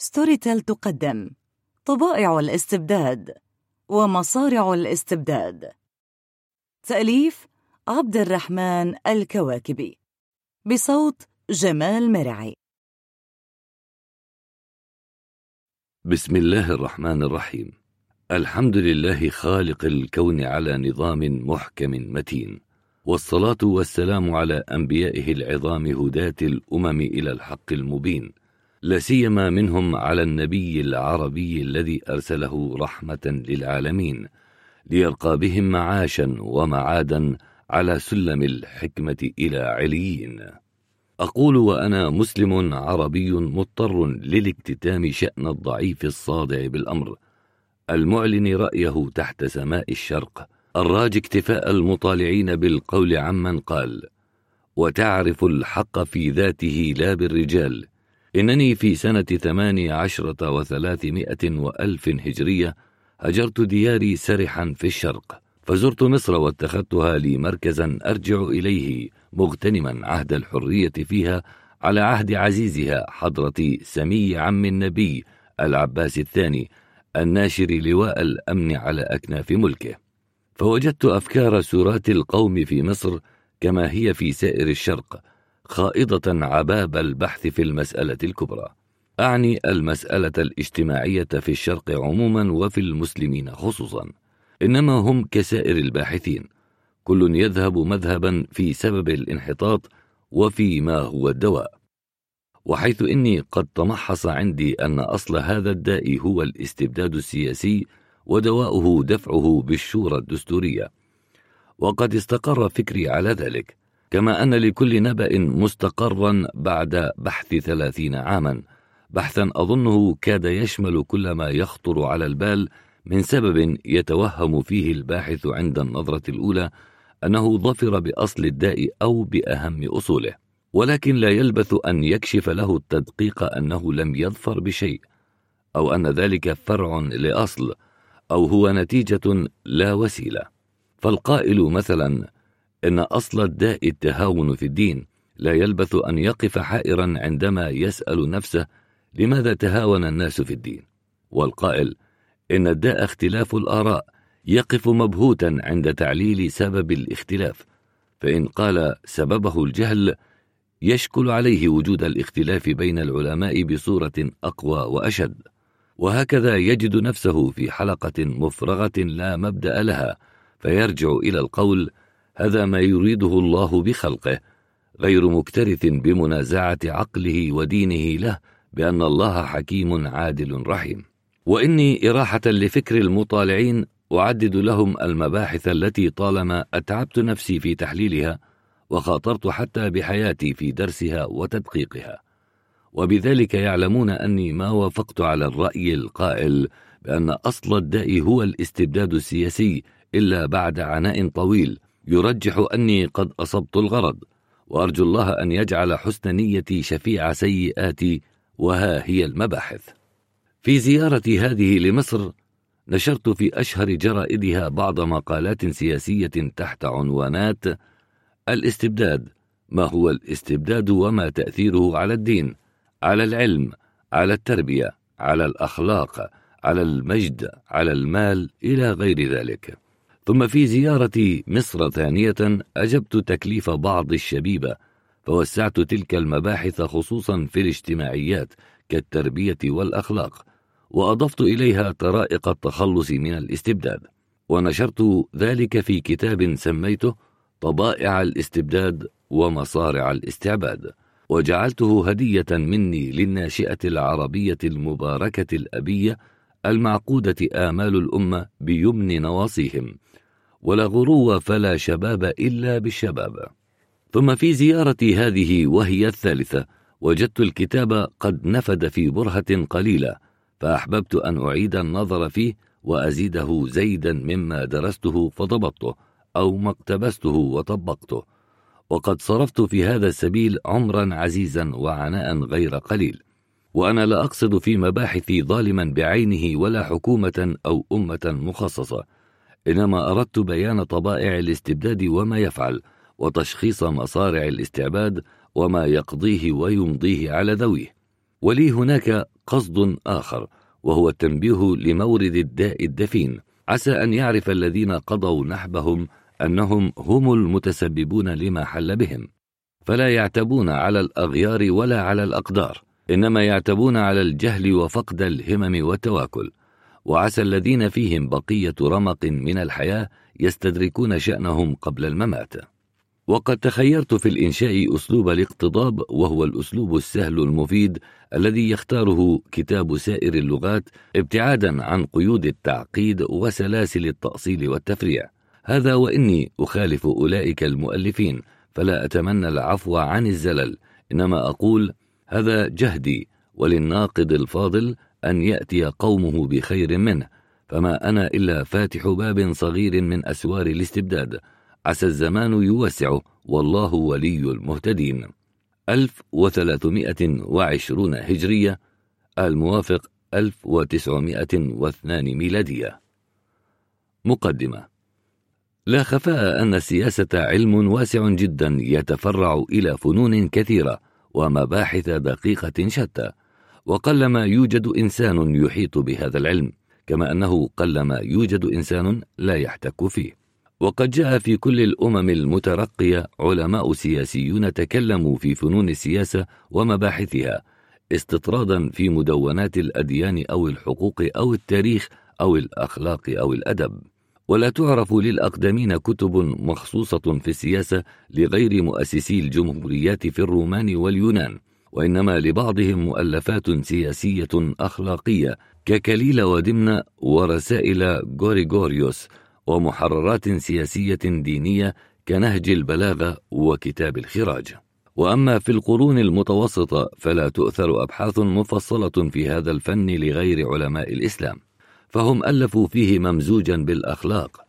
ستوري تيل تقدم. طبائع الاستبداد ومصارع الاستبداد. تأليف عبد الرحمن الكواكبي. بصوت جمال مرعي. بسم الله الرحمن الرحيم. الحمد لله خالق الكون على نظام محكم متين. والصلاة والسلام على أنبيائه العظام هداة الأمم إلى الحق المبين. لا سيما منهم على النبي العربي الذي أرسله رحمة للعالمين ليرقى بهم معاشا ومعادا على سلم الحكمة إلى عليين. أقول وأنا مسلم عربي مضطر للاكتتام شأن الضعيف الصادع بالأمر المعلن رأيه تحت سماء الشرق الراج اكتفاء المطالعين بالقول عمن قال وتعرف الحق في ذاته لا بالرجال إنني في سنة ثماني عشرة وثلاثمائة وألف هجرية هجرت دياري سرحا في الشرق فزرت مصر واتخذتها لي مركزا أرجع إليه مغتنما عهد الحرية فيها على عهد عزيزها حضرة سمي عم النبي العباس الثاني الناشر لواء الأمن على أكناف ملكه. فوجدت أفكار سورات القوم في مصر كما هي في سائر الشرق خائضة عباب البحث في المسألة الكبرى. أعني المسألة الاجتماعية في الشرق عموما وفي المسلمين خصوصا. إنما هم كسائر الباحثين. كل يذهب مذهبا في سبب الانحطاط وفي ما هو الدواء. وحيث إني قد تمحص عندي أن أصل هذا الداء هو الاستبداد السياسي ودواؤه دفعه بالشورى الدستورية. وقد استقر فكري على ذلك. كما أن لكل نبأ مستقرا بعد بحث ثلاثين عاما. بحثا أظنه كاد يشمل كل ما يخطر على البال من سبب يتوهم فيه الباحث عند النظرة الأولى أنه ظفر بأصل الداء أو بأهم أصوله. ولكن لا يلبث أن يكشف له التدقيق أنه لم يظفر بشيء أو أن ذلك فرع لأصل أو هو نتيجة لا وسيلة. فالقائل مثلا إن أصل الداء التهاون في الدين لا يلبث أن يقف حائرا عندما يسأل نفسه لماذا تهاون الناس في الدين. والقائل إن الداء اختلاف الآراء يقف مبهوتا عند تعليل سبب الاختلاف فإن قال سببه الجهل يشكل عليه وجود الاختلاف بين العلماء بصورة أقوى وأشد. وهكذا يجد نفسه في حلقة مفرغة لا مبدأ لها فيرجع إلى القول هذا ما يريده الله بخلقه غير مكترث بمنازعة عقله ودينه له بأن الله حكيم عادل رحيم. وإني إراحة لفكر المطالعين أعدد لهم المباحث التي طالما أتعبت نفسي في تحليلها وخاطرت حتى بحياتي في درسها وتدقيقها. وبذلك يعلمون أني ما وافقت على الرأي القائل بأن أصل الداء هو الاستبداد السياسي إلا بعد عناء طويل يرجح أني قد أصبت الغرض وأرجو الله أن يجعل حسن نيتي شفيع سيئاتي وها هي المباحث. في زيارتي هذه لمصر نشرت في أشهر جرائدها بعض مقالات سياسية تحت عنوانات الاستبداد ما هو الاستبداد وما تأثيره على الدين على العلم على التربية على الأخلاق على المجد على المال إلى غير ذلك. ثم في زيارة مصر ثانية أجبت تكليف بعض الشبيبة فوسعت تلك المباحث خصوصا في الاجتماعيات كالتربية والأخلاق وأضفت إليها طرائق التخلص من الاستبداد. ونشرت ذلك في كتاب سميته طبائع الاستبداد ومصارع الاستعباد وجعلته هدية مني للناشئة العربية المباركة الأبية المعقودة آمال الأمة بيمن نواصيهم. ولا غرو فلا شباب إلا بالشباب. ثم في زيارتي هذه وهي الثالثة وجدت الكتاب قد نفد في برهة قليلة فأحببت أن أعيد النظر فيه وأزيده زيدا مما درسته فضبطته أو ما اقتبسته وطبقته. وقد صرفت في هذا السبيل عمرا عزيزا وعناء غير قليل. وأنا لا أقصد في مباحثي ظالما بعينه ولا حكومة أو أمة مخصصة. إنما أردت بيان طبائع الاستبداد وما يفعل وتشخيص مصارع الاستعباد وما يقضيه ويمضيه على ذويه. ولي هناك قصد آخر وهو التنبيه لمورد الداء الدفين. عسى أن يعرف الذين قضوا نحبهم أنهم هم المتسببون لما حل بهم. فلا يعتبون على الأغيار ولا على الأقدار إنما يعتبون على الجهل وفقد الهمم والتواكل. وعسى الذين فيهم بقية رمق من الحياة يستدركون شأنهم قبل الممات. وقد تخيرت في الإنشاء أسلوب الاقتضاب وهو الأسلوب السهل المفيد الذي يختاره كتاب سائر اللغات ابتعادا عن قيود التعقيد وسلاسل التأصيل والتفريع. هذا وإني أخالف أولئك المؤلفين فلا أتمنى العفو عن الزلل. إنما أقول هذا جهدي وللناقد الفاضل أن يأتي قومه بخير منه فما أنا إلا فاتح باب صغير من أسوار الاستبداد. عسى الزمان يوسع والله ولي المهتدين. 1320 هجرية الموافق 1902 ميلادية. مقدمة لا خفاء أن السياسة علم واسع جدا يتفرع إلى فنون كثيرة ومباحث دقيقة شتى. وقلما يوجد إنسان يحيط بهذا العلم كما أنه قلما يوجد إنسان لا يحتك فيه. وقد جاء في كل الأمم المترقية علماء سياسيون تكلموا في فنون السياسة ومباحثها استطرادا في مدونات الأديان أو الحقوق أو التاريخ أو الأخلاق أو الأدب. ولا تعرف للأقدمين كتب مخصوصة في السياسة لغير مؤسسي الجمهوريات في الرومان واليونان. وإنما لبعضهم مؤلفات سياسية أخلاقية ككليل ودمنة ورسائل غوريغوريوس ومحررات سياسية دينية كنهج البلاغة وكتاب الخراج. وأما في القرون المتوسطة فلا تؤثر أبحاث مفصلة في هذا الفن لغير علماء الإسلام فهم ألفوا فيه ممزوجا بالأخلاق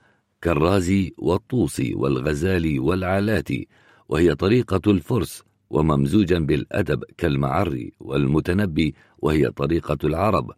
كالرازي والطوسي والغزالي والعلاتي وهي طريقة الفرس وممزوجا بالأدب كالمعري والمتنبي وهي طريقة العرب.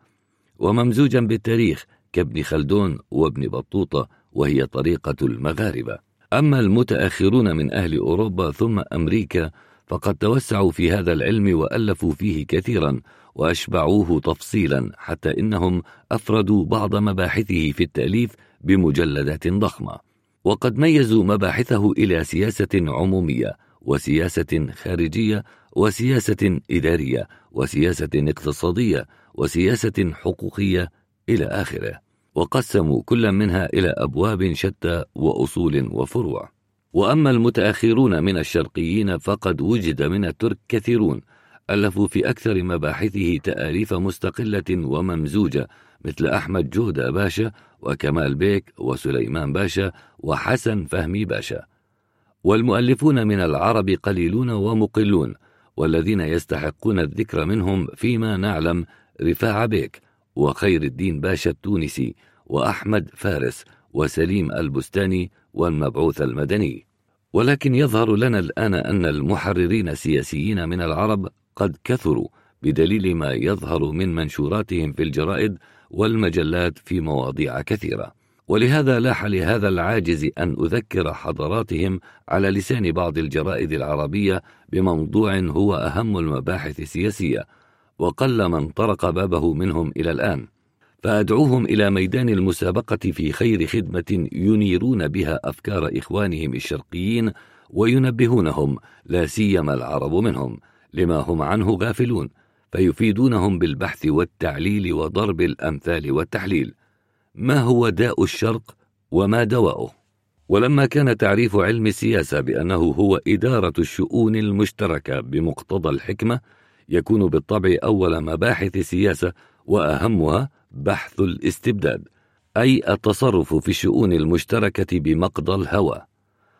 وممزوجا بالتاريخ كابن خلدون وابن بطوطة وهي طريقة المغاربة. أما المتأخرون من أهل أوروبا ثم أمريكا فقد توسعوا في هذا العلم وألفوا فيه كثيرا وأشبعوه تفصيلا حتى إنهم أفردوا بعض مباحثه في التأليف بمجلدات ضخمة. وقد ميزوا مباحثه إلى سياسة عمومية. وسياسة خارجية وسياسة إدارية وسياسة اقتصادية وسياسة حقوقية إلى آخره. وقسموا كل منها إلى أبواب شتى وأصول وفروع. وأما المتأخرون من الشرقيين فقد وجد من الترك كثيرون ألفوا في أكثر مباحثه تآليف مستقلة وممزوجة مثل أحمد جودة باشا وكمال بيك وسليمان باشا وحسن فهمي باشا. والمؤلفون من العرب قليلون ومقلون والذين يستحقون الذكر منهم فيما نعلم رفاع بيك وخير الدين باشا التونسي وأحمد فارس وسليم البستاني والمبعوث المدني. ولكن يظهر لنا الآن أن المحررين السياسيين من العرب قد كثروا بدليل ما يظهر من منشوراتهم في الجرائد والمجلات في مواضيع كثيرة. ولهذا لاح لهذا العاجز أن أذكر حضراتهم على لسان بعض الجرائد العربية بموضوع هو أهم المباحث السياسية وقل من طرق بابه منهم إلى الآن. فأدعوهم إلى ميدان المسابقة في خير خدمة ينيرون بها أفكار إخوانهم الشرقيين وينبهونهم لا سيما العرب منهم لما هم عنه غافلون فيفيدونهم بالبحث والتعليل وضرب الأمثال والتحليل. ما هو داء الشرق وما دواؤه؟ ولما كان تعريف علم السياسة بأنه هو إدارة الشؤون المشتركة بمقتضى الحكمة يكون بالطبع أول مباحث السياسة وأهمها بحث الاستبداد أي التصرف في الشؤون المشتركة بمقضى الهوى.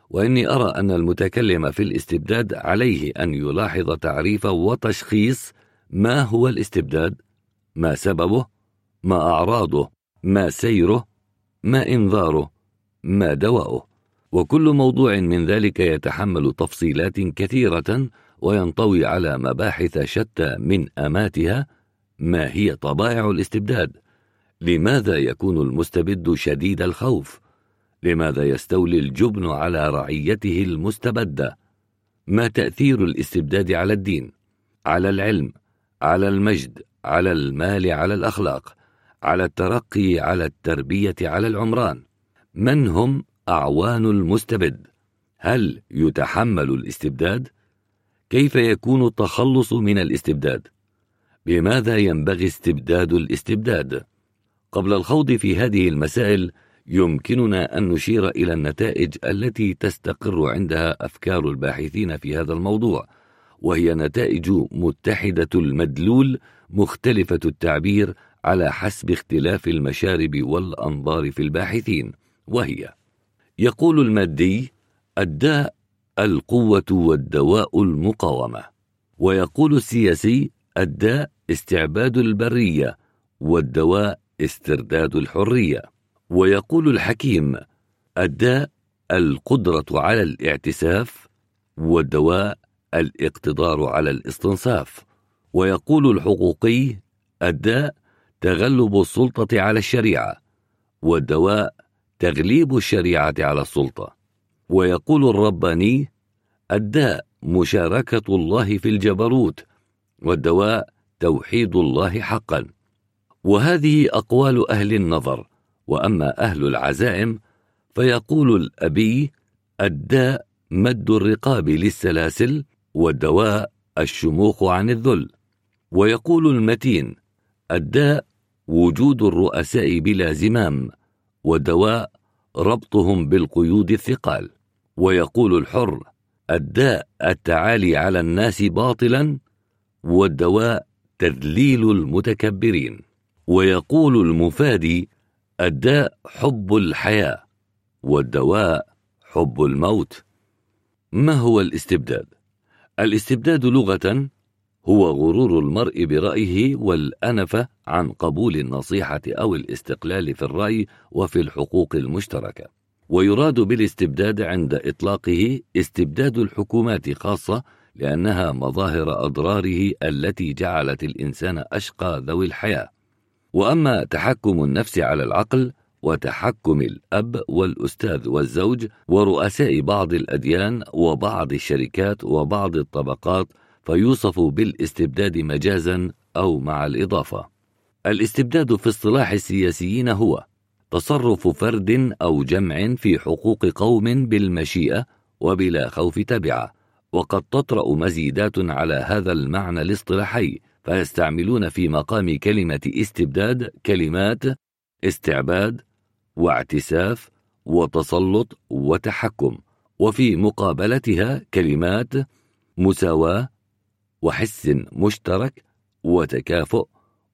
وإني أرى أن المتكلم في الاستبداد عليه أن يلاحظ تعريف وتشخيص ما هو الاستبداد ما سببه ما أعراضه. ما سيره ما إنذاره ما دواؤه. وكل موضوع من ذلك يتحمل تفصيلات كثيرة وينطوي على مباحث شتى من أماتها ما هي طبائع الاستبداد. لماذا يكون المستبد شديد الخوف؟ لماذا يستولي الجبن على رعيته المستبده ما تأثير الاستبداد على الدين على العلم على المجد على المال على الأخلاق؟ على الترقي على التربية على العمران من هم أعوان المستبد؟ هل يتحمل الاستبداد؟ كيف يكون التخلص من الاستبداد؟ بماذا ينبغي استبداد الاستبداد؟ قبل الخوض في هذه المسائل يمكننا أن نشير إلى النتائج التي تستقر عندها أفكار الباحثين في هذا الموضوع وهي نتائج متحدة المدلول مختلفة التعبير على حسب اختلاف المشارب والأنظار في الباحثين وهي يقول المادي الداء القوة والدواء المقاومة ويقول السياسي الداء استعباد البرية والدواء استرداد الحرية ويقول الحكيم الداء القدرة على الاعتساف والدواء الاقتدار على الاستنصاف ويقول الحقوقي الداء تغلب السلطة على الشريعة والدواء تغليب الشريعة على السلطة. ويقول الرباني الداء مشاركة الله في الجبروت والدواء توحيد الله حقا. وهذه أقوال أهل النظر وأما أهل العزائم فيقول الأبي الداء مد الرقاب للسلاسل والدواء الشموخ عن الذل. ويقول المتين الداء وجود الرؤساء بلا زمام والدواء ربطهم بالقيود الثقال. ويقول الحر الداء التعالي على الناس باطلا والدواء تذليل المتكبرين. ويقول المفادي الداء حب الحياة والدواء حب الموت. ما هو الاستبداد؟ الاستبداد لغة هو غرور المرء برأيه والانفه عن قبول النصيحة أو الاستقلال في الرأي وفي الحقوق المشتركة. ويراد بالاستبداد عند إطلاقه استبداد الحكومات خاصة لأنها مظاهر أضراره التي جعلت الإنسان أشقى ذوي الحياة. وأما تحكم النفس على العقل وتحكم الأب والأستاذ والزوج ورؤساء بعض الأديان وبعض الشركات وبعض الطبقات فيوصف بالاستبداد مجازا أو مع الإضافة. الاستبداد في اصطلاح السياسيين هو تصرف فرد أو جمع في حقوق قوم بالمشيئة وبلا خوف تبعة وقد تطرأ مزيدات على هذا المعنى الاصطلاحي فيستعملون في مقام كلمة استبداد كلمات استعباد واعتساف وتسلط وتحكم وفي مقابلتها كلمات مساواة وحس مشترك وتكافؤ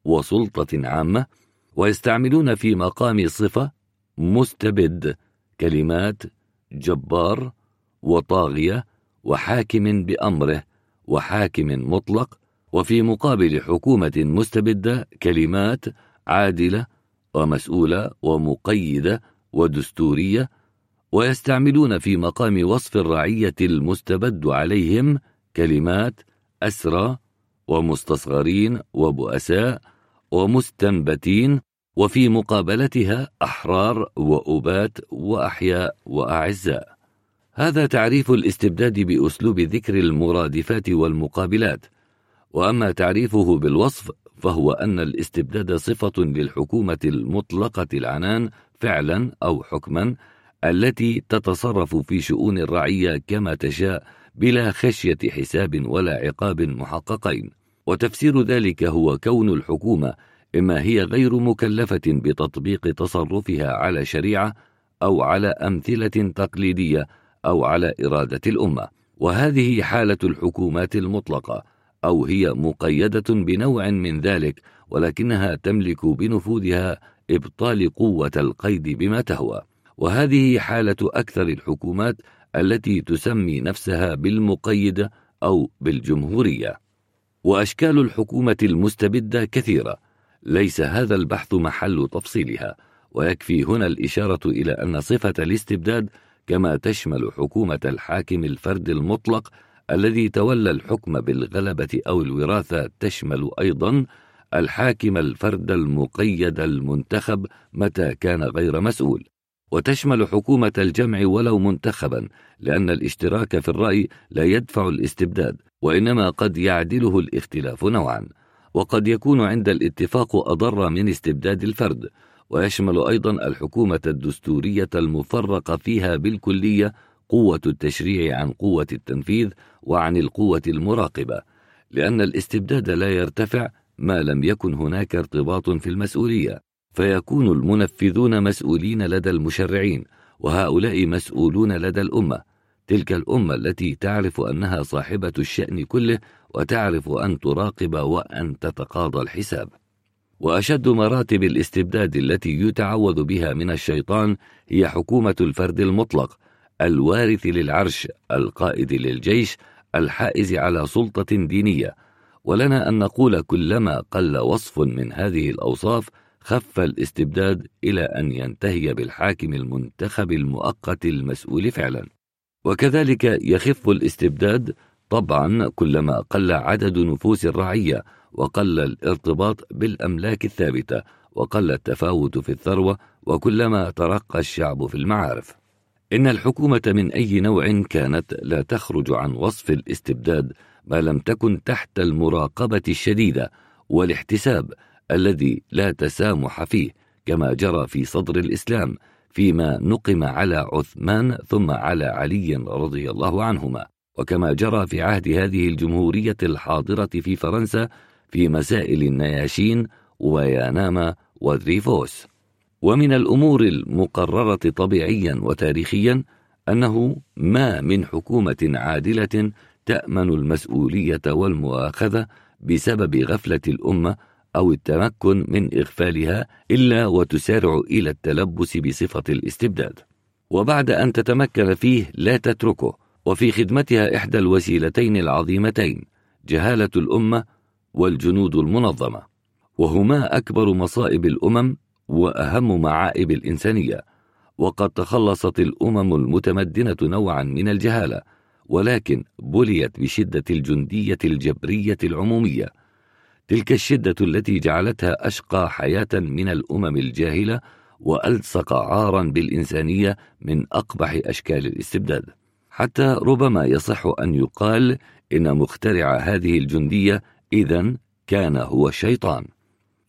وسلطة عامة ويستعملون في مقام صفة مستبد كلمات جبار وطاغية وحاكم بأمره وحاكم مطلق وفي مقابل حكومة مستبدة كلمات عادلة ومسؤولة ومقيدة ودستورية ويستعملون في مقام وصف الرعية المستبد عليهم كلمات أسرى ومستصغرين وبؤساء ومستنبتين وفي مقابلتها أحرار وأبات وأحياء وأعزاء. هذا تعريف الاستبداد بأسلوب ذكر المرادفات والمقابلات. وأما تعريفه بالوصف فهو أن الاستبداد صفة للحكومة المطلقة العنان فعلا أو حكما التي تتصرف في شؤون الرعية كما تشاء بلا خشية حساب ولا عقاب محققين. وتفسير ذلك هو كون الحكومة إما هي غير مكلفة بتطبيق تصرفها على شريعة أو على أمثلة تقليدية أو على إرادة الأمة. وهذه حالة الحكومات المطلقة أو هي مقيدة بنوع من ذلك ولكنها تملك بنفوذها إبطال قوة القيد بما تهوى. وهذه حالة أكثر الحكومات التي تسمي نفسها بالمقيدة أو بالجمهورية. وأشكال الحكومة المستبدة كثيرة. ليس هذا البحث محل تفصيلها. ويكفي هنا الإشارة إلى أن صفة الاستبداد كما تشمل حكومة الحاكم الفرد المطلق الذي تولى الحكم بالغلبة أو الوراثة تشمل أيضا الحاكم الفرد المقيد المنتخب متى كان غير مسؤول. وتشمل حكومة الجمع ولو منتخبا لأن الاشتراك في الرأي لا يدفع الاستبداد وإنما قد يعدله الاختلاف نوعا. وقد يكون عند الاتفاق أضر من استبداد الفرد. ويشمل أيضا الحكومة الدستورية المفرقة فيها بالكلية قوة التشريع عن قوة التنفيذ وعن القوة المراقبة لأن الاستبداد لا يرتفع ما لم يكن هناك ارتباط في المسؤولية. فيكون المنفذون مسؤولين لدى المشرعين وهؤلاء مسؤولون لدى الأمة. تلك الأمة التي تعرف أنها صاحبة الشأن كله وتعرف أن تراقب وأن تتقاضى الحساب. وأشد مراتب الاستبداد التي يتعوذ بها من الشيطان هي حكومة الفرد المطلق الوارث للعرش القائد للجيش الحائز على سلطة دينية. ولنا أن نقول كلما قل وصف من هذه الأوصاف خف الاستبداد إلى أن ينتهي بالحاكم المنتخب المؤقت المسؤول فعلا. وكذلك يخف الاستبداد طبعا كلما قل عدد نفوس الرعية وقل الارتباط بالأملاك الثابتة وقل التفاوت في الثروة وكلما ترقى الشعب في المعارف. إن الحكومة من أي نوع كانت لا تخرج عن وصف الاستبداد ما لم تكن تحت المراقبة الشديدة والاحتساب الذي لا تسامح فيه كما جرى في صدر الإسلام فيما نقم على عثمان ثم على علي رضي الله عنهما. وكما جرى في عهد هذه الجمهورية الحاضرة في فرنسا في مسائل النياشين وياناما ودريفوس ومن الأمور المقررة طبيعيا وتاريخيا أنه ما من حكومة عادلة تأمن المسؤولية والمؤاخذة بسبب غفلة الأمة أو التمكن من إغفالها إلا وتسارع إلى التلبس بصفة الاستبداد. وبعد أن تتمكن فيه لا تتركه وفي خدمتها إحدى الوسيلتين العظيمتين جهالة الأمة والجنود المنظمة وهما أكبر مصائب الأمم وأهم معائب الإنسانية. وقد تخلصت الأمم المتمدنة نوعا من الجهالة ولكن بليت بشدة الجندية الجبرية العمومية. تلك الشدة التي جعلتها أشقى حياة من الأمم الجاهلة وألصق عارا بالإنسانية من أقبح أشكال الاستبداد. حتى ربما يصح أن يقال إن مخترع هذه الجندية إذا كان هو الشيطان.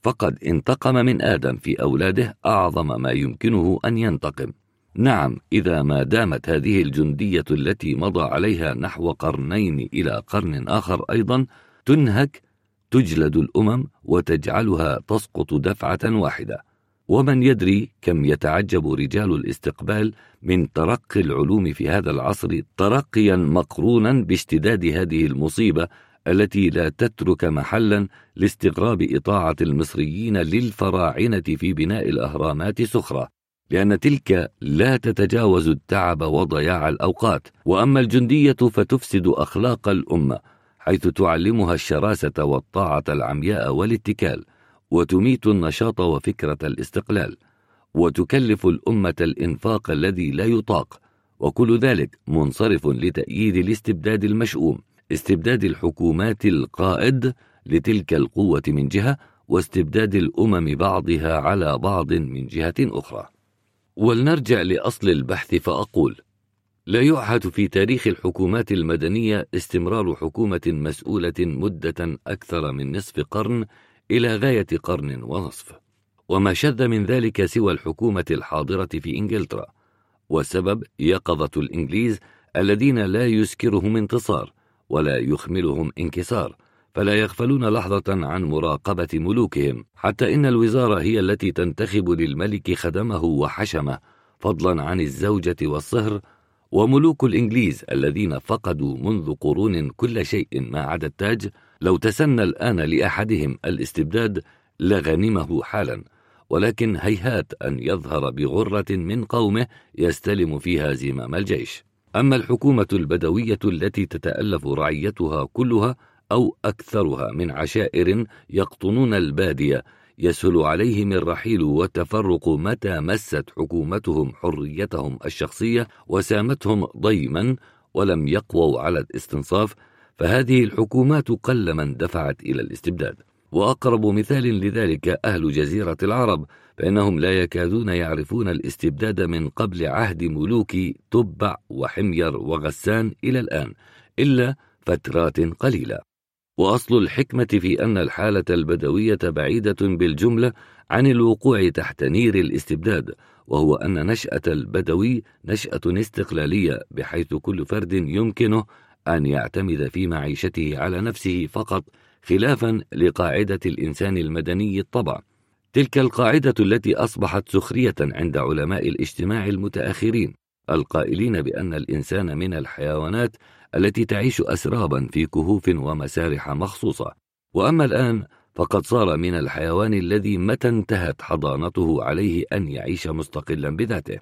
فقد انتقم من آدم في أولاده أعظم ما يمكنه أن ينتقم. نعم إذا ما دامت هذه الجندية التي مضى عليها نحو قرنين إلى قرن آخر أيضا تنهك تجلد الأمم وتجعلها تسقط دفعة واحدة. ومن يدري كم يتعجب رجال الاستقبال من ترقي العلوم في هذا العصر ترقيا مقرونا باشتداد هذه المصيبة التي لا تترك محلا لاستغراب إطاعة المصريين للفراعنة في بناء الأهرامات سخرة. لأن تلك لا تتجاوز التعب وضياع الأوقات. وأما الجندية فتفسد أخلاق الأمة. حيث تعلمها الشراسة والطاعة العمياء والاتكال وتميت النشاط وفكرة الاستقلال وتكلف الأمة الإنفاق الذي لا يطاق وكل ذلك منصرف لتأييد الاستبداد المشؤوم استبداد الحكومات القائد لتلك القوة من جهة واستبداد الأمم بعضها على بعض من جهة أخرى. ولنرجع لأصل البحث فأقول لا يعهد في تاريخ الحكومات المدنية استمرار حكومة مسؤولة مدة أكثر من نصف قرن إلى غاية قرن ونصف. وما شذ من ذلك سوى الحكومة الحاضرة في إنجلترا. والسبب يقظة الإنجليز الذين لا يسكرهم انتصار ولا يخملهم انكسار فلا يغفلون لحظة عن مراقبة ملوكهم. حتى إن الوزارة هي التي تنتخب للملك خدمه وحشمه فضلا عن الزوجة والصهر وملوك الإنجليز الذين فقدوا منذ قرون كل شيء ما عدا التاج لو تسنى الآن لأحدهم الاستبداد لغنمه حالا. ولكن هيهات أن يظهر بغرة من قومه يستلم فيها زمام الجيش. أما الحكومة البدوية التي تتألف رعيتها كلها أو أكثرها من عشائر يقطنون البادية يسهل عليهم الرحيل والتفرق متى مست حكومتهم حريتهم الشخصية وسامتهم ضيما ولم يقووا على الاستنصاف فهذه الحكومات قل من دفعت إلى الاستبداد. وأقرب مثال لذلك أهل جزيرة العرب فإنهم لا يكادون يعرفون الاستبداد من قبل عهد ملوك تبع وحمير وغسان إلى الآن إلا فترات قليلة. وأصل الحكمة في أن الحالة البدوية بعيدة بالجملة عن الوقوع تحت نير الاستبداد وهو أن نشأة البدوي نشأة استقلالية بحيث كل فرد يمكنه أن يعتمد في معيشته على نفسه فقط خلافا لقاعدة الإنسان المدني الطبع. تلك القاعدة التي أصبحت سخرية عند علماء الاجتماع المتأخرين القائلين بأن الإنسان من الحيوانات التي تعيش أسرابا في كهوف ومسارح مخصوصة. وأما الآن فقد صار من الحيوان الذي متى انتهت حضانته عليه أن يعيش مستقلا بذاته.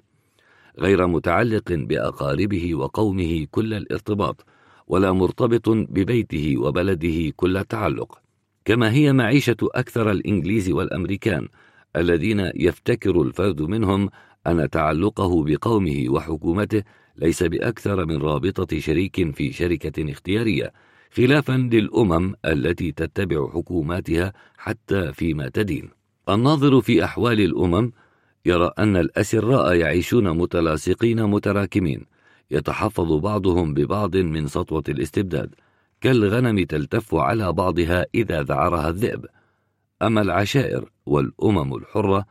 غير متعلق بأقاربه وقومه كل الارتباط ولا مرتبط ببيته وبلده كل التعلق كما هي معيشة أكثر الإنجليز والأمريكان الذين يفتكر الفرد منهم أن تعلقه بقومه وحكومته ليس بأكثر من رابطة شريك في شركة اختيارية خلافا للأمم التي تتبع حكوماتها حتى فيما تدين. الناظر في أحوال الأمم يرى أن الأسراء يعيشون متلاصقين متراكمين يتحفظ بعضهم ببعض من سطوة الاستبداد كالغنم تلتف على بعضها إذا ذعرها الذئب. أما العشائر والأمم الحرة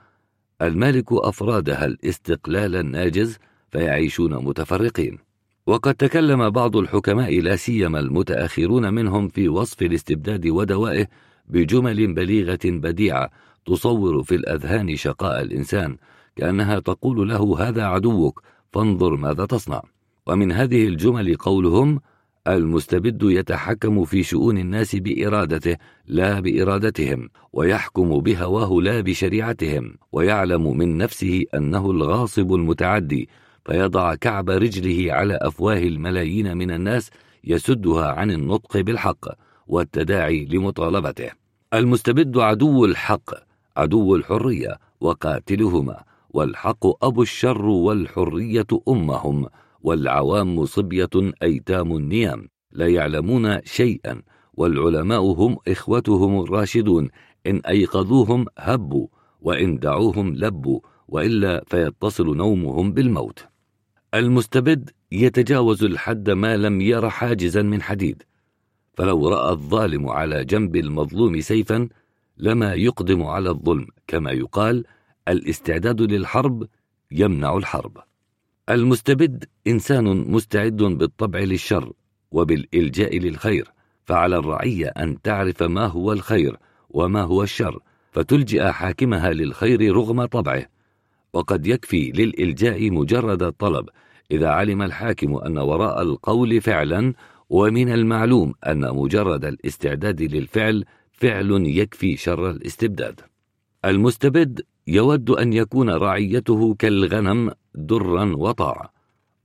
المالك أفرادها الاستقلال الناجز فيعيشون متفرقين. وقد تكلم بعض الحكماء لا سيما المتأخرون منهم في وصف الاستبداد ودوائه بجمل بليغة بديعة تصور في الأذهان شقاء الإنسان كأنها تقول له هذا عدوك فانظر ماذا تصنع. ومن هذه الجمل قولهم المستبد يتحكم في شؤون الناس بإرادته لا بإرادتهم ويحكم بهواه لا بشريعتهم ويعلم من نفسه أنه الغاصب المتعدي فيضع كعب رجله على أفواه الملايين من الناس يسدها عن النطق بالحق والتداعي لمطالبته. المستبد عدو الحق عدو الحرية وقاتلهما والحق أبو الشر والحرية أمهم والعوام صبية أيتام نيام لا يعلمون شيئا والعلماء هم إخوتهم الراشدون. إن أيقظوهم هبوا وإن دعوهم لبوا وإلا فيتصل نومهم بالموت. المستبد يتجاوز الحد ما لم ير حاجزا من حديد. فلو رأى الظالم على جنب المظلوم سيفا لما يقدم على الظلم كما يقال الاستعداد للحرب يمنع الحرب. المستبد إنسان مستعد بالطبع للشر وبالإلجاء للخير فعلى الرعية أن تعرف ما هو الخير وما هو الشر فتلجئ حاكمها للخير رغم طبعه. وقد يكفي للإلجاء مجرد الطلب إذا علم الحاكم أن وراء القول فعلا ومن المعلوم أن مجرد الاستعداد للفعل فعل يكفي شر الاستبداد. المستبد يود أن يكون رعيته كالغنم درا وطاعة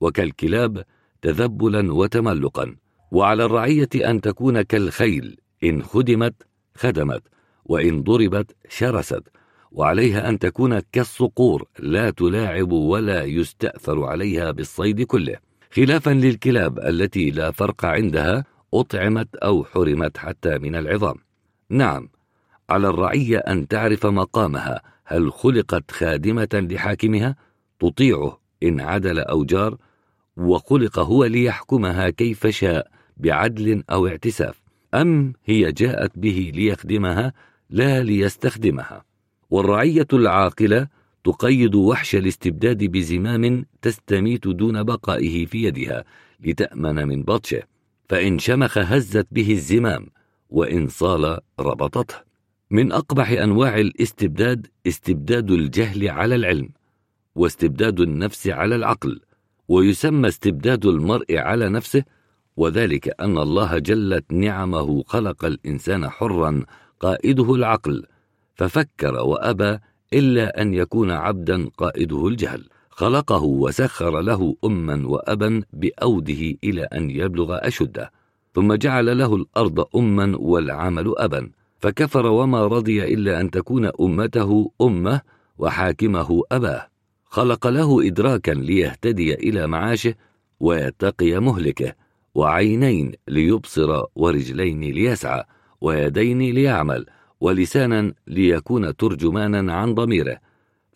وكالكلاب تذبلا وتملقا. وعلى الرعية أن تكون كالخيل إن خدمت خدمت وإن ضربت شرست. وعليها أن تكون كالصقور لا تلاعب ولا يستأثر عليها بالصيد كله. خلافا للكلاب التي لا فرق عندها أطعمت أو حرمت حتى من العظام. نعم على الرعية أن تعرف مقامها. هل خلقت خادمة لحاكمها؟ تطيعه إن عدل أو جار وخلق هو ليحكمها كيف شاء بعدل أو اعتساف. أم هي جاءت به ليخدمها لا ليستخدمها. والرعية العاقلة تقيد وحش الاستبداد بزمام تستميت دون بقائه في يدها لتأمن من بطشه فإن شمخ هزت به الزمام وإن صال ربطته. من أقبح أنواع الاستبداد استبداد الجهل على العلم واستبداد النفس على العقل ويسمى استبداد المرء على نفسه وذلك أن الله جلت نعمه خلق الإنسان حرا قائده العقل. ففكر وأبى إلا أن يكون عبدا قائده الجهل. خلقه وسخر له أما وأبا بأوده إلى أن يبلغ أشده ثم جعل له الأرض أما والعمل أبا. فكفر وما رضي إلا أن تكون أمته أمه وحاكمه أباه. خلق له إدراكا ليهتدي إلى معاشه ويتقي مهلكه وعينين ليبصر ورجلين ليسعى ويدين ليعمل ولسانا ليكون ترجمانا عن ضميره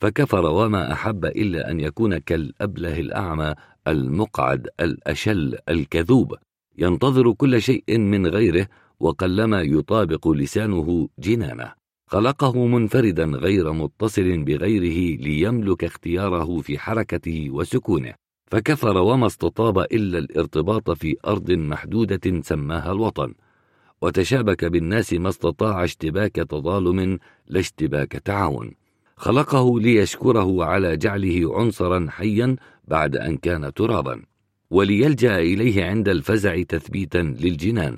فكفر وما أحب إلا أن يكون كالأبله الأعمى المقعد الأشل الكذوب. ينتظر كل شيء من غيره وقلما يطابق لسانه جنانه. خلقه منفردا غير متصل بغيره ليملك اختياره في حركته وسكونه. فكفر وما استطاب إلا الارتباط في أرض محدودة سماها الوطن. وتشابك بالناس ما استطاع اشتباك تظالم لا اشتباك تعاون. خلقه ليشكره على جعله عنصرا حيا بعد أن كان ترابا. وليلجأ إليه عند الفزع تثبيتا للجنان.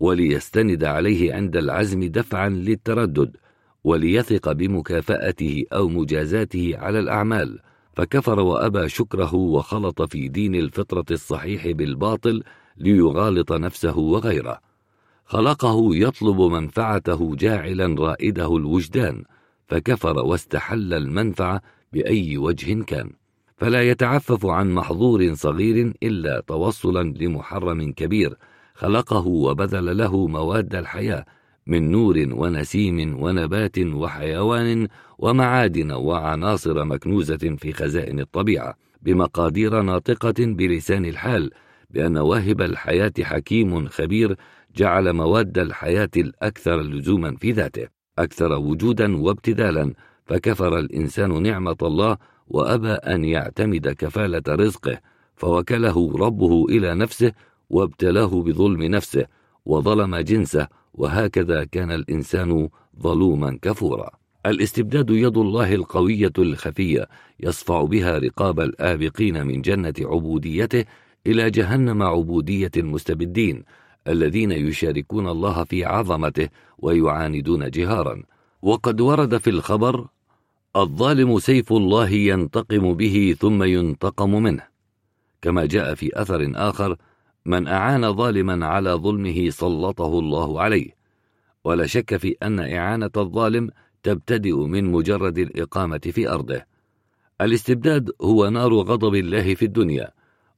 وليستند عليه عند العزم دفعا للتردد. وليثق بمكافأته أو مجازاته على الأعمال. فكفر وأبى شكره وخلط في دين الفطرة الصحيح بالباطل ليغالط نفسه وغيره. خلقه يطلب منفعته جاعلا رائده الوجدان فكفر واستحل المنفعة بأي وجه كان. فلا يتعفف عن محظور صغير إلا توصلا لمحرم كبير خلقه وبذل له مواد الحياة من نور ونسيم ونبات وحيوان ومعادن وعناصر مكنوزة في خزائن الطبيعة بمقادير ناطقة بلسان الحال بأن واهب الحياة حكيم خبير جعل مواد الحياة الأكثر لزوما في ذاته أكثر وجودا وابتدالا فكفر الإنسان نعمة الله وأبى أن يعتمد كفالة رزقه فوكله ربه إلى نفسه وابتلاه بظلم نفسه وظلم جنسه وهكذا كان الإنسان ظلوما كفورا. الاستبداد يد الله القوية الخفية يصفع بها رقاب الآبقين من جنة عبوديته إلى جهنم عبودية المستبدين الذين يشاركون الله في عظمته ويعاندون جهارا. وقد ورد في الخبر الظالم سيف الله ينتقم به ثم ينتقم منه. كما جاء في أثر آخر من أعان ظالما على ظلمه سلطه الله عليه. ولا شك في أن إعانة الظالم تبتدئ من مجرد الإقامة في أرضه. الاستبداد هو نار غضب الله في الدنيا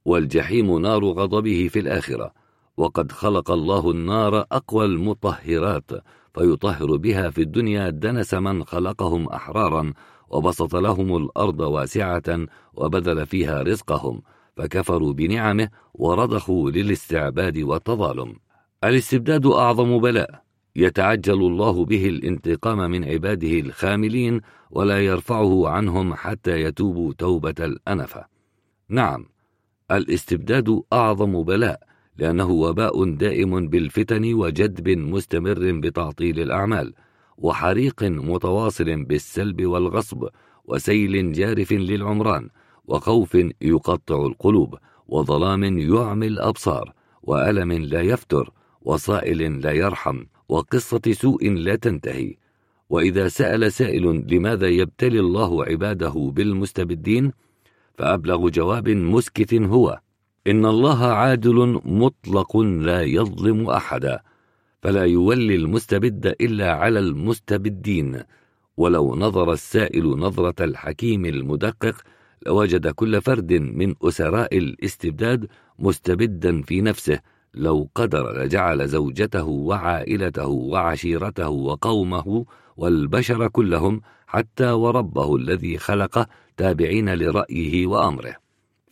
والجحيم نار غضبه في الآخرة. وقد خلق الله النار أقوى المطهرات فيطهر بها في الدنيا دنس من خلقهم أحرارا وبسط لهم الأرض واسعة وبذل فيها رزقهم فكفروا بنعمه ورضخوا للاستعباد والتظالم. الاستبداد أعظم بلاء يتعجل الله به الانتقام من عباده الخاملين ولا يرفعه عنهم حتى يتوبوا توبة الأنفة. نعم الاستبداد أعظم بلاء لأنه وباء دائم بالفتن وجدب مستمر بتعطيل الأعمال وحريق متواصل بالسلب والغصب وسيل جارف للعمران وخوف يقطع القلوب وظلام يعمي الأبصار وألم لا يفتر وصائل لا يرحم وقصة سوء لا تنتهي. وإذا سأل سائل لماذا يبتلي الله عباده بالمستبدين فأبلغ جواب مسكت هو إن الله عادل مطلق لا يظلم أحدا فلا يولي المستبد إلا على المستبدين. ولو نظر السائل نظرة الحكيم المدقق لوجد كل فرد من أسراء الاستبداد مستبدا في نفسه لو قدر لجعل زوجته وعائلته وعشيرته وقومه والبشر كلهم حتى وربه الذي خلقه تابعين لرأيه وأمره.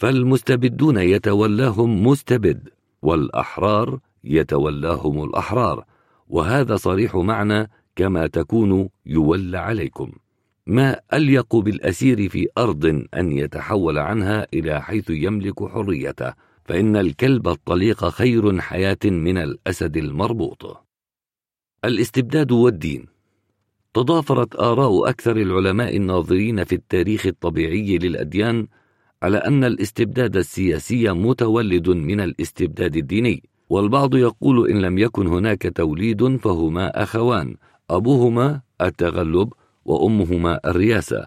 فالمستبدون يتولاهم مستبد والأحرار يتولاهم الأحرار. وهذا صريح معنى كما تكون يولى عليكم. ما أليق بالأسير في أرض أن يتحول عنها إلى حيث يملك حريته فإن الكلب الطليق خير حياة من الأسد المربوط. الاستبداد والدين. تضافرت آراء أكثر العلماء الناظرين في التاريخ الطبيعي للأديان على أن الاستبداد السياسي متولد من الاستبداد الديني والبعض يقول إن لم يكن هناك توليد فهما أخوان أبوهما التغلب وأمهما الرياسة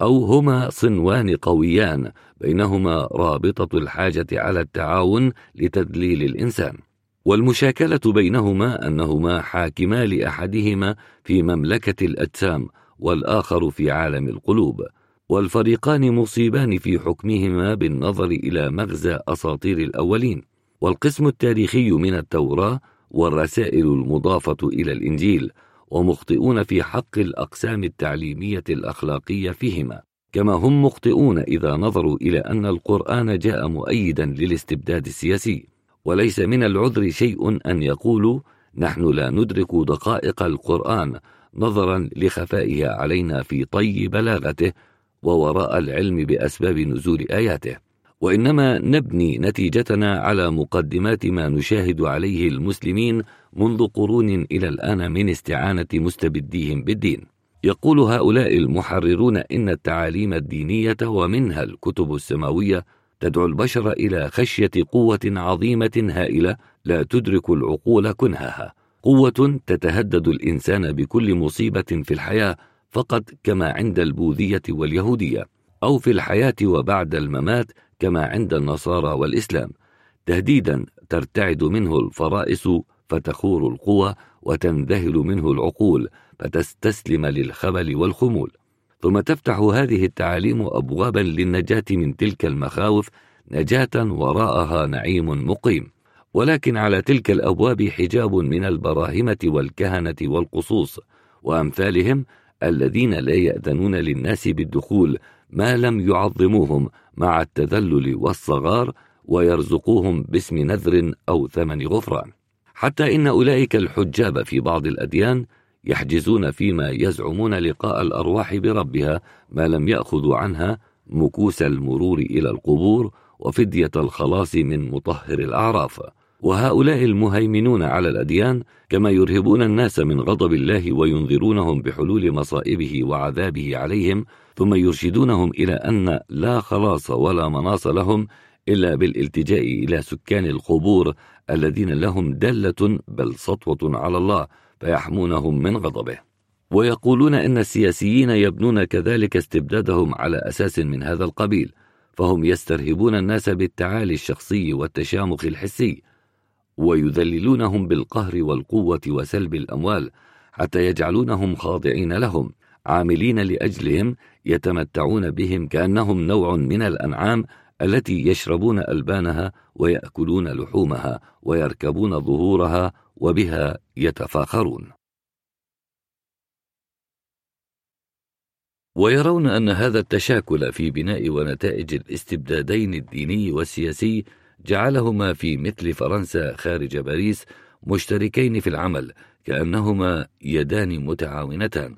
أو هما صنوان قويان بينهما رابطة الحاجة على التعاون لتدليل الإنسان. والمشاكلة بينهما أنهما حاكما لأحدهما في مملكة الأجسام والآخر في عالم القلوب. والفريقان مصيبان في حكمهما بالنظر إلى مغزى أساطير الأولين والقسم التاريخي من التوراة والرسائل المضافة إلى الإنجيل ومخطئون في حق الأقسام التعليمية الأخلاقية فيهما. كما هم مخطئون إذا نظروا إلى أن القرآن جاء مؤيدا للاستبداد السياسي. وليس من العذر شيء أن يقولوا نحن لا ندرك دقائق القرآن نظرا لخفائها علينا في طي بلاغته ووراء العلم بأسباب نزول آياته. وإنما نبني نتيجتنا على مقدمات ما نشاهد عليه المسلمين منذ قرون إلى الآن من استعانة مستبديهم بالدين. يقول هؤلاء المحررون إن التعاليم الدينية ومنها الكتب السماوية تدعو البشر إلى خشية قوة عظيمة هائلة لا تدرك العقول كنهها. قوة تتهدد الإنسان بكل مصيبة في الحياة فقط كما عند البوذية واليهودية أو في الحياة وبعد الممات كما عند النصارى والإسلام. تهديدا ترتعد منه الفرائس فتخور القوى وتنذهل منه العقول فتستسلم للخبل والخمول. ثم تفتح هذه التعاليم أبوابا للنجاة من تلك المخاوف نجاة وراءها نعيم مقيم. ولكن على تلك الأبواب حجاب من البراهمة والكهنة والقصوص وأمثالهم الذين لا يأذنون للناس بالدخول ما لم يعظموهم مع التذلل والصغار ويرزقوهم باسم نذر أو ثمن غفران. حتى إن أولئك الحجاب في بعض الأديان يحجزون فيما يزعمون لقاء الأرواح بربها ما لم يأخذوا عنها مكوس المرور إلى القبور وفدية الخلاص من مطهر الأعراف. وهؤلاء المهيمنون على الأديان كما يرهبون الناس من غضب الله وينذرونهم بحلول مصائبه وعذابه عليهم ثم يرشدونهم إلى أن لا خلاص ولا مناص لهم إلا بالالتجاء إلى سكان القبور الذين لهم دلة بل سطوة على الله فيحمونهم من غضبه. ويقولون إن السياسيين يبنون كذلك استبدادهم على أساس من هذا القبيل فهم يسترهبون الناس بالتعالي الشخصي والتشامخ الحسي ويذللونهم بالقهر والقوة وسلب الأموال حتى يجعلونهم خاضعين لهم عاملين لأجلهم يتمتعون بهم كأنهم نوع من الأنعام التي يشربون ألبانها ويأكلون لحومها ويركبون ظهورها وبها يتفاخرون. ويرون أن هذا التشاكل في بناء ونتائج الاستبدادين الديني والسياسي جعلهما في مثل فرنسا خارج باريس مشتركين في العمل كأنهما يدان متعاونتان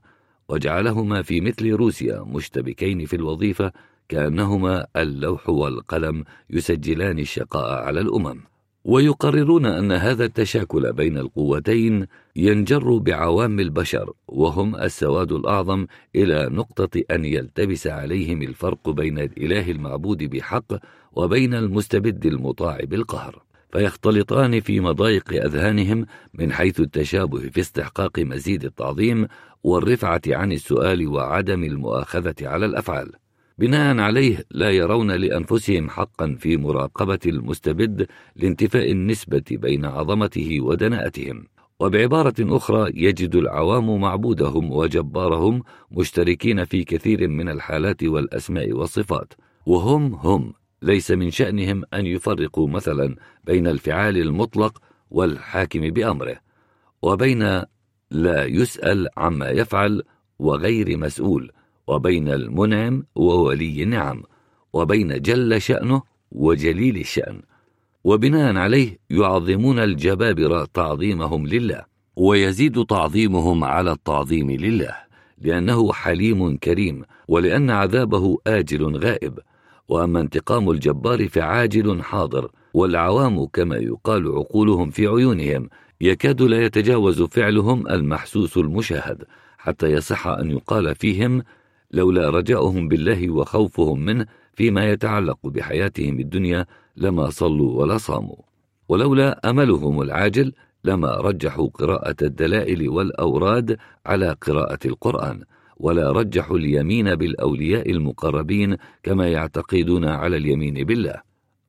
وجعلهما في مثل روسيا مشتبكين في الوظيفة كأنهما اللوح والقلم يسجلان الشقاء على الأمم. ويقررون أن هذا التشاكل بين القوتين ينجر بعوام البشر وهم السواد الأعظم إلى نقطة أن يلتبس عليهم الفرق بين الإله المعبود بحق وبين المستبد المطاع بالقهر فيختلطان في مضايق أذهانهم من حيث التشابه في استحقاق مزيد التعظيم والرفعة عن السؤال وعدم المؤاخذة على الأفعال. بناء عليه لا يرون لأنفسهم حقا في مراقبة المستبد لانتفاء النسبة بين عظمته ودناءتهم. وبعبارة أخرى يجد العوام معبودهم وجبارهم مشتركين في كثير من الحالات والأسماء والصفات وهم هم ليس من شأنهم أن يفرقوا مثلا بين الفعال المطلق والحاكم بأمره وبين لا يسأل عما يفعل وغير مسؤول وبين المنعم وولي النعم وبين جل شأنه وجليل الشأن. وبناء عليه يعظمون الجبابرة تعظيمهم لله ويزيد تعظيمهم على التعظيم لله لأنه حليم كريم ولأن عذابه آجل غائب. وأما انتقام الجبار فعاجل حاضر والعوام كما يقال عقولهم في عيونهم. يكاد لا يتجاوز فعلهم المحسوس المشاهد حتى يصح أن يقال فيهم لولا رجاؤهم بالله وخوفهم منه فيما يتعلق بحياتهم الدنيا لما صلوا ولا صاموا. ولولا أملهم العاجل لما رجحوا قراءة الدلائل والأوراد على قراءة القرآن ولا رجحوا اليمين بالأولياء المقربين كما يعتقدون على اليمين بالله.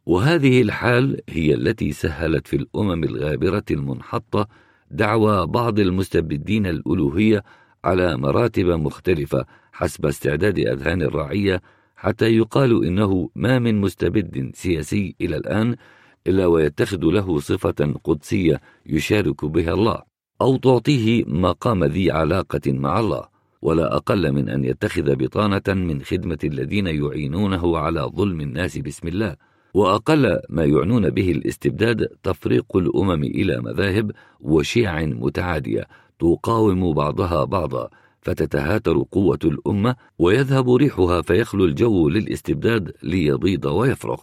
وهذه الحال هي التي سهلت في الأمم الغابرة المنحطة دعوى بعض المستبدين الألوهية على مراتب مختلفة حسب استعداد أذهان الرعية حتى يقال إنه ما من مستبد سياسي إلى الآن إلا ويتخذ له صفة قدسية يشارك بها الله أو تعطيه مقام ذي علاقة مع الله. ولا أقل من أن يتخذ بطانة من خدمة الذين يعينونه على ظلم الناس باسم الله. وأقل ما يعنون به الاستبداد تفريق الأمم إلى مذاهب وشيع متعادية تقاوم بعضها بعضا فتتهاتر قوة الأمة ويذهب ريحها فيخلو الجو للاستبداد ليبيض ويفرغ.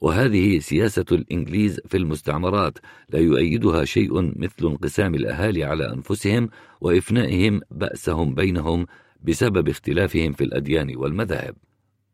وهذه سياسة الإنجليز في المستعمرات لا يؤيدها شيء مثل انقسام الأهالي على أنفسهم وإفنائهم بأسهم بينهم بسبب اختلافهم في الأديان والمذاهب.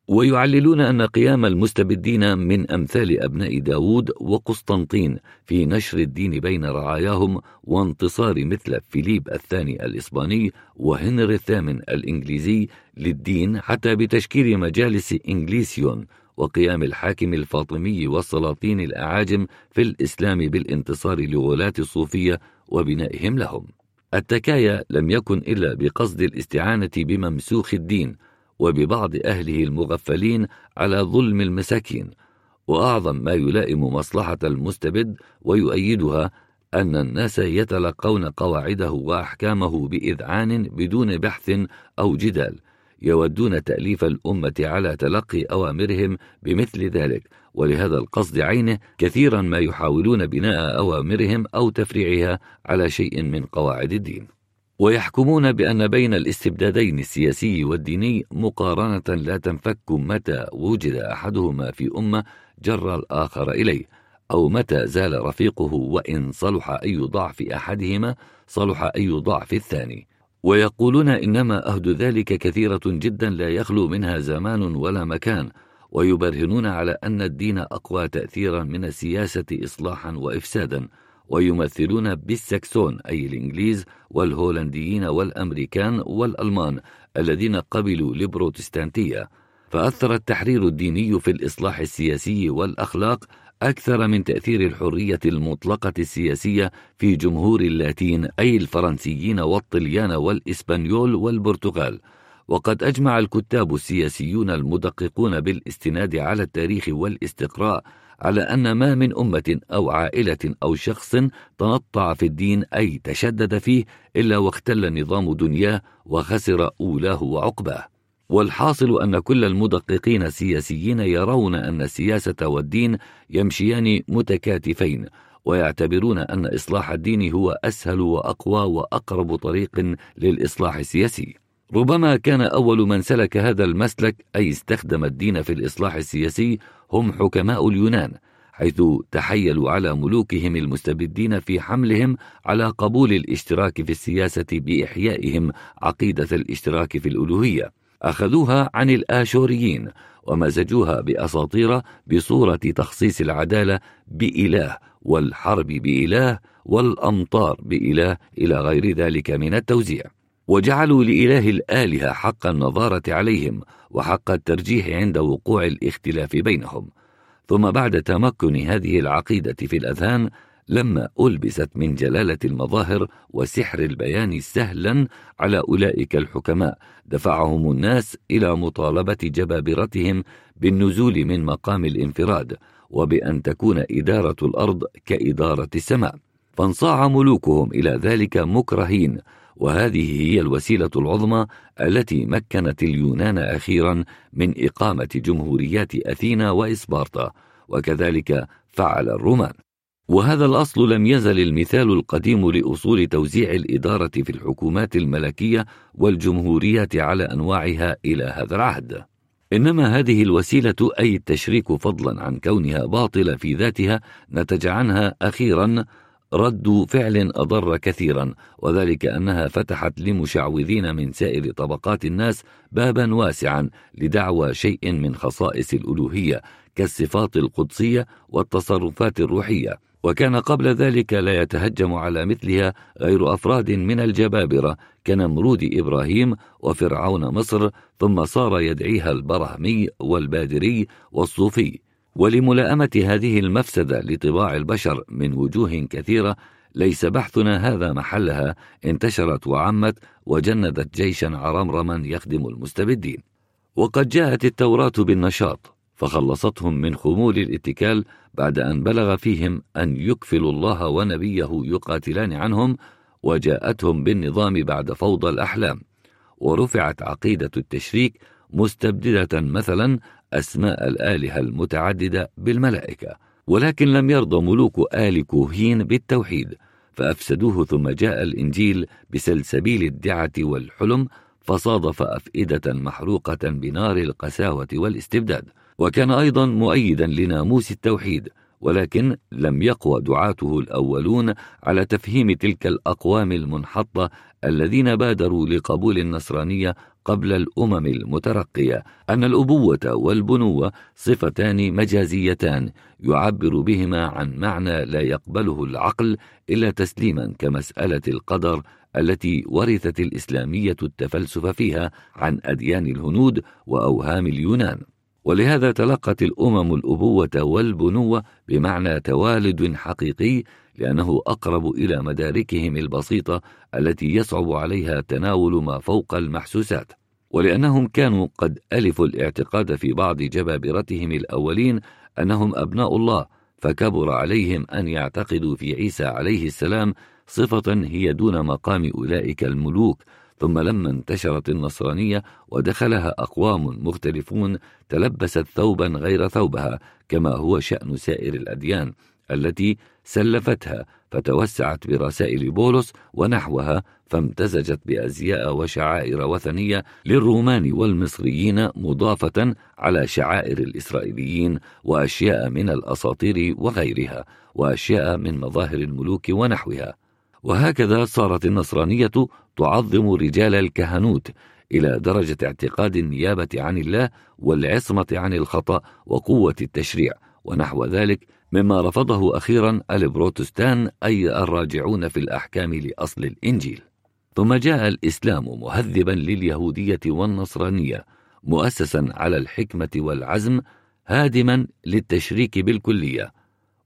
ويعللون أن قيام المستبدين من أمثال أبناء داود وقسطنطين في نشر الدين بين رعاياهم وانتصار مثل فيليب الثاني الإسباني وهنري الثامن الإنجليزي للدين حتى بتشكيل مجالس إنجليسيون وقيام الحاكم الفاطمي والسلاطين الأعاجم في الإسلام بالانتصار لولاة الصوفية وبنائهم لهم. التكايا لم يكن إلا بقصد الاستعانة بممسوخ الدين وببعض أهله المغفلين على ظلم المساكين وأعظم ما يلائم مصلحة المستبد ويؤيدها أن الناس يتلقون قواعده وأحكامه بإذعان بدون بحث أو جدال. يودون تأليف الأمة على تلقي أوامرهم بمثل ذلك ولهذا القصد عينه كثيرا ما يحاولون بناء أوامرهم أو تفريعها على شيء من قواعد الدين. ويحكمون بأن بين الاستبدادين السياسي والديني مقارنة لا تنفك متى وجد أحدهما في أمة جر الآخر إليه أو متى زال رفيقه وإن صلح أي ضعف أحدهما صلح أي ضعف الثاني. ويقولون إنما أهد ذلك كثيرة جدا لا يخلو منها زمان ولا مكان ويبرهنون على أن الدين أقوى تأثيرا من السياسة إصلاحا وإفسادا ويمثلون بالسكسون أي الإنجليز والهولنديين والأمريكان والألمان الذين قبلوا البروتستانتية فأثر التحرير الديني في الإصلاح السياسي والأخلاق أكثر من تأثير الحرية المطلقة السياسية في جمهور اللاتين أي الفرنسيين والطليان والإسبانيول والبرتغال. وقد أجمع الكتاب السياسيون المدققون بالاستناد على التاريخ والاستقراء على أن ما من أمة أو عائلة أو شخص تنطع في الدين أي تشدد فيه إلا واختل نظام دنياه وخسر أولاه وعقباه. والحاصل أن كل المدققين السياسيين يرون أن السياسة والدين يمشيان متكاتفين ويعتبرون أن إصلاح الدين هو أسهل وأقوى وأقرب طريق للإصلاح السياسي. ربما كان أول من سلك هذا المسلك أي استخدم الدين في الإصلاح السياسي هم حكماء اليونان حيث تحيلوا على ملوكهم المستبدين في حملهم على قبول الاشتراك في السياسة بإحيائهم عقيدة الاشتراك في الألوهية. أخذوها عن الآشوريين ومزجوها بأساطير بصورة تخصيص العدالة بإله والحرب بإله والأمطار بإله إلى غير ذلك من التوزيع. وجعلوا لإله الآلهة حق النظارة عليهم وحق الترجيح عند وقوع الاختلاف بينهم. ثم بعد تمكن هذه العقيدة في الأذهان لما ألبست من جلالة المظاهر وسحر البيان سهلا على أولئك الحكماء دفعهم الناس إلى مطالبة جبابرتهم بالنزول من مقام الانفراد وبأن تكون إدارة الأرض كإدارة السماء. فانصاع ملوكهم إلى ذلك مكرهين وهذه هي الوسيلة العظمى التي مكنت اليونان أخيرا من إقامة جمهوريات أثينا وإسبارتا وكذلك فعل الرومان. وهذا الأصل لم يزل المثال القديم لأصول توزيع الإدارة في الحكومات الملكية والجمهوريات على أنواعها إلى هذا العهد. إنما هذه الوسيلة أي التشريك فضلا عن كونها باطلة في ذاتها نتج عنها أخيرا رد فعل أضر كثيرا وذلك أنها فتحت لمشعوذين من سائر طبقات الناس بابا واسعا لدعوى شيء من خصائص الألوهية كالصفات القدسية والتصرفات الروحية. وكان قبل ذلك لا يتهجم على مثلها غير أفراد من الجبابرة كنمرود إبراهيم وفرعون مصر ثم صار يدعيها البرهمي والبادري والصوفي. ولملائمة هذه المفسدة لطباع البشر من وجوه كثيرة ليس بحثنا هذا محلها انتشرت وعمت وجندت جيشا عرمرما يخدم المستبدين. وقد جاءت التوراة بالنشاط. فخلصتهم من خمول الاتكال بعد أن بلغ فيهم أن يكفلوا الله ونبيه يقاتلان عنهم وجاءتهم بالنظام بعد فوضى الأحلام. ورفعت عقيدة التشريك مستبددة مثلا أسماء الآلهة المتعددة بالملائكة. ولكن لم يرضى ملوك آل كوهين بالتوحيد فأفسدوه ثم جاء الإنجيل بسلسبيل الدعة والحلم فصادف أفئدة محروقة بنار القساوة والاستبداد. وكان أيضا مؤيدا لناموس التوحيد ولكن لم يقوى دعاته الأولون على تفهيم تلك الأقوام المنحطة الذين بادروا لقبول النصرانية قبل الأمم المترقية أن الأبوة والبنوة صفتان مجازيتان يعبر بهما عن معنى لا يقبله العقل إلا تسليما كمسألة القدر التي ورثت الإسلامية التفلسف فيها عن أديان الهنود وأوهام اليونان. ولهذا تلقت الأمم الأبوة والبنوة بمعنى توالد حقيقي لأنه أقرب إلى مداركهم البسيطة التي يصعب عليها تناول ما فوق المحسوسات. ولأنهم كانوا قد ألفوا الاعتقاد في بعض جبابرتهم الأولين أنهم أبناء الله فكبر عليهم أن يعتقدوا في عيسى عليه السلام صفة هي دون مقام أولئك الملوك ثم لما انتشرت النصرانية ودخلها أقوام مختلفون تلبست ثوبا غير ثوبها كما هو شأن سائر الأديان التي سلفتها فتوسعت برسائل بولس ونحوها فامتزجت بأزياء وشعائر وثنية للرومان والمصريين مضافة على شعائر الإسرائيليين وأشياء من الأساطير وغيرها وأشياء من مظاهر الملوك ونحوها. وهكذا صارت النصرانية تعظم رجال الكهنوت إلى درجة اعتقاد النيابة عن الله والعصمة عن الخطأ وقوة التشريع ونحو ذلك مما رفضه أخيرا البروتستان أي الراجعون في الأحكام لأصل الإنجيل. ثم جاء الإسلام مهذبا لليهودية والنصرانية مؤسسا على الحكمة والعزم هادما للتشريك بالكلية.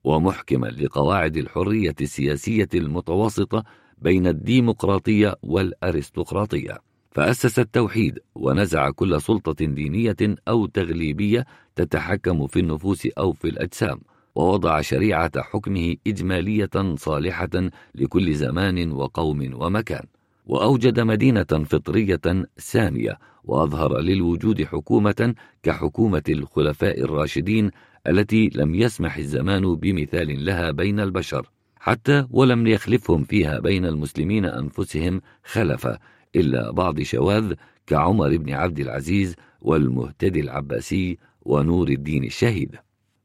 ومحكما لقواعد الحرية السياسية المتوسطة بين الديمقراطية والأرستقراطية. فأسس التوحيد ونزع كل سلطة دينية أو تغليبية تتحكم في النفوس أو في الأجسام ووضع شريعة حكمه إجمالية صالحة لكل زمان وقوم ومكان. وأوجد مدينة فطرية سامية وأظهر للوجود حكومة كحكومة الخلفاء الراشدين التي لم يسمح الزمان بمثال لها بين البشر حتى ولم يخلفهم فيها بين المسلمين أنفسهم خلفا إلا بعض شواذ كعمر بن عبد العزيز والمهتدي العباسي ونور الدين الشهيد.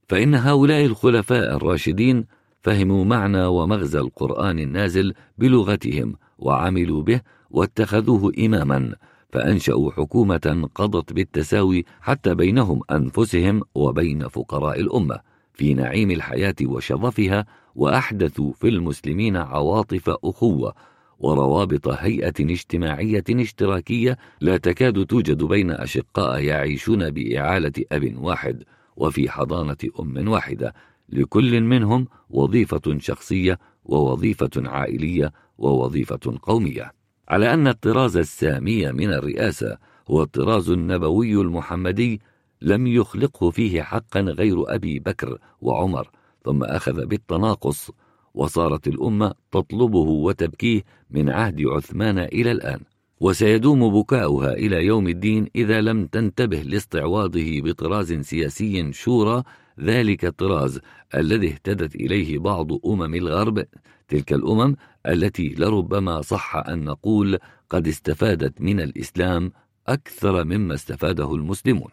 فإن هؤلاء الخلفاء الراشدين فهموا معنى ومغزى القرآن النازل بلغتهم وعملوا به واتخذوه إماما فأنشأوا حكومة قضت بالتساوي حتى بينهم أنفسهم وبين فقراء الأمة في نعيم الحياة وشظفها وأحدثوا في المسلمين عواطف أخوة وروابط هيئة اجتماعية اشتراكية لا تكاد توجد بين أشقاء يعيشون بإعالة أب واحد وفي حضانة أم واحدة لكل منهم وظيفة شخصية ووظيفة عائلية ووظيفة قومية. على أن الطراز السامي من الرئاسة هو الطراز النبوي المحمدي لم يخلقه فيه حقا غير أبي بكر وعمر ثم أخذ بالتناقص وصارت الأمة تطلبه وتبكيه من عهد عثمان إلى الآن. وسيدوم بكاؤها إلى يوم الدين إذا لم تنتبه لاستعواضه بطراز سياسي شورى ذلك الطراز الذي اهتدت إليه بعض أمم الغرب تلك الأمم التي لربما صح أن نقول قد استفادت من الإسلام أكثر مما استفاده المسلمون.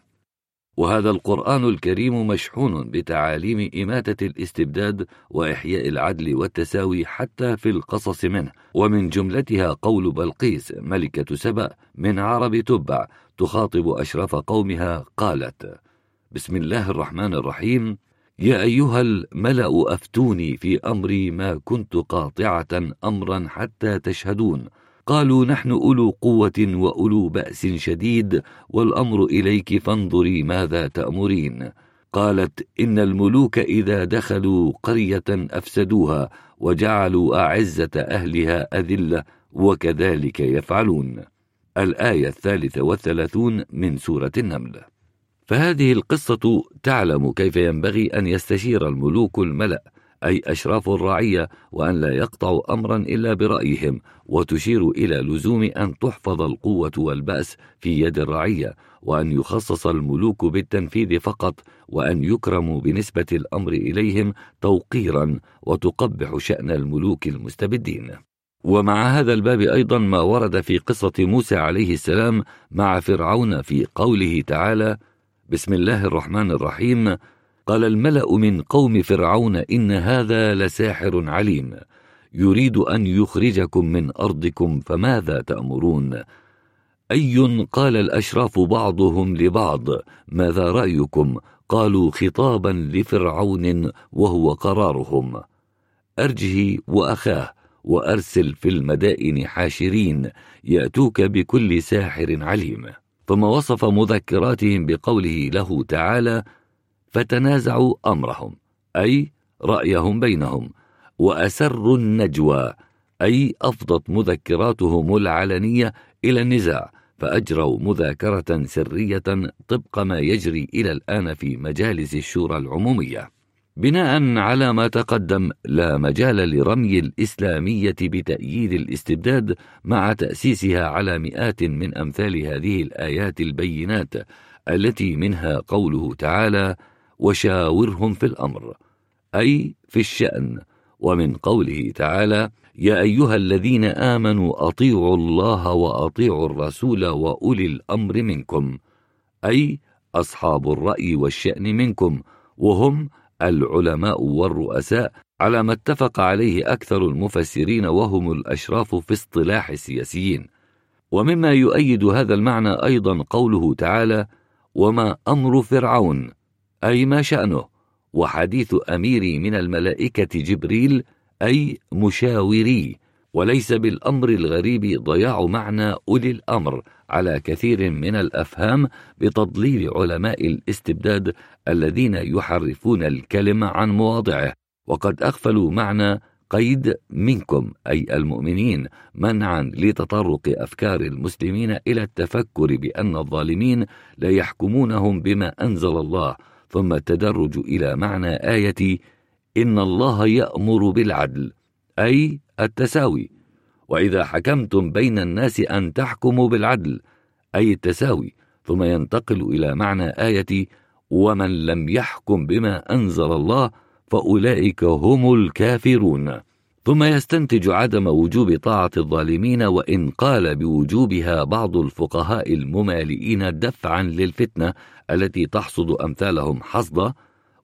وهذا القرآن الكريم مشحون بتعاليم إماتة الاستبداد وإحياء العدل والتساوي حتى في القصص منه. ومن جملتها قول بلقيس ملكة سبأ من عرب تبع تخاطب أشرف قومها قالت بسم الله الرحمن الرحيم يا أيها الملأ أفتوني في أمري ما كنت قاطعة أمرا حتى تشهدون. قالوا نحن أولو قوة وأولو بأس شديد والأمر إليك فانظري ماذا تأمرين. قالت إن الملوك إذا دخلوا قرية أفسدوها وجعلوا أعزة أهلها أذلة وكذلك يفعلون. الآية الثالثة والثلاثون من سورة النمل. فهذه القصة تعلم كيف ينبغي أن يستشير الملوك الملأ أي أشراف الرعية وأن لا يقطعوا أمرا إلا برأيهم وتشير إلى لزوم أن تحفظ القوة والبأس في يد الرعية وأن يخصص الملوك بالتنفيذ فقط وأن يكرموا بنسبة الأمر إليهم توقيرا وتقبح شأن الملوك المستبدين. ومع هذا الباب أيضا ما ورد في قصة موسى عليه السلام مع فرعون في قوله تعالى بسم الله الرحمن الرحيم. قال الملأ من قوم فرعون إن هذا لساحر عليم. يريد أن يخرجكم من أرضكم فماذا تأمرون؟ أي قال الأشراف بعضهم لبعض ماذا رأيكم؟ قالوا خطابا لفرعون وهو قرارهم. أرجه وأخاه وأرسل في المدائن حاشرين يأتوك بكل ساحر عليم. ثم وصف مذكراتهم بقوله له تعالى فتنازعوا أمرهم أي رأيهم بينهم وأسروا النجوى أي أفضت مذكراتهم العلنية إلى النزاع فأجروا مذاكرة سرية طبق ما يجري إلى الآن في مجالس الشورى العمومية. بناء على ما تقدم لا مجال لرمي الإسلامية بتأييد الاستبداد مع تأسيسها على مئات من أمثال هذه الآيات البينات التي منها قوله تعالى وشاورهم في الأمر أي في الشأن. ومن قوله تعالى يا أيها الذين آمنوا أطيعوا الله وأطيعوا الرسول وأولي الأمر منكم أي أصحاب الرأي والشأن منكم وهم العلماء والرؤساء على ما اتفق عليه أكثر المفسرين وهم الأشراف في اصطلاح السياسيين. ومما يؤيد هذا المعنى أيضا قوله تعالى وما أمر فرعون أي ما شأنه وحديث أميري من الملائكة جبريل أي مشاوري وليس بالأمر الغريب ضياع معنى أولي الأمر. على كثير من الأفهام بتضليل علماء الاستبداد الذين يحرفون الكلمة عن مواضعه. وقد أغفلوا معنى قيد منكم أي المؤمنين منعا لتطرق أفكار المسلمين إلى التفكر بأن الظالمين لا يحكمونهم بما أنزل الله. ثم التدرج إلى معنى آية إن الله يأمر بالعدل أي التساوي. وإذا حكمتم بين الناس أن تحكموا بالعدل أي التساوي ثم ينتقل إلى معنى آية ومن لم يحكم بما أنزل الله فأولئك هم الكافرون. ثم يستنتج عدم وجوب طاعة الظالمين وإن قال بوجوبها بعض الفقهاء الممالئين دفعا للفتنة التي تحصد أمثالهم حصدا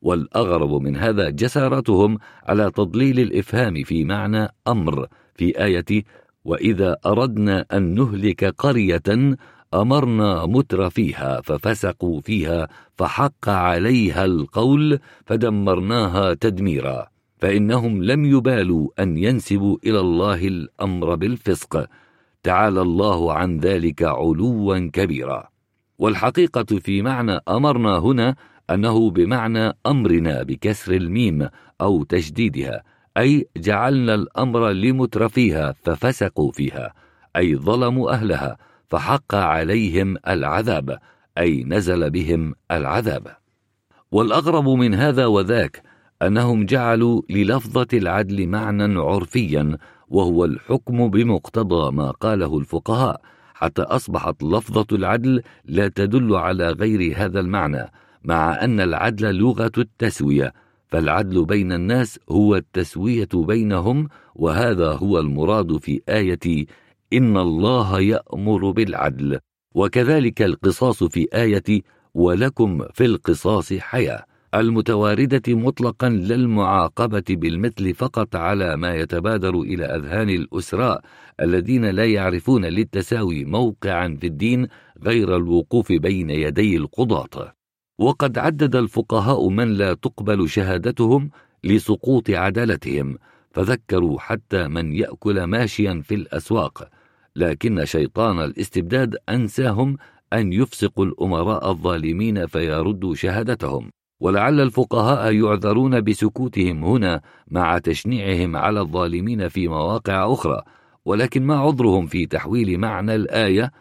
والأغرب من هذا جسارتهم على تضليل الإفهام في معنى أمر. في آية وإذا أردنا أن نهلك قرية أمرنا متر فيها ففسقوا فيها فحق عليها القول فدمرناها تدميرا فإنهم لم يبالوا أن ينسبوا إلى الله الأمر بالفسق تعالى الله عن ذلك علوا كبيرا. والحقيقة في معنى أمرنا هنا أنه بمعنى أمرنا بكسر الميم أو تشديدها أي جعلنا الأمر لمترفيها ففسقوا فيها أي ظلموا أهلها فحق عليهم العذاب أي نزل بهم العذاب. والأغرب من هذا وذاك أنهم جعلوا للفظة العدل معنى عرفيا وهو الحكم بمقتضى ما قاله الفقهاء حتى أصبحت لفظة العدل لا تدل على غير هذا المعنى مع أن العدل لغة التسوية فالعدل بين الناس هو التسوية بينهم وهذا هو المراد في آية إن الله يأمر بالعدل. وكذلك القصاص في آية ولكم في القصاص حياة. المتواردة مطلقا للمعاقبة بالمثل فقط على ما يتبادر إلى أذهان الأسراء الذين لا يعرفون للتساوي موقعا في الدين غير الوقوف بين يدي القضاة. وقد عدد الفقهاء من لا تقبل شهادتهم لسقوط عدالتهم فذكروا حتى من يأكل ماشيا في الأسواق. لكن شيطان الاستبداد أنساهم أن يفسقوا الأمراء الظالمين فيردوا شهادتهم. ولعل الفقهاء يعذرون بسكوتهم هنا مع تشنيعهم على الظالمين في مواقع أخرى. ولكن ما عذرهم في تحويل معنى الآية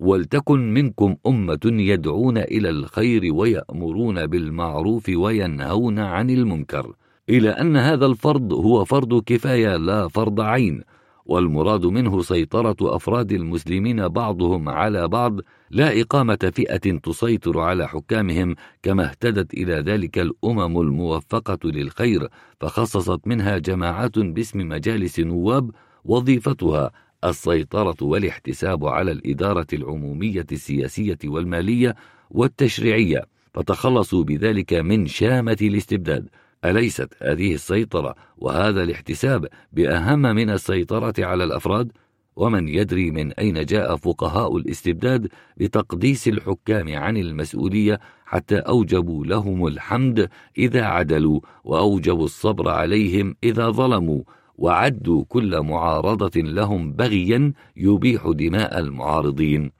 ولتكن منكم أمة يدعون إلى الخير ويأمرون بالمعروف وينهون عن المنكر. إلى أن هذا الفرض هو فرض كفاية لا فرض عين والمراد منه سيطرة أفراد المسلمين بعضهم على بعض لا إقامة فئة تسيطر على حكامهم كما اهتدت إلى ذلك الأمم الموفقة للخير فخصصت منها جماعات باسم مجالس نواب وظيفتها السيطرة والاحتساب على الإدارة العمومية السياسية والمالية والتشريعية فتخلصوا بذلك من شامة الاستبداد أليست هذه السيطرة وهذا الاحتساب بأهم من السيطرة على الأفراد؟ ومن يدري من أين جاء فقهاء الاستبداد بتقديس الحكام عن المسؤولية حتى أوجبوا لهم الحمد إذا عدلوا وأوجبوا الصبر عليهم إذا ظلموا وعدوا كل معارضة لهم بغيا يبيح دماء المعارضين.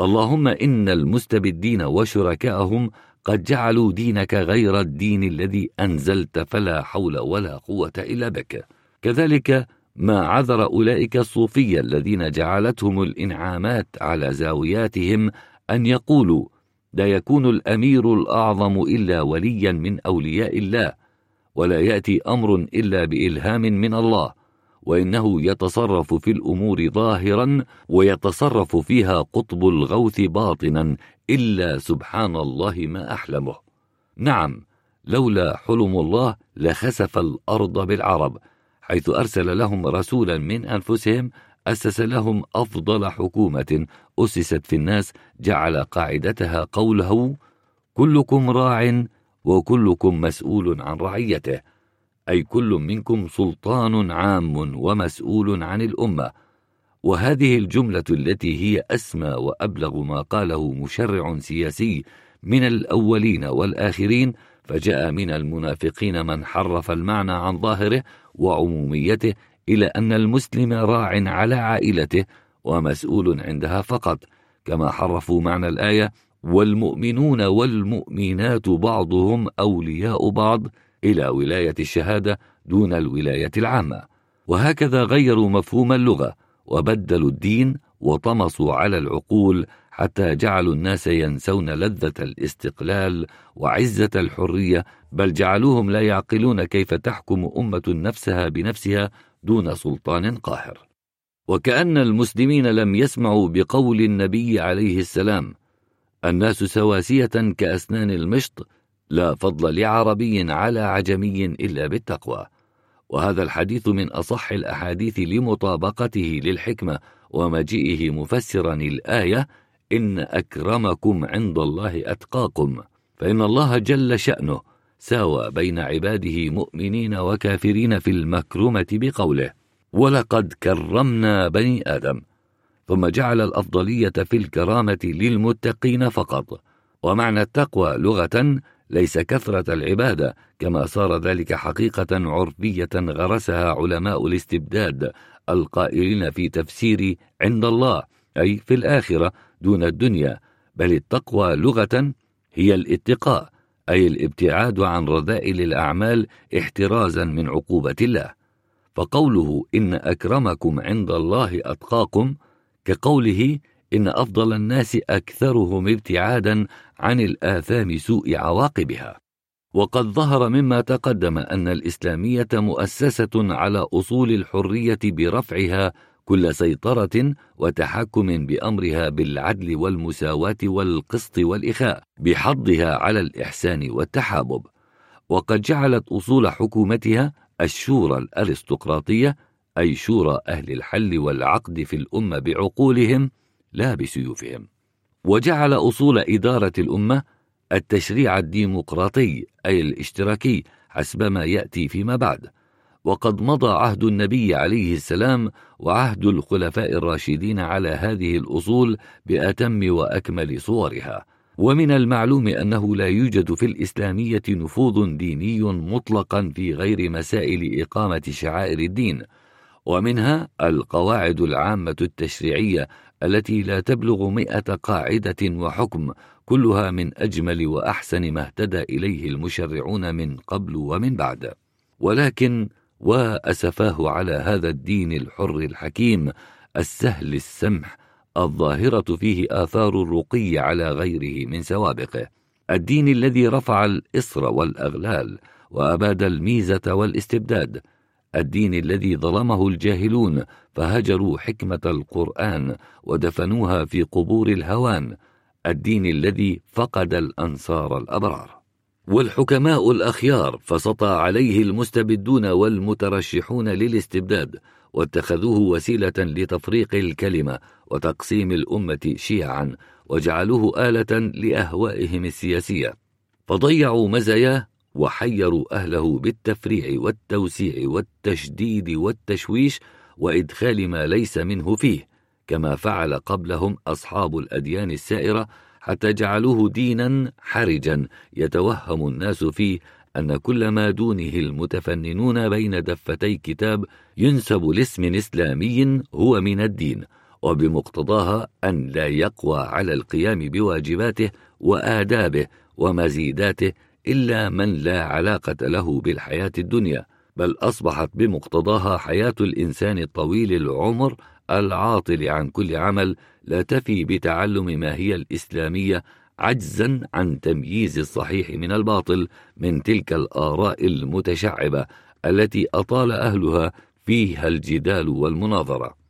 اللهم إن المستبدين وشركاءهم قد جعلوا دينك غير الدين الذي أنزلت فلا حول ولا قوة إلا بك. كذلك ما عذر أولئك الصوفية الذين جعلتهم الإنعامات على زاوياتهم أن يقولوا لا يكون الأمير الأعظم إلا وليا من أولياء الله ولا يأتي أمر إلا بإلهام من الله وإنه يتصرف في الأمور ظاهرا ويتصرف فيها قطب الغوث باطنا إلا سبحان الله ما أحلمه. نعم لولا حلم الله لخسف الأرض بالعرب حيث أرسل لهم رسولا من أنفسهم أسس لهم أفضل حكومة أسست في الناس جعل قاعدتها قوله كلكم راع وكلكم مسؤول عن رعيته أي كل منكم سلطان عام ومسؤول عن الأمة. وهذه الجملة التي هي أسمى وأبلغ ما قاله مشرع سياسي من الأولين والآخرين فجاء من المنافقين من حرف المعنى عن ظاهره وعموميته إلى أن المسلم راع على عائلته ومسؤول عندها فقط كما حرفوا معنى الآية والمؤمنون والمؤمنات بعضهم أولياء بعض إلى ولاية الشهادة دون الولاية العامة. وهكذا غيروا مفهوم اللغة وبدلوا الدين وطمسوا على العقول حتى جعلوا الناس ينسون لذة الاستقلال وعزة الحرية بل جعلوهم لا يعقلون كيف تحكم أمة نفسها بنفسها دون سلطان قاهر. وكأن المسلمين لم يسمعوا بقول النبي عليه السلام الناس سواسية كأسنان المشط لا فضل لعربي على عجمي إلا بالتقوى. وهذا الحديث من أصح الأحاديث لمطابقته للحكمة ومجيئه مفسرا الآية إن أكرمكم عند الله أتقاكم. فإن الله جل شأنه ساوى بين عباده مؤمنين وكافرين في المكرمة بقوله ولقد كرمنا بني آدم ثم جعل الأفضلية في الكرامة للمتقين فقط. ومعنى التقوى لغة ليس كثرة العبادة كما صار ذلك حقيقة عرفية غرسها علماء الاستبداد القائلين في تفسير عند الله أي في الآخرة دون الدنيا. بل التقوى لغة هي الاتقاء أي الابتعاد عن رذائل الأعمال احترازا من عقوبة الله. فقوله إن أكرمكم عند الله أتقاكم كقوله إن أفضل الناس أكثرهم ابتعادا عن الآثام سوء عواقبها. وقد ظهر مما تقدم أن الإسلامية مؤسسة على أصول الحرية برفعها كل سيطرة وتحكم بأمرها بالعدل والمساواة والقسط والإخاء بحضها على الإحسان والتحابب. وقد جعلت أصول حكومتها الشورى الأرستقراطية أي شورى أهل الحل والعقد في الأمة بعقولهم لا بسيوفهم. وجعل أصول إدارة الأمة التشريع الديمقراطي أي الاشتراكي حسب ما يأتي فيما بعد. وقد مضى عهد النبي عليه السلام وعهد الخلفاء الراشدين على هذه الأصول بأتم وأكمل صورها. ومن المعلوم أنه لا يوجد في الإسلامية نفوذ ديني مطلقا في غير مسائل إقامة شعائر الدين. ومنها القواعد العامة التشريعية التي لا تبلغ مئة قاعدة وحكم كلها من أجمل وأحسن ما اهتدى إليه المشرعون من قبل ومن بعد. ولكن وأسفاه على هذا الدين الحر الحكيم السهل السمح الظاهرة فيه آثار الرقي على غيره من سوابقه. الدين الذي رفع الإصر والأغلال وأباد الميزة والاستبداد الدين الذي ظلمه الجاهلون فهجروا حكمة القرآن ودفنوها في قبور الهوان الدين الذي فقد الأنصار الأبرار. والحكماء الأخيار فسطى عليه المستبدون والمترشحون للاستبداد واتخذوه وسيلة لتفريق الكلمة وتقسيم الأمة شيعا وجعلوه آلة لأهوائهم السياسية. فضيعوا مزاياه وحيروا أهله بالتفريع والتوسيع والتشديد والتشويش وإدخال ما ليس منه فيه كما فعل قبلهم أصحاب الأديان السائرة حتى جعلوه دينا حرجا. يتوهم الناس فيه أن كل ما دونه المتفننون بين دفتي كتاب ينسب لاسم إسلامي هو من الدين وبمقتضاها أن لا يقوى على القيام بواجباته وآدابه ومزيداته إلا من لا علاقة له بالحياة الدنيا بل أصبحت بمقتضاها حياة الإنسان الطويل العمر العاطل عن كل عمل لا تفي بتعلم ما هي الإسلامية عجزا عن تمييز الصحيح من الباطل من تلك الآراء المتشعبة التي أطال أهلها فيها الجدال والمناظرة.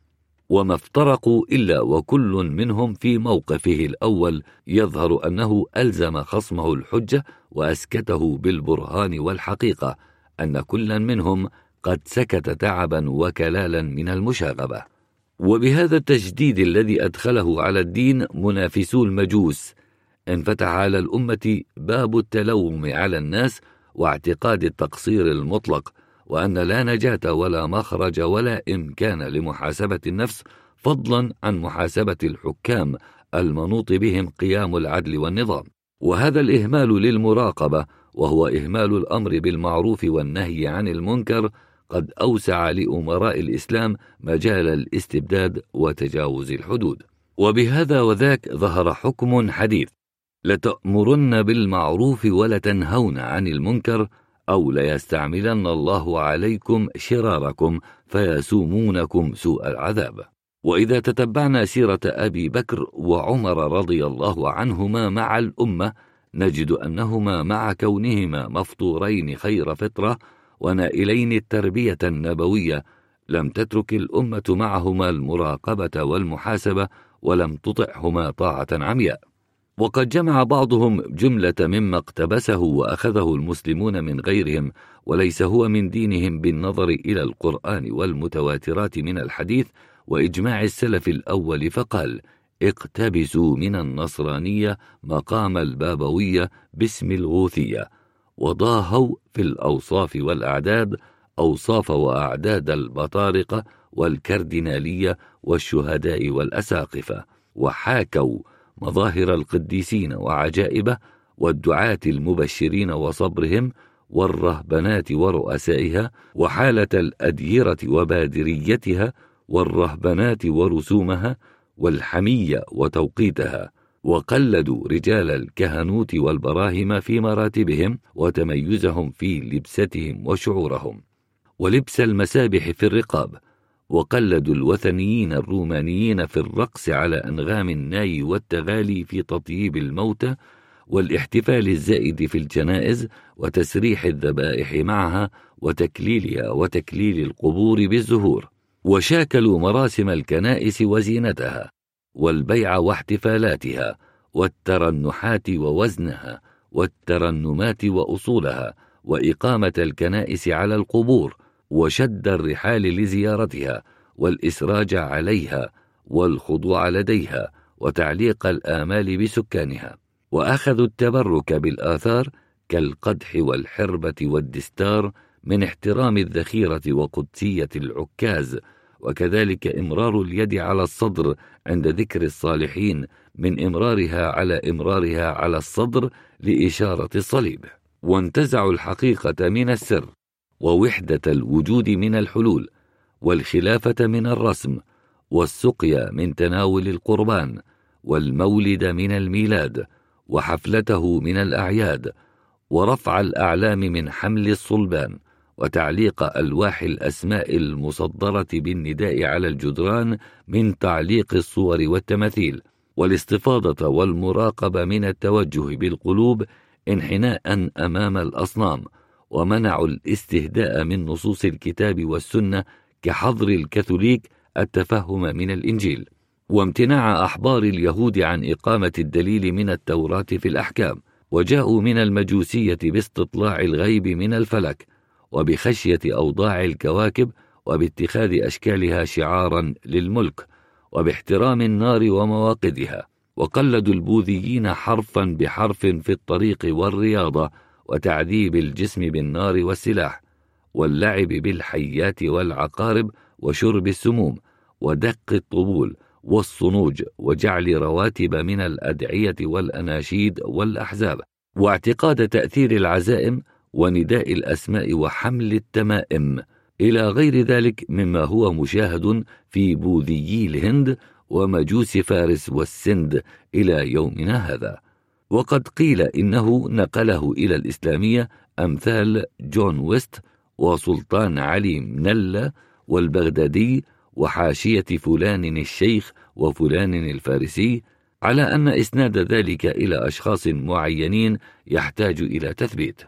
وما افترقوا إلا وكل منهم في موقفه الأول يظهر أنه ألزم خصمه الحجة وأسكته بالبرهان والحقيقة أن كلا منهم قد سكت تعبا وكلالا من المشاغبة. وبهذا التجديد الذي أدخله على الدين منافسو المجوس انفتح على الأمة باب التلوم على الناس واعتقاد التقصير المطلق وأن لا نجاة ولا مخرج ولا إمكان لمحاسبة النفس فضلا عن محاسبة الحكام المنوط بهم قيام العدل والنظام. وهذا الإهمال للمراقبة وهو إهمال الأمر بالمعروف والنهي عن المنكر قد أوسع لأمراء الإسلام مجال الاستبداد وتجاوز الحدود. وبهذا وذاك ظهر حكم حديث لتأمرن بالمعروف ولتنهون عن المنكر أو ليستعملن الله عليكم شراركم فيسومونكم سوء العذاب. وإذا تتبعنا سيرة أبي بكر وعمر رضي الله عنهما مع الأمة نجد أنهما مع كونهما مفطورين خير فطرة ونائلين التربية النبوية. لم تترك الأمة معهما المراقبة والمحاسبة ولم تطعهما طاعة عمياء. وقد جمع بعضهم جملة مما اقتبسه وأخذه المسلمون من غيرهم وليس هو من دينهم بالنظر إلى القرآن والمتواترات من الحديث وإجماع السلف الأول فقال اقتبسوا من النصرانية مقام البابوية باسم الغوثية وضاهوا في الأوصاف والأعداد أوصاف وأعداد البطارقة والكردينالية والشهداء والأساقفة وحاكوا مظاهر القديسين وعجائبه والدعاة المبشرين وصبرهم والرهبنات ورؤسائها وحالة الأديرة وبادريتها والرهبنات ورسومها والحمية وتوقيتها وقلدوا رجال الكهنوت والبراهم في مراتبهم وتميزهم في لبستهم وشعورهم ولبس المسابح في الرقاب وقلدوا الوثنيين الرومانيين في الرقص على أنغام الناي والتغالي في تطييب الموتى والاحتفال الزائد في الجنائز وتسريح الذبائح معها وتكليلها وتكليل القبور بالزهور. وشاكلوا مراسم الكنائس وزينتها والبيع واحتفالاتها والترنحات ووزنها والترنمات وأصولها وإقامة الكنائس على القبور وشد الرحال لزيارتها والإسراج عليها والخضوع لديها وتعليق الآمال بسكانها. وأخذوا التبرك بالآثار كالقدح والحربة والدستار من احترام الذخيرة وقدسية العكاز وكذلك إمرار اليد على الصدر عند ذكر الصالحين من إمرارها على إمرارها على الصدر لإشارة الصليب. وانتزعوا الحقيقة من السر. ووحدة الوجود من الحلول والخلافة من الرسم والسقيا من تناول القربان والمولد من الميلاد وحفلته من الأعياد ورفع الأعلام من حمل الصلبان وتعليق ألواح الأسماء المصدرة بالنداء على الجدران من تعليق الصور والتماثيل والاستفاضة والمراقبة من التوجه بالقلوب انحناء أمام الأصنام. ومنعوا الاستهداء من نصوص الكتاب والسنة كحظر الكاثوليك التفهم من الإنجيل وامتناع أحبار اليهود عن إقامة الدليل من التوراة في الأحكام وجاءوا من المجوسية باستطلاع الغيب من الفلك وبخشية أوضاع الكواكب وباتخاذ أشكالها شعارا للملك وباحترام النار ومواقدها وقلدوا البوذيين حرفا بحرف في الطريق والرياضة وتعذيب الجسم بالنار والسلاح واللعب بالحيات والعقارب وشرب السموم ودق الطبول والصنوج وجعل رواتب من الأدعية والأناشيد والأحزاب واعتقاد تأثير العزائم ونداء الأسماء وحمل التمائم. إلى غير ذلك مما هو مشاهد في بوذيي الهند ومجوس فارس والسند إلى يومنا هذا. وقد قيل إنه نقله إلى الإسلامية أمثال جون ويست وسلطان علي منلا والبغدادي وحاشية فلان الشيخ وفلان الفارسي على أن إسناد ذلك إلى أشخاص معينين يحتاج إلى تثبيت.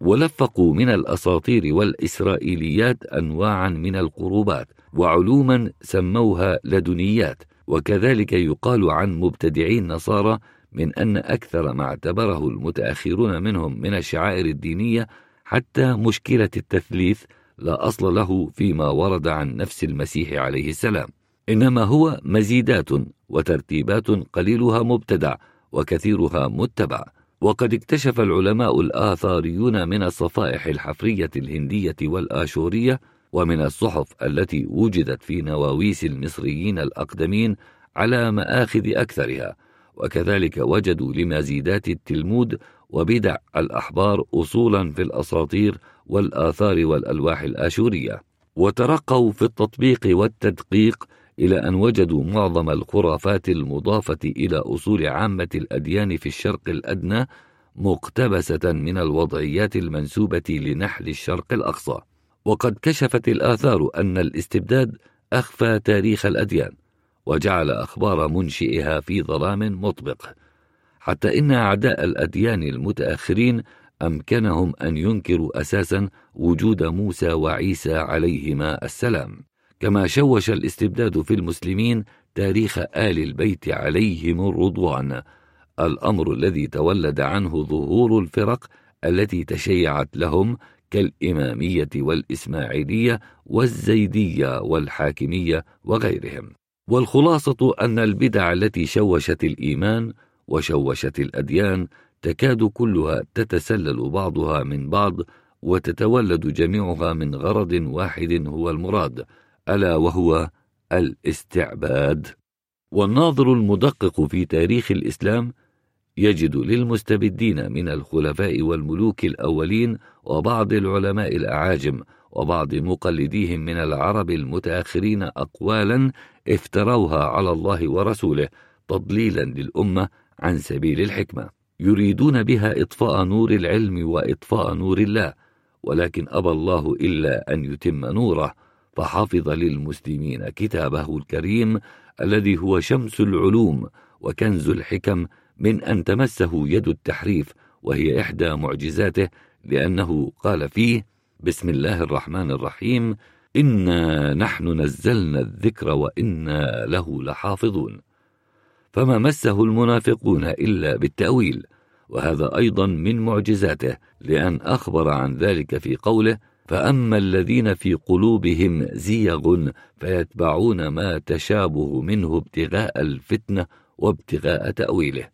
ولفقوا من الأساطير والإسرائيليات أنواعا من القروبات وعلوما سموها لدنيات وكذلك يقال عن مبتدعي النصارى من أن أكثر ما اعتبره المتأخرون منهم من الشعائر الدينية حتى مشكلة التثليث لا أصل له فيما ورد عن نفس المسيح عليه السلام. إنما هو مزيدات وترتيبات قليلها مبتدع وكثيرها متبع. وقد اكتشف العلماء الآثاريون من الصفائح الحفرية الهندية والآشورية ومن الصحف التي وجدت في نواويس المصريين الأقدمين على مآخذ أكثرها وكذلك وجدوا لمزيدات التلمود وبدع الأحبار أصولا في الأساطير والآثار والألواح الآشورية. وترقوا في التطبيق والتدقيق إلى أن وجدوا معظم الخرافات المضافة إلى أصول عامة الأديان في الشرق الأدنى مقتبسة من الوضعيات المنسوبة لنحل الشرق الأقصى. وقد كشفت الآثار أن الاستبداد أخفى تاريخ الأديان. وجعل أخبار منشئها في ظلام مطبق. حتى إن أعداء الأديان المتأخرين أمكنهم أن ينكروا أساسا وجود موسى وعيسى عليهما السلام. كما شوش الاستبداد في المسلمين تاريخ آل البيت عليهم الرضوان. الأمر الذي تولد عنه ظهور الفرق التي تشيعت لهم كالإمامية والإسماعيلية والزيدية والحاكمية وغيرهم. والخلاصة أن البدع التي شوشت الإيمان وشوشت الأديان تكاد كلها تتسلل بعضها من بعض وتتولد جميعها من غرض واحد هو المراد ألا وهو الاستعباد. والناظر المدقق في تاريخ الإسلام يجد للمستبدين من الخلفاء والملوك الأولين وبعض العلماء الأعاجم وبعض مقلديهم من العرب المتأخرين اقوالا افتروها على الله ورسوله تضليلا للأمة عن سبيل الحكمة. يريدون بها إطفاء نور العلم وإطفاء نور الله ولكن أبى الله إلا أن يتم نوره فحفظ للمسلمين كتابه الكريم الذي هو شمس العلوم وكنز الحكم من أن تمسه يد التحريف وهي إحدى معجزاته لأنه قال فيه بسم الله الرحمن الرحيم انا نحن نزلنا الذكر وأنا له لحافظون. فما مسه المنافقون الا بالتاويل. وهذا أيضا من معجزاته لأن اخبر عن ذلك في قوله فاما الذين في قلوبهم زيغ فيتبعون ما تشابه منه ابتغاء الفتنه وابتغاء تاويله.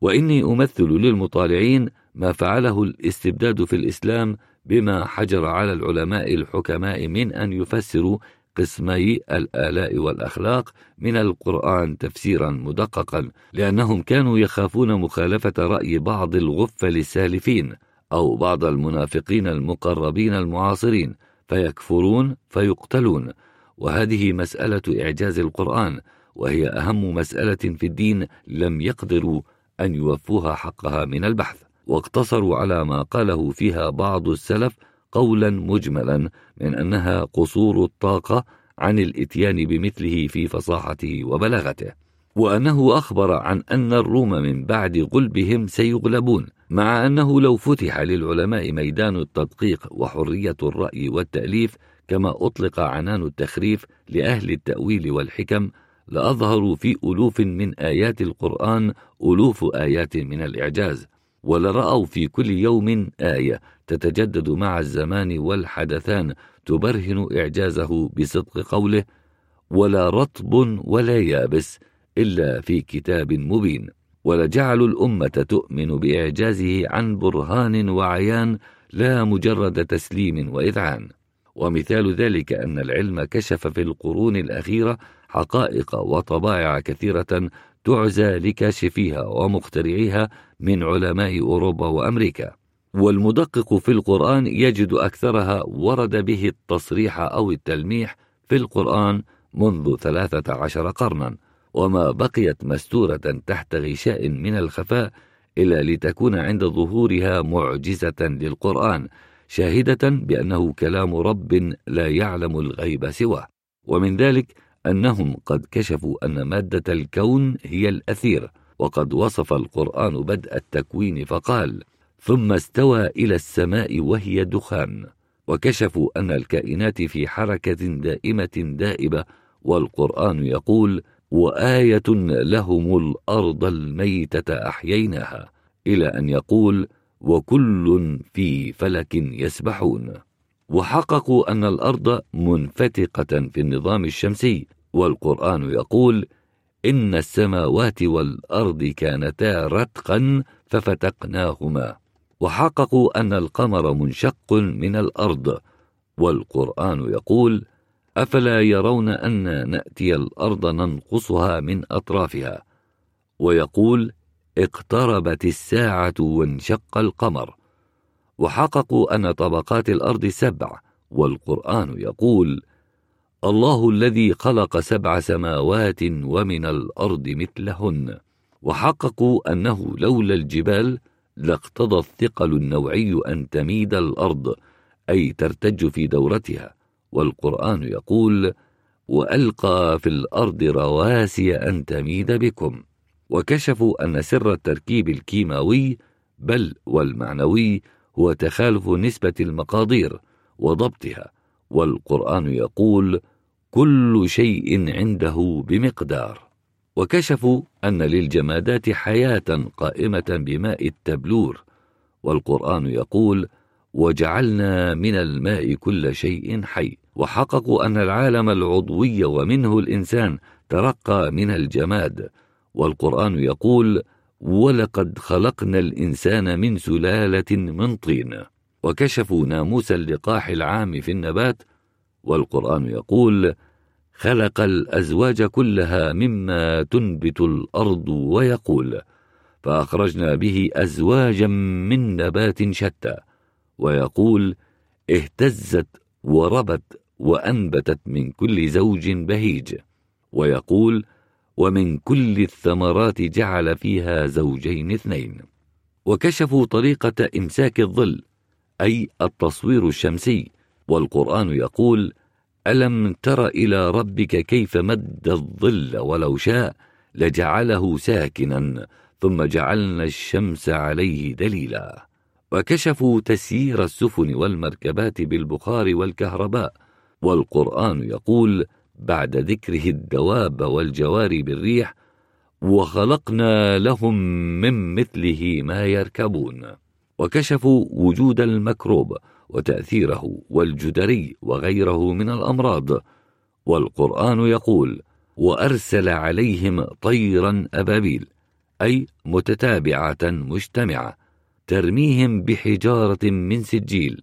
واني امثل للمطالعين ما فعله الاستبداد في الاسلام بما حجر على العلماء الحكماء من أن يفسروا قسمي الآلاء والأخلاق من القرآن تفسيرا مدققا لأنهم كانوا يخافون مخالفة رأي بعض الغفل السالفين أو بعض المنافقين المقربين المعاصرين فيكفرون فيقتلون. وهذه مسألة إعجاز القرآن وهي أهم مسألة في الدين لم يقدروا أن يوفوها حقها من البحث. واقتصروا على ما قاله فيها بعض السلف قولا مجملا من أنها قصور الطاقة عن الإتيان بمثله في فصاحته وبلاغته. وأنه أخبر عن أن الروم من بعد غلبهم سيغلبون مع أنه لو فتح للعلماء ميدان التدقيق وحرية الرأي والتأليف كما أطلق عنان التخريف لأهل التأويل والحكم لأظهروا في ألوف من آيات القرآن ألوف آيات من الإعجاز. ولرأوا في كل يوم آية تتجدد مع الزمان والحدثان تبرهن إعجازه بصدق قوله ولا رطب ولا يابس إلا في كتاب مبين. ولجعلوا الأمة تؤمن بإعجازه عن برهان وعيان لا مجرد تسليم وإذعان. ومثال ذلك أن العلم كشف في القرون الأخيرة حقائق وطبائع كثيرة تعزى لكاشفيها ومخترعيها من علماء أوروبا وأمريكا. والمدقق في القرآن يجد أكثرها ورد به التصريح أو التلميح في القرآن منذ ثلاثة عشر قرنا. وما بقيت مستورة تحت غشاء من الخفاء إلا لتكون عند ظهورها معجزة للقرآن شاهدة بأنه كلام رب لا يعلم الغيب سواه. ومن ذلك أنهم قد كشفوا أن مادة الكون هي الأثير. وقد وصف القرآن بدء التكوين فقال ثم استوى إلى السماء وهي دخان وكشفوا أن الكائنات في حركة دائمة دائبة والقرآن يقول وآية لهم الأرض الميتة أحييناها إلى أن يقول وكل في فلك يسبحون وحققوا أن الأرض منفتقة في النظام الشمسي والقرآن يقول إن السماوات والأرض كانتا رتقا ففتقناهما. وحققوا أن القمر منشق من الأرض. والقرآن يقول أفلا يرون أن نأتي الأرض ننقصها من أطرافها. ويقول اقتربت الساعة وانشق القمر. وحققوا أن طبقات الأرض سبع. والقرآن يقول الله الذي خلق سبع سماوات ومن الأرض مثلهن. وحققوا أنه لولا الجبال لاقتضى الثقل النوعي أن تميد الأرض أي ترتج في دورتها. والقرآن يقول وألقى في الأرض رواسي أن تميد بكم وكشفوا أن سر التركيب الكيماوي بل والمعنوي هو تخالف نسبة المقادير وضبطها. والقرآن يقول كل شيء عنده بمقدار. وكشفوا أن للجمادات حياة قائمة بماء التبلور. والقرآن يقول وجعلنا من الماء كل شيء حي وحققوا أن العالم العضوي ومنه الإنسان ترقى من الجماد. والقرآن يقول ولقد خلقنا الإنسان من سلالة من طين وكشفوا ناموس اللقاح العام في النبات والقرآن يقول خلق الأزواج كلها مما تنبت الأرض ويقول فأخرجنا به أزواجا من نبات شتى ويقول اهتزت وربت وأنبتت من كل زوج بهيج ويقول ومن كل الثمرات جعل فيها زوجين اثنين وكشفوا طريقة إمساك الظل أي التصوير الشمسي والقرآن يقول ألم تر إلى ربك كيف مد الظل ولو شاء لجعله ساكنا ثم جعلنا الشمس عليه دليلا. وكشفوا تسيير السفن والمركبات بالبخار والكهرباء. والقرآن يقول بعد ذكره الدواب والجواري بالريح وخلقنا لهم من مثله ما يركبون. وكشفوا وجود المكروب وتأثيره والجدري وغيره من الأمراض. والقرآن يقول وأرسل عليهم طيرا أبابيل أي متتابعة مجتمعة ترميهم بحجارة من سجيل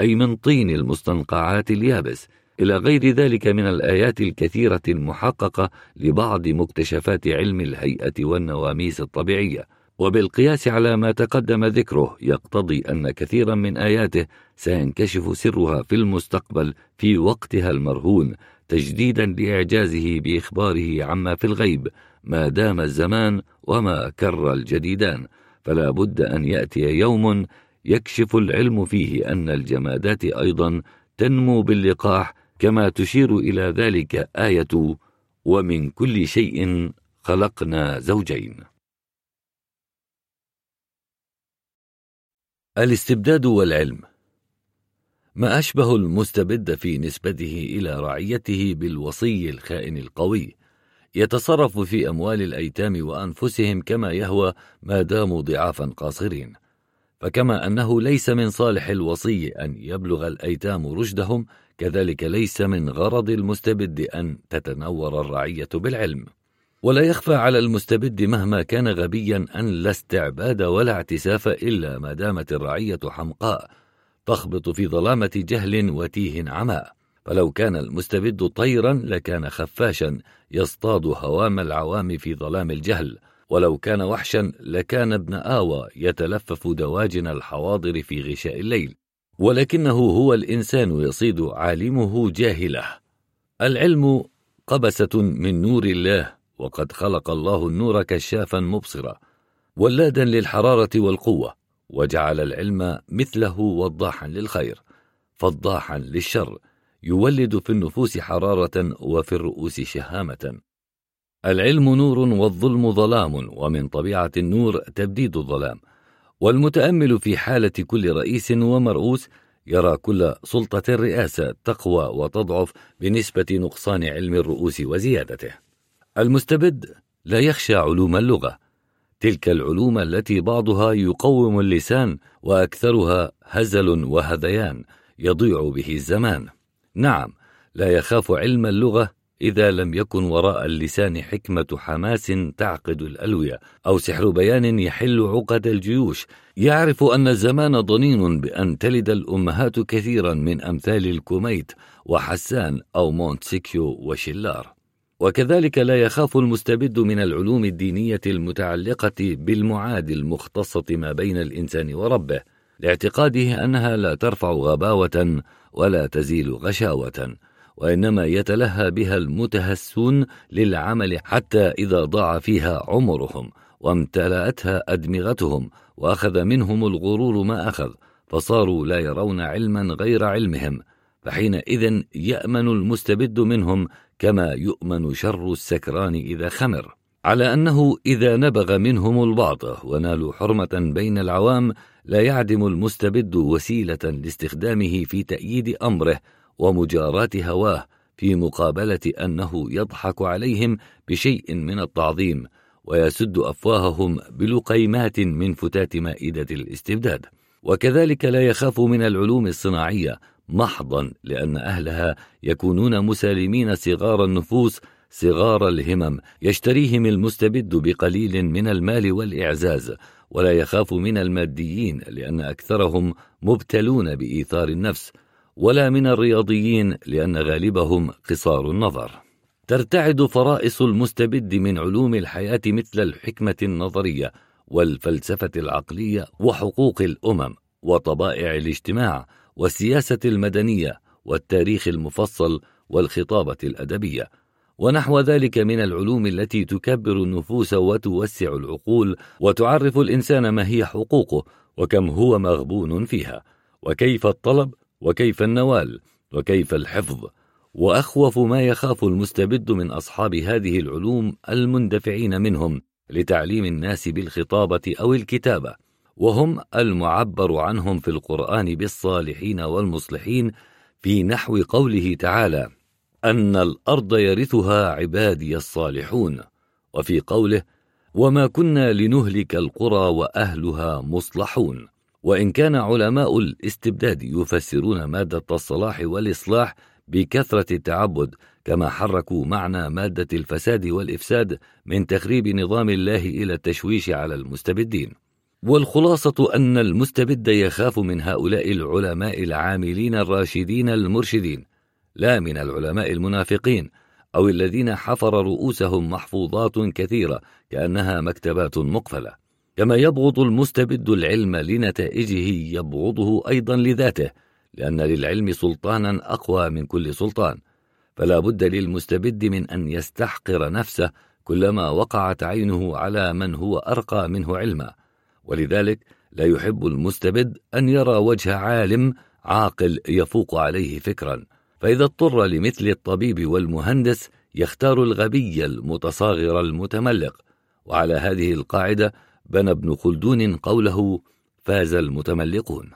أي من طين المستنقعات اليابس. إلى غير ذلك من الآيات الكثيرة المحققة لبعض مكتشفات علم الهيئة والنواميس الطبيعية. وبالقياس على ما تقدم ذكره يقتضي أن كثيرا من آياته سينكشف سرها في المستقبل في وقتها المرهون تجديدا لإعجازه بإخباره عما في الغيب ما دام الزمان وما كر الجديدان. فلا بد أن يأتي يوم يكشف العلم فيه أن الجمادات أيضا تنمو باللقاح كما تشير إلى ذلك آية ومن كل شيء خلقنا زوجين الاستبداد والعلم. ما أشبه المستبد في نسبته إلى رعيته بالوصي الخائن القوي. يتصرف في أموال الأيتام وأنفسهم كما يهوى ما داموا ضعافا قاصرين. فكما أنه ليس من صالح الوصي أن يبلغ الأيتام رشدهم كذلك ليس من غرض المستبد أن تتنور الرعية بالعلم. ولا يخفى على المستبد مهما كان غبيا أن لا استعباد ولا اعتساف إلا ما دامت الرعية حمقاء تخبط في ظلامة جهل وتيه عماء. فلو كان المستبد طيرا لكان خفاشا يصطاد هوام العوام في ظلام الجهل ولو كان وحشا لكان ابن آوى يتلفف دواجن الحواضر في غشاء الليل. ولكنه هو الإنسان يصيد عالمه جاهله. العلم قبسة من نور الله. وقد خلق الله النور كشافا مبصرا ولادا للحرارة والقوة وجعل العلم مثله وضاحا للخير فضاحا للشر يولد في النفوس حرارة وفي الرؤوس شهامة. العلم نور والظلم ظلام ومن طبيعة النور تبديد الظلام. والمتأمل في حالة كل رئيس ومرؤوس يرى كل سلطة الرئاسة تقوى وتضعف بنسبة نقصان علم الرؤوس وزيادته. المستبد لا يخشى علوم اللغة. تلك العلوم التي بعضها يقوم اللسان وأكثرها هزل وهذيان يضيع به الزمان. نعم لا يخاف علم اللغة إذا لم يكن وراء اللسان حكمة حماس تعقد الألوية أو سحر بيان يحل عقد الجيوش. يعرف أن الزمان ضنين بأن تلد الأمهات كثيرا من أمثال الكوميت وحسان أو مونتسيكيو وشلار وكذلك لا يخاف المستبد من العلوم الدينية المتعلقة بالمعاد المختصة ما بين الإنسان وربه لاعتقاده أنها لا ترفع غباوة ولا تزيل غشاوة وإنما يتلهى بها المتهسون للعمل حتى إذا ضاع فيها عمرهم وامتلأتها أدمغتهم وأخذ منهم الغرور ما أخذ فصاروا لا يرون علما غير علمهم فحينئذ يأمن المستبد منهم كما يؤمن شر السكران إذا خمر على أنه إذا نبغ منهم البعض ونالوا حرمة بين العوام لا يعدم المستبد وسيلة لاستخدامه في تأييد أمره ومجاراة هواه في مقابلة أنه يضحك عليهم بشيء من التعظيم ويسد أفواههم بلقيمات من فتات مائدة الاستبداد. وكذلك لا يخاف من العلوم الصناعية محضا لأن أهلها يكونون مسالمين صغار النفوس صغار الهمم يشتريهم المستبد بقليل من المال والإعزاز ولا يخاف من الماديين لأن أكثرهم مبتلون بإيثار النفس ولا من الرياضيين لأن غالبهم قصار النظر. ترتعد فرائص المستبد من علوم الحياة مثل الحكمة النظرية والفلسفة العقلية وحقوق الأمم وطبائع الاجتماع والسياسة المدنية والتاريخ المفصل والخطابة الأدبية. ونحو ذلك من العلوم التي تكبر النفوس وتوسع العقول وتعرف الإنسان ما هي حقوقه وكم هو مغبون فيها. وكيف الطلب وكيف النوال وكيف الحفظ. وأخوف ما يخاف المستبد من أصحاب هذه العلوم المندفعين منهم لتعليم الناس بالخطابة أو الكتابة. وهم المعبر عنهم في القرآن بالصالحين والمصلحين في نحو قوله تعالى أن الأرض يرثها عبادي الصالحون. وفي قوله وما كنا لنهلك القرى وأهلها مصلحون. وإن كان علماء الاستبداد يفسرون مادة الصلاح والإصلاح بكثرة التعبد كما حركوا معنى مادة الفساد والإفساد من تخريب نظام الله إلى التشويش على المستبدين. والخلاصة أن المستبد يخاف من هؤلاء العلماء العاملين الراشدين المرشدين لا من العلماء المنافقين أو الذين حفر رؤوسهم محفوظات كثيرة كأنها مكتبات مقفلة. كما يبغض المستبد العلم لنتائجه يبغضه أيضا لذاته لأن للعلم سلطانا أقوى من كل سلطان. فلا بد للمستبد من أن يستحقر نفسه كلما وقعت عينه على من هو أرقى منه علما. ولذلك لا يحب المستبد أن يرى وجه عالم عاقل يفوق عليه فكرا. فإذا اضطر لمثل الطبيب والمهندس يختار الغبي المتصاغر المتملق. وعلى هذه القاعدة بنى ابن خلدون قوله فاز المتملقون.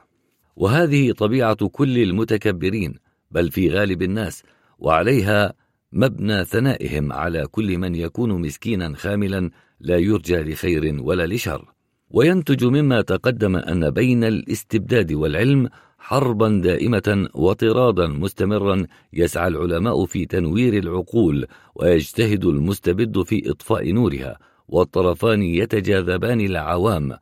وهذه طبيعة كل المتكبرين بل في غالب الناس وعليها مبنى ثنائهم على كل من يكون مسكينا خاملا لا يرجى لخير ولا لشر. وينتج مما تقدم أن بين الاستبداد والعلم حربا دائمة وطرادا مستمرا يسعى العلماء في تنوير العقول ويجتهد المستبد في إطفاء نورها والطرفان يتجاذبان العوام.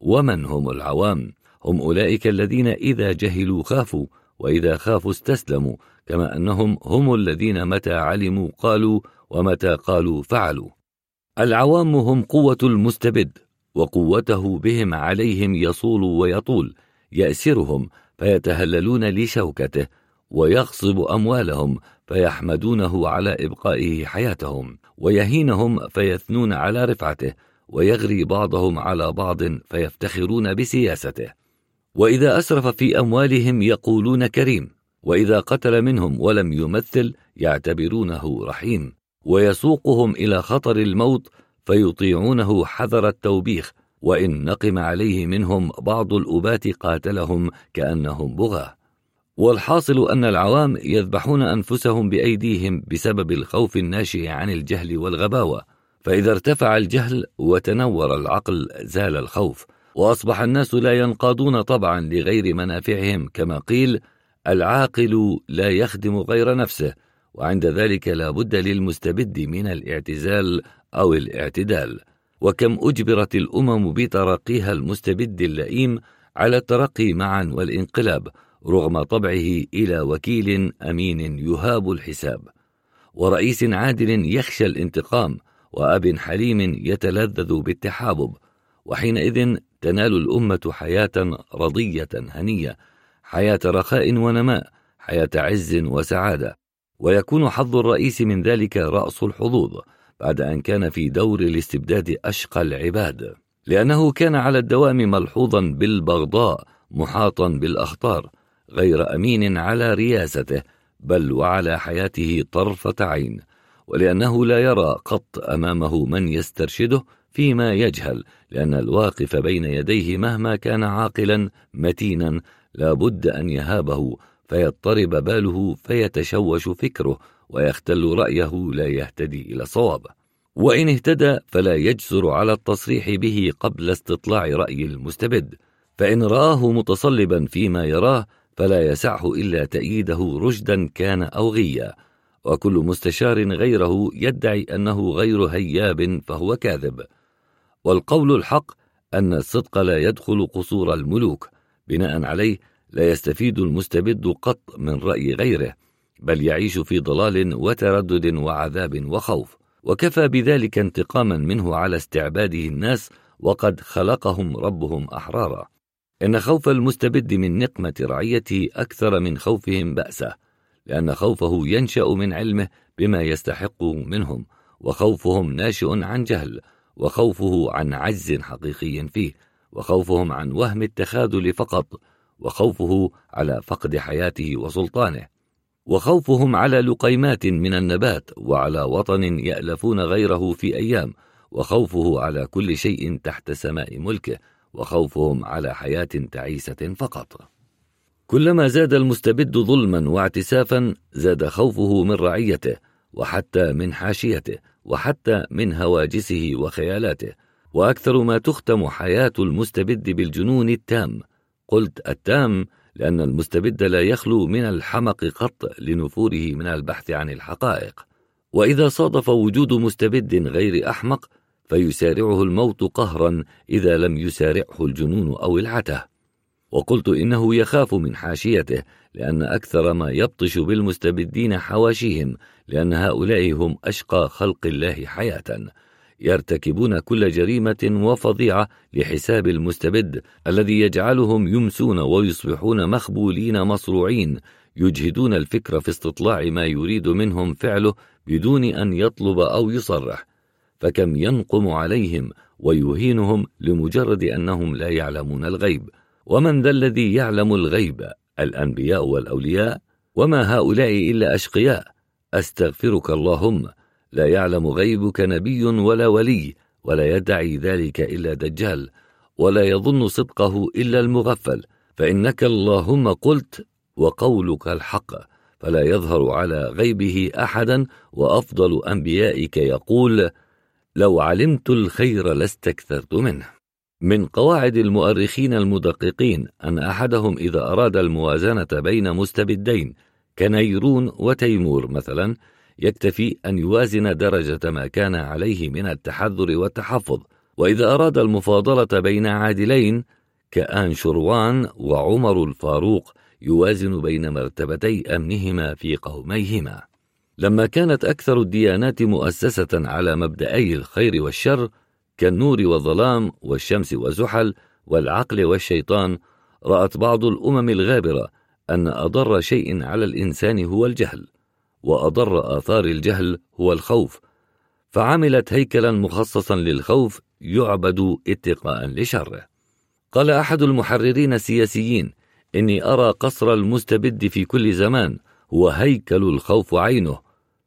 ومن هم العوام؟ هم أولئك الذين إذا جهلوا خافوا وإذا خافوا استسلموا كما أنهم هم الذين متى علموا قالوا ومتى قالوا فعلوا. العوام هم قوة المستبد. وقوته بهم عليهم يصول ويطول يأسرهم فيتهللون لشوكته ويغصب أموالهم فيحمدونه على إبقائه حياتهم ويهينهم فيثنون على رفعته ويغري بعضهم على بعض فيفتخرون بسياسته. وإذا أسرف في أموالهم يقولون كريم وإذا قتل منهم ولم يمثل يعتبرونه رحيم ويسوقهم إلى خطر الموت فيطيعونه حذر التوبيخ وإن نقم عليه منهم بعض الأبات قاتلهم كأنهم بغاة. والحاصل أن العوام يذبحون أنفسهم بأيديهم بسبب الخوف الناشئ عن الجهل والغباوة. فإذا ارتفع الجهل وتنور العقل زال الخوف. وأصبح الناس لا ينقادون طبعا لغير منافعهم كما قيل العاقل لا يخدم غير نفسه وعند ذلك لا بد للمستبد من الاعتزال أو الاعتدال وكم أجبرت الأمم بترقيها المستبد اللئيم على الترقي معا والانقلاب رغم طبعه إلى وكيل أمين يهاب الحساب. ورئيس عادل يخشى الانتقام وأب حليم يتلذذ بالتحابب وحينئذ تنال الأمة حياة رضية هنية حياة رخاء ونماء حياة عز وسعادة. ويكون حظ الرئيس من ذلك رأس الحظوظ. بعد أن كان في دور الاستبداد أشقى العباد لأنه كان على الدوام ملحوظا بالبغضاء محاطا بالأخطار غير أمين على رياسته بل وعلى حياته طرفة عين ولأنه لا يرى قط أمامه من يسترشده فيما يجهل لأن الواقف بين يديه مهما كان عاقلا متينا لا بد أن يهابه فيضطرب باله فيتشوش فكره ويختل رأيه لا يهتدي إلى صواب. وإن اهتدى فلا يجسر على التصريح به قبل استطلاع رأي المستبد. فإن رآه متصلبا فيما يراه فلا يسعه إلا تأييده رشدا كان أو غيا وكل مستشار غيره يدعي أنه غير هياب فهو كاذب. والقول الحق أن الصدق لا يدخل قصور الملوك. بناء عليه لا يستفيد المستبد قط من رأي غيره. بل يعيش في ضلال وتردد وعذاب وخوف. وكفى بذلك انتقاما منه على استعباده الناس وقد خلقهم ربهم أحرارا. إن خوف المستبد من نقمة رعيته أكثر من خوفهم بأسه لأن خوفه ينشأ من علمه بما يستحق منهم وخوفهم ناشئ عن جهل وخوفه عن عجز حقيقي فيه وخوفهم عن وهم التخاذل فقط وخوفه على فقد حياته وسلطانه. وخوفهم على لقيمات من النبات وعلى وطن يألفون غيره في أيام وخوفه على كل شيء تحت سماء ملكه وخوفهم على حياة تعيسة فقط. كلما زاد المستبد ظلما واعتسافا زاد خوفه من رعيته وحتى من حاشيته وحتى من هواجسه وخيالاته. وأكثر ما تختم حياة المستبد بالجنون التام. قلت التام لأن المستبد لا يخلو من الحمق قط لنفوره من البحث عن الحقائق. وإذا صادف وجود مستبد غير أحمق فيسارعه الموت قهرا إذا لم يسارعه الجنون أو العته وقلت إنه يخاف من حاشيته لأن أكثر ما يبطش بالمستبدين حواشيهم لأن هؤلاء هم أشقى خلق الله حياة. يرتكبون كل جريمة وفظيعة لحساب المستبد الذي يجعلهم يمسون ويصبحون مخبولين مصروعين يجهدون الفكر في استطلاع ما يريد منهم فعله بدون أن يطلب أو يصرح. فكم ينقم عليهم ويهينهم لمجرد أنهم لا يعلمون الغيب. ومن ذا الذي يعلم الغيب؟ الأنبياء والأولياء؟ وما هؤلاء إلا أشقياء. أستغفرك اللهم. لا يعلم غيبك نبي ولا ولي ولا يدعي ذلك إلا دجال ولا يظن صدقه إلا المغفل. فإنك اللهم قلت وقولك الحق فلا يظهر على غيبه أحدا وأفضل أنبيائك يقول لو علمت الخير لاستكثرت منه. من قواعد المؤرخين المدققين أن أحدهم إذا أراد الموازنة بين مستبدين كنيرون وتيمور مثلا يكتفي أن يوازن درجة ما كان عليه من التحذر والتحفظ. وإذا أراد المفاضلة بين عادلين كأنشروان وعمر الفاروق يوازن بين مرتبتي أمنهما في قوميهما. لما كانت أكثر الديانات مؤسسة على مبدأي الخير والشر كالنور والظلام والشمس وزحل والعقل والشيطان رأت بعض الأمم الغابرة أن أضر شيء على الإنسان هو الجهل. وأضر آثار الجهل هو الخوف فعملت هيكلا مخصصا للخوف يعبد اتقاء لشره. قال أحد المحررين السياسيين إني أرى قصر المستبد في كل زمان هو هيكل الخوف عينه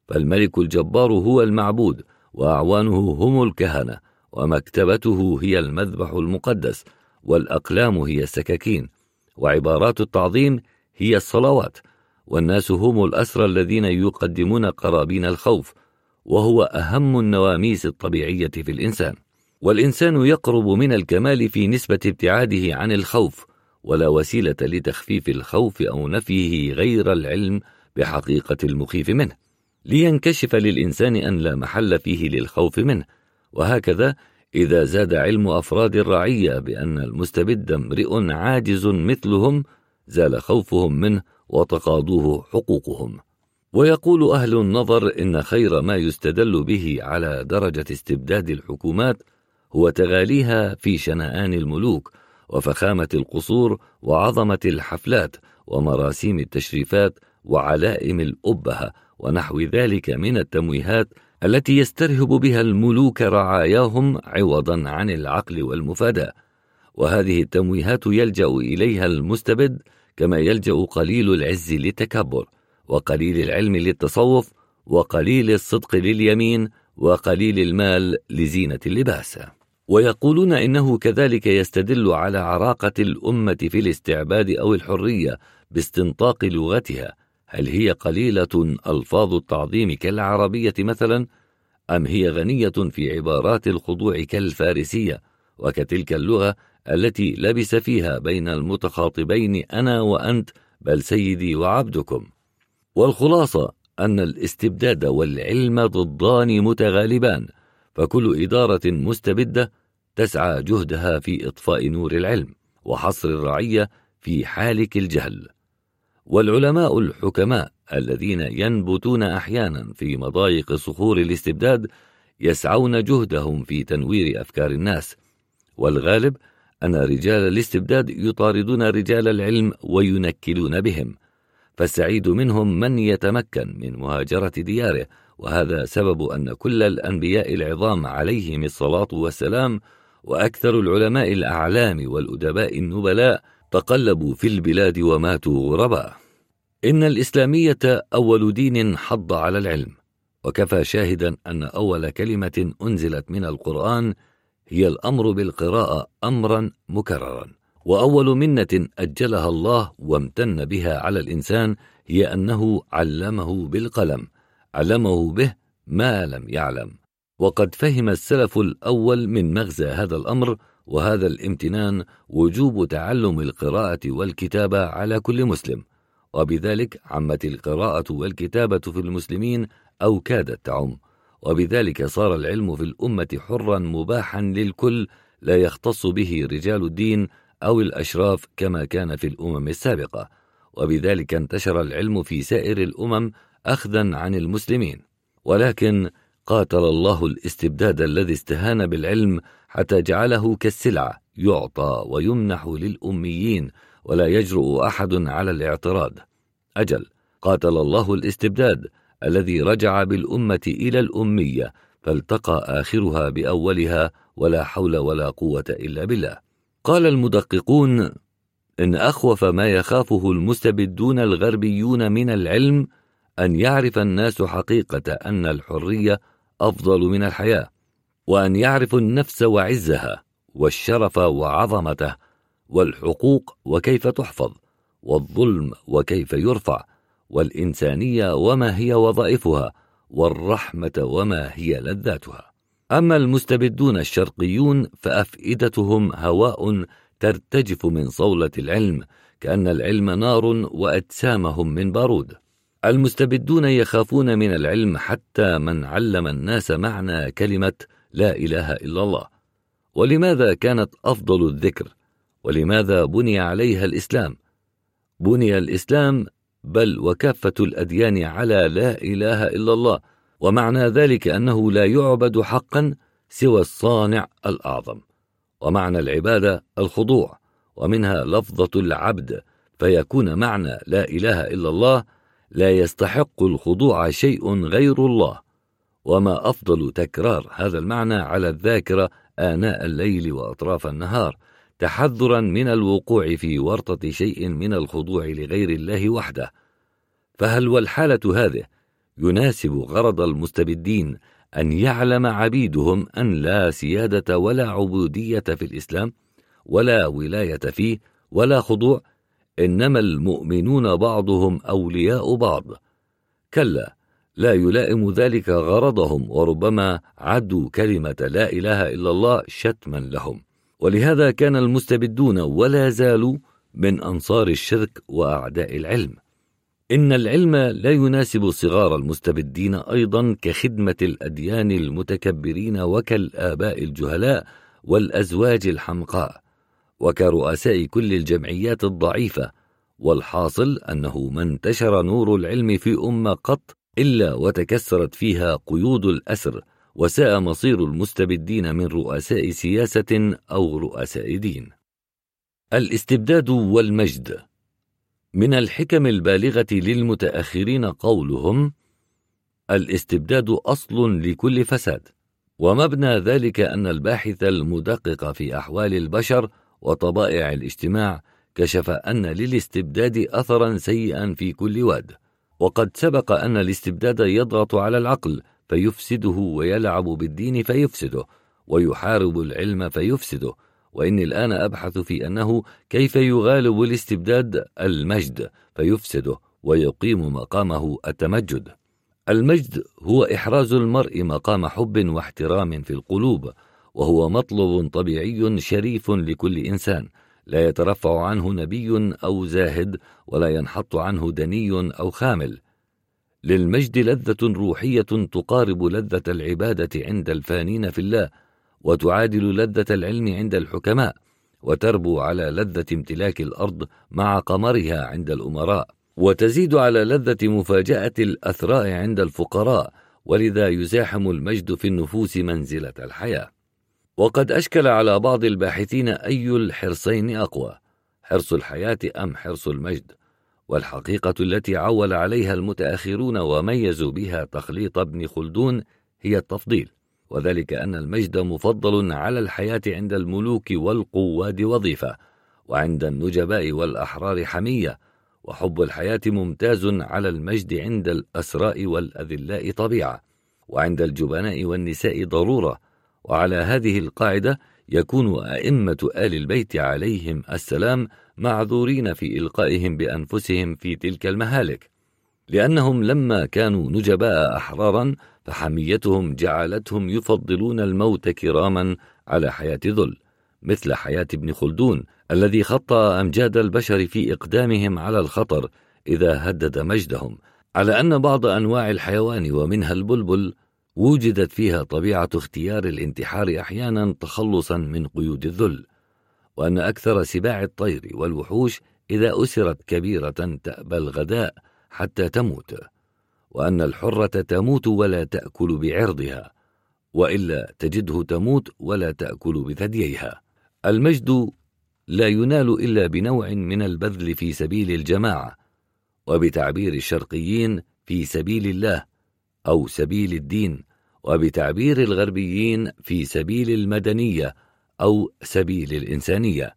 فالملك الجبار هو المعبود وأعوانه هم الكهنة ومكتبته هي المذبح المقدس والأقلام هي السكاكين وعبارات التعظيم هي الصلوات والناس هم الأسرى الذين يقدمون قرابين الخوف وهو أهم النواميس الطبيعية في الإنسان. والإنسان يقرب من الكمال في نسبة ابتعاده عن الخوف ولا وسيلة لتخفيف الخوف أو نفيه غير العلم بحقيقة المخيف منه. لينكشف للإنسان أن لا محل فيه للخوف منه. وهكذا إذا زاد علم أفراد الرعية بأن المستبد امرئ عاجز مثلهم زال خوفهم منه وتقاضوه حقوقهم. ويقول أهل النظر إن خير ما يستدل به على درجة استبداد الحكومات هو تغاليها في شنآن الملوك وفخامة القصور وعظمة الحفلات ومراسيم التشريفات وعلائم الأبهة ونحو ذلك من التمويهات التي يسترهب بها الملوك رعاياهم عوضا عن العقل والمفاداة. وهذه التمويهات يلجأ إليها المستبد كما يلجأ قليل العز للتكبر وقليل العلم للتصوف وقليل الصدق لليمين وقليل المال لزينة اللباس. ويقولون إنه كذلك يستدل على عراقة الأمة في الاستعباد أو الحرية باستنطاق لغتها. هل هي قليلة ألفاظ التعظيم كالعربية مثلا أم هي غنية في عبارات الخضوع كالفارسية وكتلك اللغة التي لبس فيها بين المتخاطبين أنا وأنت بل سيدي وعبدكم. والخلاصة أن الاستبداد والعلم ضدان متغالبان فكل إدارة مستبدة تسعى جهدها في إطفاء نور العلم وحصر الرعية في حالك الجهل. والعلماء الحكماء الذين ينبتون أحيانا في مضايق صخور الاستبداد يسعون جهدهم في تنوير أفكار الناس والغالب أن رجال الاستبداد يطاردون رجال العلم وينكلون بهم فالسعيد منهم من يتمكن من مهاجرة دياره وهذا سبب أن كل الأنبياء العظام عليهم الصلاة والسلام وأكثر العلماء الأعلام والأدباء النبلاء تقلبوا في البلاد وماتوا غرباء. إن الإسلامية أول دين حض على العلم وكفى شاهدا أن أول كلمة أنزلت من القرآن هي الأمر بالقراءة أمرا مكررا. وأول منة أجلها الله وامتن بها على الإنسان هي أنه علمه بالقلم علمه به ما لم يعلم. وقد فهم السلف الأول من مغزى هذا الأمر وهذا الامتنان وجوب تعلم القراءة والكتابة على كل مسلم. وبذلك عمت القراءة والكتابة في المسلمين أو كادت تعم وبذلك صار العلم في الأمة حرا مباحا للكل لا يختص به رجال الدين أو الأشراف كما كان في الأمم السابقة. وبذلك انتشر العلم في سائر الأمم أخذا عن المسلمين. ولكن قاتل الله الاستبداد الذي استهان بالعلم حتى جعله كالسلعة يعطى ويمنح للأميين ولا يجرؤ أحد على الاعتراض. أجل قاتل الله الاستبداد الذي رجع بالأمة إلى الأمية فالتقى آخرها بأولها ولا حول ولا قوة إلا بالله. قال المدققون إن أخوف ما يخافه المستبدون الغربيون من العلم أن يعرف الناس حقيقة أن الحرية أفضل من الحياة وأن يعرفوا النفس وعزها والشرف وعظمته والحقوق وكيف تحفظ والظلم وكيف يرفع والإنسانية وما هي وظائفها والرحمة وما هي لذاتها. أما المستبدون الشرقيون فأفئدتهم هواء ترتجف من صولة العلم كأن العلم نار وأجسامهم من بارود. المستبدون يخافون من العلم حتى من علم الناس معنى كلمة لا إله إلا الله. ولماذا كانت أفضل الذكر؟ ولماذا بني عليها الإسلام؟ بني الإسلام بل وكافة الأديان على لا إله إلا الله ومعنى ذلك أنه لا يعبد حقا سوى الصانع الأعظم. ومعنى العبادة الخضوع ومنها لفظة العبد فيكون معنى لا إله إلا الله لا يستحق الخضوع شيء غير الله. وما أفضل تكرار هذا المعنى على الذاكرة آناء الليل وأطراف النهار تحذرا من الوقوع في ورطة شيء من الخضوع لغير الله وحده. فهل والحالة هذه يناسب غرض المستبدين أن يعلم عبيدهم أن لا سيادة ولا عبودية في الإسلام ولا ولاية فيه ولا خضوع إنما المؤمنون بعضهم أولياء بعض؟ كلا لا يلائم ذلك غرضهم وربما عدوا كلمة لا إله إلا الله شتما لهم. ولهذا كان المستبدون ولا زالوا من أنصار الشرك وأعداء العلم. إن العلم لا يناسب صغار المستبدين أيضا كخدمة الأديان المتكبرين وكالآباء الجهلاء والأزواج الحمقاء وكرؤساء كل الجمعيات الضعيفة والحاصل أنه ما انتشر نور العلم في أمة قط إلا وتكسرت فيها قيود الأسر وساء مصير المستبدين من رؤساء سياسة أو رؤساء دين. الاستبداد والمجد. من الحكم البالغة للمتأخرين قولهم الاستبداد أصل لكل فساد. ومبنى ذلك أن الباحث المدقق في أحوال البشر وطبائع الاجتماع كشف أن للاستبداد أثرا سيئا في كل واد. وقد سبق أن الاستبداد يضغط على العقل فيفسده ويلعب بالدين فيفسده ويحارب العلم فيفسده. وإني الآن أبحث في أنه كيف يغالب الاستبداد المجد فيفسده ويقيم مقامه التمجد. المجد هو إحراز المرء مقام حب واحترام في القلوب وهو مطلب طبيعي شريف لكل إنسان. لا يترفع عنه نبي أو زاهد ولا ينحط عنه دني أو خامل. للمجد لذة روحية تقارب لذة العبادة عند الفانين في الله وتعادل لذة العلم عند الحكماء وتربو على لذة امتلاك الأرض مع قمرها عند الأمراء وتزيد على لذة مفاجأة الأثراء عند الفقراء ولذا يزاحم المجد في النفوس منزلة الحياة. وقد أشكل على بعض الباحثين أي الحرصين أقوى حرص الحياة أم حرص المجد؟ والحقيقة التي عول عليها المتأخرون وميزوا بها تخليط ابن خلدون هي التفضيل وذلك أن المجد مفضل على الحياة عند الملوك والقواد وظيفة وعند النجباء والأحرار حمية وحب الحياة ممتاز على المجد عند الأسراء والأذلاء طبيعة وعند الجبناء والنساء ضرورة وعلى هذه القاعدة يكون أئمة آل البيت عليهم السلام معذورين في إلقائهم بأنفسهم في تلك المهالك لأنهم لما كانوا نجباء أحرارا فحميتهم جعلتهم يفضلون الموت كراما على حياة ذل مثل حياة ابن خلدون الذي خطى أمجاد البشر في إقدامهم على الخطر إذا هدد مجدهم على أن بعض أنواع الحيوان ومنها البلبل وجدت فيها طبيعة اختيار الانتحار أحيانا تخلصا من قيود الذل. وأن أكثر سباع الطير والوحوش إذا أسرت كبيرة تأبى الغداء حتى تموت وأن الحرة تموت ولا تأكل بعرضها وإلا تجده تموت ولا تأكل بثدييها. المجد لا ينال إلا بنوع من البذل في سبيل الجماعة وبتعبير الشرقيين في سبيل الله أو سبيل الدين وبتعبير الغربيين في سبيل المدنية أو سبيل الإنسانية.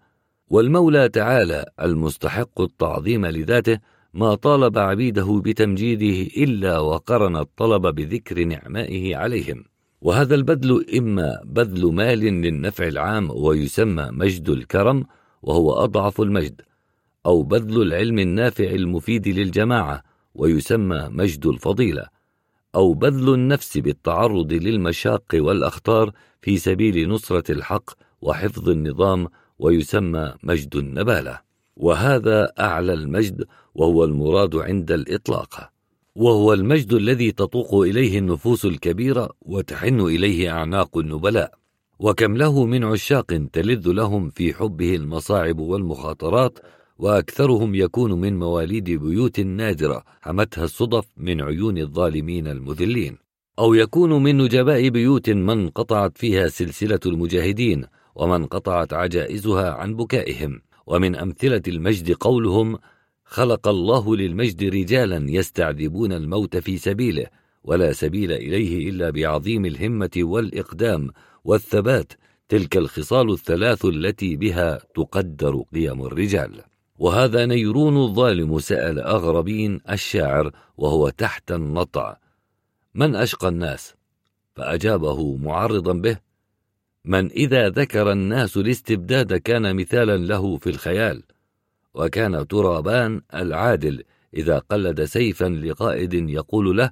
والمولى تعالى المستحق التعظيم لذاته ما طالب عبيده بتمجيده إلا وقرن الطلب بذكر نعمائه عليهم. وهذا البذل إما بذل مال للنفع العام ويسمى مجد الكرم وهو أضعف المجد أو بذل العلم النافع المفيد للجماعة ويسمى مجد الفضيلة أو بذل النفس بالتعرض للمشاق والأخطار في سبيل نصرة الحق وحفظ النظام ويسمى مجد النبالة. وهذا أعلى المجد وهو المراد عند الإطلاق. وهو المجد الذي تطوق إليه النفوس الكبيرة وتحن إليه أعناق النبلاء. وكم له من عشاق تلذ لهم في حبه المصاعب والمخاطرات وأكثرهم يكون من مواليد بيوت نادرة حمتها الصدف من عيون الظالمين المذلين. أو يكون من نجباء بيوت من قطعت فيها سلسلة المجاهدين ومن قطعت عجائزها عن بكائهم. ومن أمثلة المجد قولهم خلق الله للمجد رجالا يستعذبون الموت في سبيله ولا سبيل إليه إلا بعظيم الهمة والإقدام والثبات تلك الخصال الثلاث التي بها تقدر قيم الرجال. وهذا نيرون الظالم سأل أغربين الشاعر وهو تحت النطع من أشقى الناس؟ فأجابه معرضا به من إذا ذكر الناس الاستبداد كان مثالا له في الخيال وكان ترابان العادل إذا قلد سيفا لقائد يقول له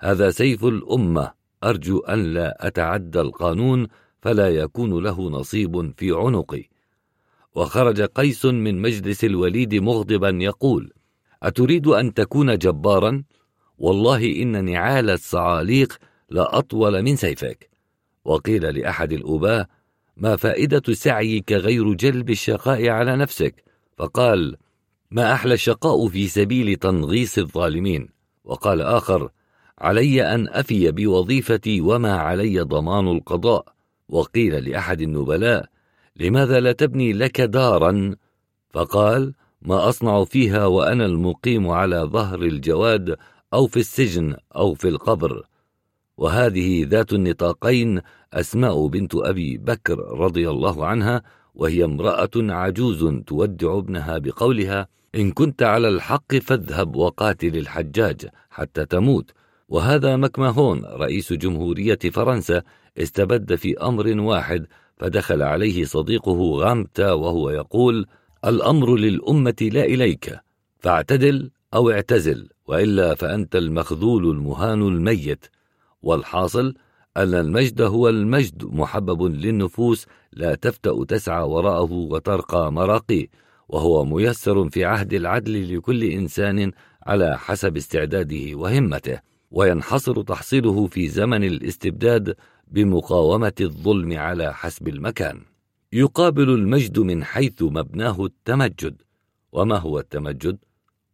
هذا سيف الأمة أرجو أن لا أتعدى القانون فلا يكون له نصيب في عنقي وخرج قيس من مجلس الوليد مغضبا يقول أتريد أن تكون جبارا؟ والله إن نعال الصعاليق لأطول من سيفك وقيل لأحد الأباء ما فائدة سعيك غير جلب الشقاء على نفسك؟ فقال ما أحلى الشقاء في سبيل تنغيص الظالمين؟ وقال آخر علي أن أفي بوظيفتي وما علي ضمان القضاء. وقيل لأحد النبلاء لماذا لا تبني لك دارا؟ فقال ما أصنع فيها وأنا المقيم على ظهر الجواد أو في السجن أو في القبر. وهذه ذات النطاقين أسماء بنت أبي بكر رضي الله عنها وهي امرأة عجوز تودع ابنها بقولها إن كنت على الحق فاذهب وقاتل الحجاج حتى تموت. وهذا مكمهون رئيس جمهورية فرنسا استبد في أمر واحد فدخل عليه صديقه غامتا وهو يقول الأمر للأمة لا إليك فاعتدل أو اعتزل وإلا فأنت المخذول المهان الميت. والحاصل أن المجد هو المجد محبب للنفوس لا تفتأ تسعى وراءه وترقى مراقيه وهو ميسر في عهد العدل لكل إنسان على حسب استعداده وهمته وينحصر تحصيله في زمن الاستبداد بمقاومة الظلم على حسب المكان يقابل المجد من حيث مبناه التمجد وما هو التمجد؟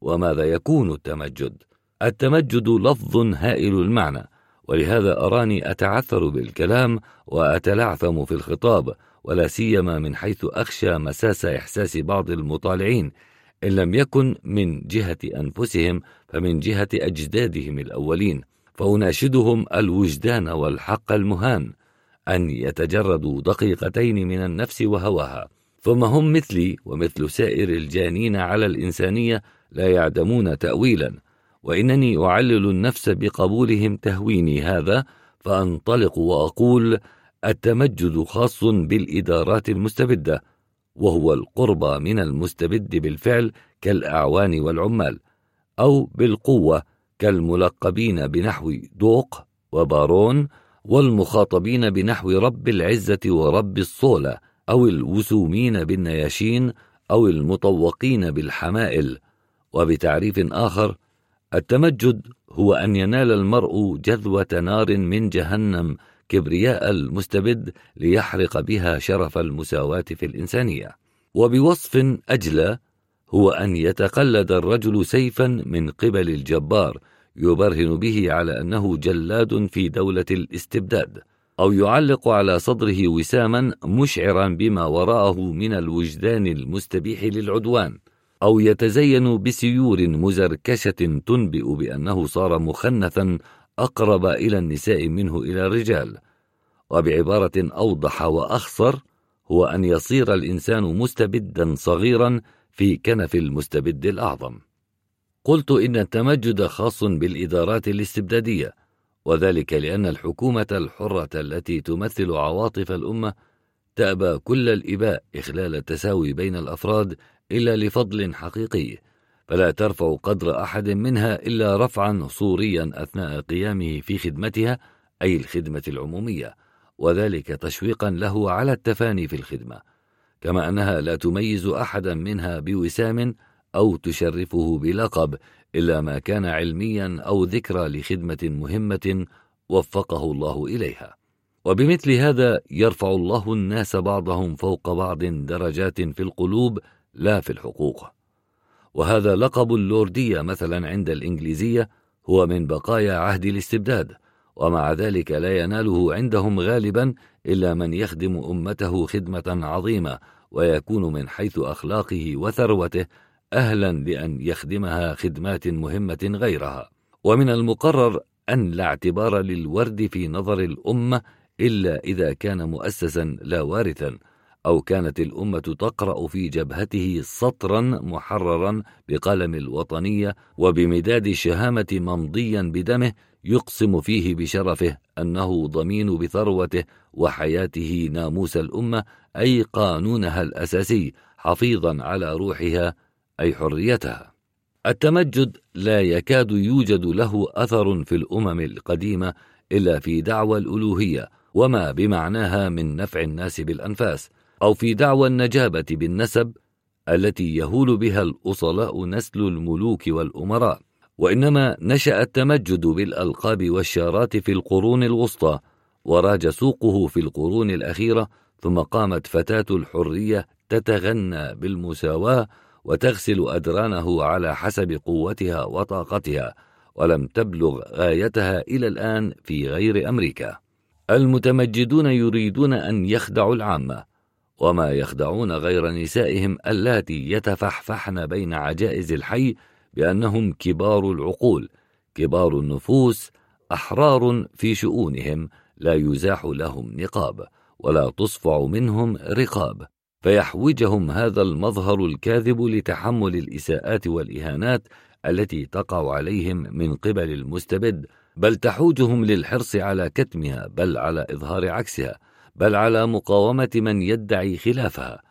وماذا يكون التمجد؟ التمجد لفظ هائل المعنى ولهذا أراني أتعثر بالكلام وأتلعثم في الخطاب ولا سيما من حيث أخشى مساس إحساس بعض المطالعين. إن لم يكن من جهة أنفسهم فمن جهة أجدادهم الأولين. فأناشدهم الوجدان والحق المهان. أن يتجردوا دقيقتين من النفس وهواها. ثم هم مثلي ومثل سائر الجانين على الإنسانية لا يعدمون تأويلا. وإنني أعلل النفس بقبولهم تهويني هذا فأنطلق وأقول التمجد خاص بالإدارات المستبدة وهو القرب من المستبد بالفعل كالأعوان والعمال أو بالقوة كالملقبين بنحو دوق وبارون والمخاطبين بنحو رب العزة ورب الصولة أو الوسومين بالنياشين أو المطوقين بالحمائل. وبتعريف آخر التمجد هو أن ينال المرء جذوة نار من جهنم كبرياء المستبد ليحرق بها شرف المساواة في الإنسانية. وبوصف أجلى هو أن يتقلد الرجل سيفا من قبل الجبار يبرهن به على أنه جلاد في دولة الاستبداد أو يعلق على صدره وساما مشعرا بما وراءه من الوجدان المستبيح للعدوان. أو يتزين بسيور مزركشة تنبئ بأنه صار مخنثا أقرب إلى النساء منه إلى الرجال. وبعبارة أوضح وأخصر هو أن يصير الإنسان مستبدا صغيرا في كنف المستبد الأعظم. قلت إن التمجد خاص بالإدارات الاستبدادية وذلك لأن الحكومة الحرة التي تمثل عواطف الأمة تأبى كل الإباء إخلال التساوي بين الأفراد إلا لفضل حقيقي فلا ترفع قدر أحد منها إلا رفعا صوريا أثناء قيامه في خدمتها أي الخدمة العمومية وذلك تشويقا له على التفاني في الخدمة كما أنها لا تميز أحدا منها بوسام أو تشرفه بلقب إلا ما كان علميا أو ذكرى لخدمة مهمة وفقه الله إليها. وبمثل هذا يرفع الله الناس بعضهم فوق بعض درجات في القلوب لا في الحقوق. وهذا لقب اللوردية مثلا عند الإنجليزية هو من بقايا عهد الاستبداد ومع ذلك لا يناله عندهم غالبا إلا من يخدم أمته خدمة عظيمة ويكون من حيث أخلاقه وثروته أهلا لأن يخدمها خدمات مهمة غيرها. ومن المقرر أن لا اعتبار للورد في نظر الأمة إلا إذا كان مؤسسا لا وارثا أو كانت الأمة تقرأ في جبهته سطرا محررا بقلم الوطنية وبمداد شهامة ممضيا بدمه يقسم فيه بشرفه أنه ضمين بثروته وحياته ناموس الأمة أي قانونها الأساسي حفيظا على روحها أي حريتها. التمجد لا يكاد يوجد له أثر في الأمم القديمة إلا في دعوى الألوهية وما بمعناها من نفع الناس بالأنفاس. أو في دعوى النجابة بالنسب التي يهول بها الأصلاء نسل الملوك والأمراء. وإنما نشأ التمجد بالألقاب والشارات في القرون الوسطى وراج سوقه في القرون الأخيرة ثم قامت فتاة الحرية تتغنى بالمساواة وتغسل أدرانه على حسب قوتها وطاقتها ولم تبلغ غايتها إلى الآن في غير أمريكا. المتمجدون يريدون أن يخدعوا العامة وما يخدعون غير نسائهم اللاتي يتفحفحن بين عجائز الحي بأنهم كبار العقول كبار النفوس أحرار في شؤونهم لا يزاح لهم نقاب ولا تصفع منهم رقاب. فيحوجهم هذا المظهر الكاذب لتحمل الإساءات والإهانات التي تقع عليهم من قبل المستبد بل تحوجهم للحرص على كتمها بل على إظهار عكسها. بل على مقاومة من يدعي خلافها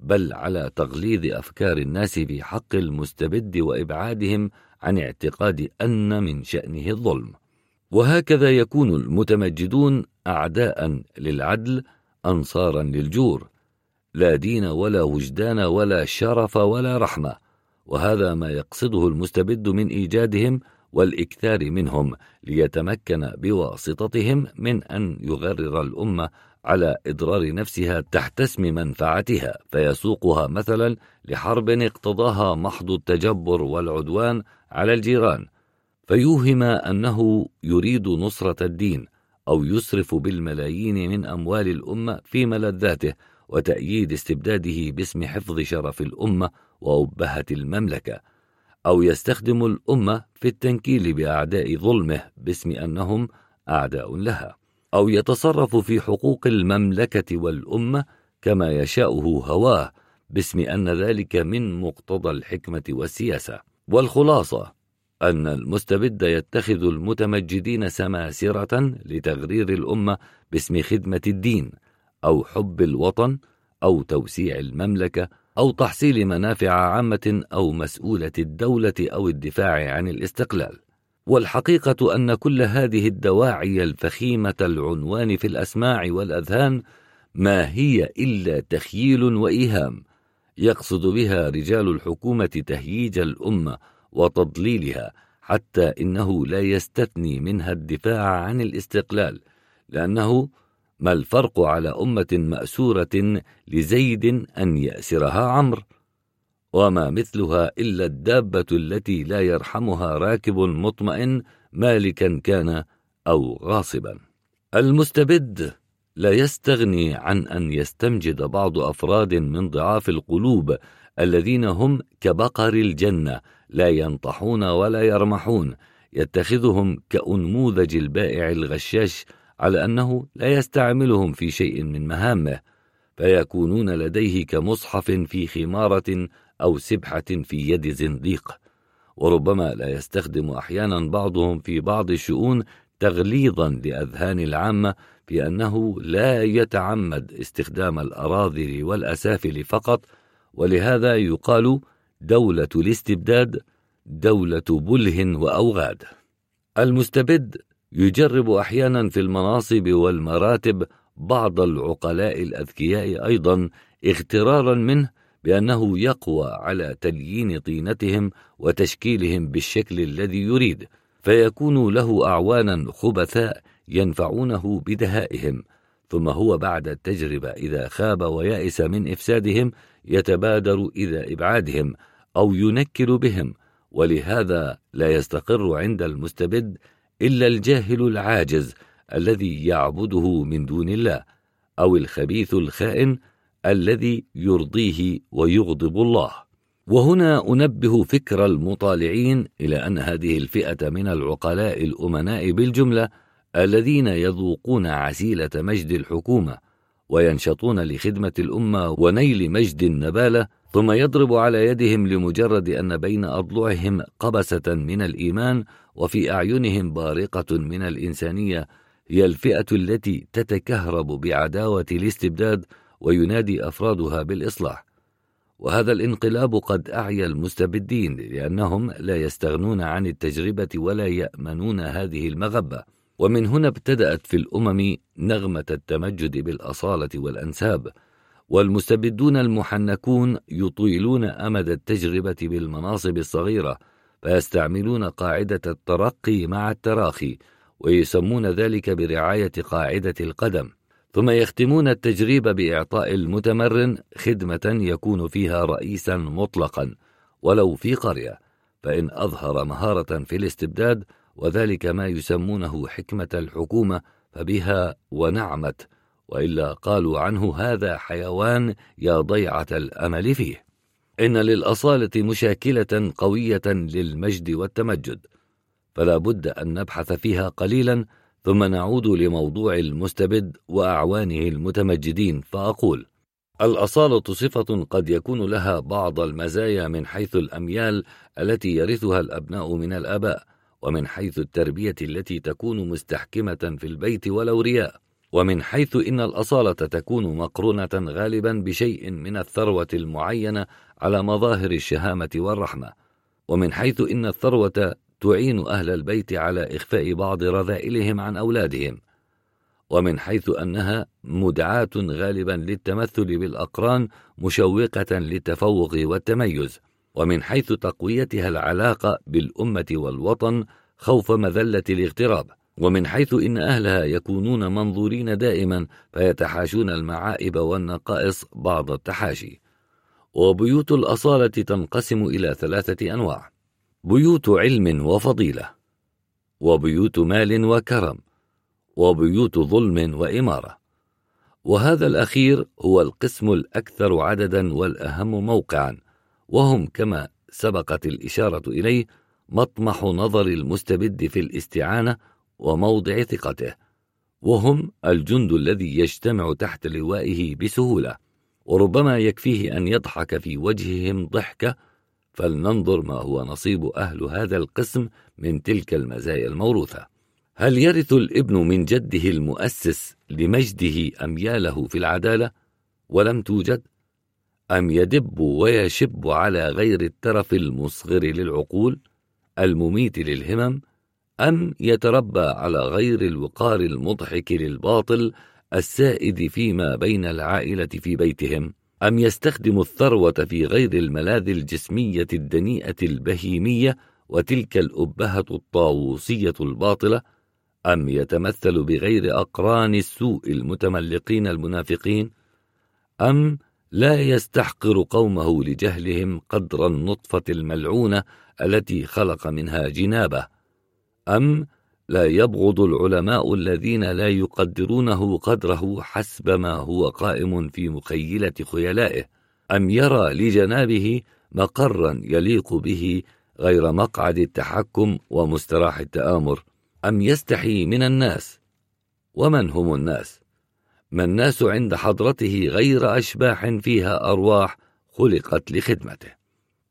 بل على تغليظ أفكار الناس في حق المستبد وإبعادهم عن اعتقاد أن من شأنه الظلم. وهكذا يكون المتمجدون أعداء للعدل أنصارا للجور لا دين ولا وجدان ولا شرف ولا رحمة. وهذا ما يقصده المستبد من إيجادهم والإكثار منهم ليتمكن بواسطتهم من أن يغرر الأمة على إضرار نفسها تحت اسم منفعتها فيسوقها مثلا لحرب اقتضاها محض التجبر والعدوان على الجيران. فيوهم أنه يريد نصرة الدين أو يسرف بالملايين من أموال الأمة في ملذاته وتأييد استبداده باسم حفظ شرف الأمة وأبهة المملكة. أو يستخدم الأمة في التنكيل بأعداء ظلمه باسم أنهم أعداء لها. أو يتصرف في حقوق المملكة والأمة كما يشاؤه هواه باسم أن ذلك من مقتضى الحكمة والسياسة. والخلاصة أن المستبد يتخذ المتمجدين سماسرة لتغرير الأمة باسم خدمة الدين أو حب الوطن أو توسيع المملكة أو تحصيل منافع عامة أو مسؤولة الدولة أو الدفاع عن الاستقلال. والحقيقة أن كل هذه الدواعي الفخيمة العنوان في الأسماع والأذهان ما هي إلا تخييل وإيهام يقصد بها رجال الحكومة تهييج الأمة وتضليلها حتى إنه لا يستثني منها الدفاع عن الاستقلال لأنه ما الفرق على أمة مأسورة لزيد أن يأسرها عمرو؟ وما مثلها إلا الدابة التي لا يرحمها راكب مطمئن مالكا كان أو غاصبا. المستبد لا يستغني عن أن يستمجد بعض أفراد من ضعاف القلوب الذين هم كبقر الجنة لا ينطحون ولا يرمحون. يتخذهم كأنموذج البائع الغشاش على أنه لا يستعملهم في شيء من مهامه فيكونون لديه كمصحف في خمارة أو سبحة في يد زنديق. وربما لا يستخدم أحيانا بعضهم في بعض الشؤون تغليظا لأذهان العامة في أنه لا يتعمد استخدام الأراذل والأسافل فقط. ولهذا يقال دولة الاستبداد دولة بله وأوغاد. المستبد يجرب أحيانا في المناصب والمراتب بعض العقلاء الأذكياء أيضا اغترارا منه بأنه يقوى على تليين طينتهم وتشكيلهم بالشكل الذي يريد فيكون له أعوانا خبثاء ينفعونه بدهائهم. ثم هو بعد التجربة إذا خاب ويأس من إفسادهم يتبادر إلى إبعادهم أو ينكل بهم ولهذا لا يستقر عند المستبد إلا الجاهل العاجز الذي يعبده من دون الله أو الخبيث الخائن الذي يرضيه ويغضب الله. وهنا أنبه فكر المطالعين إلى أن هذه الفئة من العقلاء الأمناء بالجملة الذين يذوقون عسيلة مجد الحكومة وينشطون لخدمة الأمة ونيل مجد النبالة ثم يضرب على يدهم لمجرد أن بين أضلعهم قبسة من الإيمان وفي أعينهم بارقة من الإنسانية هي الفئة التي تتكهرب بعداوة الاستبداد وينادي أفرادها بالإصلاح. وهذا الانقلاب قد أعيا المستبدين لأنهم لا يستغنون عن التجربة ولا يأمنون هذه المغبة. ومن هنا ابتدأت في الأمم نغمة التمجد بالأصالة والأنساب. والمستبدون المحنكون يطيلون أمد التجربة بالمناصب الصغيرة فيستعملون قاعدة الترقي مع التراخي ويسمون ذلك برعاية قاعدة القدم. ثم يختمون التجريب بإعطاء المتمرن خدمة يكون فيها رئيسا مطلقا ولو في قرية فإن أظهر مهارة في الاستبداد وذلك ما يسمونه حكمة الحكومة فبها ونعمت وإلا قالوا عنه هذا حيوان يا ضيعة الأمل فيه. إن للأصالة مشاكلة قوية للمجد والتمجد فلا بد أن نبحث فيها قليلا ثم نعود لموضوع المستبد وأعوانه المتمجدين فأقول الأصالة صفة قد يكون لها بعض المزايا من حيث الأميال التي يرثها الأبناء من الآباء ومن حيث التربية التي تكون مستحكمة في البيت ولو رياء ومن حيث إن الأصالة تكون مقرونة غالبا بشيء من الثروة المعينة على مظاهر الشهامة والرحمة ومن حيث إن الثروة تعين أهل البيت على إخفاء بعض رذائلهم عن أولادهم ومن حيث أنها مدعاة غالبا للتمثل بالأقران مشوقة للتفوق والتميز ومن حيث تقويتها العلاقة بالأمة والوطن خوف مذلة الاغتراب ومن حيث إن أهلها يكونون منظورين دائما فيتحاشون المعائب والنقائص بعض التحاشي. وبيوت الأصالة تنقسم إلى ثلاثة أنواع. بيوت علم وفضيلة وبيوت مال وكرم وبيوت ظلم وإمارة. وهذا الأخير هو القسم الأكثر عددا والأهم موقعا وهم كما سبقت الإشارة إليه مطمح نظر المستبد في الاستعانة وموضع ثقته وهم الجند الذي يجتمع تحت لوائه بسهولة وربما يكفيه أن يضحك في وجههم ضحكة فلننظر ما هو نصيب أهل هذا القسم من تلك المزايا الموروثة. هل يرث الابن من جده المؤسس لمجده أمياله في العدالة؟ ولم توجد؟ أم يدب ويشب على غير الترف المصغر للعقول المميت للهمم؟ أم يتربى على غير الوقار المضحك للباطل السائد فيما بين العائلة في بيتهم؟ أم يستخدم الثروة في غير الملاذ الجسمية الدنيئة البهيمية وتلك الأبهة الطاووسية الباطلة؟ أم يتمثل بغير أقران السوء المتملقين المنافقين؟ أم لا يستحقر قومه لجهلهم قدر النطفة الملعونة التي خلق منها جنابه؟ أم لا يبغض العلماء الذين لا يقدرونه قدره حسب ما هو قائم في مخيلة خيلائه. أم يرى لجنابه مقرا يليق به غير مقعد التحكم ومستراح التآمر؟ أم يستحي من الناس؟ ومن هم الناس؟ ما الناس عند حضرته غير أشباح فيها أرواح خلقت لخدمته.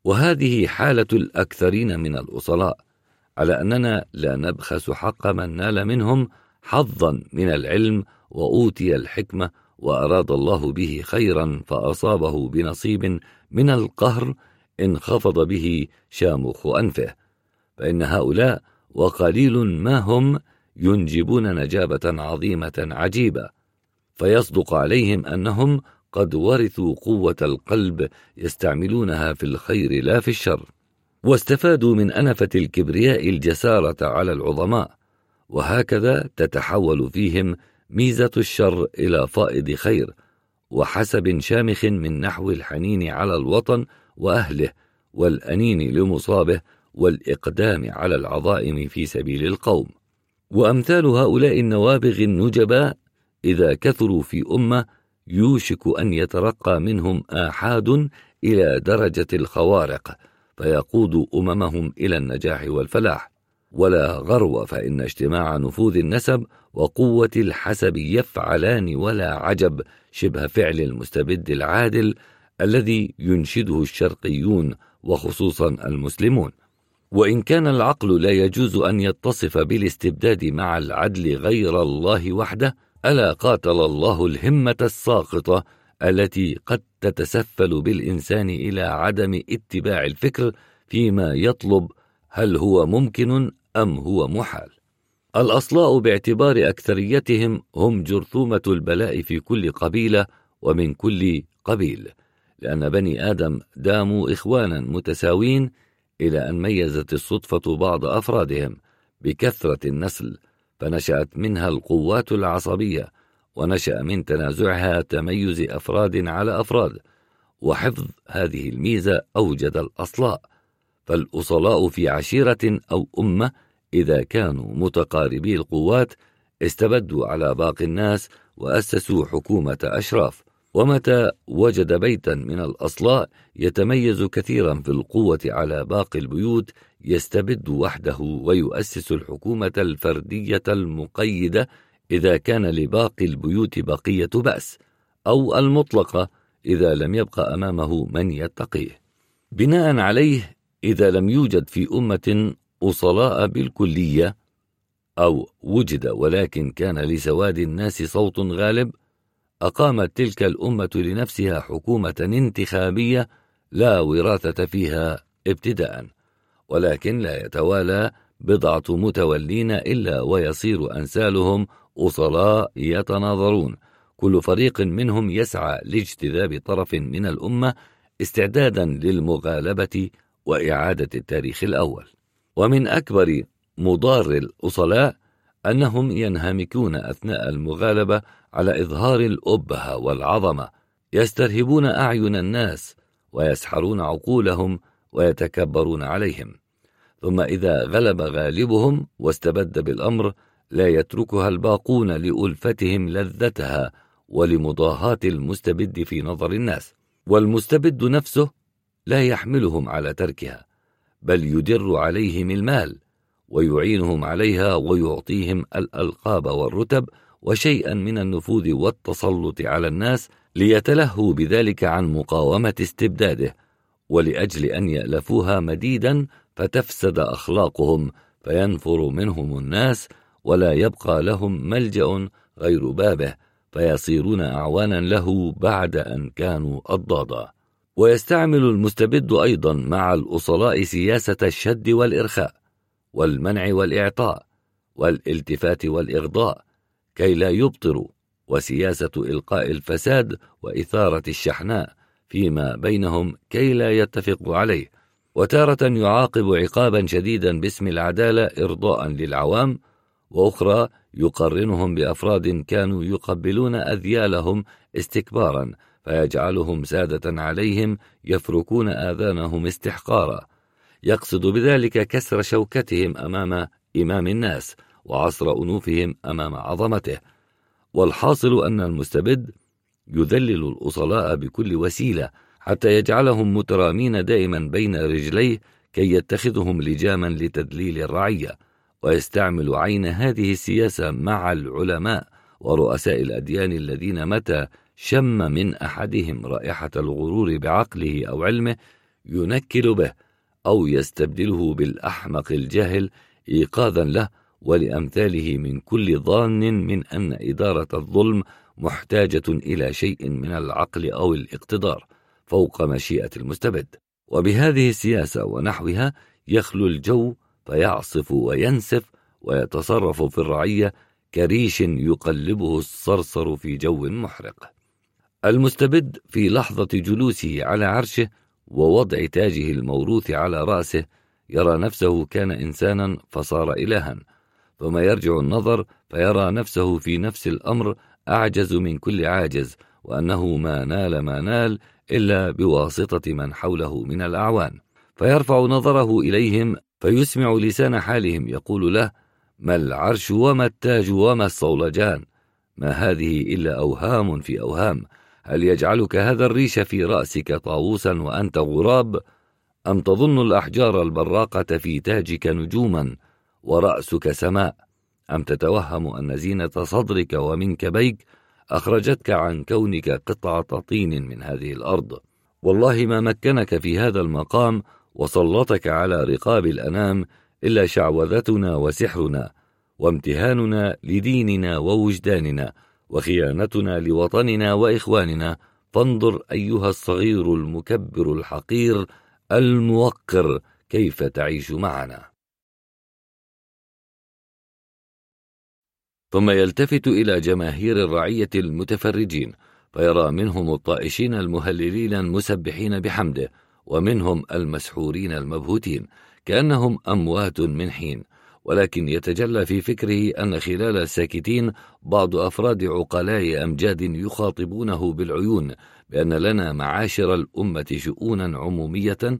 وهذه حالة الأكثرين من الأصلاء. على أننا لا نبخس حق من نال منهم حظا من العلم وأوتي الحكمة وأراد الله به خيرا فأصابه بنصيب من القهر انخفض به شامخ أنفه. فإن هؤلاء وقليل ما هم ينجبون نجابة عظيمة عجيبة. فيصدق عليهم أنهم قد ورثوا قوة القلب يستعملونها في الخير لا في الشر. واستفادوا من أنفة الكبرياء الجسارة على العظماء وهكذا تتحول فيهم ميزة الشر إلى فائض خير وحسب شامخ من نحو الحنين على الوطن وأهله والأنين لمصابه والإقدام على العظائم في سبيل القوم. وأمثال هؤلاء النوابغ النجباء إذا كثروا في أمة يوشك أن يترقى منهم آحاد إلى درجة الخوارق فيقود أممهم إلى النجاح والفلاح ولا غرو فإن اجتماع نفوذ النسب وقوة الحسب يفعلان ولا عجب شبه فعل المستبد العادل الذي ينشده الشرقيون وخصوصا المسلمون. وإن كان العقل لا يجوز أن يتصف بالاستبداد مع العدل غير الله وحده ألا قاتل الله الهمة الساقطة التي قد تتسفل بالإنسان إلى عدم اتباع الفكر فيما يطلب هل هو ممكن أم هو محال. الأصلاء باعتبار أكثريتهم هم جرثومة البلاء في كل قبيلة ومن كل قبيل لأن بني آدم داموا إخوانا متساوين إلى أن ميزت الصدفة بعض أفرادهم بكثرة النسل فنشأت منها القوات العصبية ونشأ من تنازعها تميز أفراد على أفراد وحفظ هذه الميزة أوجد الأصلاء فالأصلاء في عشيرة أو أمة إذا كانوا متقاربي القوات استبدوا على باقي الناس وأسسوا حكومة أشراف. ومتى وجد بيتا من الأصلاء يتميز كثيرا في القوة على باقي البيوت يستبد وحده ويؤسس الحكومة الفردية المقيدة إذا كان لباقي البيوت بقية بأس أو المطلقة إذا لم يبق أمامه من يتقيه. بناء عليه إذا لم يوجد في أمة أصلاء بالكلية أو وجد ولكن كان لسواد الناس صوت غالب أقامت تلك الأمة لنفسها حكومة انتخابية لا وراثة فيها ابتداء ولكن لا يتوالى بضعة متولين إلا ويصير أنسالهم أصلاء يتناظرون. كل فريق منهم يسعى لاجتذاب طرف من الأمة استعدادا للمغالبة وإعادة التاريخ الأول. ومن أكبر مضار الأصلاء أنهم ينهمكون أثناء المغالبة على إظهار الأبهة والعظمة. يسترهبون أعين الناس ويسحرون عقولهم ويتكبرون عليهم. ثم إذا غلب غالبهم واستبد بالأمر لا يتركها الباقون لألفتهم لذتها ولمضاهاة المستبد في نظر الناس والمستبد نفسه لا يحملهم على تركها بل يدر عليهم المال ويعينهم عليها ويعطيهم الألقاب والرتب وشيئا من النفوذ والتسلط على الناس ليتلهوا بذلك عن مقاومة استبداده ولأجل أن يألفوها مديدا فتفسد أخلاقهم فينفر منهم الناس ولا يبقى لهم ملجأ غير بابه فيصيرون أعوانا له بعد أن كانوا أضدادا. ويستعمل المستبد أيضا مع الأصلاء سياسة الشد والإرخاء والمنع والإعطاء والالتفات والإغضاء كي لا يبطروا وسياسة إلقاء الفساد وإثارة الشحناء فيما بينهم كي لا يتفقوا عليه. وتارة يعاقب عقابا شديدا باسم العدالة إرضاء للعوام وأخرى يقرنهم بأفراد كانوا يقبلون أذيالهم استكبارا فيجعلهم سادة عليهم يفركون آذانهم استحقارا. يقصد بذلك كسر شوكتهم أمام إمام الناس وعصر أنوفهم أمام عظمته. والحاصل أن المستبد يذلل الأصلاء بكل وسيلة حتى يجعلهم مترامين دائما بين رجليه كي يتخذهم لجاما لتدليل الرعية. ويستعمل عين هذه السياسة مع العلماء ورؤساء الأديان الذين متى شم من أحدهم رائحة الغرور بعقله أو علمه ينكل به أو يستبدله بالأحمق الجاهل إيقاظا له ولأمثاله من كل ظان من أن إدارة الظلم محتاجة إلى شيء من العقل أو الاقتدار فوق مشيئة المستبد. وبهذه السياسة ونحوها يخلو الجو فيعصف وينسف ويتصرف في الرعية كريش يقلبه الصرصر في جو محرق. المستبد في لحظة جلوسه على عرشه ووضع تاجه الموروث على رأسه يرى نفسه كان إنسانا فصار إلها. ثم يرجع النظر فيرى نفسه في نفس الأمر أعجز من كل عاجز وأنه ما نال ما نال إلا بواسطة من حوله من الأعوان. فيرفع نظره إليهم فيسمع لسان حالهم يقول له ما العرش وما التاج وما الصولجان؟ ما هذه إلا أوهام في أوهام. هل يجعلك هذا الريش في رأسك طاووسا وأنت غراب؟ أم تظن الأحجار البراقة في تاجك نجوما ورأسك سماء؟ أم تتوهم أن زينة صدرك ومنكبيك أخرجتك عن كونك قطعة طين من هذه الأرض؟ والله ما مكنك في هذا المقام وسلطك على رقاب الأنام إلا شعوذتنا وسحرنا وامتهاننا لديننا ووجداننا وخيانتنا لوطننا وإخواننا. فانظر أيها الصغير المكبر الحقير الموقر كيف تعيش معنا. ثم يلتفت إلى جماهير الرعية المتفرجين فيرى منهم الطائشين المهللين المسبحين بحمده ومنهم المسحورين المبهوتين كأنهم أموات من حين. ولكن يتجلى في فكره أن خلال الساكتين بعض أفراد عقلاء أمجاد يخاطبونه بالعيون بأن لنا معاشر الأمة شؤونا عمومية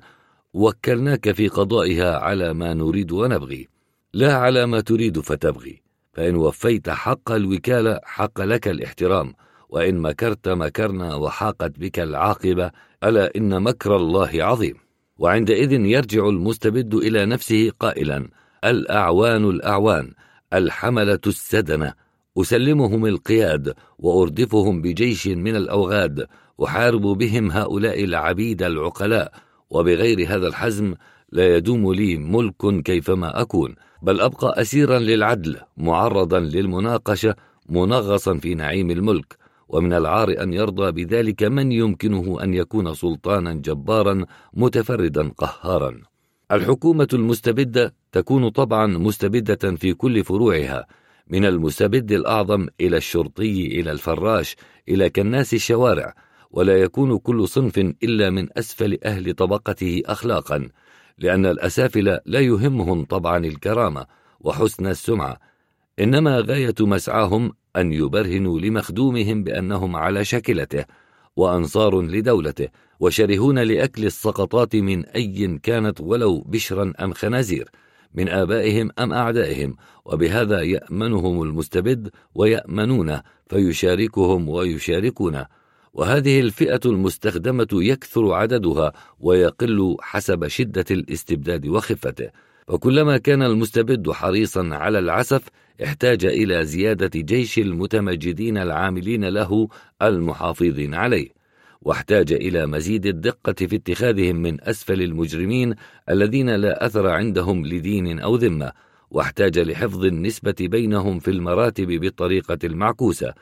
وكلناك في قضائها على ما نريد ونبغي. لا على ما تريد فتبغي فإن وفيت حق الوكالة حق لك الاحترام. وإن مكرت مكرنا وحاقت بك العاقبة ألا إن مكر الله عظيم. وعندئذ يرجع المستبد إلى نفسه قائلا الأعوان الأعوان الحملة السدنة. أسلمهم القياد وأردفهم بجيش من الأوغاد أحارب بهم هؤلاء العبيد العقلاء. وبغير هذا الحزم لا يدوم لي ملك كيفما أكون. بل أبقى أسيرا للعدل معرضا للمناقشة منغصا في نعيم الملك. ومن العار أن يرضى بذلك من يمكنه أن يكون سلطانا جبارا متفردا قهارا. الحكومة المستبدة تكون طبعا مستبدة في كل فروعها من المستبد الأعظم إلى الشرطي إلى الفراش إلى كناس الشوارع ولا يكون كل صنف إلا من أسفل أهل طبقته أخلاقا لأن الأسافل لا يهمهم طبعا الكرامة وحسن السمعة إنما غاية مسعاهم أن يبرهنوا لمخدومهم بأنهم على شكلته وأنصار لدولته وشرهون لأكل السقطات من أي كانت ولو بشرا أم خنازير من آبائهم أم أعدائهم وبهذا يأمنهم المستبد ويأمنونه فيشاركهم ويشاركونه. وهذه الفئة المستخدمة يكثر عددها ويقل حسب شدة الاستبداد وخفته. وكلما كان المستبد حريصا على العسف احتاج إلى زيادة جيش المتمجدين العاملين له المحافظين عليه. واحتاج إلى مزيد الدقة في اتخاذهم من أسفل المجرمين الذين لا أثر عندهم لدين أو ذمة. واحتاج لحفظ النسبة بينهم في المراتب بالطريقة المعكوسة.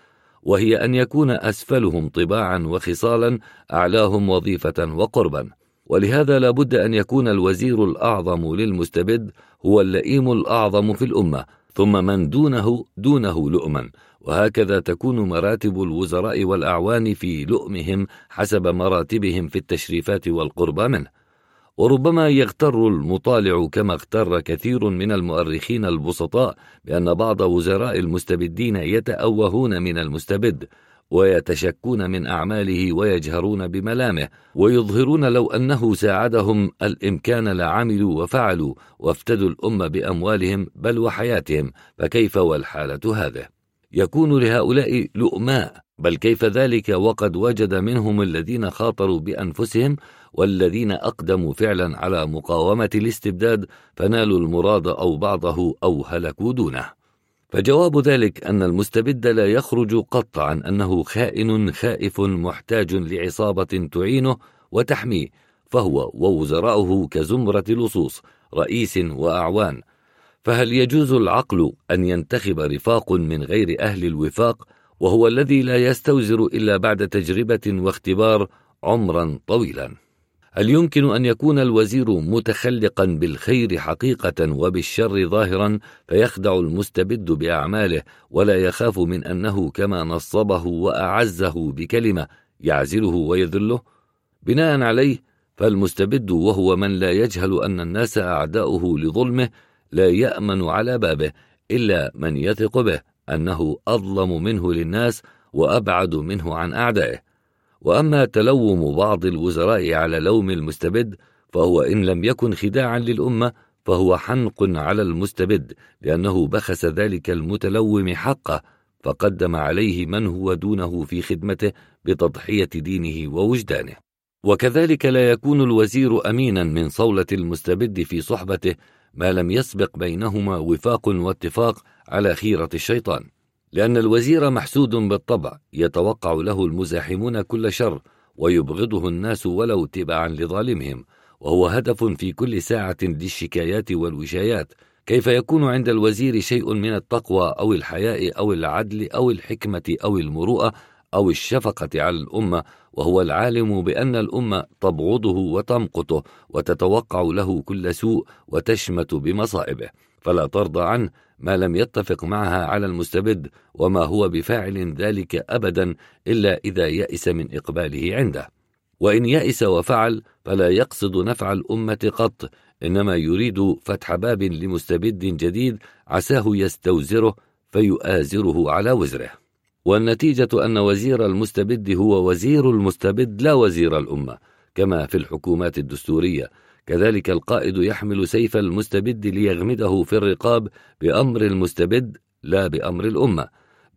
وهي أن يكون أسفلهم طباعا وخصالا أعلاهم وظيفة وقربا. ولهذا لا بد أن يكون الوزير الأعظم للمستبد هو اللئيم الأعظم في الأمة ثم من دونه دونه لؤما. وهكذا تكون مراتب الوزراء والأعوان في لؤمهم حسب مراتبهم في التشريفات والقربى منه. وربما يغتر المطالع كما اغتر كثير من المؤرخين البسطاء بأن بعض وزراء المستبدين يتأوهون من المستبد. ويتشكون من أعماله ويجهرون بملامه ويظهرون لو أنه ساعدهم الإمكان لعملوا وفعلوا وافتدوا الأمة بأموالهم بل وحياتهم فكيف والحالة هذه؟ يكون لهؤلاء لؤماء بل كيف ذلك وقد وجد منهم الذين خاطروا بأنفسهم والذين أقدموا فعلا على مقاومة الاستبداد فنالوا المراد أو بعضه أو هلكوا دونه. فجواب ذلك أن المستبد لا يخرج قط عن أنه خائن خائف محتاج لعصابة تعينه وتحميه فهو ووزراؤه كزمرة لصوص رئيس وأعوان. فهل يجوز العقل أن ينتخب رفاق من غير أهل الوفاق وهو الذي لا يستوزر إلا بعد تجربة واختبار عمرا طويلا؟ هل يمكن أن يكون الوزير متخلقا بالخير حقيقة وبالشر ظاهرا فيخدع المستبد بأعماله ولا يخاف من أنه كما نصبه وأعزه بكلمة يعزله ويذله؟ بناء عليه فالمستبد وهو من لا يجهل أن الناس أعداؤه لظلمه لا يأمن على بابه إلا من يثق به أنه أظلم منه للناس وأبعد منه عن أعدائه. وأما تلوم بعض الوزراء على لوم المستبد فهو إن لم يكن خداعا للأمة فهو حنق على المستبد لأنه بخس ذلك المتلوم حقه فقدم عليه من هو دونه في خدمته بتضحية دينه ووجدانه. وكذلك لا يكون الوزير أمينا من صولة المستبد في صحبته ما لم يسبق بينهما وفاق واتفاق على خيرة الشيطان. لأن الوزير محسود بالطبع يتوقع له المزاحمون كل شر ويبغضه الناس ولو تبعا لظالمهم وهو هدف في كل ساعة للشكايات والوشايات كيف يكون عند الوزير شيء من التقوى أو الحياء أو العدل أو الحكمة أو المروءة أو الشفقة على الأمة؟ وهو العالم بأن الأمة تبغضه وتمقته وتتوقع له كل سوء وتشمت بمصائبه. فلا ترضى عنه ما لم يتفق معها على المستبد وما هو بفاعل ذلك أبدا إلا إذا يئس من إقباله عنده. وإن يئس وفعل فلا يقصد نفع الأمة قط إنما يريد فتح باب لمستبد جديد عساه يستوزره فيؤازره على وزره. والنتيجة أن وزير المستبد هو وزير المستبد لا وزير الأمة كما في الحكومات الدستورية كذلك القائد يحمل سيف المستبد ليغمده في الرقاب بأمر المستبد لا بأمر الأمة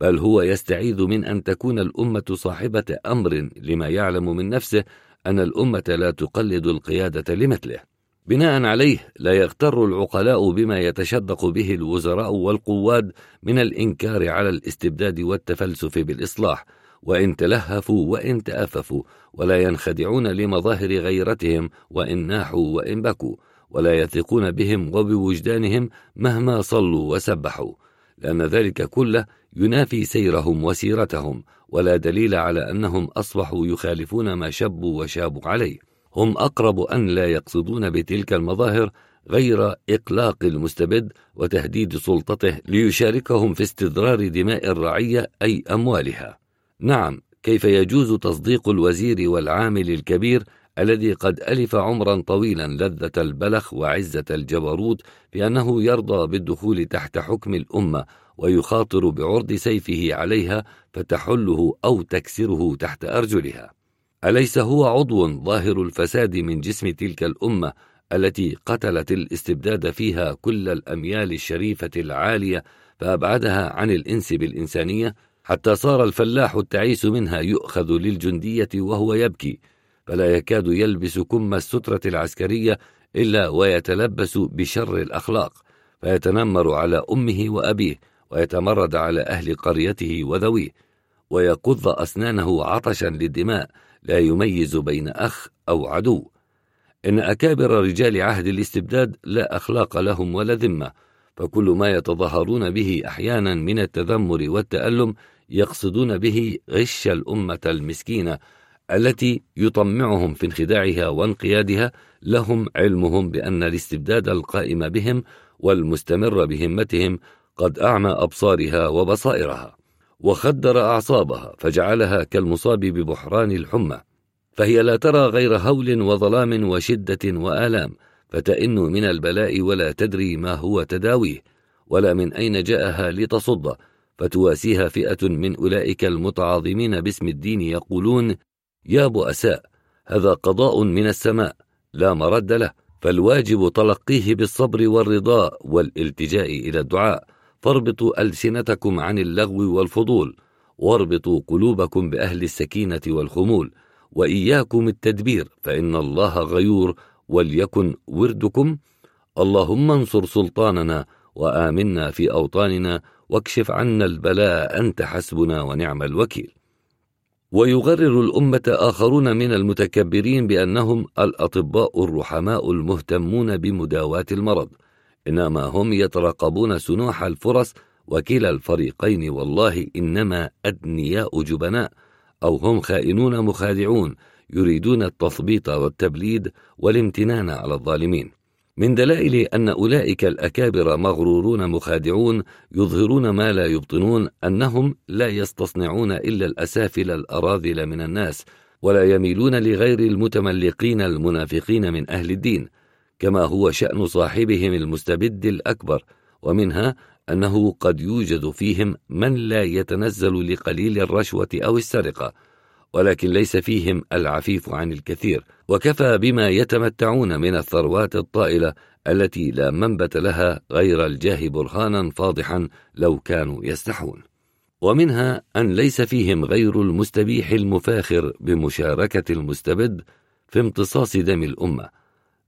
بل هو يستعيذ من أن تكون الأمة صاحبة أمر لما يعلم من نفسه أن الأمة لا تقلد القيادة لمثله. بناء عليه لا يغتر العقلاء بما يتشدق به الوزراء والقواد من الإنكار على الاستبداد والتفلسف بالإصلاح وإن تلهفوا وإن تأففوا ولا ينخدعون لمظاهر غيرتهم وإن ناحوا وإن بكوا ولا يثقون بهم وبوجدانهم مهما صلوا وسبحوا. لأن ذلك كله ينافي سيرهم وسيرتهم ولا دليل على أنهم أصبحوا يخالفون ما شبوا وشابوا عليه. هم أقرب أن لا يقصدون بتلك المظاهر غير إقلاق المستبد وتهديد سلطته ليشاركهم في استدرار دماء الرعية أي أموالها. نعم كيف يجوز تصديق الوزير والعامل الكبير الذي قد ألف عمرا طويلا لذة البلخ وعزة الجبروت بأنه يرضى بالدخول تحت حكم الأمة ويخاطر بعرض سيفه عليها فتحله أو تكسره تحت أرجلها. أليس هو عضو ظاهر الفساد من جسم تلك الأمة التي قتلت الاستبداد فيها كل الأميال الشريفة العالية فأبعدها عن الإنس بالإنسانية؟ حتى صار الفلاح التعيس منها يؤخذ للجندية وهو يبكي فلا يكاد يلبس كم السترة العسكرية إلا ويتلبس بشر الأخلاق فيتنمر على أمه وأبيه ويتمرد على أهل قريته وذويه ويقض أسنانه عطشا للدماء لا يميز بين أخ أو عدو. إن أكابر رجال عهد الاستبداد لا أخلاق لهم ولا ذمة فكل ما يتظاهرون به أحيانا من التذمر والتألم يقصدون به غش الأمة المسكينة التي يطمعهم في انخداعها وانقيادها لهم علمهم بأن الاستبداد القائم بهم والمستمر بهمتهم قد أعمى أبصارها وبصائرها وخدر أعصابها فجعلها كالمصاب ببحران الحمى فهي لا ترى غير هول وظلام وشدة وآلام فتئن من البلاء ولا تدري ما هو تداويه ولا من أين جاءها لتصد. فتواسيها فئة من أولئك المتعاظمين باسم الدين يقولون يا بؤساء هذا قضاء من السماء لا مرد له فالواجب تلقيه بالصبر والرضا والالتجاء إلى الدعاء فاربطوا ألسنتكم عن اللغو والفضول واربطوا قلوبكم بأهل السكينة والخمول وإياكم التدبير فإن الله غيور وليكن وردكم اللهم انصر سلطاننا وآمنا في أوطاننا واكشف عنا البلاء أنت حسبنا ونعم الوكيل. ويغرر الأمة آخرون من المتكبرين بأنهم الأطباء الرحماء المهتمون بمداواة المرض. إنما هم يترقبون سنوح الفرص وكلا الفريقين والله إنما أدنياء جبناء. أو هم خائنون مخادعون يريدون التثبيط والتبليد والامتنان على الظالمين. من دلائل أن أولئك الأكابر مغرورون مخادعون يظهرون ما لا يبطنون أنهم لا يستصنعون إلا الأسافل الأراذل من الناس ولا يميلون لغير المتملقين المنافقين من أهل الدين كما هو شأن صاحبهم المستبد الأكبر ومنها أنه قد يوجد فيهم من لا يتنزل لقليل الرشوة أو السرقة. ولكن ليس فيهم العفيف عن الكثير. وكفى بما يتمتعون من الثروات الطائلة التي لا منبت لها غير الجاه برهانا فاضحا لو كانوا يستحون. ومنها أن ليس فيهم غير المستبيح المفاخر بمشاركة المستبد في امتصاص دم الأمة.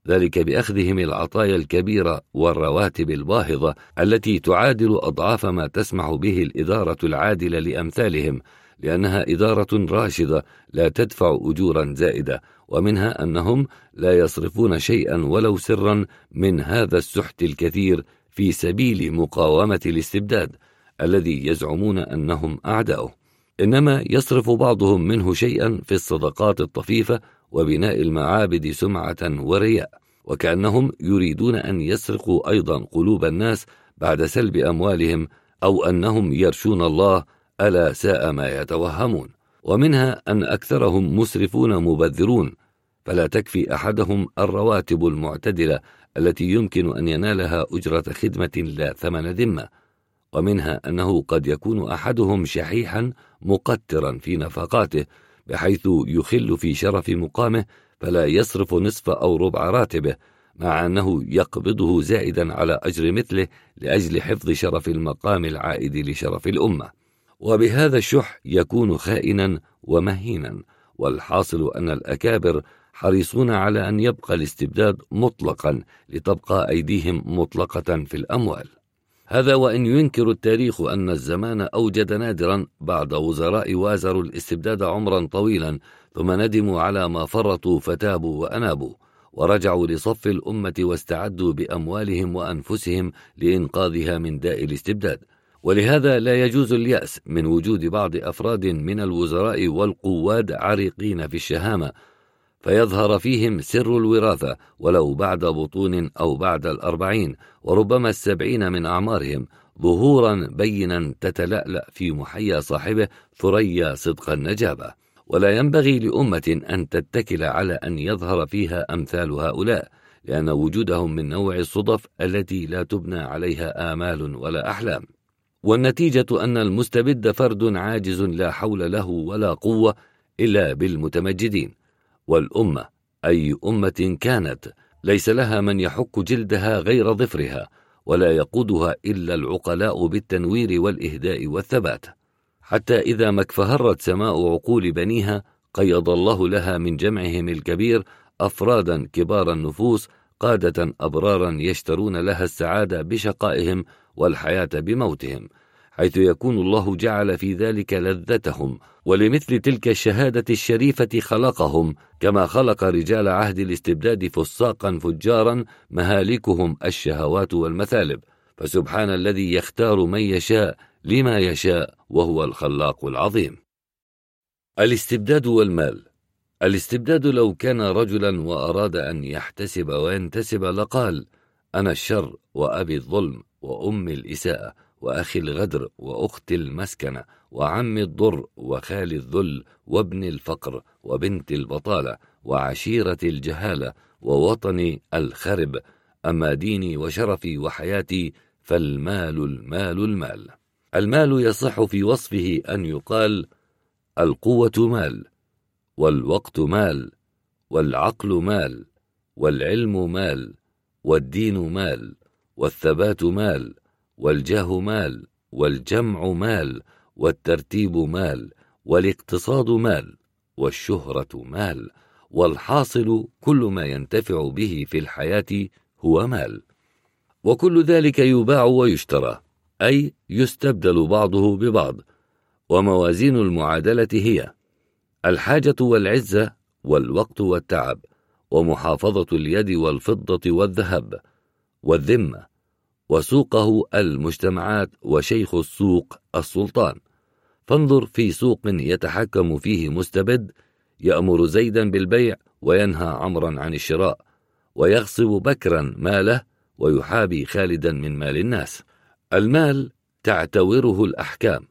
ذلك بأخذهم العطايا الكبيرة والرواتب الباهظة التي تعادل أضعاف ما تسمح به الإدارة العادلة لأمثالهم. لأنها إدارة راشدة لا تدفع أجورا زائدة ومنها أنهم لا يصرفون شيئا ولو سرا من هذا السحت الكثير في سبيل مقاومة الاستبداد الذي يزعمون أنهم أعداؤه. إنما يصرف بعضهم منه شيئا في الصدقات الطفيفة وبناء المعابد سمعة ورياء وكأنهم يريدون أن يسرقوا أيضا قلوب الناس بعد سلب أموالهم أو أنهم يرشون الله ألا ساء ما يتوهمون ومنها أن أكثرهم مسرفون مبذرون فلا تكفي أحدهم الرواتب المعتدلة التي يمكن أن ينالها أجرة خدمة لا ثمن ذمة ومنها أنه قد يكون أحدهم شحيحا مقترا في نفقاته بحيث يخل في شرف مقامه فلا يصرف نصف أو ربع راتبه مع أنه يقبضه زائدا على أجر مثله لأجل حفظ شرف المقام العائد لشرف الأمة. وبهذا الشح يكون خائنا ومهينا. والحاصل أن الأكابر حريصون على أن يبقى الاستبداد مطلقا لتبقى أيديهم مطلقة في الأموال. هذا وإن ينكر التاريخ أن الزمان أوجد نادرا بعد وزراء وازروا الاستبداد عمرا طويلا ثم ندموا على ما فرطوا فتابوا وأنابوا ورجعوا لصف الأمة واستعدوا بأموالهم وأنفسهم لإنقاذها من داء الاستبداد. ولهذا لا يجوز اليأس من وجود بعض أفراد من الوزراء والقواد عريقين في الشهامة فيظهر فيهم سر الوراثة ولو بعد بطون أو بعد الأربعين وربما السبعين من أعمارهم ظهورا بينا تتلألأ في محيا صاحبه ثريا صدق النجابة. ولا ينبغي لأمة أن تتكل على أن يظهر فيها أمثال هؤلاء لأن وجودهم من نوع الصدف التي لا تبنى عليها آمال ولا أحلام. والنتيجة أن المستبد فرد عاجز لا حول له ولا قوة إلا بالمتمجدين. والأمة أي أمة كانت ليس لها من يحك جلدها غير ظفرها ولا يقودها إلا العقلاء بالتنوير والإهداء والثبات. حتى إذا ما اكفهرت سماء عقول بنيها قيض الله لها من جمعهم الكبير أفرادا كبار النفوس قادة أبرارا يشترون لها السعادة بشقائهم والحياة بموتهم حيث يكون الله جعل في ذلك لذتهم ولمثل تلك الشهادة الشريفة خلقهم كما خلق رجال عهد الاستبداد فساقا فجارا مهالكهم الشهوات والمثالب. فسبحان الذي يختار من يشاء لما يشاء وهو الخلاق العظيم. الاستبداد والمال. الاستبداد لو كان رجلا وأراد أن يحتسب وينتسب لقال أنا الشر وأبي الظلم وأم الإساءة وأخي الغدر وأخت المسكنة وعم الضر وخال الذل وابن الفقر وبنت البطالة وعشيرة الجهالة ووطني الخرب أما ديني وشرفي وحياتي فالمال المال المال. المال يصح في وصفه أن يقال القوة مال. والوقت مال والعقل مال والعلم مال والدين مال والثبات مال والجاه مال والجمع مال والترتيب مال والاقتصاد مال والشهرة مال والحاصل كل ما ينتفع به في الحياة هو مال. وكل ذلك يباع ويشترى أي يستبدل بعضه ببعض وموازين المعادلة هي الحاجة والعزة والوقت والتعب ومحافظة اليد والفضة والذهب والذمة وسوقه المجتمعات وشيخ السوق السلطان. فانظر في سوق يتحكم فيه مستبد يأمر زيدا بالبيع وينهى عمرا عن الشراء ويغصب بكرا ماله ويحابي خالدا من مال الناس. المال تعتوره الأحكام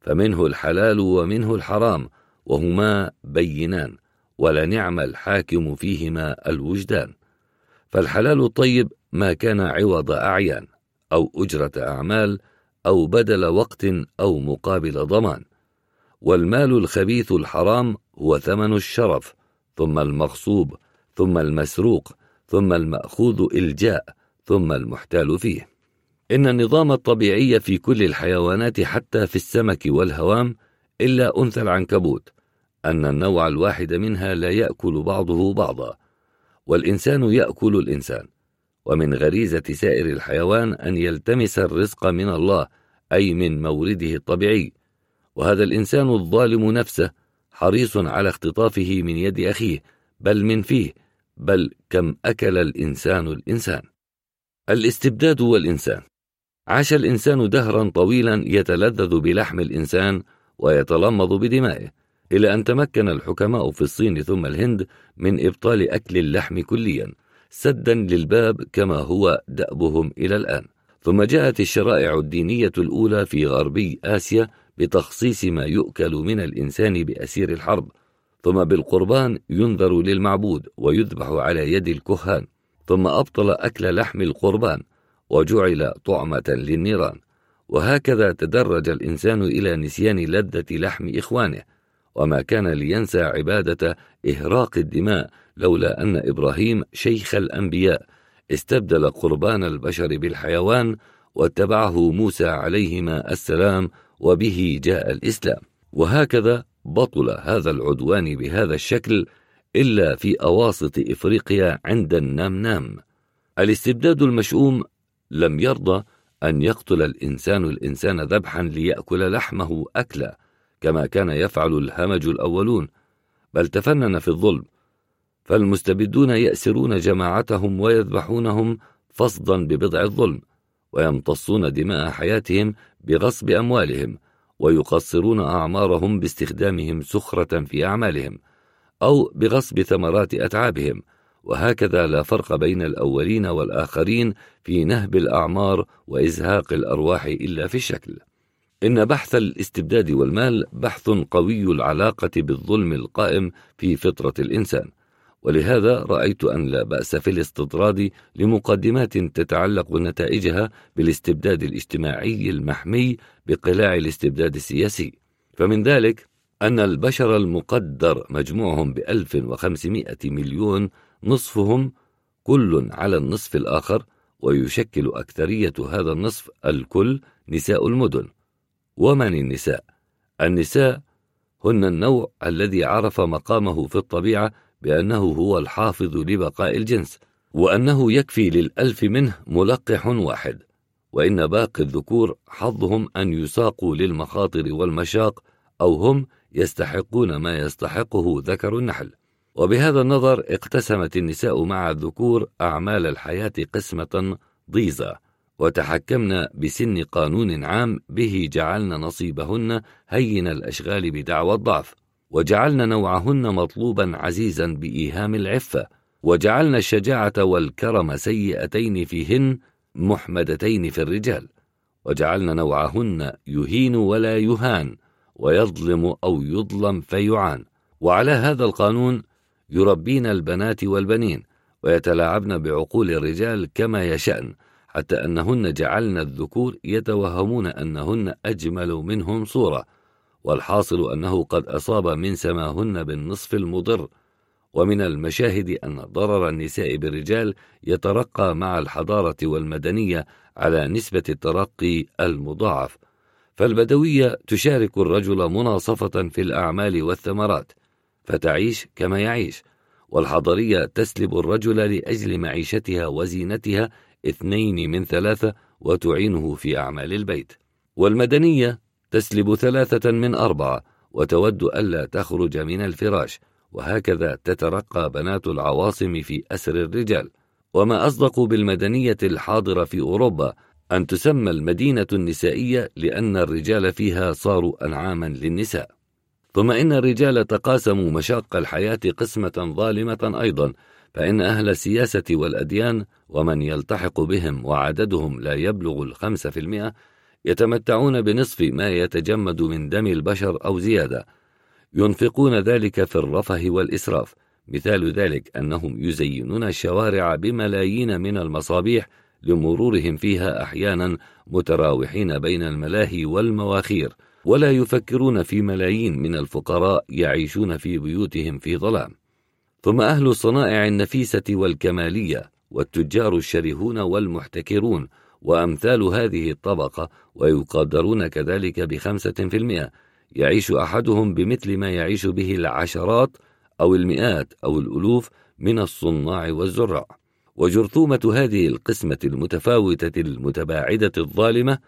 فمنه الحلال ومنه الحرام وهما بينان ولنعم الحاكم فيهما الوجدان. فالحلال الطيب ما كان عوض أعيان أو أجرة أعمال أو بدل وقت أو مقابل ضمان. والمال الخبيث الحرام هو ثمن الشرف ثم المغصوب ثم المسروق ثم المأخوذ إلجاء ثم المحتال فيه. إن النظام الطبيعي في كل الحيوانات حتى في السمك والهوام إلا أنثى العنكبوت. أن النوع الواحد منها لا يأكل بعضه بعضا والإنسان يأكل الإنسان. ومن غريزة سائر الحيوان أن يلتمس الرزق من الله أي من مورده الطبيعي. وهذا الإنسان الظالم نفسه حريص على اختطافه من يد أخيه بل من فيه بل كم أكل الإنسان الإنسان. الاستبداد والإنسان. عاش الإنسان دهرا طويلا يتلذذ بلحم الإنسان ويتلمض بدمائه. إلى أن تمكن الحكماء في الصين ثم الهند من إبطال أكل اللحم كليا سدا للباب كما هو دأبهم إلى الآن. ثم جاءت الشرائع الدينية الأولى في غربي آسيا بتخصيص ما يؤكل من الإنسان بأسير الحرب. ثم بالقربان ينذر للمعبود ويذبح على يد الكهان. ثم أبطل أكل لحم القربان وجعل طعمة للنيران. وهكذا تدرج الإنسان إلى نسيان لذة لحم إخوانه. وما كان لينسى عبادة إهراق الدماء لولا أن إبراهيم شيخ الأنبياء استبدل قربان البشر بالحيوان واتبعه موسى عليهما السلام وبه جاء الإسلام. وهكذا بطل هذا العدوان بهذا الشكل إلا في أواسط إفريقيا عند النمنام. الاستبداد المشؤوم لم يرضى أن يقتل الإنسان الإنسان ذبحا ليأكل لحمه أكلا. كما كان يفعل الهمج الأولون بل تفنن في الظلم فالمستبدون يأسرون جماعتهم ويذبحونهم فصدا ببضع الظلم ويمتصون دماء حياتهم بغصب أموالهم ويقصرون أعمارهم باستخدامهم سخرة في أعمالهم أو بغصب ثمرات أتعابهم وهكذا لا فرق بين الأولين والآخرين في نهب الأعمار وإزهاق الأرواح إلا في الشكل إن بحث الاستبداد والمال بحث قوي العلاقة بالظلم القائم في فطرة الإنسان. ولهذا رأيت أن لا بأس في الاستطراد لمقدمات تتعلق نتائجها بالاستبداد الاجتماعي المحمي بقلاع الاستبداد السياسي. فمن ذلك أن البشر المقدر مجموعهم بألف وخمسمائة مليون نصفهم كل على النصف الآخر ويشكل أكثرية هذا النصف الكل نساء المدن. ومن النساء؟ النساء هن النوع الذي عرف مقامه في الطبيعة بأنه هو الحافظ لبقاء الجنس وأنه يكفي للألف منه ملقح واحد. وإن باقي الذكور حظهم أن يساقوا للمخاطر والمشاق أو هم يستحقون ما يستحقه ذكر النحل. وبهذا النظر اقتسمت النساء مع الذكور أعمال الحياة قسمة ضيزة وتحكمن بسن قانون عام به جعلن نصيبهن هين الأشغال بدعوى الضعف وجعلن نوعهن مطلوبا عزيزا بإيهام العفة وجعلن الشجاعة والكرم سيئتين فيهن محمدتين في الرجال وجعلن نوعهن يهين ولا يهان ويظلم أو يظلم فيعان. وعلى هذا القانون يربين البنات والبنين ويتلاعبن بعقول الرجال كما يشأن. حتى أنهن جعلن الذكور يتوهمون أنهن أجمل منهم صورة والحاصل أنه قد أصاب من سماهن بالنصف المضر. ومن المشاهد أن ضرر النساء بالرجال يترقى مع الحضارة والمدنية على نسبة الترقي المضاعف. فالبدوية تشارك الرجل مناصفة في الأعمال والثمرات فتعيش كما يعيش. والحضرية تسلب الرجل لأجل معيشتها وزينتها اثنين من ثلاثة وتعينه في أعمال البيت. والمدنية تسلب ثلاثة من أربعة وتود ألا تخرج من الفراش وهكذا تترقى بنات العواصم في أسر الرجال. وما أصدق بالمدنية الحاضرة في أوروبا أن تسمى المدينة النسائية لأن الرجال فيها صاروا أنعاما للنساء. ثم إن الرجال تقاسموا مشاق الحياة قسمة ظالمة أيضا فإن أهل السياسة والأديان ومن يلتحق بهم وعددهم لا يبلغ الخمسة في المئة يتمتعون بنصف ما يتجمد من دم البشر أو زيادة. ينفقون ذلك في الرفه والإسراف. مثال ذلك أنهم يزينون الشوارع بملايين من المصابيح لمرورهم فيها أحيانا متراوحين بين الملاهي والمواخير ولا يفكرون في ملايين من الفقراء يعيشون في بيوتهم في ظلام. ثم أهل الصنائع النفيسة والكمالية والتجار الشرهون والمحتكرون وأمثال هذه الطبقة ويقدرون كذلك بخمسة في المئة. يعيش أحدهم بمثل ما يعيش به العشرات أو المئات أو الألوف من الصناع والزراع وجرثومة هذه القسمة المتفاوتة المتباعدة الظالمة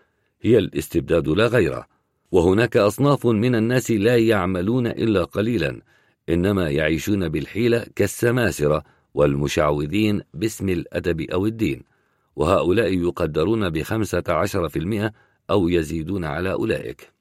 هي الاستبداد لا غيره وهناك أصناف من الناس لا يعملون إلا قليلا. إنما يعيشون بالحيلة كالسماسرة والمشعوذين باسم الأدب أو الدين وهؤلاء يقدرون بخمسة عشر في المئة أو يزيدون على أولئك.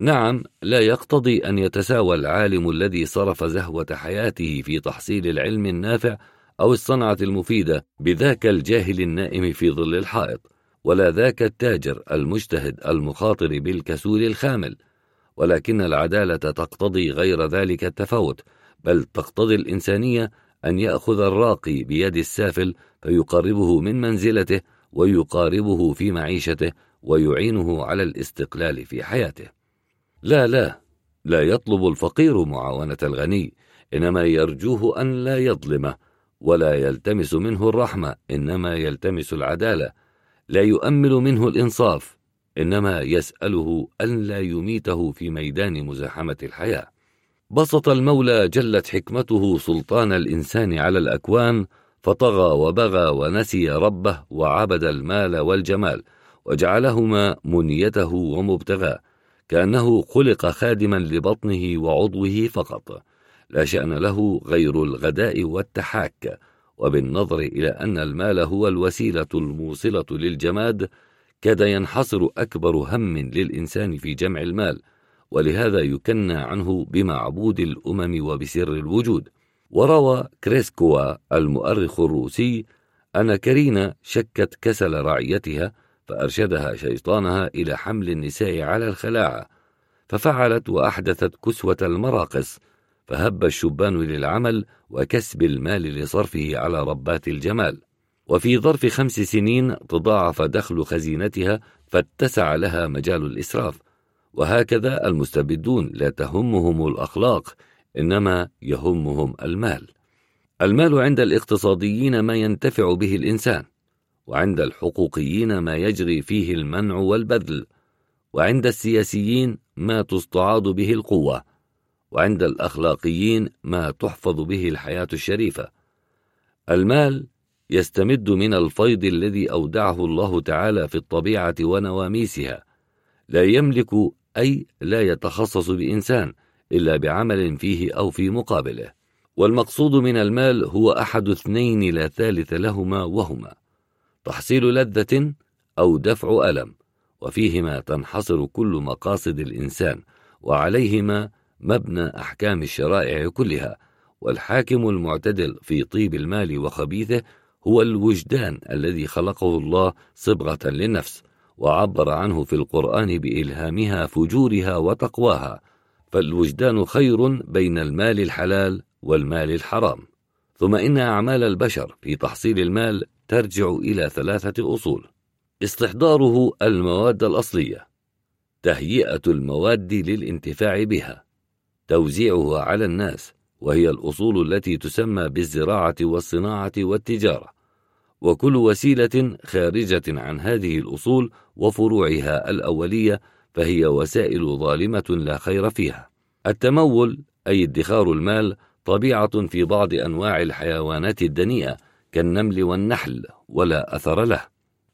نعم لا يقتضي أن يتساوى العالم الذي صرف زهوة حياته في تحصيل العلم النافع أو الصنعة المفيدة بذاك الجاهل النائم في ظل الحائط ولا ذاك التاجر المجتهد المخاطر بالكسول الخامل. ولكن العدالة تقتضي غير ذلك التفاوت بل تقتضي الإنسانية أن يأخذ الراقي بيد السافل فيقربه من منزلته ويقاربه في معيشته ويعينه على الاستقلال في حياته. لا لا لا يطلب الفقير معاونة الغني إنما يرجوه أن لا يظلمه ولا يلتمس منه الرحمة إنما يلتمس العدالة لا يؤمل منه الإنصاف. إنما يسأله أن لا يميته في ميدان مزاحمة الحياة. بسط المولى جلت حكمته سلطان الإنسان على الأكوان فطغى وبغى ونسي ربه وعبد المال والجمال وجعلهما منيته ومبتغاه كأنه خلق خادما لبطنه وعضوه فقط. لا شأن له غير الغداء والتحاك. وبالنظر إلى أن المال هو الوسيلة الموصلة للجماد كاد ينحصر أكبر هم للإنسان في جمع المال ولهذا يكنى عنه بمعبود الأمم وبسر الوجود. وروى كريسكوا المؤرخ الروسي أن كرينا شكت كسل رعيتها فأرشدها شيطانها إلى حمل النساء على الخلاعة ففعلت وأحدثت كسوة المراقص فهب الشبان للعمل وكسب المال لصرفه على ربات الجمال. وفي ظرف خمس سنين تضاعف دخل خزينتها فاتسع لها مجال الإسراف. وهكذا المستبدون لا تهمهم الأخلاق إنما يهمهم المال. المال عند الاقتصاديين ما ينتفع به الإنسان وعند الحقوقيين ما يجري فيه المنع والبذل وعند السياسيين ما تستعاض به القوة وعند الأخلاقيين ما تحفظ به الحياة الشريفة. المال يستمد من الفيض الذي أودعه الله تعالى في الطبيعة ونواميسها. لا يملك أي لا يتخصص بإنسان إلا بعمل فيه أو في مقابله. والمقصود من المال هو أحد اثنين لا ثالث لهما وهما. تحصيل لذة أو دفع ألم وفيهما تنحصر كل مقاصد الإنسان وعليهما مبنى أحكام الشرائع كلها. والحاكم المعتدل في طيب المال وخبيثه هو الوجدان الذي خلقه الله صبغة للنفس وعبر عنه في القرآن بإلهامها فجورها وتقواها. فالوجدان خير بين المال الحلال والمال الحرام. ثم إن أعمال البشر في تحصيل المال ترجع إلى ثلاثة أصول. استحضاره المواد الأصلية. تهيئة المواد للانتفاع بها. توزيعها على الناس. وهي الأصول التي تسمى بالزراعة والصناعة والتجارة وكل وسيلة خارجة عن هذه الأصول وفروعها الأولية فهي وسائل ظالمة لا خير فيها. التمول أي ادخار المال طبيعة في بعض أنواع الحيوانات الدنيئة كالنمل والنحل ولا أثر له.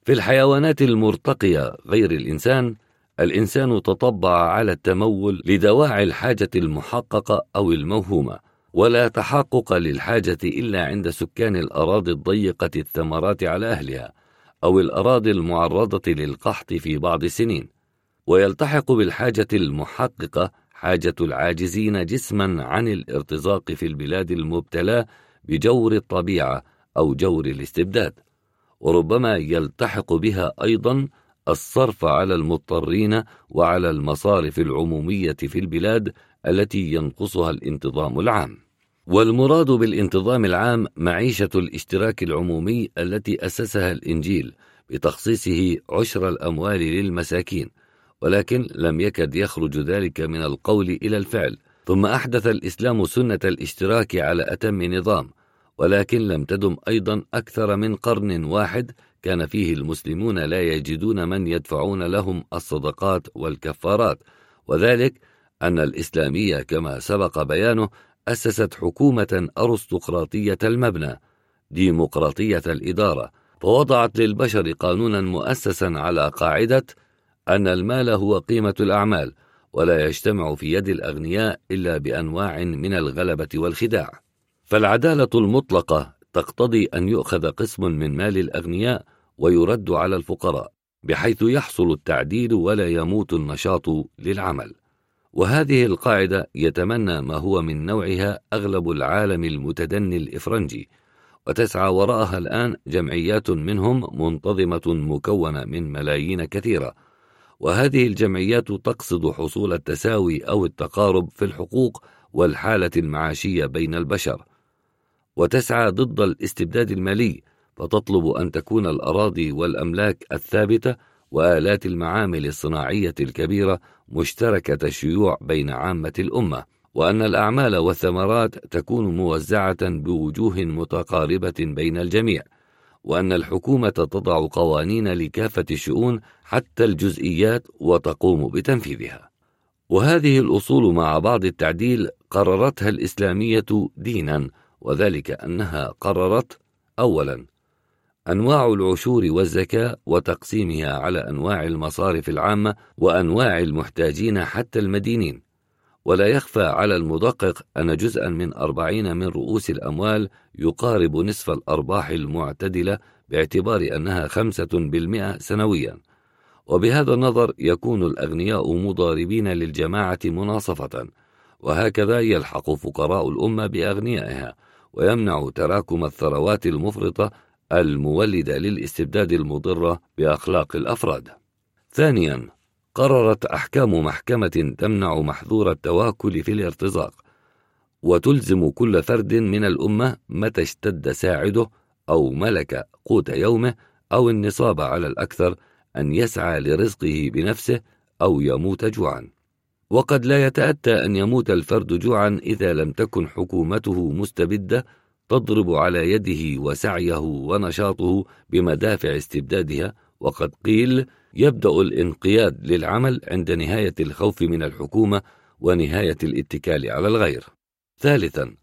في الحيوانات المرتقية غير الإنسان الإنسان تطبع على التمول لدواعي الحاجة المحققة أو الموهومة ولا تحقق للحاجة إلا عند سكان الأراضي الضيقة الثمرات على أهلها أو الأراضي المعرضة للقحط في بعض السنين ويلتحق بالحاجة المحققة حاجة العاجزين جسما عن الارتزاق في البلاد المبتلاه بجور الطبيعة أو جور الاستبداد. وربما يلتحق بها أيضا الصرف على المضطرين وعلى المصارف العمومية في البلاد التي ينقصها الانتظام العام. والمراد بالانتظام العام معيشة الاشتراك العمومي التي أسسها الإنجيل بتخصيصه عشر الأموال للمساكين ولكن لم يكد يخرج ذلك من القول إلى الفعل. ثم أحدث الإسلام سنة الاشتراك على أتم نظام ولكن لم تدم أيضا أكثر من قرن واحد كان فيه المسلمون لا يجدون من يدفعون لهم الصدقات والكفارات وذلك أن الإسلامية كما سبق بيانه أسست حكومة أرستقراطية المبنى ديمقراطية الإدارة فوضعت للبشر قانونا مؤسسا على قاعدة أن المال هو قيمة الأعمال ولا يجتمع في يد الأغنياء إلا بأنواع من الغلبة والخداع. فالعدالة المطلقة تقتضي أن يؤخذ قسم من مال الأغنياء ويرد على الفقراء بحيث يحصل التعديل ولا يموت النشاط للعمل. وهذه القاعدة يتمنى ما هو من نوعها أغلب العالم المتدني الإفرنجي وتسعى وراءها الآن جمعيات منهم منتظمة مكونة من ملايين كثيرة. وهذه الجمعيات تقصد حصول التساوي أو التقارب في الحقوق والحالة المعاشية بين البشر. وتسعى ضد الاستبداد المالي فتطلب أن تكون الأراضي والأملاك الثابتة وآلات المعامل الصناعية الكبيرة مشتركة الشيوع بين عامة الأمة وأن الأعمال والثمرات تكون موزعة بوجوه متقاربة بين الجميع وأن الحكومة تضع قوانين لكافة الشؤون حتى الجزئيات وتقوم بتنفيذها. وهذه الأصول مع بعض التعديل قررتها الإسلامية دينا وذلك أنها قررت أولا أنواع العشور والزكاة وتقسيمها على أنواع المصارف العامة وأنواع المحتاجين حتى المدينين. ولا يخفى على المدقق أن جزءا من أربعين من رؤوس الأموال يقارب نصف الأرباح المعتدلة باعتبار أنها خمسة بالمئة سنويا. وبهذا النظر يكون الأغنياء مضاربين للجماعة مناصفة. وهكذا يلحق فقراء الأمة بأغنيائها ويمنع تراكم الثروات المفرطة المولدة للاستبداد المضرة بأخلاق الأفراد. ثانيا، قررت أحكام محكمة تمنع محظور التواكل في الارتزاق، وتلزم كل فرد من الأمة متى اشتد ساعده أو ملك قوت يومه أو النصاب على الأكثر أن يسعى لرزقه بنفسه أو يموت جوعا. وقد لا يتأتى أن يموت الفرد جوعا إذا لم تكن حكومته مستبدة تضرب على يده وسعيه ونشاطه بمدافع استبدادها وقد قيل يبدأ الانقياد للعمل عند نهاية الخوف من الحكومة ونهاية الاتكال على الغير. ثالثا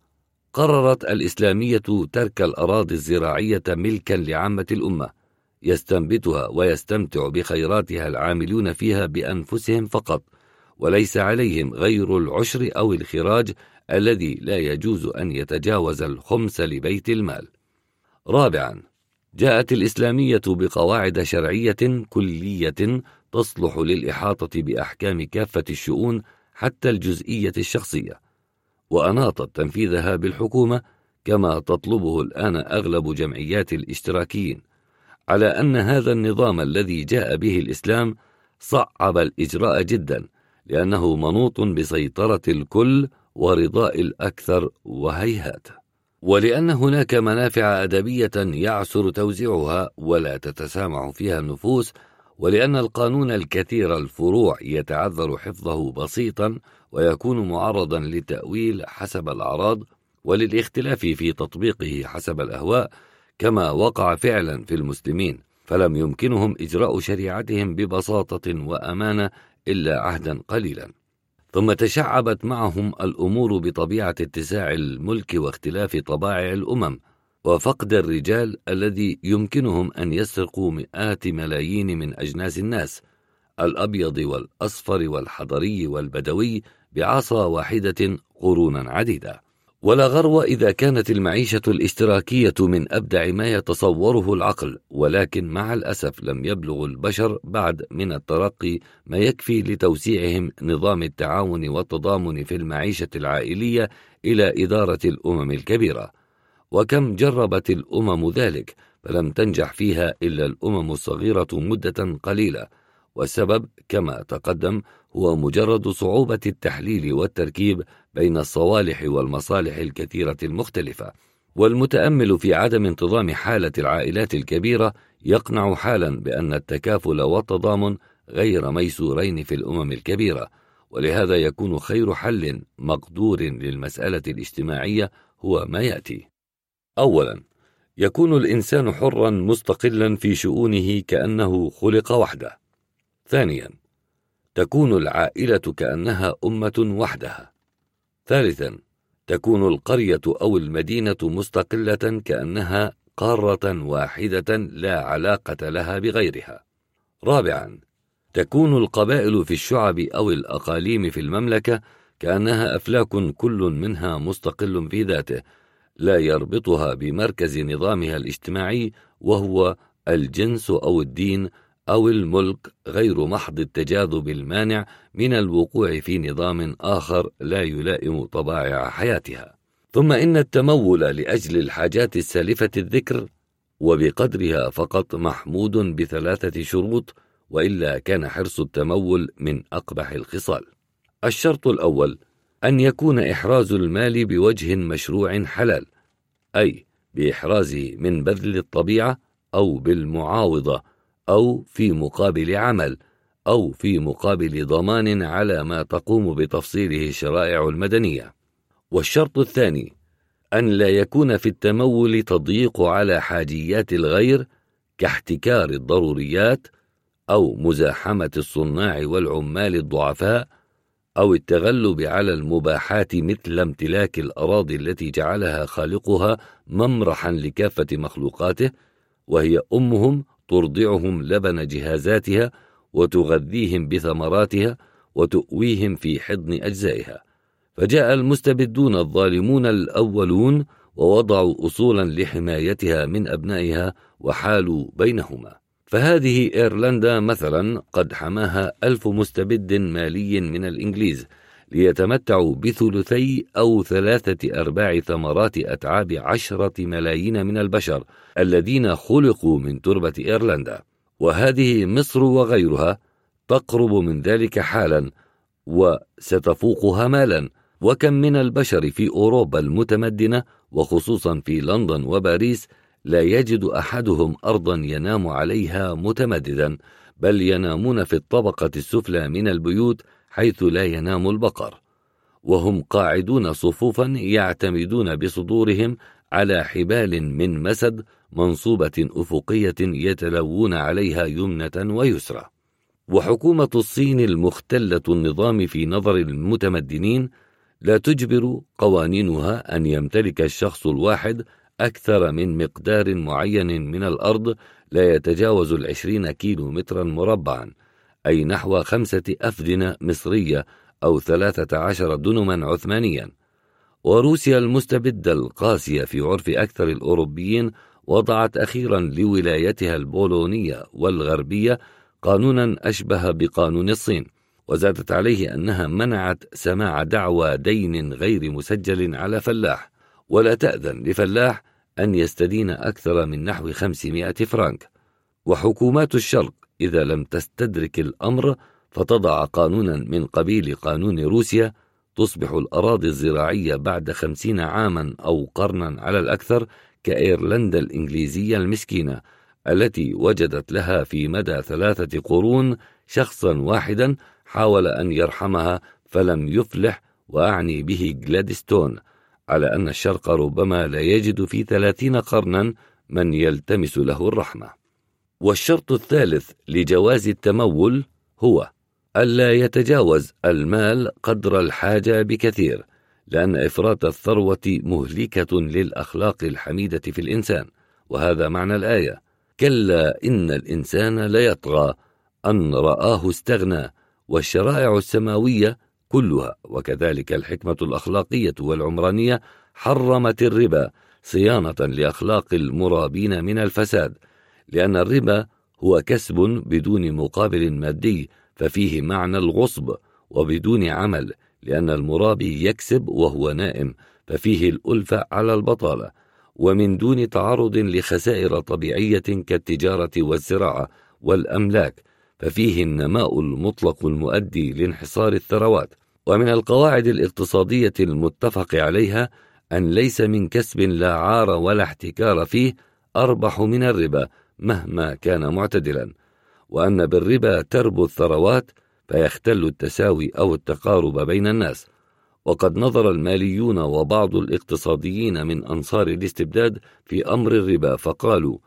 قررت الإسلامية ترك الأراضي الزراعية ملكا لعامة الأمة يستنبتها ويستمتع بخيراتها العاملون فيها بأنفسهم فقط وليس عليهم غير العشر أو الخراج الذي لا يجوز أن يتجاوز الخمس لبيت المال. رابعا جاءت الإسلامية بقواعد شرعية كلية تصلح للإحاطة بأحكام كافة الشؤون حتى الجزئية الشخصية، وأناطت تنفيذها بالحكومة كما تطلبه الآن أغلب جمعيات الاشتراكيين، على أن هذا النظام الذي جاء به الإسلام صعب الإجراء جدا، لأنه منوط بسيطرة الكل ورضاء الأكثر وهيهات. ولأن هناك منافع أدبية يعسر توزيعها ولا تتسامح فيها النفوس ولأن القانون الكثير الفروع يتعذر حفظه بسيطا ويكون معرضا للتأويل حسب الأعراض وللاختلاف في تطبيقه حسب الأهواء كما وقع فعلا في المسلمين فلم يمكنهم إجراء شريعتهم ببساطة وأمانة إلا عهدا قليلا. ثم تشعبت معهم الأمور بطبيعة اتساع الملك واختلاف طبائع الأمم وفقد الرجال الذي يمكنهم أن يسرقوا مئات ملايين من أجناس الناس الأبيض والأصفر والحضري والبدوي بعصا واحدة قرونا عديدة. ولا غرو إذا كانت المعيشة الاشتراكية من أبدع ما يتصوره العقل ولكن مع الأسف لم يبلغ البشر بعد من الترقي ما يكفي لتوسيعهم نظام التعاون والتضامن في المعيشة العائلية إلى إدارة الأمم الكبيرة. وكم جربت الأمم ذلك؟ فلم تنجح فيها إلا الأمم الصغيرة مدة قليلة. والسبب كما تقدم هو مجرد صعوبة التحليل والتركيب بين الصوالح والمصالح الكثيرة المختلفة والمتأمل في عدم انتظام حالة العائلات الكبيرة يقنع حالا بأن التكافل والتضامن غير ميسورين في الأمم الكبيرة ولهذا يكون خير حل مقدور للمسألة الاجتماعية هو ما يأتي. أولا يكون الإنسان حرا مستقلا في شؤونه كأنه خلق وحده. ثانيا تكون العائلة كأنها أمة وحدها. ثالثا تكون القرية أو المدينة مستقلة كأنها قارة واحدة لا علاقة لها بغيرها. رابعا تكون القبائل في الشعب أو الأقاليم في المملكة كأنها أفلاك كل منها مستقل في ذاته لا يربطها بمركز نظامها الاجتماعي وهو الجنس أو الدين أو الملك غير محض التجاذب المانع من الوقوع في نظام آخر لا يلائم طبائع حياتها. ثم إن التمول لأجل الحاجات السالفة الذكر وبقدرها فقط محمود بثلاثة شروط وإلا كان حرص التمول من أقبح الخصال. الشرط الأول أن يكون إحراز المال بوجه مشروع حلال أي بإحرازه من بذل الطبيعة أو بالمعاوضة أو في مقابل عمل أو في مقابل ضمان على ما تقوم بتفصيله الشرائع المدنية. والشرط الثاني أن لا يكون في التمول تضييق على حاجيات الغير كاحتكار الضروريات أو مزاحمة الصناع والعمال الضعفاء أو التغلب على المباحات مثل امتلاك الأراضي التي جعلها خالقها ممرحا لكافة مخلوقاته وهي أمهم ترضعهم لبن جهازاتها وتغذيهم بثمراتها وتؤويهم في حضن أجزائها. فجاء المستبدون الظالمون الأولون ووضعوا أصولا لحمايتها من أبنائها وحالوا بينهما. فهذه إيرلندا مثلا قد حماها ألف مستبد مالي من الإنجليز ليتمتعوا بثلثي أو ثلاثة أرباع ثمرات أتعاب عشرة ملايين من البشر الذين خلقوا من تربة إيرلندا. وهذه مصر وغيرها تقرب من ذلك حالا وستفوقها مالا. وكم من البشر في أوروبا المتمدنة وخصوصا في لندن وباريس لا يجد أحدهم أرضا ينام عليها متمددا بل ينامون في الطبقة السفلى من البيوت حيث لا ينام البقر. وهم قاعدون صفوفا يعتمدون بصدورهم على حبال من مسد منصوبة أفقية يتلوون عليها يمنة ويسرى. وحكومة الصين المختلة النظام في نظر المتمدنين لا تجبر قوانينها أن يمتلك الشخص الواحد أكثر من مقدار معين من الأرض لا يتجاوز العشرين كيلو مترا مربعا. أي نحو خمسة أفدنة مصرية أو ثلاثة عشر دنما عثمانيا. وروسيا المستبدة القاسية في عرف أكثر الأوروبيين وضعت أخيرا لولايتها البولونية والغربية قانونا أشبه بقانون الصين وزادت عليه أنها منعت سماع دعوى دين غير مسجل على فلاح. ولا تأذن لفلاح أن يستدين أكثر من نحو 500 فرانك. وحكومات الشرق إذا لم تستدرك الأمر فتضع قانونا من قبيل قانون روسيا تصبح الأراضي الزراعية بعد خمسين عاما أو قرنا على الأكثر كإيرلندا الإنجليزية المسكينة التي وجدت لها في مدى ثلاثة قرون شخصا واحدا حاول أن يرحمها فلم يفلح وأعني به جلادستون على أن الشرق ربما لا يجد في ثلاثين قرنا من يلتمس له الرحمة. والشرط الثالث لجواز التمول هو ألا يتجاوز المال قدر الحاجة بكثير لأن إفراط الثروة مهلكة للأخلاق الحميدة في الإنسان وهذا معنى الآية. كلا إن الإنسان ليطغى أن رآه استغنى والشرائع السماوية كلها وكذلك الحكمة الأخلاقية والعمرانية حرمت الربا صيانة لأخلاق المرابين من الفساد. لأن الربا هو كسب بدون مقابل مادي ففيه معنى الغصب وبدون عمل لأن المرابي يكسب وهو نائم ففيه الألفة على البطالة. ومن دون تعرض لخسائر طبيعية كالتجارة والزراعة والأملاك ففيه النماء المطلق المؤدي لانحصار الثروات. ومن القواعد الاقتصادية المتفق عليها أن ليس من كسب لا عار ولا احتكار فيه أربح من الربا مهما كان معتدلا وأن بالربا تربو الثروات فيختل التساوي أو التقارب بين الناس. وقد نظر الماليون وبعض الاقتصاديين من أنصار الاستبداد في أمر الربا فقالوا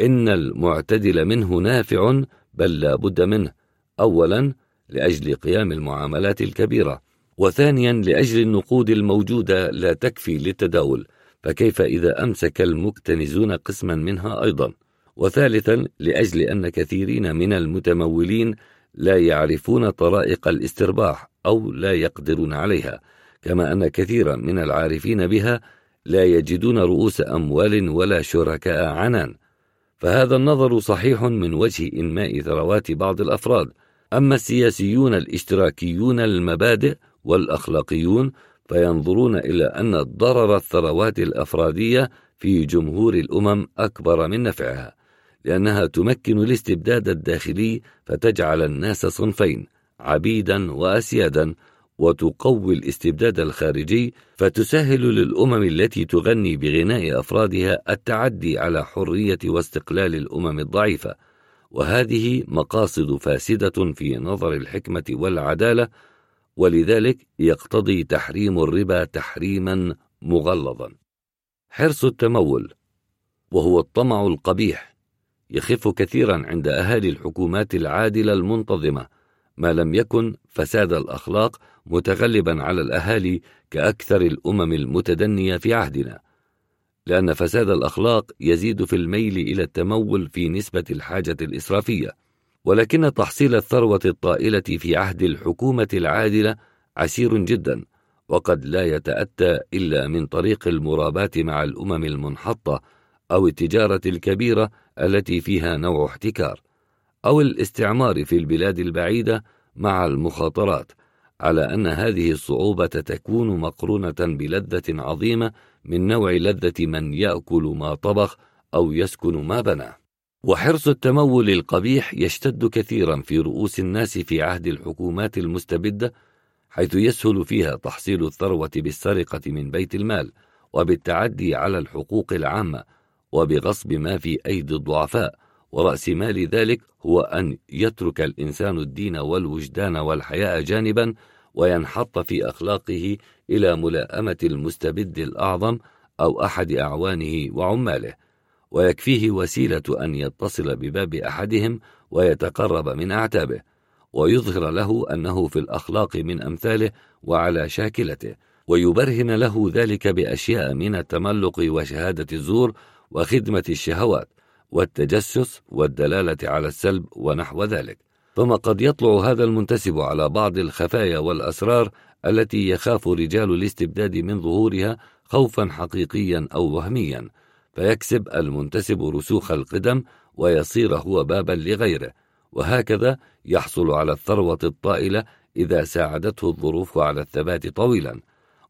إن المعتدل منه نافع بل لا بد منه أولا لأجل قيام المعاملات الكبيرة وثانيا لأجل النقود الموجودة لا تكفي للتداول فكيف إذا أمسك المكتنزون قسما منها أيضا؟ وثالثا لأجل أن كثيرين من المتمولين لا يعرفون طرائق الاسترباح أو لا يقدرون عليها كما أن كثيرا من العارفين بها لا يجدون رؤوس أموال ولا شركاء عنان. فهذا النظر صحيح من وجه إنماء ثروات بعض الأفراد. أما السياسيون الإشتراكيون المبادئ والأخلاقيون فينظرون إلى أن ضرر الثروات الأفرادية في جمهور الأمم أكبر من نفعها. لأنها تمكن الاستبداد الداخلي فتجعل الناس صنفين عبيدا وأسيادا وتقوي الاستبداد الخارجي فتسهل للأمم التي تغني بغناء أفرادها التعدي على حرية واستقلال الأمم الضعيفة. وهذه مقاصد فاسدة في نظر الحكمة والعدالة ولذلك يقتضي تحريم الربا تحريما مغلظا. حرص التمول وهو الطمع القبيح يخف كثيرا عند أهالي الحكومات العادلة المنتظمة. ما لم يكن فساد الأخلاق متغلبا على الأهالي كأكثر الأمم المتدنية في عهدنا. لأن فساد الأخلاق يزيد في الميل إلى التمول في نسبة الحاجة الإسرافية. ولكن تحصيل الثروة الطائلة في عهد الحكومة العادلة عسير جدا وقد لا يتأتى إلا من طريق المراباة مع الأمم المنحطة أو التجارة الكبيرة التي فيها نوع احتكار أو الاستعمار في البلاد البعيدة مع المخاطرات على أن هذه الصعوبة تكون مقرونة بلذة عظيمة من نوع لذة من يأكل ما طبخ أو يسكن ما بنى. وحرص التمول القبيح يشتد كثيرا في رؤوس الناس في عهد الحكومات المستبدة حيث يسهل فيها تحصيل الثروة بالسرقة من بيت المال وبالتعدي على الحقوق العامة وبغصب ما في أيدي الضعفاء ورأس مال ذلك هو أن يترك الإنسان الدين والوجدان والحياء جانبا وينحط في أخلاقه إلى ملاءمة المستبد الأعظم أو أحد أعوانه وعماله. ويكفيه وسيلة أن يتصل بباب أحدهم ويتقرب من أعتابه. ويظهر له أنه في الأخلاق من أمثاله وعلى شاكلته. ويبرهن له ذلك بأشياء من التملق وشهادة الزور وخدمة الشهوات والتجسس والدلالة على السلب ونحو ذلك. ثم قد يطلع هذا المنتسب على بعض الخفايا والأسرار التي يخاف رجال الاستبداد من ظهورها خوفا حقيقيا أو وهميا فيكسب المنتسب رسوخ القدم ويصير هو بابا لغيره وهكذا يحصل على الثروة الطائلة إذا ساعدته الظروف على الثبات طويلا.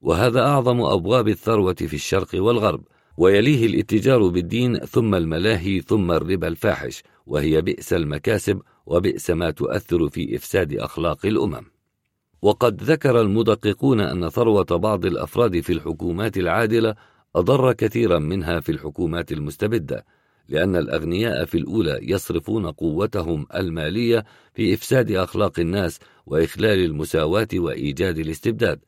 وهذا أعظم أبواب الثروة في الشرق والغرب. ويليه الاتجار بالدين ثم الملاهي ثم الربا الفاحش وهي بئس المكاسب وبئس ما تؤثر في إفساد أخلاق الأمم. وقد ذكر المدققون أن ثروة بعض الأفراد في الحكومات العادلة أضر كثيرا منها في الحكومات المستبدة لأن الأغنياء في الأولى يصرفون قوتهم المالية في إفساد أخلاق الناس وإخلال المساواة وإيجاد الاستبداد.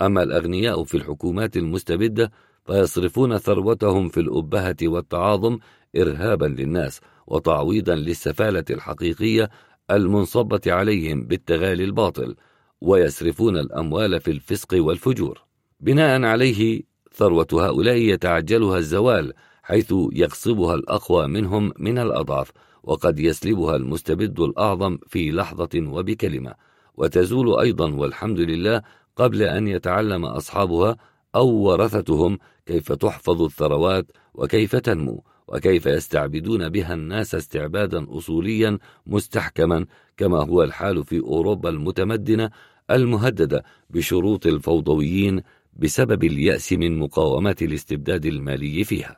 أما الأغنياء في الحكومات المستبدة فيصرفون ثروتهم في الأبهة والتعاظم إرهابا للناس وتعويضا للسفالة الحقيقية المنصبة عليهم بالتغالي الباطل ويسرفون الأموال في الفسق والفجور. بناء عليه ثروة هؤلاء يتعجلها الزوال حيث يغصبها الأقوى منهم من الأضعف وقد يسلبها المستبد الأعظم في لحظة وبكلمة. وتزول أيضا والحمد لله قبل أن يتعلم أصحابها أو ورثتهم كيف تحفظ الثروات وكيف تنمو وكيف يستعبدون بها الناس استعبادا أصوليا مستحكما كما هو الحال في أوروبا المتمدنة المهددة بشروط الفوضويين بسبب اليأس من مقاومة الاستبداد المالي فيها.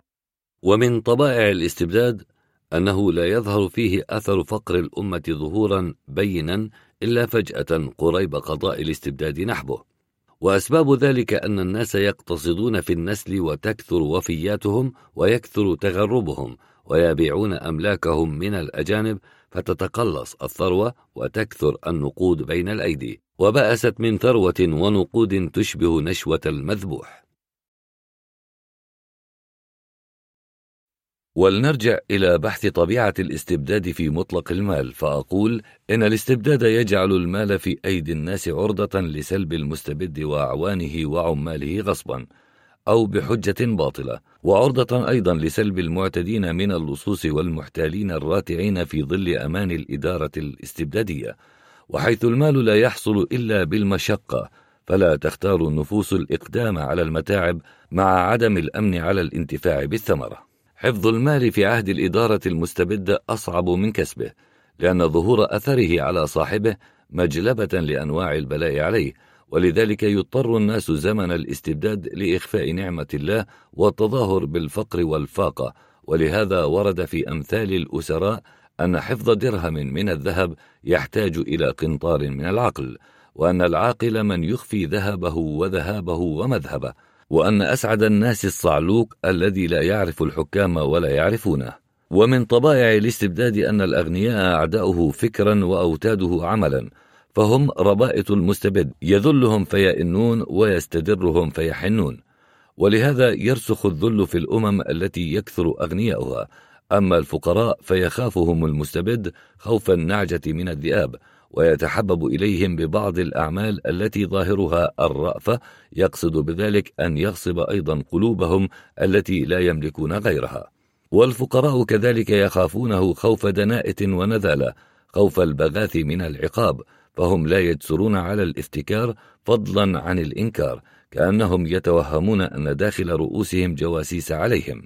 ومن طبائع الاستبداد أنه لا يظهر فيه أثر فقر الأمة ظهورا بينا إلا فجأة قريب قضاء الاستبداد نحبه. وأسباب ذلك أن الناس يقتصدون في النسل وتكثر وفياتهم ويكثر تغربهم ويبيعون أملاكهم من الأجانب فتتقلص الثروة وتكثر النقود بين الأيدي وبأست من ثروة ونقود تشبه نشوة المذبوح. ولنرجع إلى بحث طبيعة الاستبداد في مطلق المال فأقول إن الاستبداد يجعل المال في أيدي الناس عرضة لسلب المستبد وأعوانه وعماله غصبا أو بحجة باطلة وعرضة أيضا لسلب المعتدين من اللصوص والمحتالين الراتعين في ظل أمان الإدارة الاستبدادية. وحيث المال لا يحصل إلا بالمشقة فلا تختار النفوس الإقدام على المتاعب مع عدم الأمن على الانتفاع بالثمرة. حفظ المال في عهد الإدارة المستبدة أصعب من كسبه لأن ظهور أثره على صاحبه مجلبة لأنواع البلاء عليه ولذلك يضطر الناس زمن الاستبداد لإخفاء نعمة الله والتظاهر بالفقر والفاقة ولهذا ورد في أمثال الأسراء أن حفظ درهم من الذهب يحتاج إلى قنطار من العقل وأن العاقل من يخفي ذهبه وذهابه ومذهبه. وأن أسعد الناس الصعلوك الذي لا يعرف الحكام ولا يعرفونه. ومن طبائع الاستبداد أن الأغنياء أعداؤه فكرا وأوتاده عملا فهم ربائط المستبد يذلهم فيئنون ويستدرهم فيحنون. ولهذا يرسخ الذل في الأمم التي يكثر أغنياؤها. أما الفقراء فيخافهم المستبد خوف النعجة من الذئاب. ويتحبب إليهم ببعض الأعمال التي ظاهرها الرأفة يقصد بذلك أن يغصب أيضا قلوبهم التي لا يملكون غيرها. والفقراء كذلك يخافونه خوف دناءة ونذالة خوف البغاث من العقاب فهم لا يجسرون على الافتكار فضلا عن الإنكار كأنهم يتوهمون أن داخل رؤوسهم جواسيس عليهم.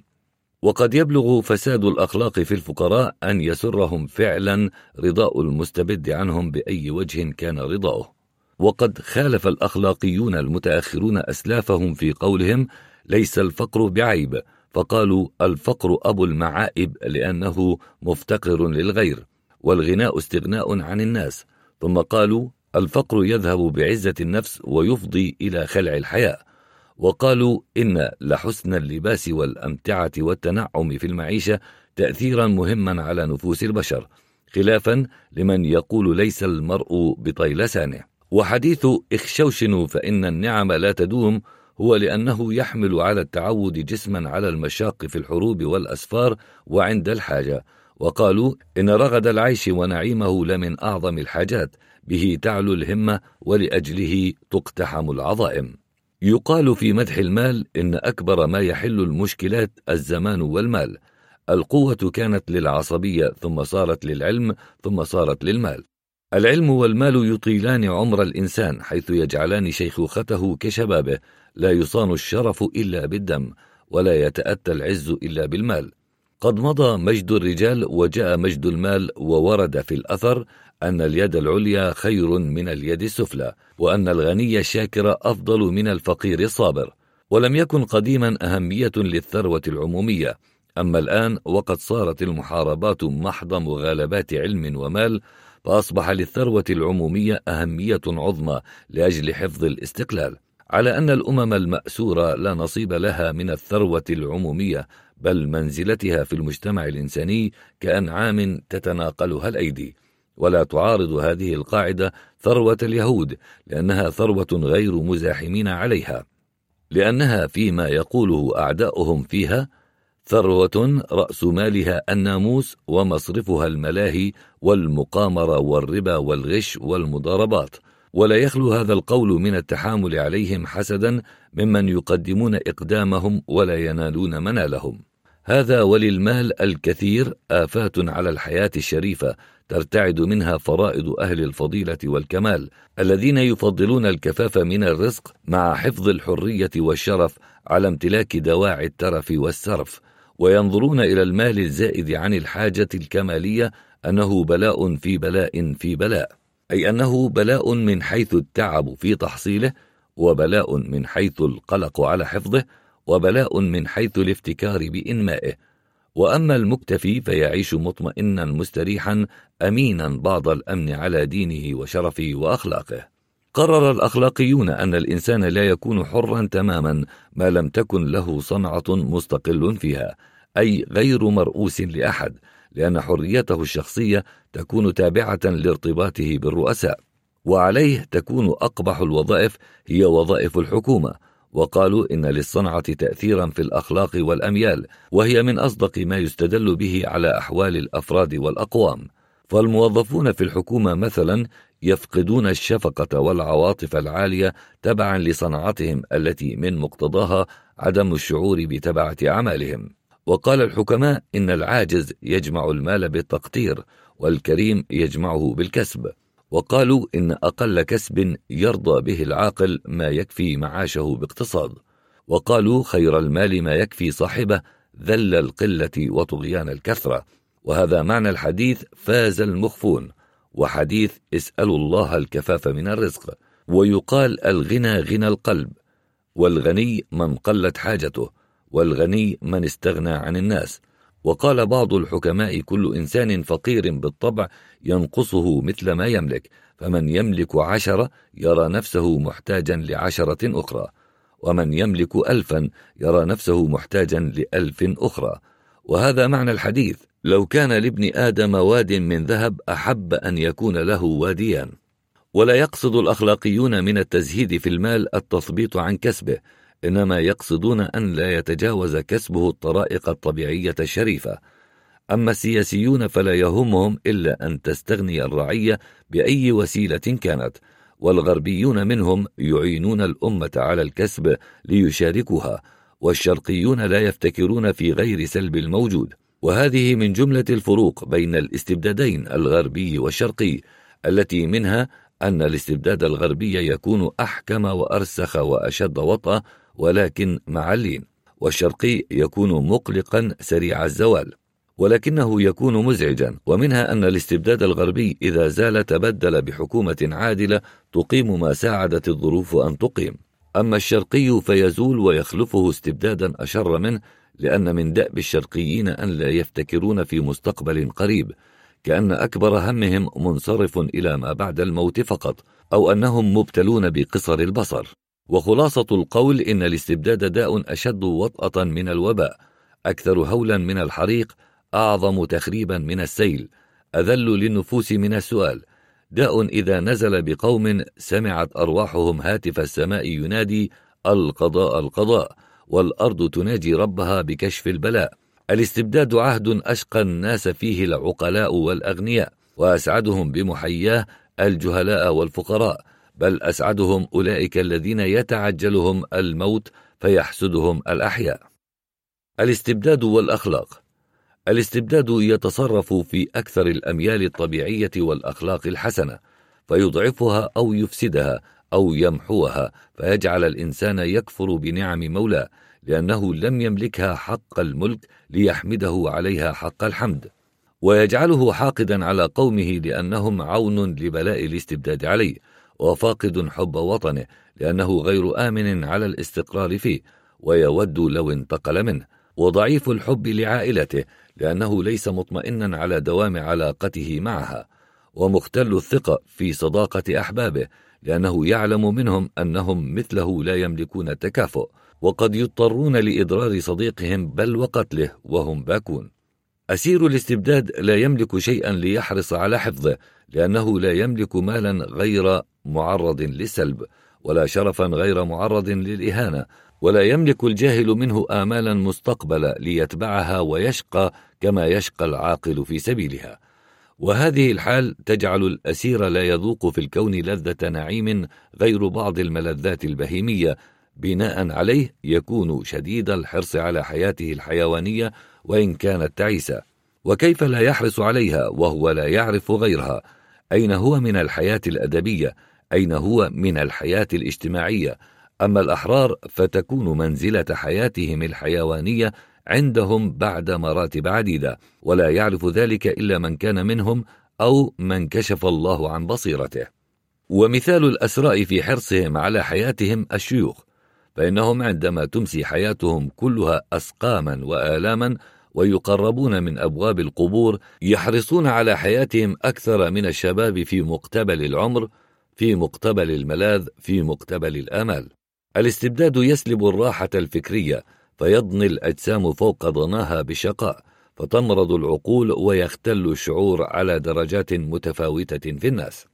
وقد يبلغ فساد الأخلاق في الفقراء أن يسرهم فعلا رضاء المستبد عنهم بأي وجه كان رضاؤه وقد خالف الأخلاقيون المتأخرون أسلافهم في قولهم ليس الفقر بعيب فقالوا الفقر أبو المعائب لأنه مفتقر للغير والغناء استغناء عن الناس ثم قالوا الفقر يذهب بعزة النفس ويفضي إلى خلع الحياء وقالوا إن لحسن اللباس والأمتعة والتنعم في المعيشة تأثيرا مهما على نفوس البشر خلافا لمن يقول ليس المرء بطيلسانه وحديث اخشوشنوا فإن النعم لا تدوم هو لأنه يحمل على التعود جسما على المشاق في الحروب والأسفار وعند الحاجة. وقالوا إن رغد العيش ونعيمه لمن أعظم الحاجات به تعلو الهمة ولأجله تقتحم العظائم. يقال في مدح المال إن أكبر ما يحل المشكلات الزمان والمال. القوة كانت للعصبية ثم صارت للعلم ثم صارت للمال. العلم والمال يطيلان عمر الإنسان حيث يجعلان شيخوخته كشبابه. لا يصان الشرف إلا بالدم ولا يتأتى العز إلا بالمال. قد مضى مجد الرجال وجاء مجد المال وورد في الأثر. أن اليد العليا خير من اليد السفلى وأن الغني الشاكر أفضل من الفقير الصابر. ولم يكن قديما أهمية للثروة العمومية. أما الآن وقد صارت المحاربات محض مغالبات علم ومال فأصبح للثروة العمومية أهمية عظمى لأجل حفظ الاستقلال. على أن الأمم المأسورة لا نصيب لها من الثروة العمومية بل منزلتها في المجتمع الإنساني كأنعام تتناقلها الأيدي. ولا تعارض هذه القاعدة ثروة اليهود لأنها ثروة غير مزاحمين عليها. لأنها فيما يقوله أعداؤهم فيها ثروة رأس مالها الناموس ومصرفها الملاهي والمقامرة والربا والغش والمضاربات. ولا يخلو هذا القول من التحامل عليهم حسدا ممن يقدمون إقدامهم ولا ينالون منالهم. هذا وللمال الكثير آفات على الحياة الشريفة ترتعد منها فرائض أهل الفضيلة والكمال الذين يفضلون الكفاف من الرزق مع حفظ الحرية والشرف على امتلاك دواعي الترف والسرف وينظرون إلى المال الزائد عن الحاجة الكمالية أنه بلاء في بلاء في بلاء أي أنه بلاء من حيث التعب في تحصيله وبلاء من حيث القلق على حفظه وبلاء من حيث الافتكار بإنمائه. وأما المكتفي فيعيش مطمئنا مستريحا أمينا بعض الأمن على دينه وشرفه وأخلاقه. قرر الأخلاقيون أن الإنسان لا يكون حرا تماما ما لم تكن له صنعة مستقل فيها أي غير مرؤوس لأحد لأن حريته الشخصية تكون تابعة لارتباطه بالرؤساء وعليه تكون أقبح الوظائف هي وظائف الحكومة. وقالوا إن للصنعة تأثيرا في الأخلاق والأميال وهي من أصدق ما يستدل به على أحوال الأفراد والأقوام. فالموظفون في الحكومة مثلا يفقدون الشفقة والعواطف العالية تبعا لصنعتهم التي من مقتضاها عدم الشعور بتبعة أعمالهم. وقال الحكماء إن العاجز يجمع المال بالتقطير والكريم يجمعه بالكسب. وقالوا إن أقل كسب يرضى به العاقل ما يكفي معاشه باقتصاد. وقالوا خير المال ما يكفي صاحبه ذل القلة وطغيان الكثرة. وهذا معنى الحديث فاز المخفون وحديث اسألوا الله الكفاف من الرزق. ويقال الغنى غنى القلب والغني من قلت حاجته والغني من استغنى عن الناس. وقال بعض الحكماء كل إنسان فقير بالطبع ينقصه مثل ما يملك فمن يملك عشرة يرى نفسه محتاجا لعشرة أخرى ومن يملك ألفا يرى نفسه محتاجا لألف أخرى. وهذا معنى الحديث لو كان لابن آدم واد من ذهب أحب أن يكون له واديان ولا يقصد الأخلاقيون من التزهيد في المال التثبيط عن كسبه إنما يقصدون أن لا يتجاوز كسبه الطرائق الطبيعية الشريفة أما السياسيون فلا يهمهم إلا أن تستغني الرعية بأي وسيلة كانت والغربيون منهم يعينون الأمة على الكسب ليشاركوها والشرقيون لا يفتكرون في غير سلب الموجود. وهذه من جملة الفروق بين الاستبدادين الغربي والشرقي التي منها أن الاستبداد الغربي يكون أحكم وأرسخ وأشد وطأ ولكن مع اللين والشرقي يكون مقلقا سريع الزوال ولكنه يكون مزعجا ومنها أن الاستبداد الغربي إذا زال تبدل بحكومة عادلة تقيم ما ساعدت الظروف أن تقيم. أما الشرقي فيزول ويخلفه استبدادا أشر منه لأن من دأب الشرقيين أن لا يفتكرون في مستقبل قريب كأن أكبر همهم منصرف إلى ما بعد الموت فقط أو أنهم مبتلون بقصر البصر. وخلاصة القول إن الاستبداد داء أشد وطأة من الوباء أكثر هولا من الحريق أعظم تخريبا من السيل أذل للنفوس من السؤال. داء إذا نزل بقوم سمعت أرواحهم هاتف السماء ينادي القضاء القضاء والأرض تناجي ربها بكشف البلاء. الاستبداد عهد أشقى الناس فيه العقلاء والأغنياء وأسعدهم بمحياه الجهلاء والفقراء. بل أسعدهم أولئك الذين يتعجلهم الموت فيحسدهم الأحياء. الاستبداد والأخلاق. الاستبداد يتصرف في أكثر الأميال الطبيعية والأخلاق الحسنة فيضعفها أو يفسدها أو يمحوها فيجعل الإنسان يكفر بنعم مولاه لأنه لم يملكها حق الملك ليحمده عليها حق الحمد. ويجعله حاقدا على قومه لأنهم عون لبلاء الاستبداد عليه وفاقد حب وطنه لأنه غير آمن على الاستقرار فيه ويود لو انتقل منه. وضعيف الحب لعائلته لأنه ليس مطمئنا على دوام علاقته معها. ومختل الثقة في صداقة أحبابه لأنه يعلم منهم أنهم مثله لا يملكون التكافؤ وقد يضطرون لإضرار صديقهم بل وقتله وهم باكون. أسير الاستبداد لا يملك شيئا ليحرص على حفظه لأنه لا يملك مالا غير معرض للسلب ولا شرفا غير معرض للإهانة. ولا يملك الجاهل منه آمالا مستقبلا ليتبعها ويشقى كما يشقى العاقل في سبيلها. وهذه الحال تجعل الأسير لا يذوق في الكون لذة نعيم غير بعض الملذات البهيمية. بناء عليه يكون شديد الحرص على حياته الحيوانية وإن كانت تعيسة. وكيف لا يحرص عليها وهو لا يعرف غيرها؟ أين هو من الحياة الأدبية؟ أين هو من الحياة الاجتماعية؟ أما الأحرار فتكون منزلة حياتهم الحيوانية عندهم بعد مراتب عديدة ولا يعرف ذلك إلا من كان منهم أو من كشف الله عن بصيرته. ومثال الأسراء في حرصهم على حياتهم الشيوخ فإنهم عندما تمسي حياتهم كلها أسقاما وآلاما ويقربون من أبواب القبور يحرصون على حياتهم أكثر من الشباب في مقتبل العمر في مقتبل الملاذ في مقتبل الآمال الاستبداد يسلب الراحة الفكرية فيضني الأجسام فوق ضناها بشقاء فتمرض العقول ويختل الشعور على درجات متفاوتة في الناس.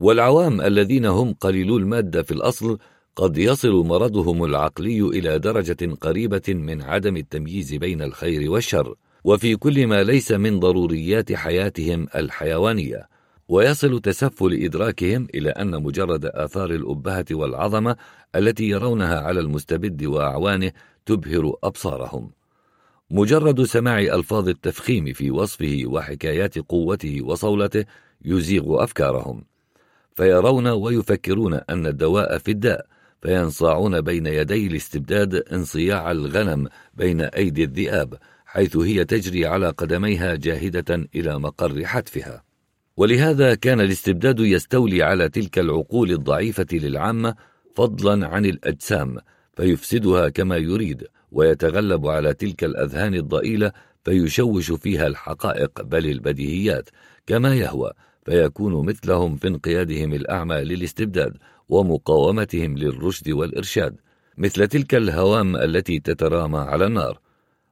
والعوام الذين هم قليلو المادة في الأصل قد يصل مرضهم العقلي إلى درجة قريبة من عدم التمييز بين الخير والشر وفي كل ما ليس من ضروريات حياتهم الحيوانية. ويصل تسفل إدراكهم إلى أن مجرد آثار الأبهة والعظمة التي يرونها على المستبد وأعوانه تبهر أبصارهم. مجرد سماع ألفاظ التفخيم في وصفه وحكايات قوته وصولته يزيغ أفكارهم. فيرون ويفكرون أن الدواء في الداء فينصاعون بين يدي الاستبداد انصياع الغنم بين أيدي الذئاب حيث هي تجري على قدميها جاهدة إلى مقر حتفها. ولهذا كان الاستبداد يستولي على تلك العقول الضعيفة للعامة فضلا عن الأجسام فيفسدها كما يريد ويتغلب على تلك الأذهان الضئيلة فيشوش فيها الحقائق بل البديهيات كما يهوى فيكون مثلهم في انقيادهم الأعمى للاستبداد ومقاومتهم للرشد والإرشاد مثل تلك الهوام التي تترامى على النار.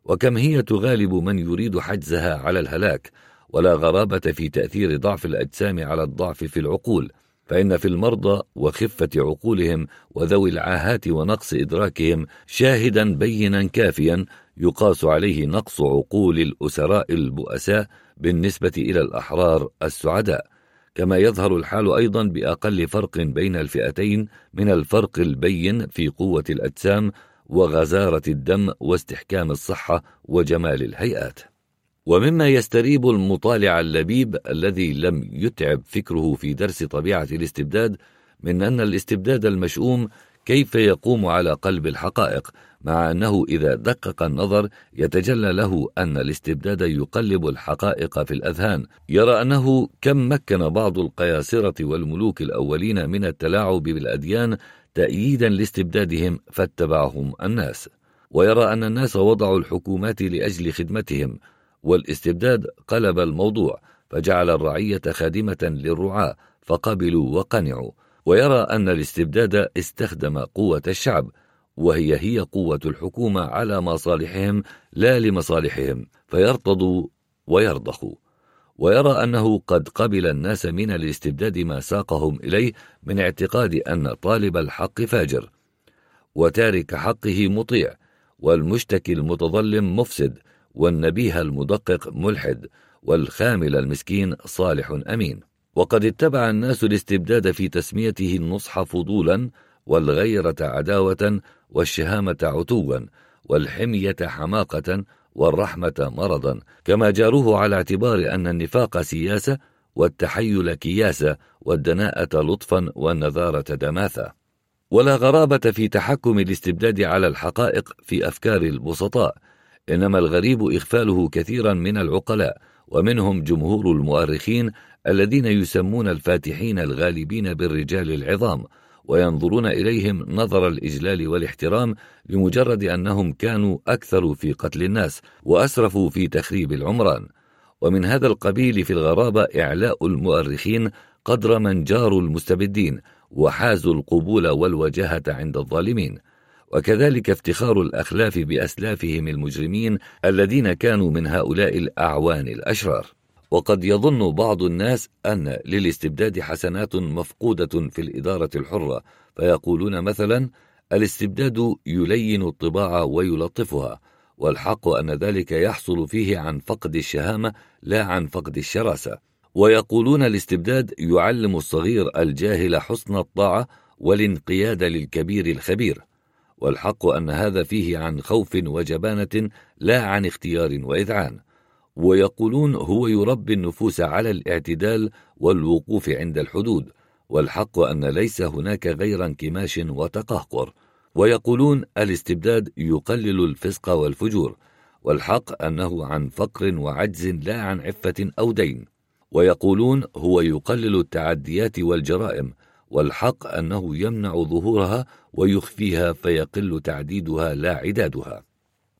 وكم هي تغالب من يريد حجزها على الهلاك ولا غرابة في تأثير ضعف الأجسام على الضعف في العقول فإن في المرضى وخفة عقولهم وذوي العاهات ونقص إدراكهم شاهدا بينا كافيا يقاس عليه نقص عقول الأسراء البؤساء بالنسبة إلى الأحرار السعداء. كما يظهر الحال أيضا بأقل فرق بين الفئتين من الفرق البين في قوة الأجسام وغزارة الدم واستحكام الصحة وجمال الهيئات. ومما يستريب المطالع اللبيب الذي لم يتعب فكره في درس طبيعة الاستبداد من أن الاستبداد المشؤوم كيف يقوم على قلب الحقائق مع أنه إذا دقق النظر يتجلى له أن الاستبداد يقلب الحقائق في الأذهان. يرى أنه كم مكن بعض القياصرة والملوك الأولين من التلاعب بالأديان تأييدا لاستبدادهم فاتبعهم الناس. ويرى أن الناس وضعوا الحكومات لأجل خدمتهم والاستبداد قلب الموضوع فجعل الرعية خادمة للرعاة فقبلوا وقنعوا. ويرى أن الاستبداد استخدم قوة الشعب وهي هي قوة الحكومة على مصالحهم لا لمصالحهم فيرتضوا ويرضخوا. ويرى أنه قد قبل الناس من الاستبداد ما ساقهم إليه من اعتقاد أن طالب الحق فاجر وتارك حقه مطيع والمشتكي المتظلم مفسد. والنبيه المدقق ملحد والخامل المسكين صالح أمين. وقد اتبع الناس الاستبداد في تسميته النصح فضولا والغيرة عداوة والشهامة عتوا والحمية حماقة والرحمة مرضا. كما جاروه على اعتبار أن النفاق سياسة والتحيل كياسة والدناءة لطفا والنذارة دماثة. ولا غرابة في تحكم الاستبداد على الحقائق في أفكار البسطاء. إنما الغريب إغفاله كثيرا من العقلاء ومنهم جمهور المؤرخين الذين يسمون الفاتحين الغالبين بالرجال العظام وينظرون إليهم نظر الإجلال والاحترام لمجرد أنهم كانوا أكثر في قتل الناس وأسرفوا في تخريب العمران. ومن هذا القبيل في الغرابة إعلاء المؤرخين قدر من جاروا المستبدين وحازوا القبول والوجاهة عند الظالمين. وكذلك افتخار الأخلاف بأسلافهم المجرمين الذين كانوا من هؤلاء الأعوان الأشرار. وقد يظن بعض الناس أن للاستبداد حسنات مفقودة في الإدارة الحرة فيقولون مثلا الاستبداد يلين الطباع ويلطفها والحق أن ذلك يحصل فيه عن فقد الشهامة لا عن فقد الشراسة ويقولون الاستبداد يعلم الصغير الجاهل حسن الطاعة والانقياد للكبير الخبير والحق أن هذا فيه عن خوف وجبانة لا عن اختيار وإذعان. ويقولون هو يربي النفوس على الاعتدال والوقوف عند الحدود والحق أن ليس هناك غير انكماش وتقهقر. ويقولون الاستبداد يقلل الفسق والفجور والحق أنه عن فقر وعجز لا عن عفة أو دين. ويقولون هو يقلل التعديات والجرائم والحق أنه يمنع ظهورها ويخفيها فيقل تعديدها لا عدادها.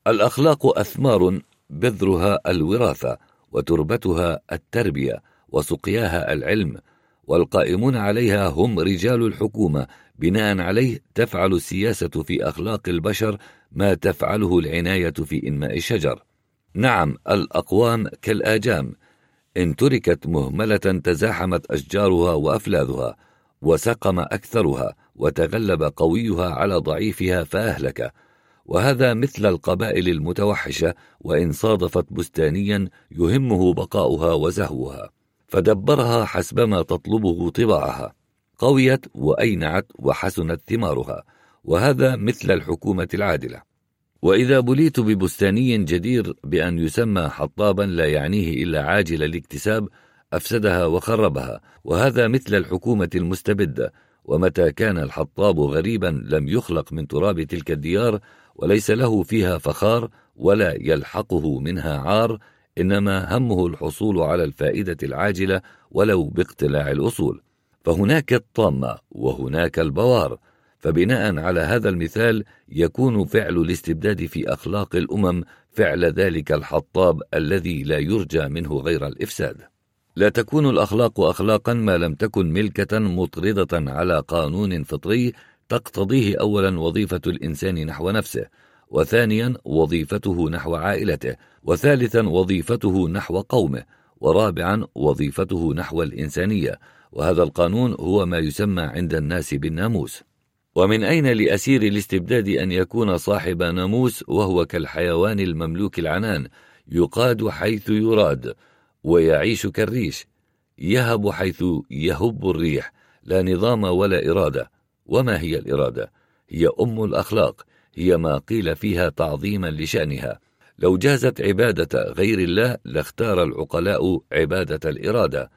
الأخلاق أثمار بذرها الوراثة وتربتها التربية وسقياها العلم والقائمون عليها هم رجال الحكومة بناء عليه تفعل السياسة في أخلاق البشر ما تفعله العناية في إنماء الشجر. نعم الأقوام كالآجام إن تركت مهملة تزاحمت أشجارها وأفلاذها وسقم أكثرها وتغلب قويها على ضعيفها فأهلك. وهذا مثل القبائل المتوحشة وإن صادفت بستانيا يهمه بقاؤها وزهوها. فدبرها حسبما تطلبه طباعها. قويت وأينعت وحسنت ثمارها. وهذا مثل الحكومة العادلة. وإذا بليت ببستاني جدير بأن يسمى حطابا لا يعنيه إلا عاجل الاكتساب أفسدها وخربها وهذا مثل الحكومة المستبدة. ومتى كان الحطاب غريبا لم يخلق من تراب تلك الديار وليس له فيها فخار ولا يلحقه منها عار إنما همه الحصول على الفائدة العاجلة ولو باقتلاع الأصول. فهناك الطامة وهناك البوار. فبناء على هذا المثال يكون فعل الاستبداد في أخلاق الأمم فعل ذلك الحطاب الذي لا يرجى منه غير الإفساد. لا تكون الأخلاق أخلاقا ما لم تكن ملكة مطردة على قانون فطري تقتضيه أولا وظيفة الإنسان نحو نفسه وثانيا وظيفته نحو عائلته وثالثا وظيفته نحو قومه ورابعا وظيفته نحو الإنسانية. وهذا القانون هو ما يسمى عند الناس بالناموس. ومن أين لأسير الاستبداد أن يكون صاحب ناموس وهو كالحيوان المملوك العنان يقاد حيث يراد. ويعيش كالريش يهب حيث يهب الريح. لا نظام ولا إرادة. وما هي الإرادة؟ هي أم الأخلاق. هي ما قيل فيها تعظيما لشأنها. لو جازت عبادة غير الله لاختار العقلاء عبادة الإرادة.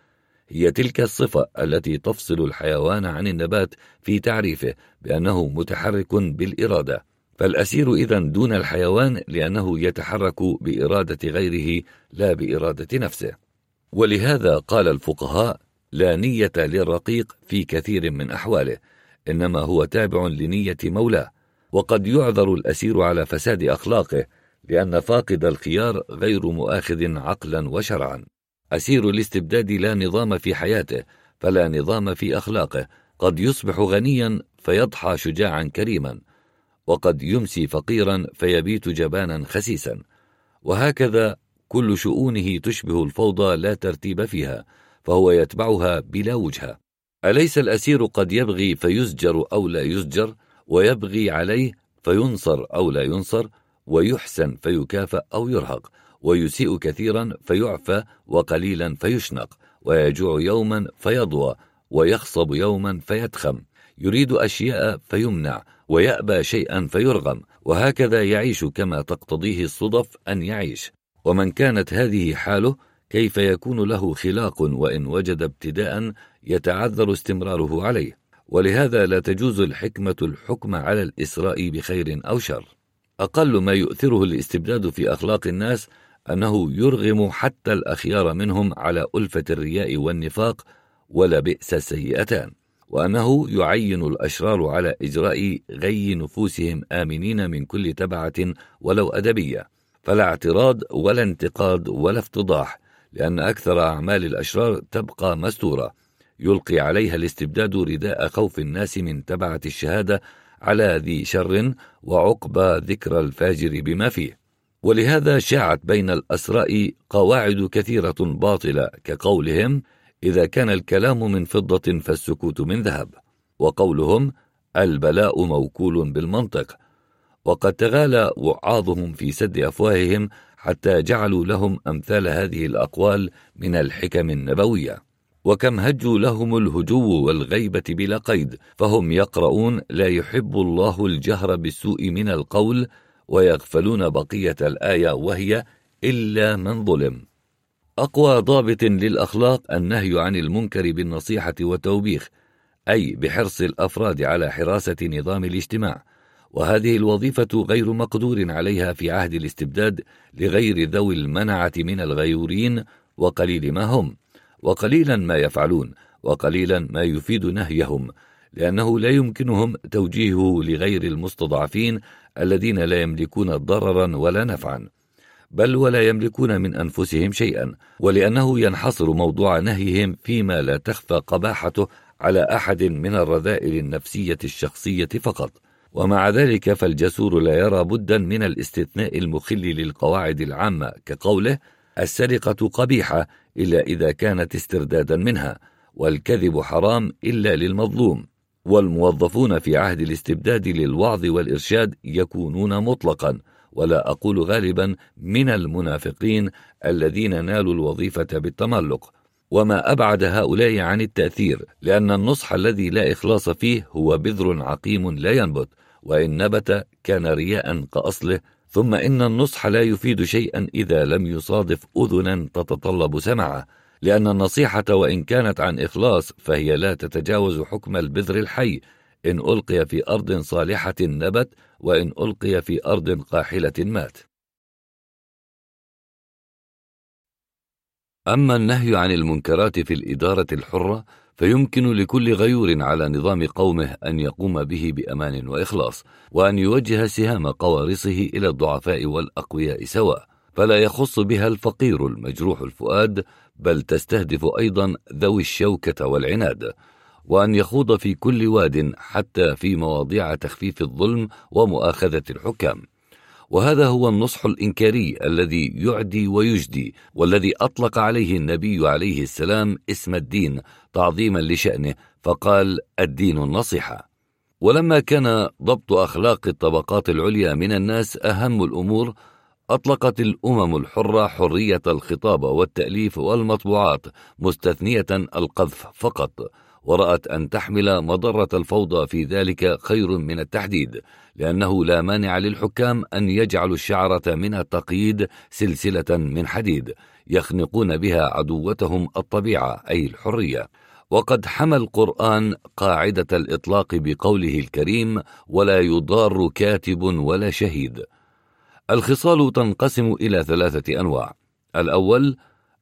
هي تلك الصفة التي تفصل الحيوان عن النبات في تعريفه بأنه متحرك بالإرادة. فالأسير إذا دون الحيوان لأنه يتحرك بإرادة غيره لا بإرادة نفسه. ولهذا قال الفقهاء لا نية للرقيق في كثير من أحواله إنما هو تابع لنية مولاه. وقد يعذر الأسير على فساد أخلاقه لأن فاقد الخيار غير مؤاخذ عقلا وشرعا. أسير الاستبداد لا نظام في حياته فلا نظام في أخلاقه. قد يصبح غنيا فيضحى شجاعا كريما. وقد يمسي فقيرا فيبيت جبانا خسيسا. وهكذا كل شؤونه تشبه الفوضى لا ترتيب فيها فهو يتبعها بلا وجهه أليس الأسير قد يبغي فيزجر أو لا يزجر؟ ويبغي عليه فينصر أو لا ينصر؟ ويحسن فيكافأ أو يرهق؟ ويسيء كثيرا فيعفى وقليلا فيشنق؟ ويجوع يوما فيضوى؟ ويخصب يوما فيتخم؟ يريد أشياء فيمنع؟ ويأبى شيئا فيرغم وهكذا يعيش كما تقتضيه الصدف أن يعيش. ومن كانت هذه حاله كيف يكون له خلاق وإن وجد ابتداء يتعذر استمراره عليه؟ ولهذا لا تجوز الحكمة الحكم على الإسراء بخير أو شر. أقل ما يؤثره الاستبداد في أخلاق الناس أنه يرغم حتى الأخيار منهم على ألفة الرياء والنفاق ولا بئس السيئتان. وأنه يعين الأشرار على إجراء غي نفوسهم آمنين من كل تبعة ولو أدبية. فلا اعتراض ولا انتقاد ولا افتضاح لأن أكثر أعمال الأشرار تبقى مستورة. يلقي عليها الاستبداد رداء خوف الناس من تبعة الشهادة على ذي شر وعقبى ذكر الفاجر بما فيه. ولهذا شاعت بين الأسراء قواعد كثيرة باطلة كقولهم إذا كان الكلام من فضة فالسكوت من ذهب وقولهم البلاء موكول بالمنطق وقد تغالى وعاظهم في سد أفواههم حتى جعلوا لهم أمثال هذه الأقوال من الحكم النبوية. وكم هجوا لهم الهجو والغيبة بلا قيد فهم يقرؤون لا يحب الله الجهر بالسوء من القول ويغفلون بقية الآية وهي إلا من ظلم. أقوى ضابط للأخلاق النهي عن المنكر بالنصيحة والتوبيخ أي بحرص الأفراد على حراسة نظام الاجتماع. وهذه الوظيفة غير مقدور عليها في عهد الاستبداد لغير ذوي المنعة من الغيورين وقليل ما هم. وقليلا ما يفعلون وقليلا ما يفيد نهيهم لأنه لا يمكنهم توجيهه لغير المستضعفين الذين لا يملكون ضررا ولا نفعا. بل ولا يملكون من أنفسهم شيئا ولأنه ينحصر موضوع نهيهم فيما لا تخفى قباحته على أحد من الرذائل النفسية الشخصية فقط. ومع ذلك فالجسور لا يرى بدا من الاستثناء المخل للقواعد العامة كقوله السرقة قبيحة إلا إذا كانت استردادا منها والكذب حرام إلا للمظلوم. والموظفون في عهد الاستبداد للوعظ والإرشاد يكونون مطلقا. ولا أقول غالبا من المنافقين الذين نالوا الوظيفة بالتملق. وما أبعد هؤلاء عن التأثير لأن النصح الذي لا إخلاص فيه هو بذر عقيم لا ينبت وإن نبت كان رياء كأصله. ثم إن النصح لا يفيد شيئا إذا لم يصادف أذنا تتطلب سمعه لأن النصيحة وإن كانت عن إخلاص فهي لا تتجاوز حكم البذر الحي. إن ألقي في أرض صالحة نبت وإن ألقي في أرض قاحلة مات. أما النهي عن المنكرات في الإدارة الحرة فيمكن لكل غيور على نظام قومه أن يقوم به بأمان وإخلاص وأن يوجه سهام قوارصه إلى الضعفاء والأقوياء سواء. فلا يخص بها الفقير المجروح الفؤاد بل تستهدف أيضا ذوي الشوكة والعناد. وأن يخوض في كل واد حتى في مواضيع تخفيف الظلم ومؤاخذة الحكام. وهذا هو النصح الإنكاري الذي يعدي ويجدي والذي أطلق عليه النبي عليه السلام اسم الدين تعظيما لشأنه فقال الدين النصيحة ولما كان ضبط أخلاق الطبقات العليا من الناس أهم الأمور أطلقت الأمم الحرة حرية الخطاب والتأليف والمطبوعات مستثنية القذف فقط. ورأت أن تحمل مضرة الفوضى في ذلك خير من التحديد لأنه لا مانع للحكام أن يجعلوا الشعرة من التقييد سلسلة من حديد يخنقون بها عدوتهم الطبيعة أي الحرية. وقد حمى القرآن قاعدة الإطلاق بقوله الكريم ولا يضار كاتب ولا شهيد الخصال تنقسم إلى ثلاثة أنواع. الأول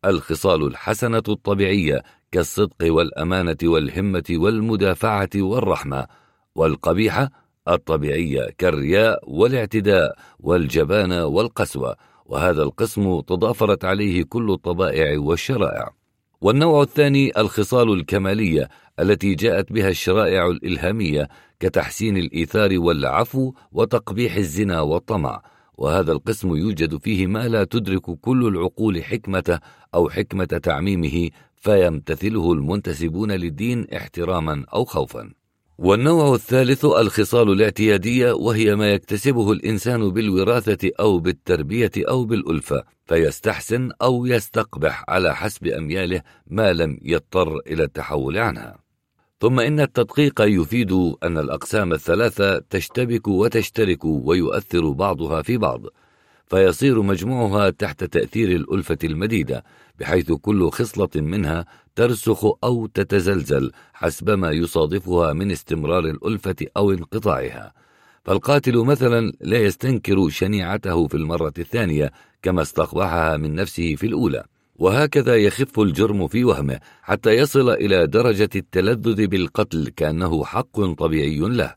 الخصال الحسنة الطبيعية كالصدق والأمانة والهمة والمدافعة والرحمة والقبيحة الطبيعية كالرياء والاعتداء والجبانة والقسوة وهذا القسم تضافرت عليه كل الطبائع والشرائع. والنوع الثاني الخصال الكمالية التي جاءت بها الشرائع الإلهامية كتحسين الإيثار والعفو وتقبيح الزنا والطمع وهذا القسم يوجد فيه ما لا تدرك كل العقول حكمته أو حكمة تعميمه فيمتثله المنتسبون للدين احتراما أو خوفا. والنوع الثالث الخصال الاعتيادية وهي ما يكتسبه الإنسان بالوراثة أو بالتربية أو بالألفة فيستحسن أو يستقبح على حسب أمياله ما لم يضطر إلى التحول عنها. ثم إن التدقيق يفيد أن الأقسام الثلاثة تشتبك وتشترك ويؤثر بعضها في بعض فيصير مجموعها تحت تأثير الألفة المديدة. بحيث كل خصلة منها ترسخ أو تتزلزل حسب ما يصادفها من استمرار الألفة أو انقطاعها. فالقاتل مثلا لا يستنكر شنيعته في المرة الثانية كما استقبحها من نفسه في الأولى. وهكذا يخف الجرم في وهمه حتى يصل إلى درجة التلذذ بالقتل كأنه حق طبيعي له.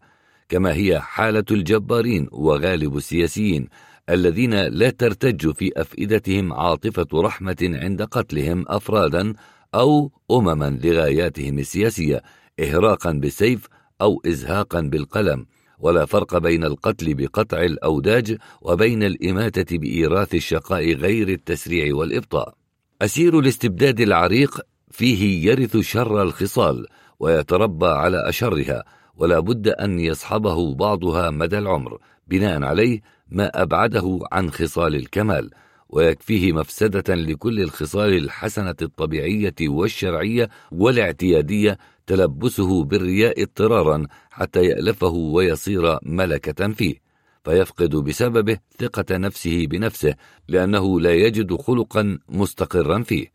كما هي حالة الجبارين وغالب السياسيين الذين لا ترتج في أفئدتهم عاطفة رحمة عند قتلهم أفرادا أو أمما لغاياتهم السياسية إهراقا بالسيف أو إزهاقا بالقلم. ولا فرق بين القتل بقطع الأوداج وبين الإماتة بإيراث الشقاء غير التسريع والإبطاء. أسير الاستبداد العريق فيه يرث شر الخصال ويتربى على أشرها ولا بد أن يصحبه بعضها مدى العمر بناء عليه ما أبعده عن خصال الكمال ويكفيه مفسدة لكل الخصال الحسنة الطبيعية والشرعية والاعتيادية تلبسه بالرياء اضطرارا حتى يألفه ويصير ملكة فيه فيفقد بسببه ثقة نفسه بنفسه لأنه لا يجد خلقا مستقرا فيه.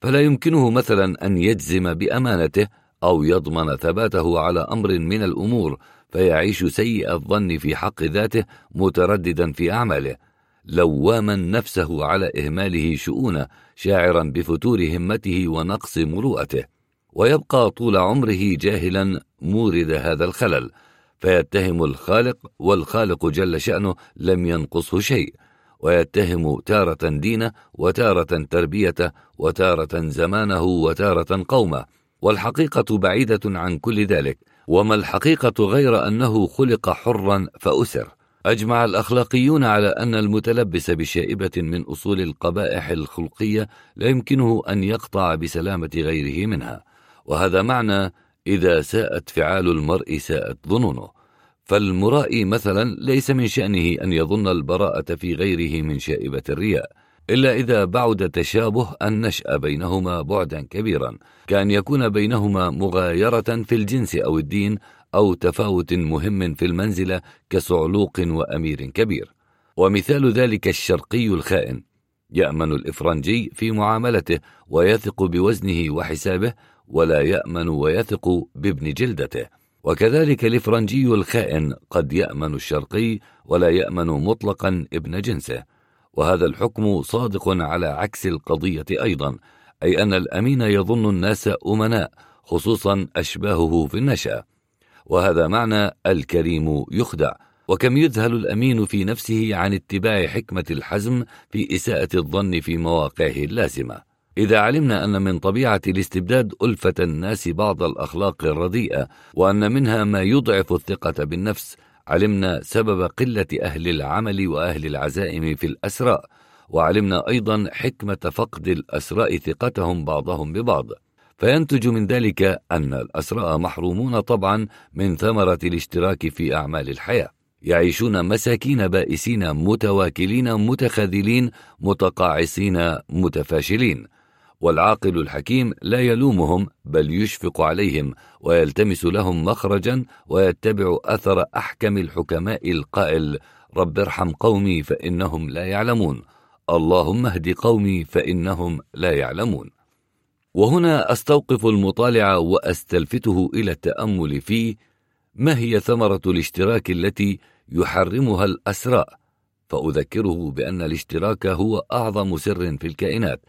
فلا يمكنه مثلا أن يجزم بأمانته أو يضمن ثباته على أمر من الأمور فيعيش سيء الظن في حق ذاته مترددا في أعماله لواما نفسه على إهماله شؤونه شاعرا بفتور همته ونقص مروءته. ويبقى طول عمره جاهلا مورد هذا الخلل فيتهم الخالق والخالق جل شأنه لم ينقصه شيء. ويتهم تارة دينه وتارة تربيته وتارة زمانه وتارة قومه والحقيقة بعيدة عن كل ذلك. وما الحقيقة غير أنه خلق حرا فأسر. أجمع الأخلاقيون على أن المتلبس بشائبة من أصول القبائح الخلقية لا يمكنه أن يقطع بسلامة غيره منها. وهذا معنى إذا ساءت فعال المرء ساءت ظنونه. فالمرائي مثلا ليس من شأنه أن يظن البراءة في غيره من شائبة الرياء. إلا إذا بعد تشابه النشأ بينهما بعدا كبيرا كأن يكون بينهما مغايرة في الجنس أو الدين أو تفاوت مهم في المنزلة كصعلوق وأمير كبير. ومثال ذلك الشرقي الخائن يأمن الإفرنجي في معاملته ويثق بوزنه وحسابه ولا يأمن ويثق بابن جلدته. وكذلك الإفرنجي الخائن قد يأمن الشرقي ولا يأمن مطلقا ابن جنسه. وهذا الحكم صادق على عكس القضية أيضا أي أن الأمين يظن الناس أمناء خصوصا أشباهه في النشأة. وهذا معنى الكريم يخدع. وكم يذهل الأمين في نفسه عن اتباع حكمة الحزم في إساءة الظن في مواقعه اللازمة. إذا علمنا أن من طبيعة الاستبداد ألفة الناس بعض الأخلاق الرديئة وأن منها ما يضعف الثقة بالنفس علمنا سبب قلة أهل العمل وأهل العزائم في الأسراء وعلمنا أيضا حكمة فقد الأسراء ثقتهم بعضهم ببعض. فينتج من ذلك أن الأسراء محرومون طبعا من ثمرة الاشتراك في أعمال الحياة. يعيشون مساكين بائسين متواكلين متخاذلين متقاعسين متفاشلين. والعاقل الحكيم لا يلومهم بل يشفق عليهم ويلتمس لهم مخرجا ويتبع أثر أحكم الحكماء القائل رب ارحم قومي فإنهم لا يعلمون اللهم اهد قومي فإنهم لا يعلمون. وهنا أستوقف المطالع وأستلفته إلى التأمل في ما هي ثمرة الاشتراك التي يحرمها الأسراء؟ فأذكره بأن الاشتراك هو أعظم سر في الكائنات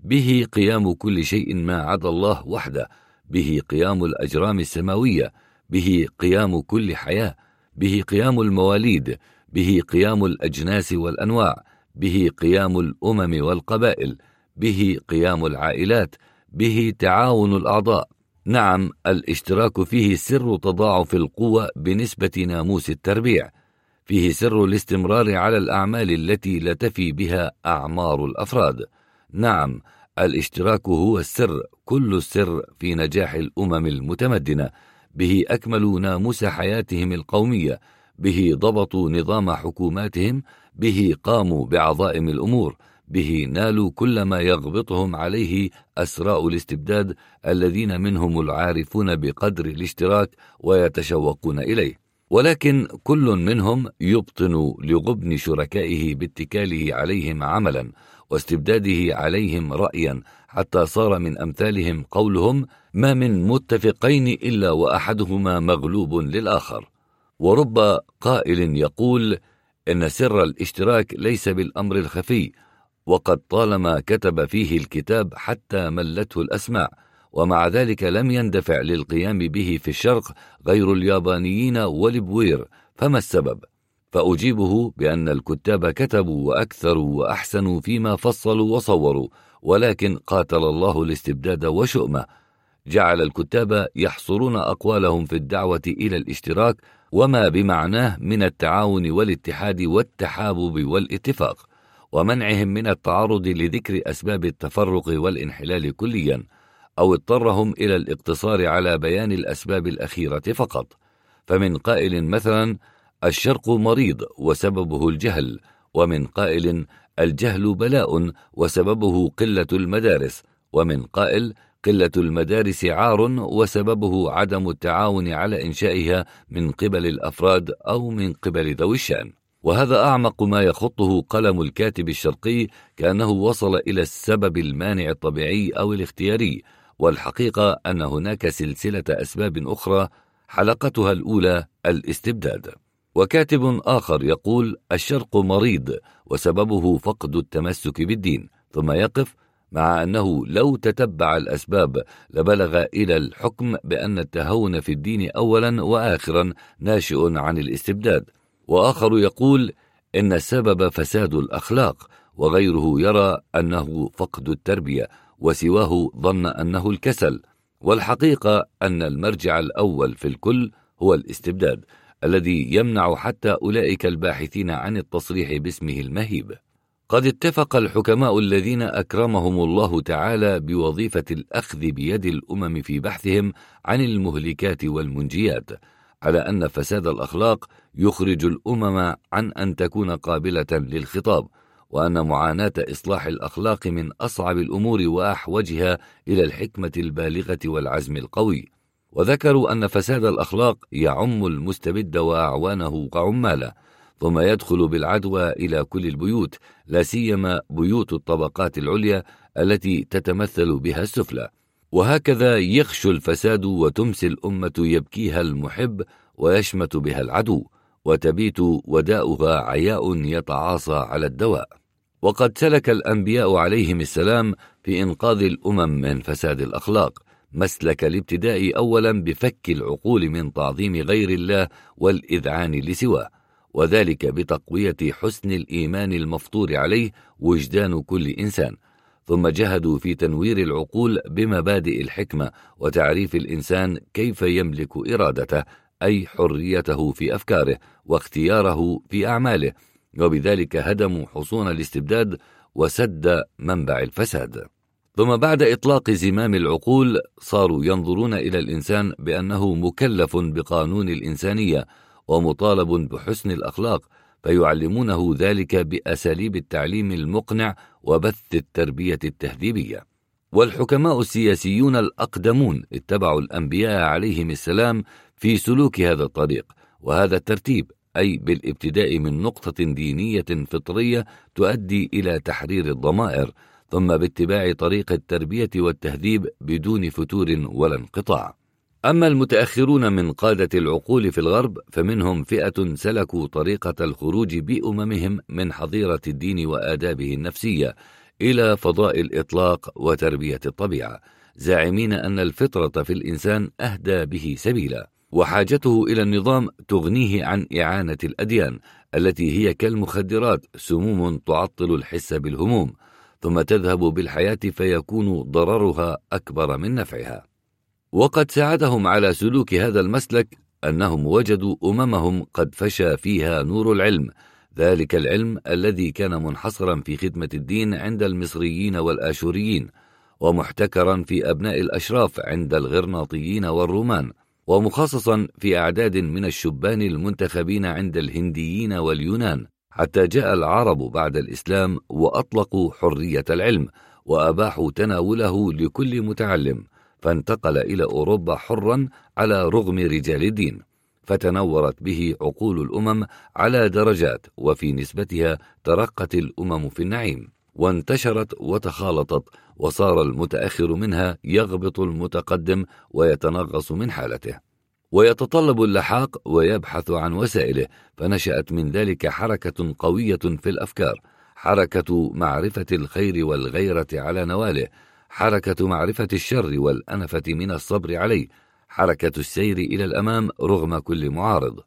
به قيام كل شيء ما عدا الله وحده به قيام الأجرام السماوية به قيام كل حياة به قيام المواليد به قيام الأجناس والأنواع به قيام الأمم والقبائل به قيام العائلات به تعاون الأعضاء. نعم الاشتراك فيه سر تضاعف القوة بنسبة ناموس التربيع. فيه سر الاستمرار على الأعمال التي لا تفي بها أعمار الأفراد. نعم الاشتراك هو السر كل السر في نجاح الأمم المتمدنة. به أكملوا ناموس حياتهم القومية. به ضبطوا نظام حكوماتهم. به قاموا بعظائم الأمور. به نالوا كل ما يغبطهم عليه أسراء الاستبداد الذين منهم العارفون بقدر الاشتراك ويتشوقون إليه. ولكن كل منهم يبطن لغبن شركائه باتكاله عليهم عملا. واستبداده عليهم رأيا حتى صار من أمثالهم قولهم ما من متفقين إلا وأحدهما مغلوب للآخر ورب قائل يقول إن سر الاشتراك ليس بالأمر الخفي وقد طالما كتب فيه الكتاب حتى ملته الأسماع ومع ذلك لم يندفع للقيام به في الشرق غير اليابانيين والبوير فما السبب؟ فأجيبه بأن الكتاب كتبوا وأكثروا وأحسنوا فيما فصلوا وصوروا ولكن قاتل الله الاستبداد وشؤمه. جعل الكتاب يحصرون أقوالهم في الدعوة إلى الاشتراك وما بمعناه من التعاون والاتحاد والتحابب والاتفاق ومنعهم من التعرض لذكر أسباب التفرق والانحلال كليا أو اضطرهم إلى الاقتصار على بيان الأسباب الأخيرة فقط. فمن قائل مثلا الشرق مريض وسببه الجهل ومن قائل الجهل بلاء وسببه قلة المدارس ومن قائل قلة المدارس عار وسببه عدم التعاون على إنشائها من قبل الأفراد أو من قبل ذوي الشأن. وهذا أعمق ما يخطه قلم الكاتب الشرقي كأنه وصل إلى السبب المانع الطبيعي أو الاختياري والحقيقة أن هناك سلسلة أسباب أخرى حلقتها الأولى الاستبداد. وكاتب آخر يقول الشرق مريض وسببه فقد التمسك بالدين ثم يقف مع أنه لو تتبع الأسباب لبلغ إلى الحكم بأن التهون في الدين أولا وآخرا ناشئ عن الاستبداد. وآخر يقول إن السبب فساد الأخلاق وغيره يرى أنه فقد التربية وسواه ظن أنه الكسل. والحقيقة أن المرجع الأول في الكل هو الاستبداد. الذي يمنع حتى أولئك الباحثين عن التصريح باسمه المهيب. قد اتفق الحكماء الذين أكرمهم الله تعالى بوظيفة الأخذ بيد الأمم في بحثهم عن المهلكات والمنجيات على أن فساد الأخلاق يخرج الأمم عن أن تكون قابلة للخطاب وأن معاناة إصلاح الأخلاق من أصعب الأمور وأحوجها إلى الحكمة البالغة والعزم القوي. وذكروا أن فساد الأخلاق يعم المستبد وأعوانه كعماله ثم يدخل بالعدوى إلى كل البيوت لا سيما بيوت الطبقات العليا التي تتمثل بها السفلى. وهكذا يخشو الفساد وتمسي الأمة يبكيها المحب ويشمت بها العدو وتبيت وداؤها عياء يتعاصى على الدواء. وقد سلك الأنبياء عليهم السلام في إنقاذ الأمم من فساد الأخلاق. مسلك الابتداء أولا بفك العقول من تعظيم غير الله والإذعان لسواه وذلك بتقوية حسن الإيمان المفطور عليه وجدان كل إنسان. ثم جهدوا في تنوير العقول بمبادئ الحكمة وتعريف الإنسان كيف يملك إرادته أي حريته في أفكاره واختياره في أعماله. وبذلك هدموا حصون الاستبداد وسد منبع الفساد. ثم بعد إطلاق زمام العقول صاروا ينظرون إلى الإنسان بأنه مكلف بقانون الإنسانية ومطالب بحسن الأخلاق فيعلمونه ذلك بأساليب التعليم المقنع وبث التربية التهذيبية. والحكماء السياسيون الأقدمون اتبعوا الأنبياء عليهم السلام في سلوك هذا الطريق وهذا الترتيب أي بالابتداء من نقطة دينية فطرية تؤدي إلى تحرير الضمائر ثم باتباع طريق التربية والتهذيب بدون فتور ولا انقطاع. أما المتأخرون من قادة العقول في الغرب فمنهم فئة سلكوا طريقة الخروج بأممهم من حظيرة الدين وآدابه النفسية إلى فضاء الإطلاق وتربية الطبيعة زاعمين أن الفطرة في الإنسان أهدى به سبيلا. وحاجته إلى النظام تغنيه عن إعانة الأديان التي هي كالمخدرات سموم تعطل الحس بالهموم. ثم تذهب بالحياة فيكون ضررها أكبر من نفعها. وقد ساعدهم على سلوك هذا المسلك أنهم وجدوا أممهم قد فشى فيها نور العلم. ذلك العلم الذي كان منحصرا في خدمة الدين عند المصريين والآشوريين ومحتكرا في أبناء الأشراف عند الغرناطيين والرومان ومخصصا في أعداد من الشبان المنتخبين عند الهنديين واليونان. حتى جاء العرب بعد الإسلام وأطلقوا حرية العلم وأباحوا تناوله لكل متعلم فانتقل إلى أوروبا حرا على رغم رجال الدين فتنورت به عقول الأمم على درجات وفي نسبتها ترقت الأمم في النعيم وانتشرت وتخالطت وصار المتأخر منها يغبط المتقدم ويتنغص من حالته. ويتطلب اللحاق ويبحث عن وسائله فنشأت من ذلك حركة قوية في الأفكار. حركة معرفة الخير والغيرة على نواله. حركة معرفة الشر والأنفة من الصبر عليه. حركة السير إلى الأمام رغم كل معارض.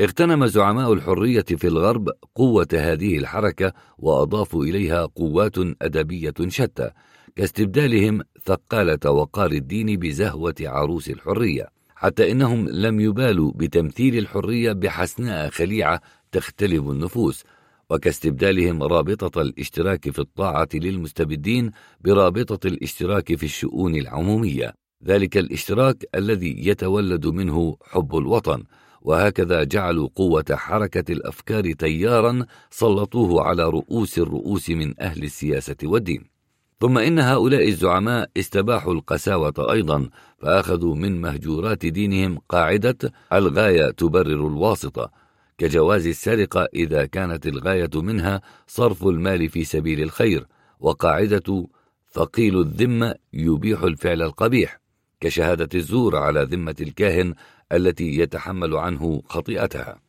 اغتنم زعماء الحرية في الغرب قوة هذه الحركة وأضافوا إليها قوات أدبية شتى. كاستبدالهم ثقالة وقار الدين بزهوة عروس الحرية. حتى إنهم لم يبالوا بتمثيل الحرية بحسناء خليعة تختلف النفوس وكاستبدالهم رابطة الاشتراك في الطاعة للمستبدين برابطة الاشتراك في الشؤون العمومية. ذلك الاشتراك الذي يتولد منه حب الوطن وهكذا جعلوا قوة حركة الأفكار تيارا سلطوه على رؤوس الرؤوس من أهل السياسة والدين. ثم إن هؤلاء الزعماء استباحوا القساوة أيضا فأخذوا من مهجورات دينهم قاعدة الغاية تبرر الواسطة كجواز السرقة إذا كانت الغاية منها صرف المال في سبيل الخير وقاعدة ثقيل الذمة يبيح الفعل القبيح كشهادة الزور على ذمة الكاهن التي يتحمل عنه خطيئتها.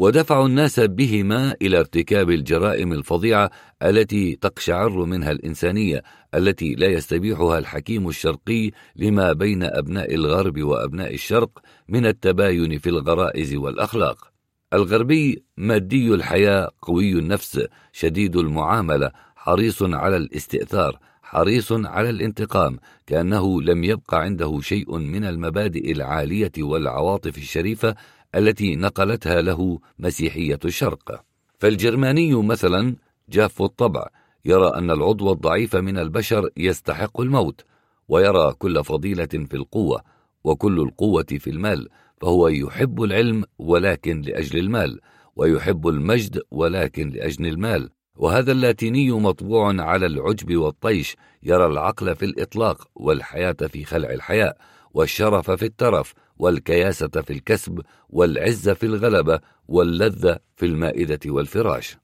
ودفعوا الناس بهما إلى ارتكاب الجرائم الفظيعة التي تقشعر منها الإنسانية التي لا يستبيحها الحكيم الشرقي لما بين أبناء الغرب وأبناء الشرق من التباين في الغرائز والأخلاق. الغربي مادي الحياة قوي النفس شديد المعاملة حريص على الاستئثار حريص على الانتقام كأنه لم يبق عنده شيء من المبادئ العالية والعواطف الشريفة التي نقلتها له مسيحية الشرق. فالجرماني مثلا جاف الطبع يرى أن العضو الضعيف من البشر يستحق الموت ويرى كل فضيلة في القوة وكل القوة في المال فهو يحب العلم ولكن لأجل المال ويحب المجد ولكن لأجل المال. وهذا اللاتيني مطبوع على العجب والطيش يرى العقل في الإطلاق والحياة في خلع الحياء والشرف في الترف والكياسة في الكسب والعز في الغلبة واللذة في المائدة والفراش.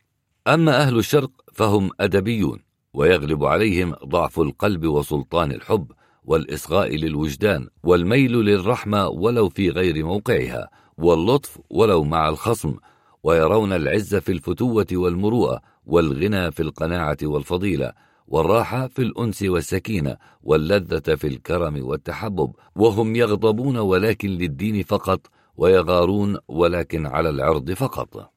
أما أهل الشرق فهم أدبيون ويغلب عليهم ضعف القلب وسلطان الحب والإصغاء للوجدان والميل للرحمة ولو في غير موقعها واللطف ولو مع الخصم ويرون العز في الفتوة والمروءة والغنى في القناعة والفضيلة والراحة في الأنس والسكينة واللذة في الكرم والتحبب وهم يغضبون ولكن للدين فقط ويغارون ولكن على العرض فقط.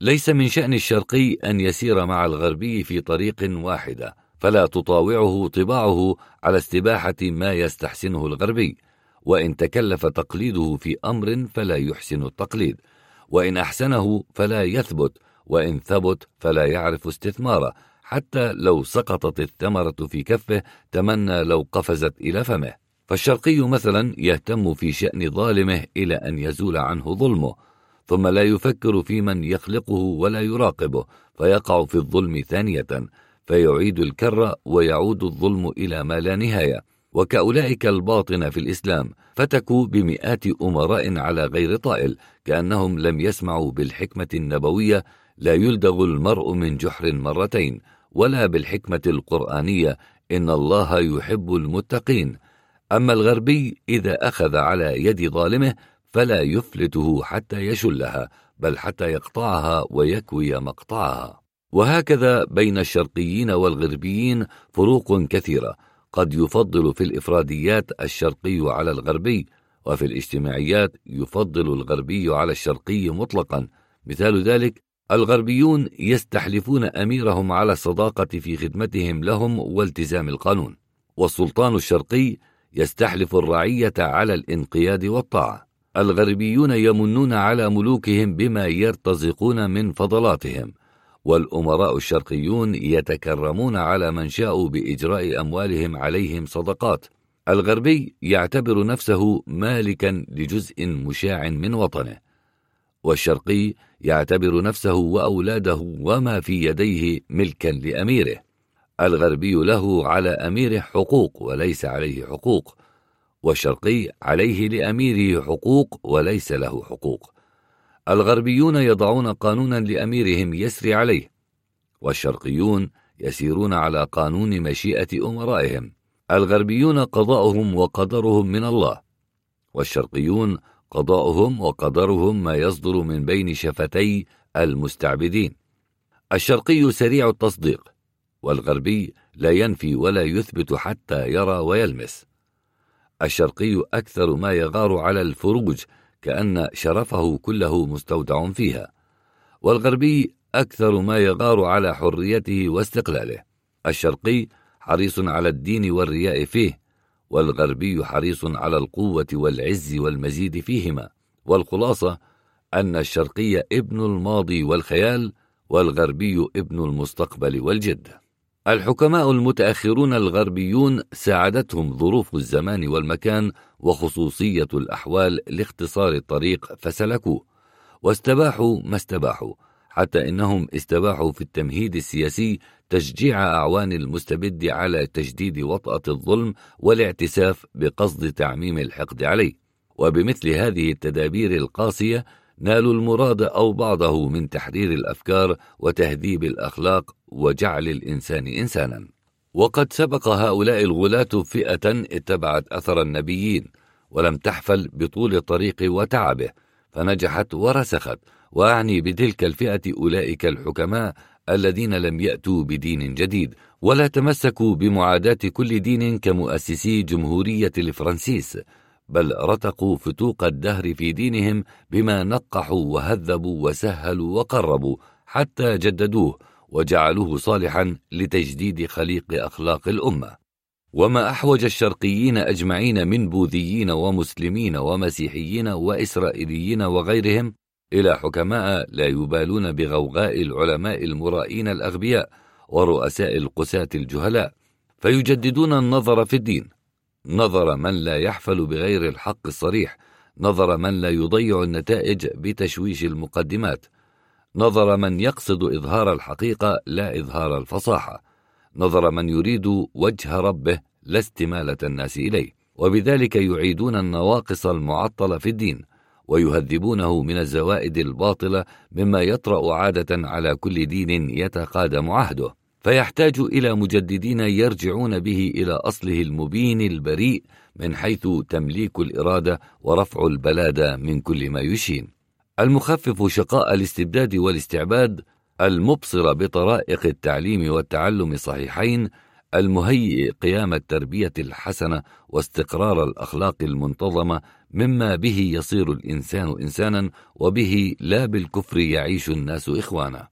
ليس من شأن الشرقي أن يسير مع الغربي في طريق واحدة فلا تطاوعه طباعه على استباحة ما يستحسنه الغربي. وإن تكلف تقليده في أمر فلا يحسن التقليد. وإن أحسنه فلا يثبت وإن ثبت فلا يعرف استثماره. حتى لو سقطت الثمرة في كفه تمنى لو قفزت إلى فمه. فالشرقي مثلا يهتم في شأن ظالمه إلى أن يزول عنه ظلمه ثم لا يفكر في من يخلقه ولا يراقبه فيقع في الظلم ثانية فيعيد الكر ويعود الظلم إلى ما لا نهاية. وكأولئك الباطن في الإسلام فتكوا بمئات أمراء على غير طائل كأنهم لم يسمعوا بالحكمة النبوية لا يلدغ المرء من جحر مرتين. ولا بالحكمة القرآنية إن الله يحب المتقين. أما الغربي إذا أخذ على يد ظالمه فلا يفلته حتى يشلها بل حتى يقطعها ويكوي مقطعها. وهكذا بين الشرقيين والغربيين فروق كثيرة. قد يفضل في الإفراديات الشرقي على الغربي وفي الاجتماعيات يفضل الغربي على الشرقي مطلقا. مثال ذلك الغربيون يستحلفون أميرهم على الصداقة في خدمتهم لهم والتزام القانون والسلطان الشرقي يستحلف الرعية على الانقياد والطاعة. الغربيون يمنون على ملوكهم بما يرتزقون من فضلاتهم والأمراء الشرقيون يتكرمون على من شاءوا بإجراء أموالهم عليهم صدقات. الغربي يعتبر نفسه مالكا لجزء مشاع من وطنه. والشرقي يعتبر نفسه وأولاده وما في يديه ملكا لأميره. الغربي له على أميره حقوق وليس عليه حقوق والشرقي عليه لأميره حقوق وليس له حقوق. الغربيون يضعون قانونا لأميرهم يسري عليه والشرقيون يسيرون على قانون مشيئة أمرائهم. الغربيون قضاؤهم وقدرهم من الله والشرقيون قضاؤهم وقدرهم ما يصدر من بين شفتي المستعبدين. الشرقي سريع التصديق والغربي لا ينفي ولا يثبت حتى يرى ويلمس. الشرقي أكثر ما يغار على الفروج كأن شرفه كله مستودع فيها. والغربي أكثر ما يغار على حريته واستقلاله. الشرقي حريص على الدين والرياء فيه والغربي حريص على القوة والعز والمزيد فيهما والخلاصة أن الشرقي ابن الماضي والخيال والغربي ابن المستقبل والجد. الحكماء المتأخرون الغربيون ساعدتهم ظروف الزمان والمكان وخصوصية الأحوال لاختصار الطريق فسلكوه واستباحوا ما استباحوا حتى إنهم استباحوا في التمهيد السياسي تشجيع أعوان المستبد على تجديد وطأة الظلم والاعتساف بقصد تعميم الحقد عليه. وبمثل هذه التدابير القاسية نالوا المراد أو بعضه من تحرير الأفكار وتهذيب الأخلاق وجعل الإنسان إنسانا. وقد سبق هؤلاء الغلاة فئة اتبعت أثر النبيين ولم تحفل بطول الطريق وتعبه فنجحت ورسخت. وأعني بتلك الفئة أولئك الحكماء الذين لم يأتوا بدين جديد ولا تمسكوا بمعاداة كل دين كمؤسسي جمهورية الفرنسيس بل رتقوا فتوق الدهر في دينهم بما نقحوا وهذبوا وسهلوا وقربوا حتى جددوه وجعلوه صالحا لتجديد خليق أخلاق الأمة. وما أحوج الشرقيين أجمعين من بوذيين ومسلمين ومسيحيين وإسرائيليين وغيرهم إلى حكماء لا يبالون بغوغاء العلماء المرائين الأغبياء ورؤساء القساة الجهلاء فيجددون النظر في الدين. نظر من لا يحفل بغير الحق الصريح. نظر من لا يضيع النتائج بتشويش المقدمات. نظر من يقصد إظهار الحقيقة لا إظهار الفصاحة. نظر من يريد وجه ربه لا استمالة الناس إليه. وبذلك يعيدون النواقص المعطلة في الدين. ويهذبونه من الزوائد الباطلة مما يطرأ عادة على كل دين يتقادم عهده. فيحتاج إلى مجددين يرجعون به إلى أصله المبين البريء من حيث تمليك الإرادة ورفع البلاده من كل ما يشين. المخفف شقاء الاستبداد والاستعباد المبصر بطرائق التعليم والتعلم صحيحين المهيئ قيام التربية الحسنة واستقرار الأخلاق المنتظمة مما به يصير الإنسان إنسانا وبه لا بالكفر يعيش الناس إخوانا.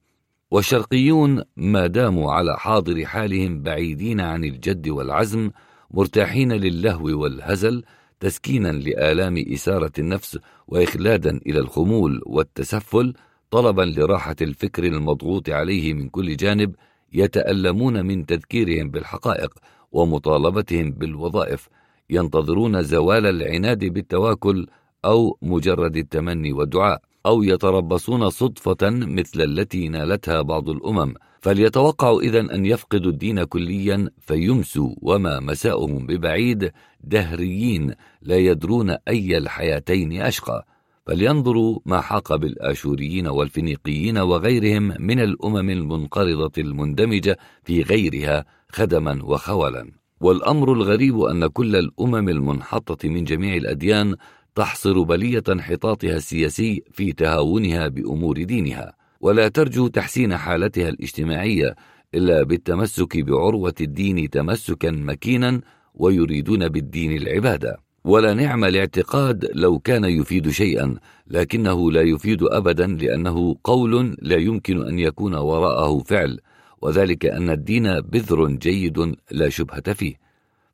والشرقيون ما داموا على حاضر حالهم بعيدين عن الجد والعزم مرتاحين للهو والهزل تسكينا لآلام اثاره النفس وإخلادا إلى الخمول والتسفل طلبا لراحة الفكر المضغوط عليه من كل جانب يتألمون من تذكيرهم بالحقائق ومطالبتهم بالوظائف ينتظرون زوال العناد بالتواكل أو مجرد التمني والدعاء أو يتربصون صدفة مثل التي نالتها بعض الأمم. فليتوقعوا اذا أن يفقدوا الدين كليا فيمسوا وما مساؤهم ببعيد دهريين لا يدرون أي الحياتين أشقى. فلينظروا ما حاق بالآشوريين والفينيقيين وغيرهم من الأمم المنقرضة المندمجة في غيرها خدما وخولا والأمر الغريب أن كل الأمم المنحطة من جميع الأديان تحصر بلية انحطاطها السياسي في تهاونها بأمور دينها. ولا ترجو تحسين حالتها الاجتماعية إلا بالتمسك بعروة الدين تمسكا مكينا ويريدون بالدين العبادة. ولا نعم الاعتقاد لو كان يفيد شيئا لكنه لا يفيد ابدا لأنه قول لا يمكن أن يكون وراءه فعل وذلك أن الدين بذر جيد لا شبهة فيه.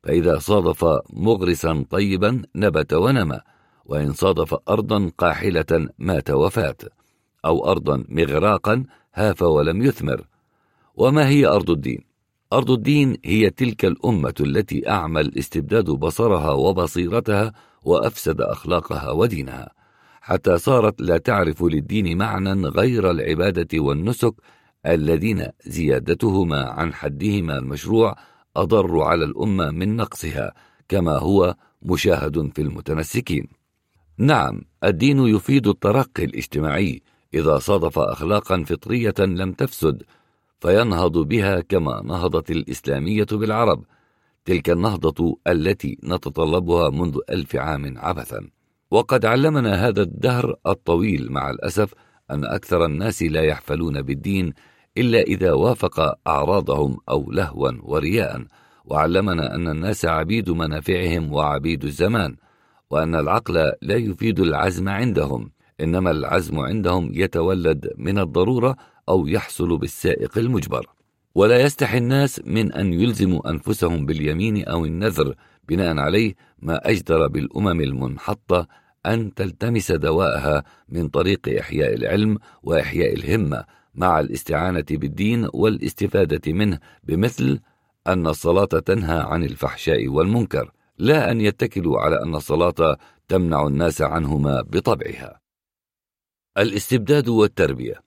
فإذا صادف مغرسا طيبا نبت ونمى وإن صادف ارضا قاحلة مات وفات أو ارضا مغراقا هاف ولم يثمر. وما هي أرض الدين؟ أرض الدين هي تلك الأمة التي أعمى الاستبداد بصرها وبصيرتها وأفسد أخلاقها ودينها. حتى صارت لا تعرف للدين معنى غير العبادة والنسك الذين زيادتهما عن حدهما المشروع أضر على الأمة من نقصها كما هو مشاهد في المتمسكين نعم الدين يفيد الترقي الاجتماعي إذا صادف أخلاقا فطرية لم تفسد فينهض بها كما نهضت الإسلامية بالعرب تلك النهضة التي نتطلبها منذ ألف عام عبثا. وقد علمنا هذا الدهر الطويل مع الأسف أن أكثر الناس لا يحفلون بالدين إلا إذا وافق أعراضهم أو لهوا ورياء. وعلمنا أن الناس عبيد منافعهم وعبيد الزمان وأن العقل لا يفيد العزم عندهم إنما العزم عندهم يتولد من الضرورة أو يحصل بالسائق المجبر. ولا يستحي الناس من أن يلزموا أنفسهم باليمين أو النذر بناء عليه ما أجدر بالأمم المنحطة أن تلتمس دواءها من طريق إحياء العلم وإحياء الهمة مع الاستعانة بالدين والاستفادة منه بمثل أن الصلاة تنهى عن الفحشاء والمنكر. لا أن يتكلوا على أن الصلاة تمنع الناس عنهما بطبعها. الاستبداد والتربية.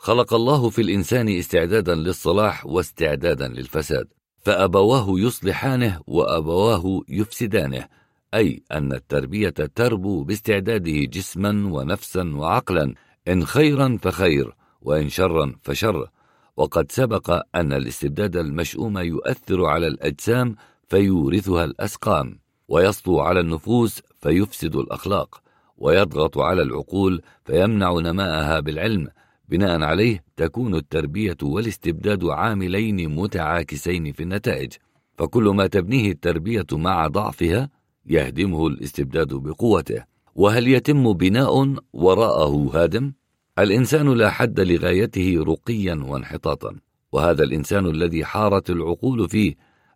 خلق الله في الإنسان استعدادا للصلاح واستعدادا للفساد فأبواه يصلحانه وأبواه يفسدانه أي أن التربية تربو باستعداده جسما ونفسا وعقلا إن خيرا فخير وإن شرا فشر. وقد سبق أن الاستبداد المشؤوم يؤثر على الأجسام فيورثها الأسقام ويسطو على النفوس فيفسد الأخلاق ويضغط على العقول فيمنع نماءها بالعلم بناء عليه تكون التربية والاستبداد عاملين متعاكسين في النتائج فكل ما تبنيه التربية مع ضعفها يهدمه الاستبداد بقوته وهل يتم بناء وراءه هادم؟ الإنسان لا حد لغايته رقيا وانحطاطا وهذا الإنسان الذي حارت العقول فيه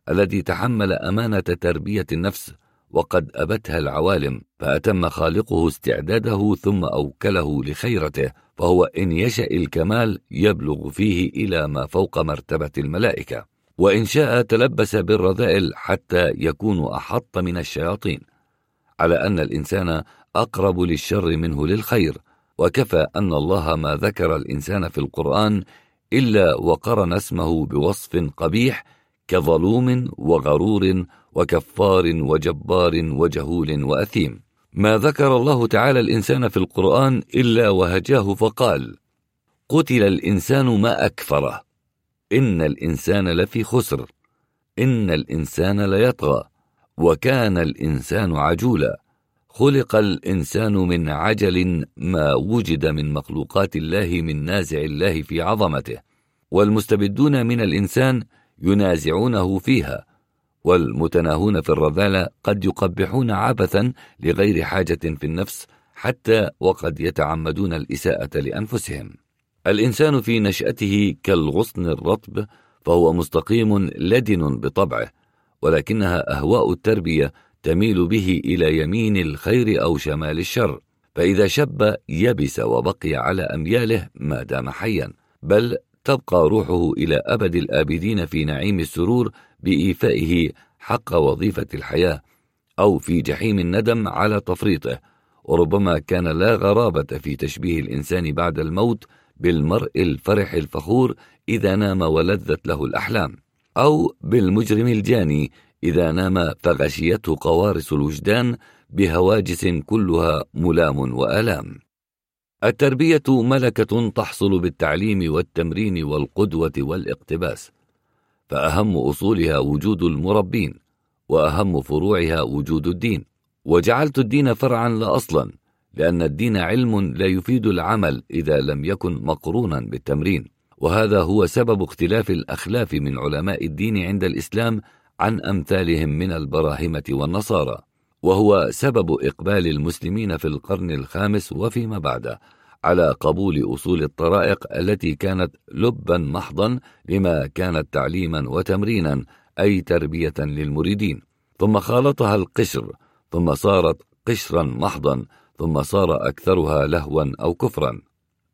الذي تحمل أمانة تربية النفس وقد أبتها العوالم فأتم خالقه استعداده ثم أوكله لخيرته فهو إن يشأ الكمال يبلغ فيه إلى ما فوق مرتبة الملائكة. وإن شاء تلبس بالرذائل حتى يكون أحط من الشياطين. على أن الإنسان أقرب للشر منه للخير. وكفى أن الله ما ذكر الإنسان في القرآن إلا وقرن اسمه بوصف قبيح كظلوم وغرور وكفار وجبار وجهول وأثيم. ما ذكر الله تعالى الإنسان في القرآن إلا وهجاه فقال قتل الإنسان ما أكفره. إن الإنسان لفي خسر. إن الإنسان ليطغى. وكان الإنسان عجولا. خلق الإنسان من عجل ما وجد من مخلوقات الله من نازع الله في عظمته. والمستبدون من الإنسان ينازعونه فيها. والمتناهون في الرذالة قد يقبحون عبثا لغير حاجة في النفس حتى وقد يتعمدون الإساءة لأنفسهم. الإنسان في نشأته كالغصن الرطب فهو مستقيم لدن بطبعه ولكنها أهواء التربية تميل به إلى يمين الخير أو شمال الشر. فإذا شب يبس وبقي على أمياله ما دام حيا بل تبقى روحه إلى أبد الآبدين في نعيم السرور بإيفائه حق وظيفة الحياة أو في جحيم الندم على تفريطه وربما كان لا غرابة في تشبيه الإنسان بعد الموت بالمرء الفرح الفخور إذا نام ولذت له الأحلام أو بالمجرم الجاني إذا نام فغشيته قوارص الوجدان بهواجس كلها ملام وآلام. التربية ملكة تحصل بالتعليم والتمرين والقدوة والإقتباس فأهم أصولها وجود المربين وأهم فروعها وجود الدين. وجعلت الدين فرعا لا أصلا لأن الدين علم لا يفيد العمل إذا لم يكن مقرونا بالتمرين. وهذا هو سبب اختلاف الأخلاف من علماء الدين عند الإسلام عن أمثالهم من البراهمة والنصارى. وهو سبب إقبال المسلمين في القرن الخامس وفيما بعده على قبول أصول الطرائق التي كانت لبا محضا لما كانت تعليما وتمرينا أي تربية للمريدين. ثم خالطها القشر ثم صارت قشرا محضا ثم صار أكثرها لهوا أو كفرا.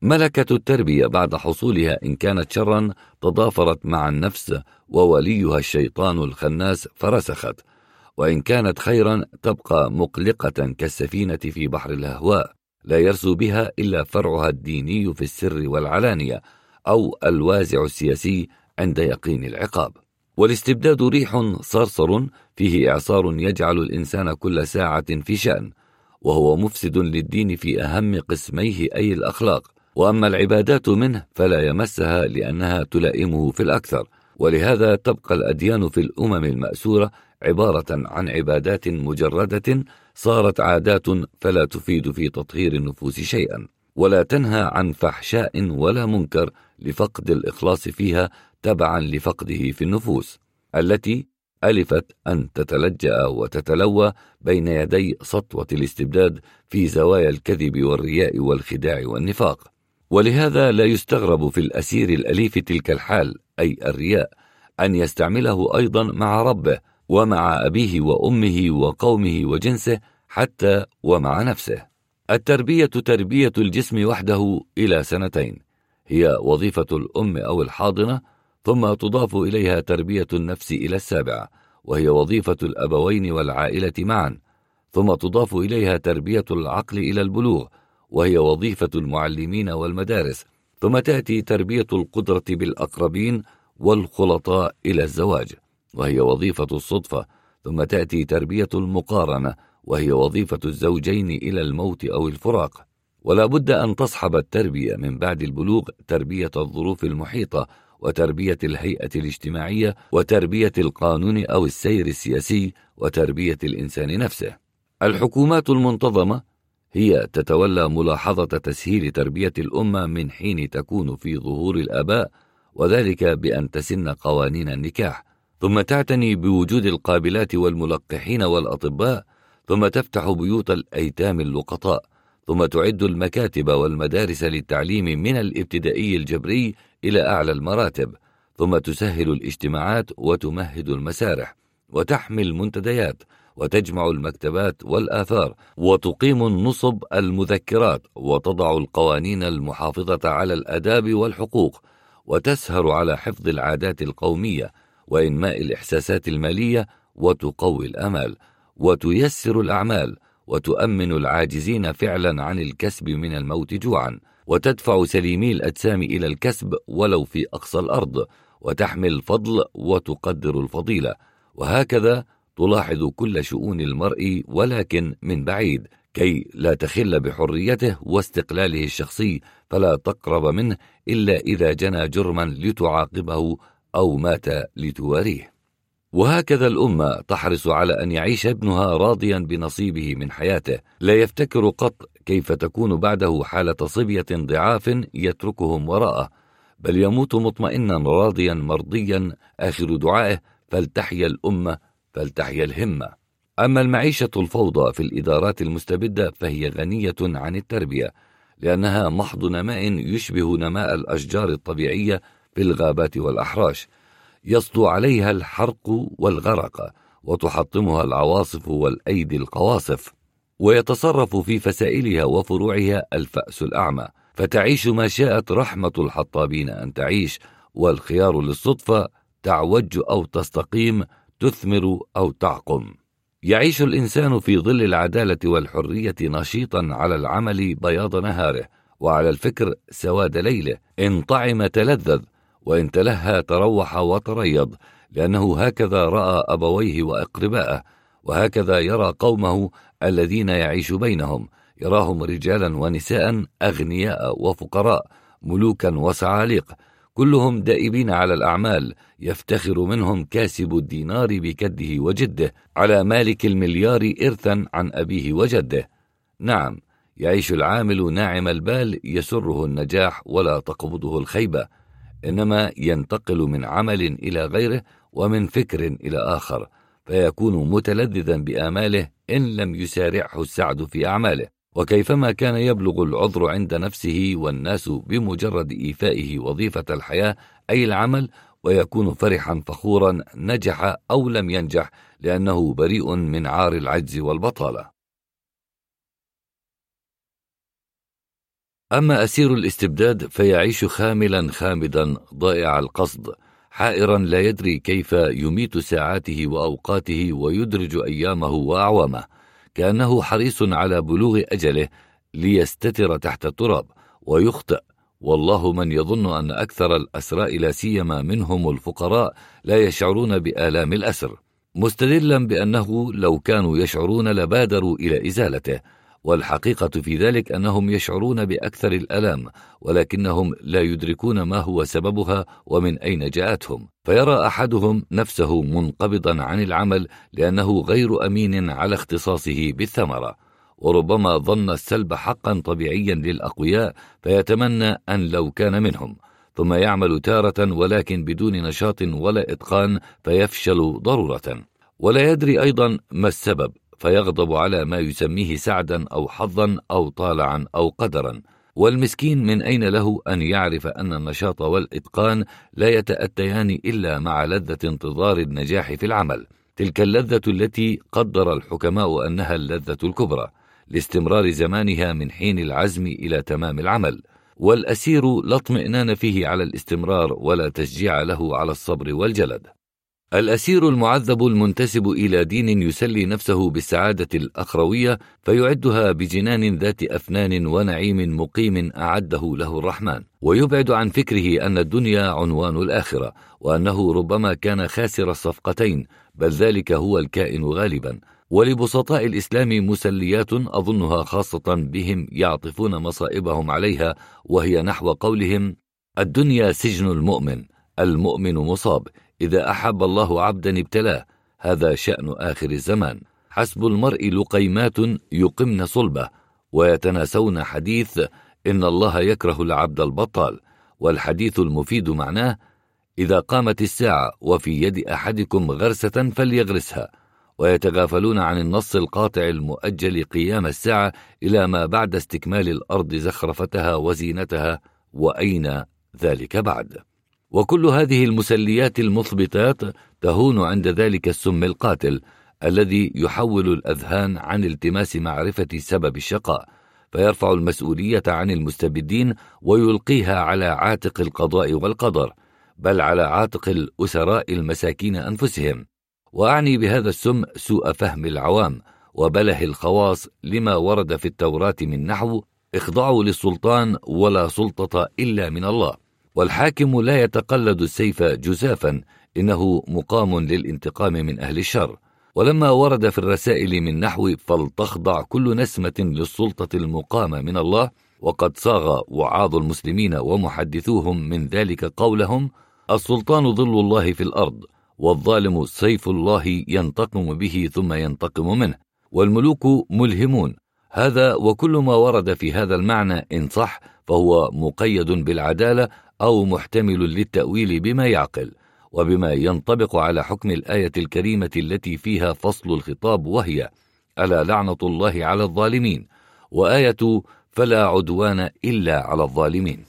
ملكة التربية بعد حصولها إن كانت شرا تضافرت مع النفس ووليها الشيطان الخناس فرسخت. وإن كانت خيرا تبقى مقلقة كالسفينة في بحر الأهواء لا يرسو بها إلا فرعها الديني في السر والعلانية أو الوازع السياسي عند يقين العقاب. والاستبداد ريح صرصر فيه إعصار يجعل الإنسان كل ساعة في شأن وهو مفسد للدين في أهم قسميه أي الأخلاق. وأما العبادات منه فلا يمسها لأنها تلائمه في الأكثر. ولهذا تبقى الأديان في الأمم المأسورة عبارة عن عبادات مجردة صارت عادات فلا تفيد في تطهير النفوس شيئا ولا تنهى عن فحشاء ولا منكر لفقد الإخلاص فيها تبعا لفقده في النفوس التي ألفت أن تتلجأ وتتلوى بين يدي سطوة الاستبداد في زوايا الكذب والرياء والخداع والنفاق. ولهذا لا يستغرب في الأسير الأليف تلك الحال أي الرياء أن يستعمله أيضا مع ربه ومع أبيه وأمه وقومه وجنسه حتى ومع نفسه. التربية تربية الجسم وحده إلى سنتين. هي وظيفة الأم أو الحاضنة ثم تضاف إليها تربية النفس إلى السابعة وهي وظيفة الأبوين والعائلة معا. ثم تضاف إليها تربية العقل إلى البلوغ وهي وظيفة المعلمين والمدارس. ثم تأتي تربية القدرة بالأقربين والخلطاء إلى الزواج. وهي وظيفة الصدفة ثم تأتي تربية المقارنة وهي وظيفة الزوجين إلى الموت أو الفراق. ولا بد أن تصحب التربية من بعد البلوغ تربية الظروف المحيطة وتربية الهيئة الاجتماعية وتربية القانون أو السير السياسي وتربية الإنسان نفسه. الحكومات المنتظمة هي تتولى ملاحظة تسهيل تربية الأمة من حين تكون في ظهور الآباء وذلك بأن تسن قوانين النكاح. ثم تعتني بوجود القابلات والملقحين والأطباء ثم تفتح بيوت الأيتام اللقطاء ثم تعد المكاتب والمدارس للتعليم من الابتدائي الجبري إلى أعلى المراتب ثم تسهل الاجتماعات وتمهد المسارح وتحمي المنتديات وتجمع المكتبات والآثار وتقيم النصب المذكرات وتضع القوانين المحافظة على الأداب والحقوق وتسهر على حفظ العادات القومية. وإنماء الإحساسات المالية وتقوي الآمال وتيسر الأعمال وتؤمن العاجزين فعلا عن الكسب من الموت جوعا وتدفع سليمي الأجسام إلى الكسب ولو في أقصى الأرض وتحمي الفضل وتقدر الفضيلة وهكذا تلاحظ كل شؤون المرء ولكن من بعيد كي لا تخل بحريته واستقلاله الشخصي فلا تقرب منه إلا إذا جنى جرما لتعاقبه أو مات لتواريه. وهكذا الأمة تحرص على أن يعيش ابنها راضيا بنصيبه من حياته. لا يفتكر قط كيف تكون بعده حالة صبية ضعاف يتركهم وراءه بل يموت مطمئنا راضيا مرضيا آخر دعائه فلتحيا الأمة فلتحيا الهمة. أما المعيشة الفوضى في الإدارات المستبدة فهي غنية عن التربية لأنها محض نماء يشبه نماء الأشجار الطبيعية في الغابات والأحراش. يسطو عليها الحرق والغرق وتحطمها العواصف والأيدي القواصف. ويتصرف في فسائلها وفروعها الفأس الأعمى. فتعيش ما شاءت رحمة الحطابين أن تعيش والخيار للصدفة تعوج أو تستقيم تثمر أو تعقم. يعيش الإنسان في ظل العدالة والحرية نشيطا على العمل بياض نهاره. وعلى الفكر سواد ليله. إن طعم تلذذ وإن تلهى تروح وتريض لأنه هكذا رأى أبويه وأقرباءه وهكذا يرى قومه الذين يعيش بينهم يراهم رجالا ونساء أغنياء وفقراء ملوكا وسعاليق كلهم دائبين على الأعمال يفتخر منهم كاسب الدينار بكده وجده على مالك المليار إرثا عن أبيه وجده. نعم يعيش العامل ناعم البال يسره النجاح ولا تقبضه الخيبة. إنما ينتقل من عمل إلى غيره ومن فكر إلى آخر فيكون متلذذا بآماله إن لم يسارعه السعد في أعماله. وكيفما كان يبلغ العذر عند نفسه والناس بمجرد إيفائه وظيفة الحياة أي العمل ويكون فرحا فخورا نجح أو لم ينجح لأنه بريء من عار العجز والبطالة. أما أسير الاستبداد فيعيش خاملا خامدا ضائع القصد حائرا لا يدري كيف يميت ساعاته وأوقاته ويدرج أيامه وأعوامه كأنه حريص على بلوغ أجله ليستتر تحت التراب ويخطئ. والله من يظن أن أكثر الأسراء لا سيما منهم الفقراء لا يشعرون بآلام الأسر مستدلا بأنه لو كانوا يشعرون لبادروا إلى إزالته. والحقيقة في ذلك أنهم يشعرون بأكثر الألام ولكنهم لا يدركون ما هو سببها ومن أين جاءتهم. فيرى أحدهم نفسه منقبضا عن العمل لأنه غير أمين على اختصاصه بالثمرة. وربما ظن السلب حقا طبيعيا للأقوياء فيتمنى أن لو كان منهم. ثم يعمل تارة ولكن بدون نشاط ولا إتقان فيفشل ضرورة. ولا يدري أيضا ما السبب. فيغضب على ما يسميه سعدا أو حظا أو طالعا أو قدرا. والمسكين من أين له أن يعرف أن النشاط والإتقان لا يتأتيان إلا مع لذة انتظار النجاح في العمل؟ تلك اللذة التي قدر الحكماء أنها اللذة الكبرى لاستمرار زمانها من حين العزم إلى تمام العمل. والأسير لا اطمئنان فيه على الاستمرار ولا تشجيع له على الصبر والجلد. الأسير المعذب المنتسب إلى دين يسلي نفسه بالسعادة الأخروية فيعدها بجنان ذات أفنان ونعيم مقيم أعده له الرحمن. ويبعد عن فكره أن الدنيا عنوان الآخرة وأنه ربما كان خاسر الصفقتين بل ذلك هو الكائن غالبا. ولبسطاء الإسلام مسليات أظنها خاصة بهم يعطفون مصائبهم عليها وهي نحو قولهم الدنيا سجن المؤمن المؤمن مصاب. إذا أحب الله عبدا ابتلاه هذا شأن آخر الزمان. حسب المرء لقيمات يقمن صلبه ويتناسون حديث إن الله يكره العبد البطال والحديث المفيد معناه إذا قامت الساعة وفي يد أحدكم غرسة فليغرسها. ويتغافلون عن النص القاطع المؤجل قيام الساعة إلى ما بعد استكمال الأرض زخرفتها وزينتها وأين ذلك بعد؟ وكل هذه المسليات المثبتات تهون عند ذلك السم القاتل الذي يحول الأذهان عن التماس معرفة سبب الشقاء فيرفع المسؤولية عن المستبدين ويلقيها على عاتق القضاء والقدر بل على عاتق الأسراء المساكين أنفسهم. وأعني بهذا السم سوء فهم العوام وبله الخواص لما ورد في التوراة من نحو اخضعوا للسلطان ولا سلطة إلا من الله. والحاكم لا يتقلد السيف جزافا إنه مقام للانتقام من أهل الشر. ولما ورد في الرسائل من نحو فلتخضع كل نسمة للسلطة المقامة من الله وقد صاغ وعاظ المسلمين ومحدثوهم من ذلك قولهم السلطان ظل الله في الأرض والظالم سيف الله ينتقم به ثم ينتقم منه والملوك ملهمون. هذا وكل ما ورد في هذا المعنى إن صح فهو مقيد بالعدالة أو محتمل للتأويل بما يعقل وبما ينطبق على حكم الآية الكريمة التي فيها فصل الخطاب وهي ألا لعنة الله على الظالمين؟ وآية فلا عدوان إلا على الظالمين.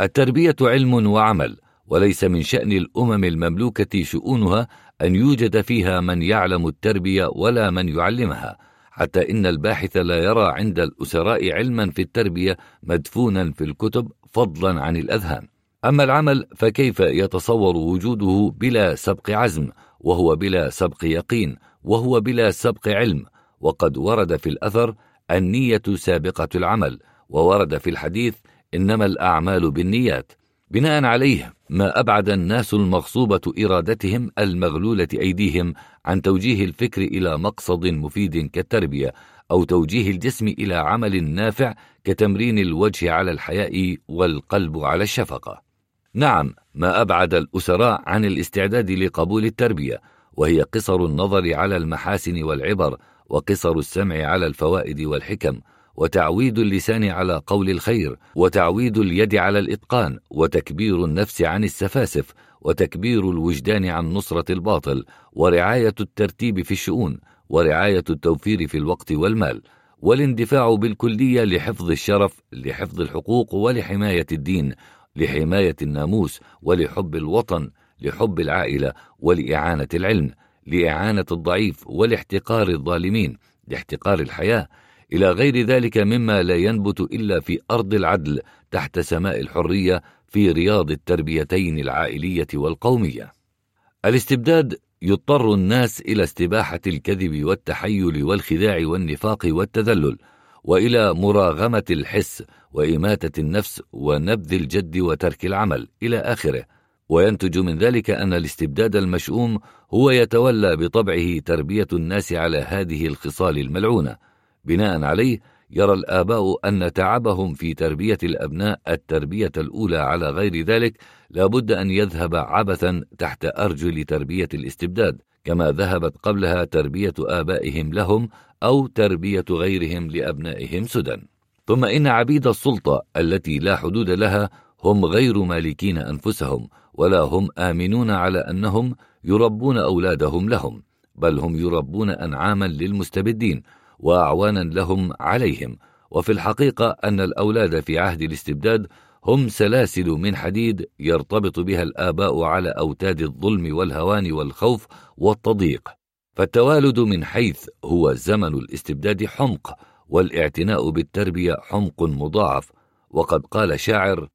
التربية علم وعمل وليس من شأن الأمم المملوكة شؤونها أن يوجد فيها من يعلم التربية ولا من يعلمها حتى إن الباحث لا يرى عند الأسراء علما في التربية مدفونا في الكتب فضلا عن الأذهان. أما العمل فكيف يتصور وجوده بلا سبق عزم؟ وهو بلا سبق يقين وهو بلا سبق علم. وقد ورد في الأثر النية سابقة العمل وورد في الحديث إنما الأعمال بالنيات. بناء عليه ما أبعد الناس المغصوبة إرادتهم المغلولة أيديهم عن توجيه الفكر إلى مقصد مفيد كالتربية أو توجيه الجسم إلى عمل نافع كتمرين الوجه على الحياء والقلب على الشفقة. نعم ما أبعد الأسراء عن الاستعداد لقبول التربية وهي قصر النظر على المحاسن والعبر وقصر السمع على الفوائد والحكم وتعويد اللسان على قول الخير وتعويد اليد على الإتقان وتكبير النفس عن السفاسف وتكبير الوجدان عن نصرة الباطل ورعاية الترتيب في الشؤون ورعاية التوفير في الوقت والمال والاندفاع بالكلية لحفظ الشرف لحفظ الحقوق ولحماية الدين لحماية الناموس ولحب الوطن لحب العائلة ولإعانة العلم لإعانة الضعيف ولاحتقار الظالمين لاحتقار الحياة إلى غير ذلك مما لا ينبت إلا في أرض العدل تحت سماء الحرية في رياض التربيتين العائلية والقومية. الاستبداد يضطر الناس إلى استباحة الكذب والتحيل والخداع والنفاق والتذلل، وإلى مراغمة الحس وإماتة النفس ونبذ الجد وترك العمل إلى آخره. وينتج من ذلك أن الاستبداد المشؤوم هو يتولى بطبعه تربية الناس على هذه الخصال الملعونة. بناء عليه يرى الآباء أن تعبهم في تربية الأبناء التربية الأولى على غير ذلك لابد أن يذهب عبثا تحت أرجل تربية الاستبداد كما ذهبت قبلها تربية آبائهم لهم أو تربية غيرهم لأبنائهم سدى. ثم إن عبيد السلطة التي لا حدود لها هم غير مالكين أنفسهم ولا هم آمنون على أنهم يربون أولادهم لهم بل هم يربون أنعاما للمستبدين وأعوانا لهم عليهم. وفي الحقيقة أن الأولاد في عهد الاستبداد هم سلاسل من حديد يرتبط بها الآباء على أوتاد الظلم والهوان والخوف والتضييق. فالتوالد من حيث هو زمن الاستبداد حمق والاعتناء بالتربية حمق مضاعف. وقد قال شاعر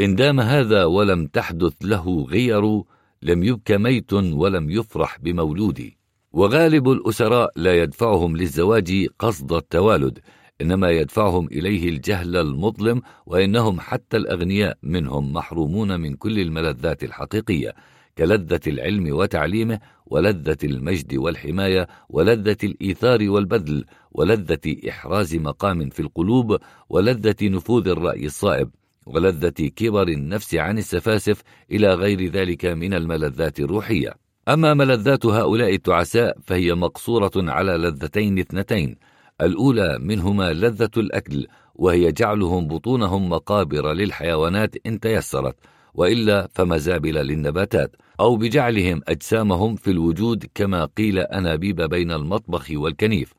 إن دام هذا ولم تحدث له غير لم يبك ميت ولم يفرح بمولودي وغالب الأسراء لا يدفعهم للزواج قصد التوالد إنما يدفعهم إليه الجهل المظلم وإنهم حتى الأغنياء منهم محرومون من كل الملذات الحقيقية كلذة العلم وتعليمه ولذة المجد والحماية ولذة الإيثار والبذل ولذة إحراز مقام في القلوب ولذة نفوذ الرأي الصائب ولذة كبر النفس عن السفاسف إلى غير ذلك من الملذات الروحية. أما ملذات هؤلاء التعساء فهي مقصورة على لذتين اثنتين الأولى منهما لذة الأكل وهي جعلهم بطونهم مقابر للحيوانات إن تيسرت وإلا فمزابل للنباتات أو بجعلهم أجسامهم في الوجود كما قيل أنابيب بين المطبخ والكنيف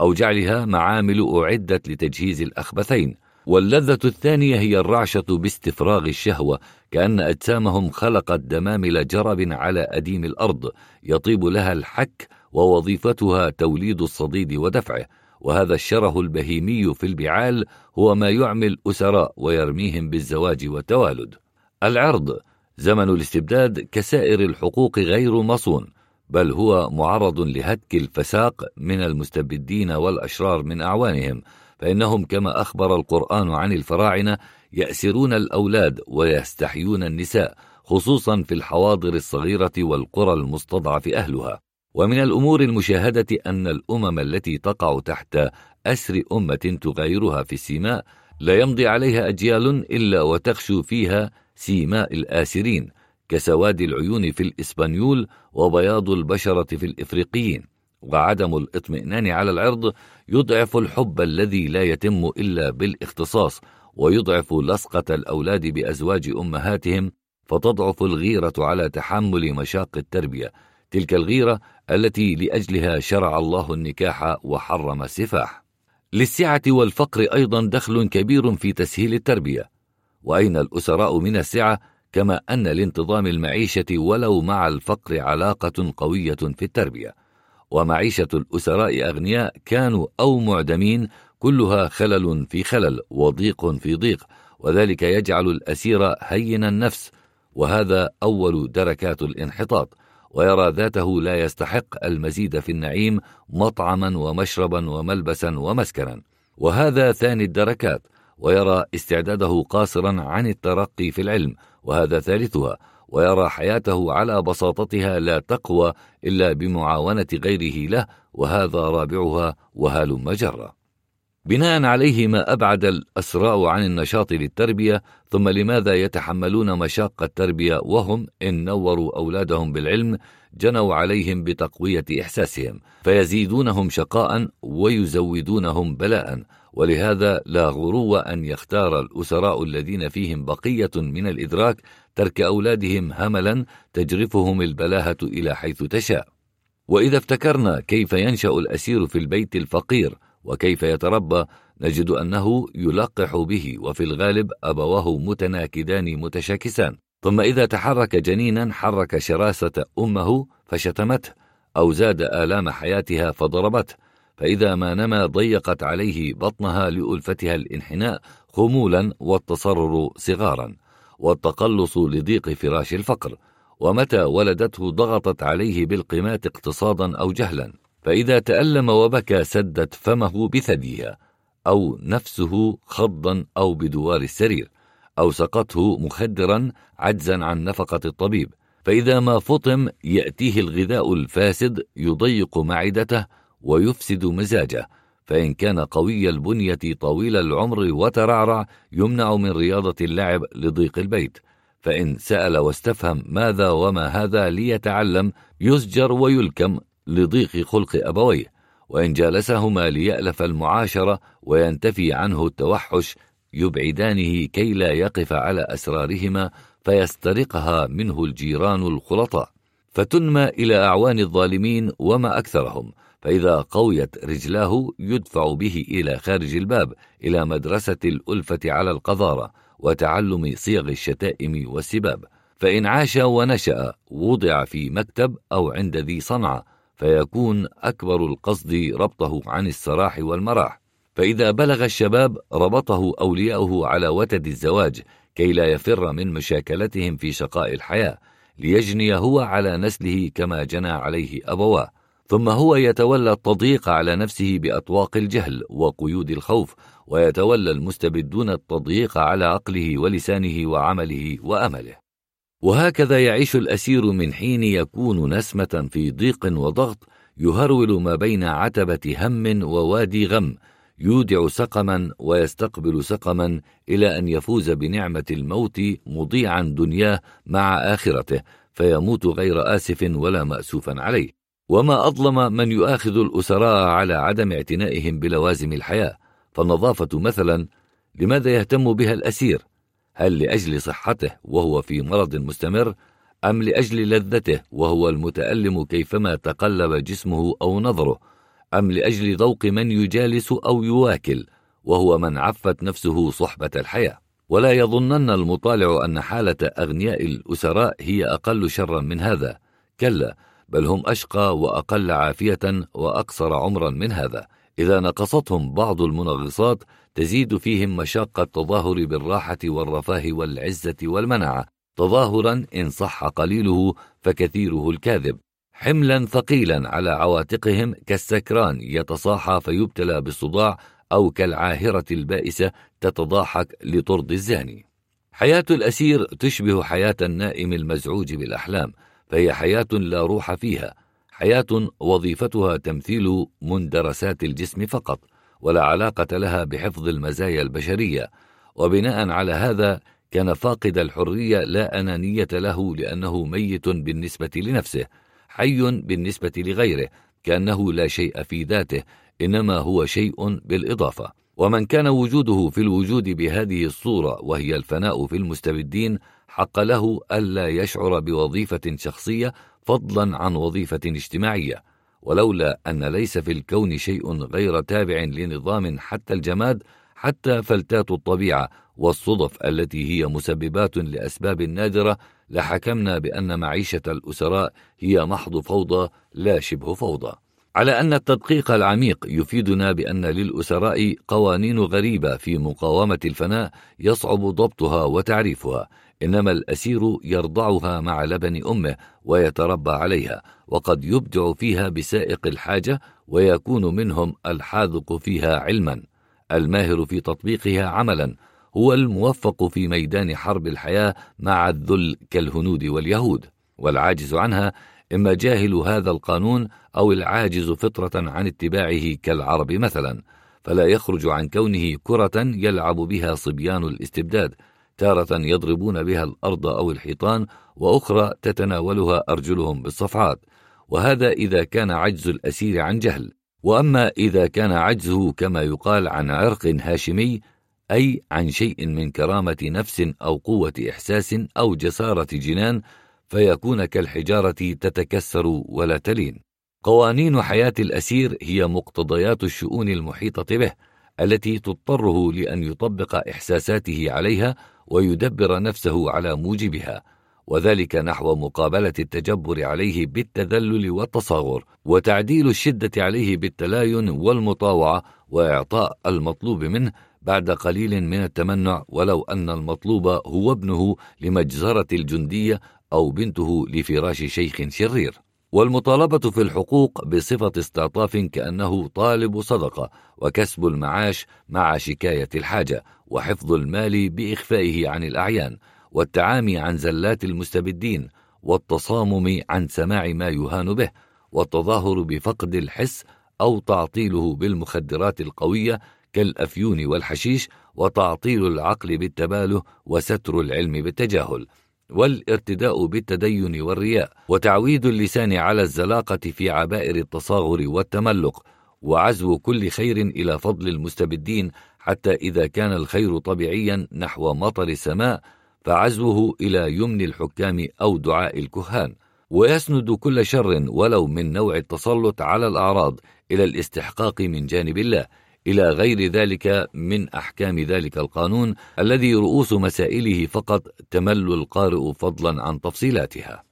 أو جعلها معامل أعدت لتجهيز الأخبثين. واللذة الثانية هي الرعشة باستفراغ الشهوة كأن أجسامهم خلقت دمامل جرب على أديم الأرض يطيب لها الحك ووظيفتها توليد الصديد ودفعه. وهذا الشره البهيمي في البعال هو ما يعمي الأسراء ويرميهم بالزواج والتوالد. العرض زمن الاستبداد كسائر الحقوق غير مصون بل هو معرض لهتك الفساق من المستبدين والأشرار من أعوانهم فإنهم كما أخبر القرآن عن الفراعنة يأسرون الأولاد ويستحيون النساء خصوصا في الحواضر الصغيرة والقرى المستضعف أهلها. ومن الأمور المشاهدة أن الأمم التي تقع تحت أسر أمة تغايرها في السيماء لا يمضي عليها أجيال إلا وتخشو فيها سيماء الآسرين كسواد العيون في الإسبانيول وبياض البشرة في الإفريقيين وعدم الاطمئنان على العرض يضعف الحب الذي لا يتم إلا بالاختصاص ويضعف لصقة الأولاد بأزواج أمهاتهم فتضعف الغيرة على تحمل مشاق التربية. تلك الغيرة التي لأجلها شرع الله النكاح وحرم السفاح. للسعة والفقر أيضا دخل كبير في تسهيل التربية. وأين الأسراء من السعة؟ كما أن لانتظام المعيشة ولو مع الفقر علاقة قوية في التربية. ومعيشة الأسراء أغنياء كانوا أو معدمين كلها خلل في خلل وضيق في ضيق. وذلك يجعل الأسير هين النفس. وهذا أول دركات الانحطاط. ويرى ذاته لا يستحق المزيد في النعيم مطعما ومشربا وملبسا ومسكنا. وهذا ثاني الدركات ويرى استعداده قاصرا عن الترقي في العلم وهذا ثالثها ويرى حياته على بساطتها لا تقوى إلا بمعاونة غيره له وهذا رابعها وهال مجرة بناء عليه ما أبعد الأسراء عن النشاط للتربية ثم لماذا يتحملون مشاق التربية وهم إن نوروا أولادهم بالعلم جنوا عليهم بتقوية إحساسهم فيزيدونهم شقاء ويزودونهم بلاء ولهذا لا غرو أن يختار الأسراء الذين فيهم بقية من الإدراك ترك أولادهم هملا تجرفهم البلاهة إلى حيث تشاء. وإذا افتكرنا كيف ينشأ الأسير في البيت الفقير وكيف يتربى نجد أنه يلقح به وفي الغالب أبواه متناكدان متشاكسان. ثم إذا تحرك جنينا حرك شراسة أمه فشتمته أو زاد آلام حياتها فضربته. فإذا ما نما ضيقت عليه بطنها لألفتها الانحناء خمولا والتصرر صغارا. والتقلص لضيق فراش الفقر. ومتى ولدته ضغطت عليه بالقمات اقتصادا أو جهلا. فإذا تألم وبكى سدت فمه بثديها أو نفسه خضا أو بدوار السرير أو سقته مخدرا عجزا عن نفقة الطبيب. فإذا ما فطم يأتيه الغذاء الفاسد يضيق معدته ويفسد مزاجه. فإن كان قوي البنية طويل العمر وترعرع يمنع من رياضة اللعب لضيق البيت. فإن سأل واستفهم ماذا وما هذا ليتعلم يزجر ويلكم لضيق خلق أبويه وإن جالسهما ليألف المعاشرة وينتفي عنه التوحش يبعدانه كي لا يقف على أسرارهما فيسترقها منه الجيران الخلطاء. فتنمى إلى أعوان الظالمين وما أكثرهم فإذا قويت رجلاه يدفع به إلى خارج الباب إلى مدرسة الألفة على القذارة وتعلم صيغ الشتائم والسباب. فإن عاش ونشأ وضع في مكتب أو عند ذي صنعة فيكون أكبر القصد ربطه عن السراح والمراح. فإذا بلغ الشباب ربطه أولياؤه على وتد الزواج كي لا يفر من مشاكلتهم في شقاء الحياة ليجني هو على نسله كما جنى عليه أبواه. ثم هو يتولى التضييق على نفسه بأطواق الجهل وقيود الخوف ويتولى المستبدون التضييق على عقله ولسانه وعمله وأمله. وهكذا يعيش الأسير من حين يكون نسمة في ضيق وضغط يهرول ما بين عتبة هم ووادي غم يودع سقما ويستقبل سقما إلى أن يفوز بنعمة الموت مضيعا دنياه مع آخرته فيموت غير آسف ولا مأسوفا عليه وما أظلم من يؤاخذ الأسراء على عدم اعتنائهم بلوازم الحياة فالنظافة مثلا لماذا يهتم بها الأسير؟ هل لأجل صحته وهو في مرض مستمر أم لأجل لذته وهو المتألم كيفما تقلب جسمه أو نظره أم لأجل ذوق من يجالس أو يواكل وهو من عفت نفسه صحبة الحياة؟ ولا يظنن المطالع أن حالة أغنياء الأسراء هي أقل شرا من هذا. كلا بل هم أشقى وأقل عافية وأقصر عمرا من هذا. إذا نقصتهم بعض المنغصات تزيد فيهم مشاق التظاهر بالراحة والرفاه والعزة والمنعة تظاهرا إن صح قليله فكثيره الكاذب. حملا ثقيلا على عواتقهم كالسكران يتصاحى فيبتلى بالصداع أو كالعاهرة البائسة تتضاحك لطرد الزاني حياة الأسير تشبه حياة النائم المزعوج بالأحلام فهي حياة لا روح فيها. حياة وظيفتها تمثيل مندرسات الجسم فقط. ولا علاقة لها بحفظ المزايا البشرية. وبناء على هذا كان فاقد الحرية لا أنانية له لأنه ميت بالنسبة لنفسه حي بالنسبة لغيره كأنه لا شيء في ذاته إنما هو شيء بالإضافة. ومن كان وجوده في الوجود بهذه الصورة وهي الفناء في المستبدين حق له ألا يشعر بوظيفة شخصية فضلا عن وظيفة اجتماعية. ولولا أن ليس في الكون شيء غير تابع لنظام حتى الجماد حتى فلتات الطبيعة والصدف التي هي مسببات لأسباب نادرة لحكمنا بأن معيشة الأسراء هي محض فوضى لا شبه فوضى. على أن التدقيق العميق يفيدنا بأن للأسراء قوانين غريبة في مقاومة الفناء يصعب ضبطها وتعريفها. إنما الأسير يرضعها مع لبن أمه ويتربى عليها وقد يبدع فيها بسائق الحاجة ويكون منهم الحاذق فيها علما. الماهر في تطبيقها عملا هو الموفق في ميدان حرب الحياة مع الذل كالهنود واليهود. والعاجز عنها إما جاهل هذا القانون أو العاجز فطرة عن اتباعه كالعرب مثلا فلا يخرج عن كونه كرة يلعب بها صبيان الاستبداد. تارة يضربون بها الأرض أو الحيطان وأخرى تتناولها أرجلهم بالصفعات وهذا إذا كان عجز الأسير عن جهل. وأما إذا كان عجزه كما يقال عن عرق هاشمي أي عن شيء من كرامة نفس أو قوة إحساس أو جسارة جنان فيكون كالحجارة تتكسر ولا تلين. قوانين حياة الأسير هي مقتضيات الشؤون المحيطة به التي تضطره لأن يطبق إحساساته عليها ويدبر نفسه على موجبها وذلك نحو مقابلة التجبر عليه بالتذلل والتصاغر وتعديل الشدة عليه بالتلاين والمطاوعة وإعطاء المطلوب منه بعد قليل من التمنع ولو أن المطلوب هو ابنه لمجزرة الجندية أو بنته لفراش شيخ شرير. والمطالبة في الحقوق بصفة استعطاف كأنه طالب صدقة وكسب المعاش مع شكاية الحاجة وحفظ المال بإخفائه عن الأعيان والتعامي عن زلات المستبدين والتصامم عن سماع ما يهان به والتظاهر بفقد الحس أو تعطيله بالمخدرات القوية كالأفيون والحشيش وتعطيل العقل بالتباله وستر العلم بالتجاهل والارتداء بالتدين والرياء وتعويد اللسان على الزلاقة في عبائر التصاغر والتملق وعزو كل خير إلى فضل المستبدين حتى إذا كان الخير طبيعيا نحو مطر السماء فعزوه إلى يمن الحكام أو دعاء الكهان. ويسند كل شر ولو من نوع التسلط على الأعراض إلى الاستحقاق من جانب الله. إلى غير ذلك من أحكام ذلك القانون الذي رؤوس مسائله فقط تمل القارئ فضلا عن تفصيلاتها.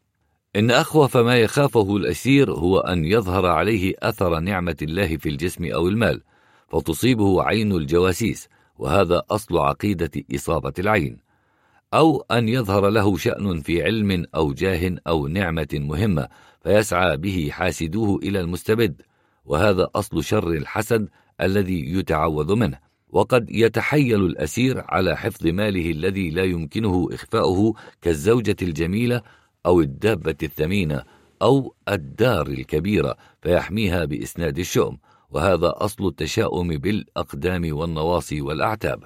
إن أخوف ما يخافه الأسير هو أن يظهر عليه أثر نعمة الله في الجسم أو المال فتصيبه عين الجواسيس وهذا أصل عقيدة إصابة العين. أو أن يظهر له شأن في علم أو جاه أو نعمة مهمة فيسعى به حاسدوه إلى المستبد وهذا أصل شر الحسد الذي يتعوذ منه. وقد يتحيل الأسير على حفظ ماله الذي لا يمكنه إخفاؤه كالزوجة الجميلة أو الدابة الثمينة أو الدار الكبيرة فيحميها بإسناد الشؤم وهذا أصل التشاؤم بالأقدام والنواصي والأعتاب.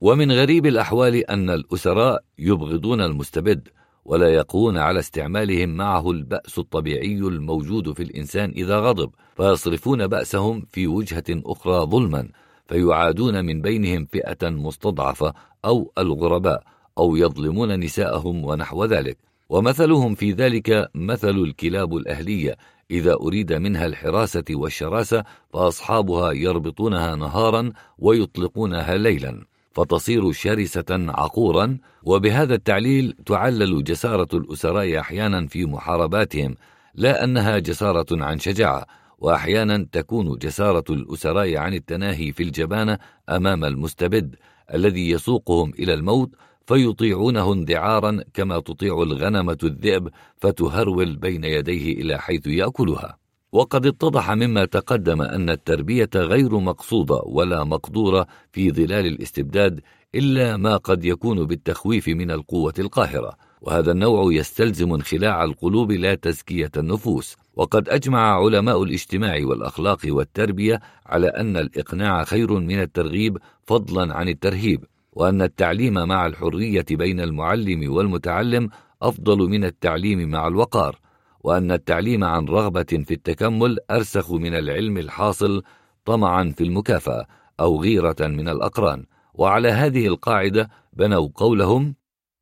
ومن غريب الأحوال أن الأسراء يبغضون المستبد ولا يقوون على استعمالهم معه البأس الطبيعي الموجود في الإنسان إذا غضب فيصرفون بأسهم في وجهة أخرى ظلما فيعادون من بينهم فئة مستضعفة أو الغرباء أو يظلمون نساءهم ونحو ذلك. ومثلهم في ذلك مثل الكلاب الأهلية إذا أريد منها الحراسة والشراسة فأصحابها يربطونها نهارا ويطلقونها ليلا فتصير شرسة عقورا وبهذا التعليل تعلل جسارة الأسراء أحيانا في محارباتهم لا أنها جسارة عن شجاعة وأحيانا تكون جسارة الأسراء عن التناهي في الجبانة أمام المستبد الذي يسوقهم إلى الموت فيطيعونه اندعارا كما تطيع الغنمة الذئب فتهرول بين يديه إلى حيث يأكلها. وقد اتضح مما تقدم أن التربية غير مقصودة ولا مقدورة في ظلال الاستبداد إلا ما قد يكون بالتخويف من القوة القاهرة. وهذا النوع يستلزم انخلاع القلوب لا تزكية النفوس. وقد أجمع علماء الاجتماع والأخلاق والتربية على أن الإقناع خير من الترغيب فضلا عن الترهيب. وأن التعليم مع الحرية بين المعلم والمتعلم أفضل من التعليم مع الوقار وأن التعليم عن رغبة في التكمل أرسخ من العلم الحاصل طمعا في المكافأة أو غيرة من الأقران. وعلى هذه القاعدة بنوا قولهم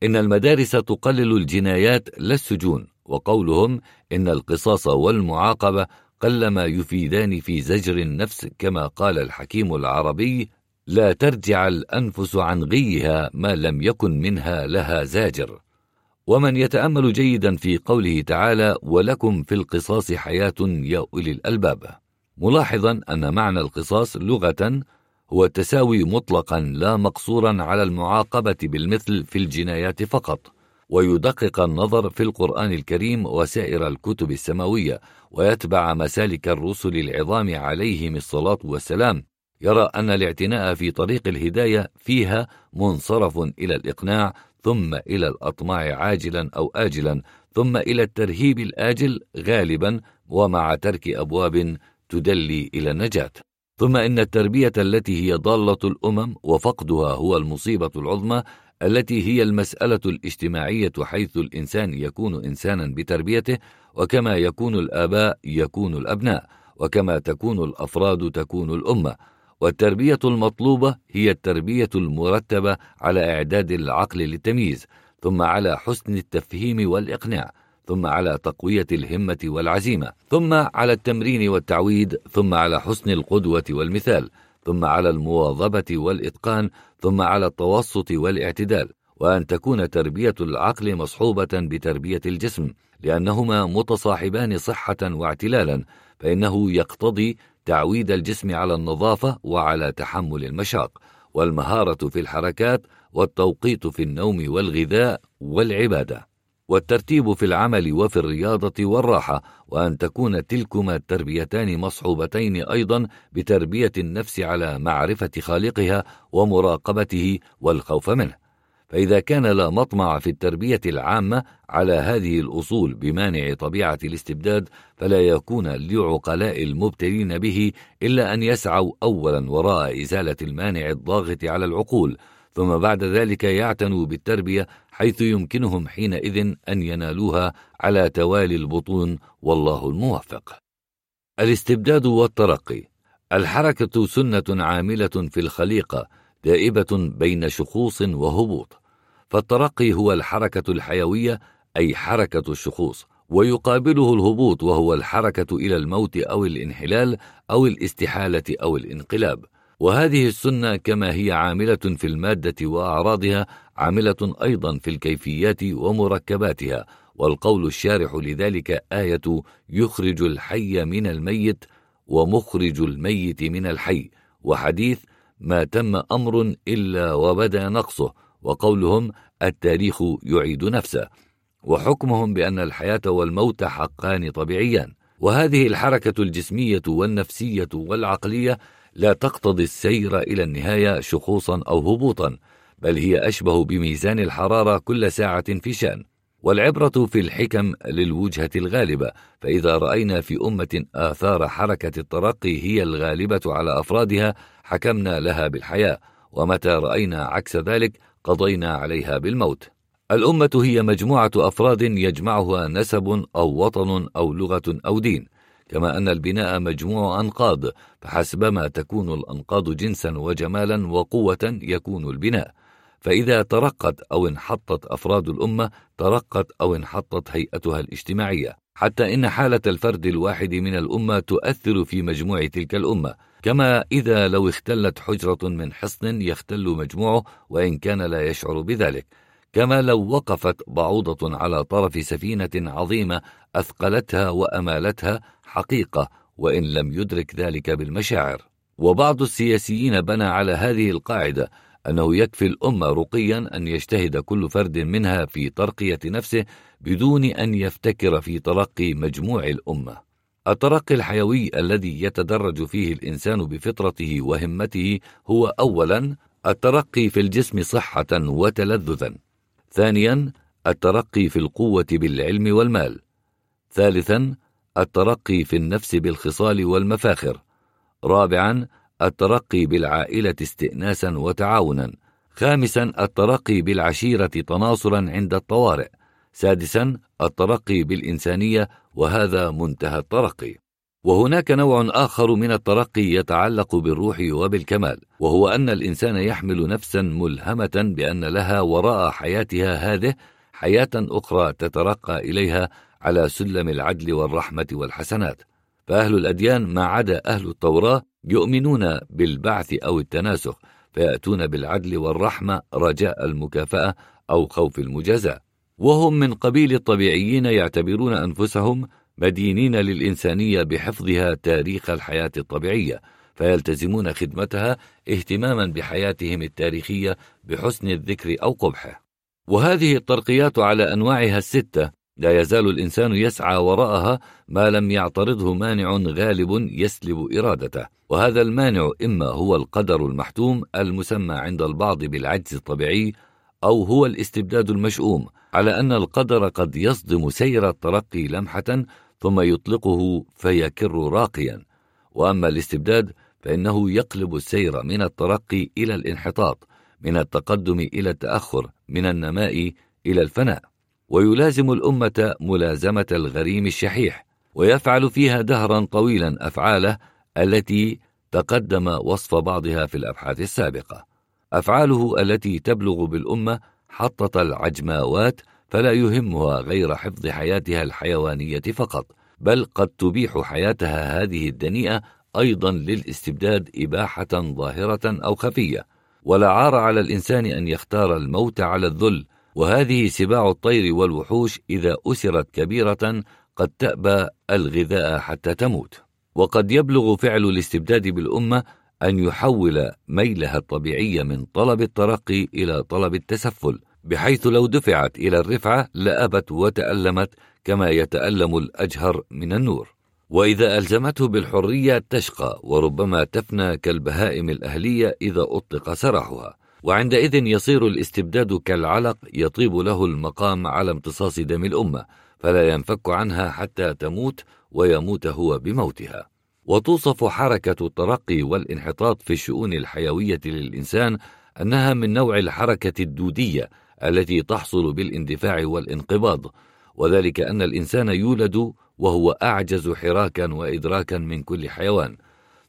إن المدارس تقلل الجنايات لا السجون وقولهم إن القصاص والمعاقبة قلما يفيدان في زجر النفس كما قال الحكيم العربي لا ترجع الأنفس عن غيها ما لم يكن منها لها زاجر. ومن يتأمل جيدا في قوله تعالى ولكم في القصاص حياة يا أولي الألباب ملاحظا أن معنى القصاص لغة هو التساوي مطلقا لا مقصورا على المعاقبة بالمثل في الجنايات فقط. ويدقق النظر في القرآن الكريم وسائر الكتب السماوية ويتبع مسالك الرسل العظام عليهم الصلاة والسلام. يرى أن الاعتناء في طريق الهداية فيها منصرف إلى الإقناع ثم إلى الأطماع عاجلا أو آجلا ثم إلى الترهيب الآجل غالبا ومع ترك أبواب تدلي إلى النجاة. ثم إن التربية التي هي ضالة الأمم وفقدها هو المصيبة العظمى التي هي المسألة الاجتماعية حيث الإنسان يكون إنسانا بتربيته وكما يكون الآباء يكون الأبناء وكما تكون الأفراد تكون الأمة. والتربية المطلوبة هي التربية المرتبة على إعداد العقل للتمييز ثم على حسن التفهيم والإقناع ثم على تقوية الهمة والعزيمة ثم على التمرين والتعويد ثم على حسن القدوة والمثال ثم على المواظبة والإتقان ثم على التوسط والاعتدال. وأن تكون تربية العقل مصحوبة بتربية الجسم لأنهما متصاحبان صحة واعتلالا فإنه يقتضي تعويد الجسم على النظافة وعلى تحمل المشاق والمهارة في الحركات والتوقيت في النوم والغذاء والعبادة. والترتيب في العمل وفي الرياضة والراحة وأن تكون تلكما التربيتان مصحوبتين أيضا بتربية النفس على معرفة خالقها ومراقبته والخوف منه. فإذا كان لا مطمع في التربية العامة على هذه الأصول بمانع طبيعة الاستبداد فلا يكون لعقلاء المبتلين به إلا أن يسعوا أولا وراء إزالة المانع الضاغط على العقول ثم بعد ذلك يعتنوا بالتربية حيث يمكنهم حينئذ أن ينالوها على توالي البطون والله الموفق. الاستبداد والترقي. الحركة سنة عاملة في الخليقة دائبة بين شخوص وهبوط. فالترقي هو الحركة الحيوية أي حركة الشخوص ويقابله الهبوط وهو الحركة إلى الموت أو الانحلال أو الاستحالة أو الانقلاب. وهذه السنة كما هي عاملة في المادة وأعراضها عاملة أيضا في الكيفيات ومركباتها. والقول الشارح لذلك آية يخرج الحي من الميت ومخرج الميت من الحي. وحديث ما تم أمر إلا وبدأ نقصه. وقولهم التاريخ يعيد نفسه وحكمهم بأن الحياة والموت حقان طبيعيان. وهذه الحركة الجسمية والنفسية والعقلية لا تقتضي السير إلى النهاية شخوصا أو هبوطا بل هي أشبه بميزان الحرارة كل ساعة في شأن. والعبرة في الحكم للوجهة الغالبة فإذا رأينا في أمة آثار حركة الترقي هي الغالبة على أفرادها حكمنا لها بالحياة. ومتى رأينا عكس ذلك قضينا عليها بالموت. الأمة هي مجموعة أفراد يجمعها نسب أو وطن أو لغة أو دين. كما أن البناء مجموع أنقاض فحسبما تكون الأنقاض جنسا وجمالا وقوة يكون البناء. فإذا ترقت أو انحطت أفراد الأمة ترقت أو انحطت هيئتها الاجتماعية. حتى إن حالة الفرد الواحد من الأمة تؤثر في مجموع تلك الأمة. كما إذا لو اختلت حجرة من حصن يختل مجموعه وإن كان لا يشعر بذلك كما لو وقفت بعوضة على طرف سفينة عظيمة أثقلتها وأمالتها حقيقة وإن لم يدرك ذلك بالمشاعر وبعض السياسيين بنى على هذه القاعدة أنه يكفي الأمة رقيا أن يجتهد كل فرد منها في ترقية نفسه بدون أن يفتكر في ترقي مجموع الأمة. الترقي الحيوي الذي يتدرج فيه الإنسان بفطرته وهمته هو أولا الترقي في الجسم صحة وتلذذا. ثانيا الترقي في القوة بالعلم والمال. ثالثا الترقي في النفس بالخصال والمفاخر. رابعا الترقي بالعائلة استئناسا وتعاونا خامسا الترقي بالعشيرة تناصرا عند الطوارئ سادسا الترقي بالإنسانية وهذا منتهى الترقي. وهناك نوع آخر من الترقي يتعلق بالروح وبالكمال وهو أن الإنسان يحمل نفسا ملهمة بأن لها وراء حياتها هذه حياة أخرى تترقى إليها على سلم العدل والرحمة والحسنات. فأهل الأديان ما عدا أهل التوراة يؤمنون بالبعث أو التناسخ فيأتون بالعدل والرحمة رجاء المكافأة أو خوف المجازاة. وهم من قبيل الطبيعيين يعتبرون أنفسهم مدينين للإنسانية بحفظها تاريخ الحياة الطبيعية فيلتزمون خدمتها اهتماما بحياتهم التاريخية بحسن الذكر أو قبحه. وهذه الترقيات على أنواعها الستة لا يزال الإنسان يسعى وراءها ما لم يعترضه مانع غالب يسلب إرادته. وهذا المانع إما هو القدر المحتوم المسمى عند البعض بالعجز الطبيعي أو هو الاستبداد المشؤوم على أن القدر قد يصدم سير الترقي لمحة ثم يطلقه فيكر راقيا. وأما الاستبداد فإنه يقلب السير من الترقي إلى الانحطاط من التقدم إلى التأخر من النماء إلى الفناء. ويلازم الأمة ملازمة الغريم الشحيح ويفعل فيها دهرا طويلا أفعاله التي تقدم وصف بعضها في الأبحاث السابقة. أفعاله التي تبلغ بالأمة حطة العجماوات فلا يهمها غير حفظ حياتها الحيوانية فقط بل قد تبيح حياتها هذه الدنيئة أيضا للاستبداد إباحة ظاهرة أو خفية. ولا عار على الإنسان أن يختار الموت على الذل وهذه سباع الطير والوحوش إذا أسرت كبيرة قد تأبى الغذاء حتى تموت. وقد يبلغ فعل الاستبداد بالأمة أن يحول ميلها الطبيعي من طلب الترقي إلى طلب التسفل بحيث لو دفعت إلى الرفعة لأبت وتألمت كما يتألم الأجهر من النور. وإذا ألزمته بالحرية تشقى وربما تفنى كالبهائم الأهلية إذا أطلق سراحها. وعندئذ يصير الاستبداد كالعلق يطيب له المقام على امتصاص دم الأمة فلا ينفك عنها حتى تموت ويموت هو بموتها. وتوصف حركة الترقي والانحطاط في الشؤون الحيوية للإنسان أنها من نوع الحركة الدودية التي تحصل بالاندفاع والانقباض وذلك أن الإنسان يولد وهو أعجز حراكا وإدراكا من كل حيوان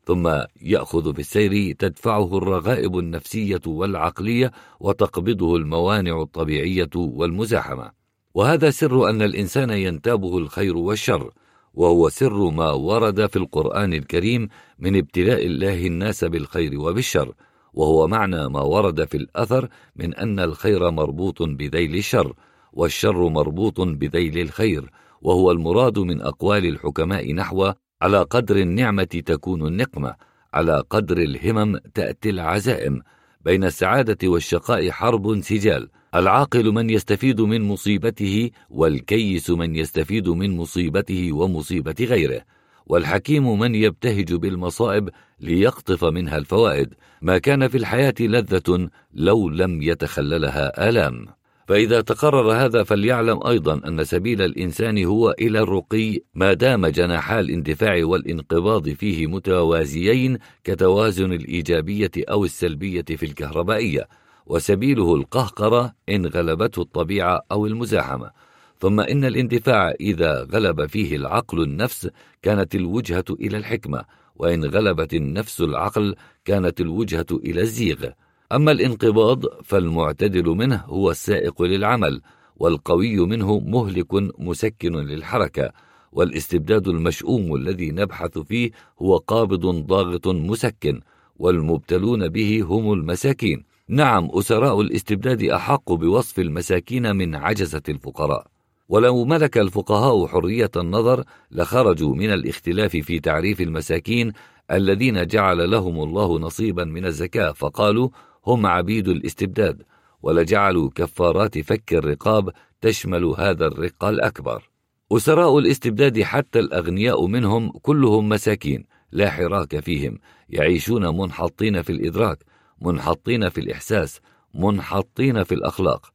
ثم يأخذ في السير تدفعه الرغائب النفسية والعقلية وتقبضه الموانع الطبيعية والمزاحمة. وهذا سر أن الإنسان ينتابه الخير والشر وهو سر ما ورد في القرآن الكريم من ابتلاء الله الناس بالخير وبالشر وهو معنى ما ورد في الأثر من أن الخير مربوط بذيل الشر والشر مربوط بذيل الخير وهو المراد من أقوال الحكماء نحو على قدر النعمة تكون النقمة على قدر الهمم تأتي العزائم بين السعادة والشقاء حرب سجال. العاقل من يستفيد من مصيبته والكيس من يستفيد من مصيبته ومصيبة غيره والحكيم من يبتهج بالمصائب ليقطف منها الفوائد. ما كان في الحياة لذة لو لم يتخللها آلام. فإذا تقرر هذا فليعلم أيضا أن سبيل الإنسان هو إلى الرقي. ما دام جناحا الاندفاع والانقباض فيه متوازيين كتوازن الإيجابية أو السلبية في الكهربائية. وسبيله القهقرة إن غلبته الطبيعة أو المزاحمة. ثم إن الاندفاع إذا غلب فيه العقل النفس كانت الوجهة إلى الحكمة وإن غلبت النفس العقل كانت الوجهة إلى الزيغ. أما الانقباض فالمعتدل منه هو السائق للعمل والقوي منه مهلك مسكن للحركة. والاستبداد المشؤوم الذي نبحث فيه هو قابض ضاغط مسكن والمبتلون به هم المساكين. نعم أسراء الاستبداد أحق بوصف المساكين من عجزة الفقراء. ولو ملك الفقهاء حرية النظر لخرجوا من الاختلاف في تعريف المساكين الذين جعل لهم الله نصيبا من الزكاة فقالوا هم عبيد الاستبداد ولجعلوا كفارات فك الرقاب تشمل هذا الرق الأكبر. أسراء الاستبداد حتى الأغنياء منهم كلهم مساكين لا حراك فيهم يعيشون منحطين في الإدراك منحطين في الإحساس منحطين في الأخلاق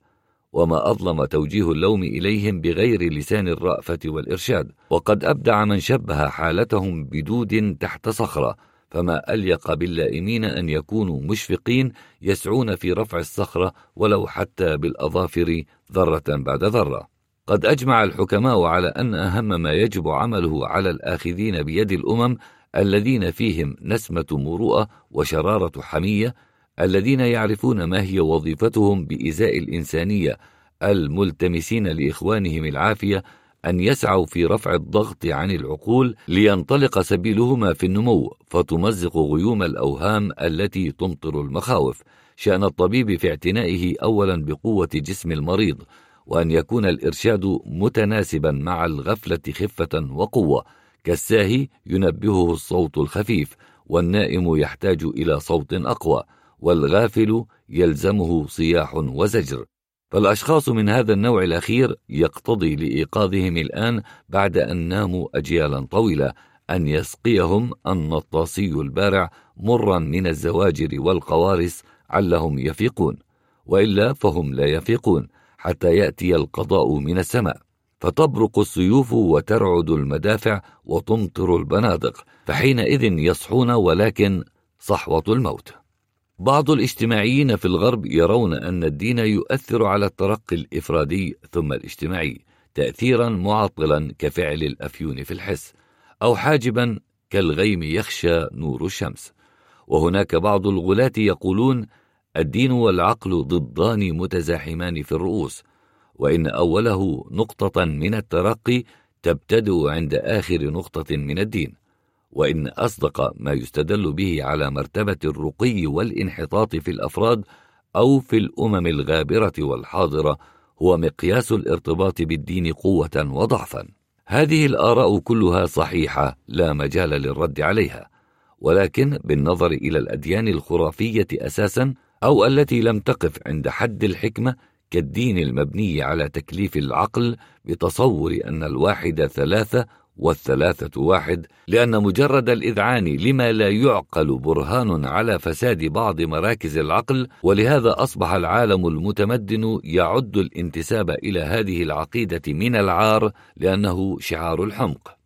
وما أظلم توجيه اللوم إليهم بغير لسان الرأفة والإرشاد. وقد أبدع من شبه حالتهم بدود تحت صخرة فما أليق باللائمين أن يكونوا مشفقين يسعون في رفع الصخرة ولو حتى بالأظافر ذرة بعد ذرة. قد أجمع الحكماء على أن أهم ما يجب عمله على الآخذين بيد الأمم الذين فيهم نسمة مروءة وشرارة حمية الذين يعرفون ما هي وظيفتهم بإزاء الإنسانية الملتمسين لإخوانهم العافية أن يسعوا في رفع الضغط عن العقول لينطلق سبيلهما في النمو فتمزق غيوم الأوهام التي تمطر المخاوف. شأن الطبيب في اعتنائه أولا بقوة جسم المريض وأن يكون الإرشاد متناسبا مع الغفلة خفة وقوة. كالساهي ينبهه الصوت الخفيف والنائم يحتاج إلى صوت أقوى. والغافل يلزمه صياح وزجر. فالأشخاص من هذا النوع الأخير يقتضي لإيقاظهم الآن بعد أن ناموا أجيالا طويلة أن يسقيهم النطاسي البارع مرا من الزواجر والقوارص علهم يفيقون. وإلا فهم لا يفيقون حتى يأتي القضاء من السماء. فتبرق السيوف وترعد المدافع وتمطر البنادق فحينئذ يصحون ولكن صحوة الموت. بعض الاجتماعيين في الغرب يرون أن الدين يؤثر على الترقي الإفرادي ثم الاجتماعي تأثيرا معطلا كفعل الأفيون في الحس أو حاجبا كالغيم يخشى نور الشمس. وهناك بعض الغلاة يقولون الدين والعقل ضدان متزاحمان في الرؤوس وإن أوله نقطة من الترقي تبتدئ عند آخر نقطة من الدين. وإن أصدق ما يستدل به على مرتبة الرقي والانحطاط في الأفراد أو في الأمم الغابرة والحاضرة هو مقياس الارتباط بالدين قوة وضعفا. هذه الآراء كلها صحيحة لا مجال للرد عليها ولكن بالنظر إلى الأديان الخرافية أساسا أو التي لم تقف عند حد الحكمة كالدين المبني على تكليف العقل بتصور أن الواحد ثلاثة والثلاثة واحد لأن مجرد الإذعان لما لا يعقل برهان على فساد بعض مراكز العقل ولهذا أصبح العالم المتمدن يعد الانتساب إلى هذه العقيدة من العار لأنه شعار الحمق.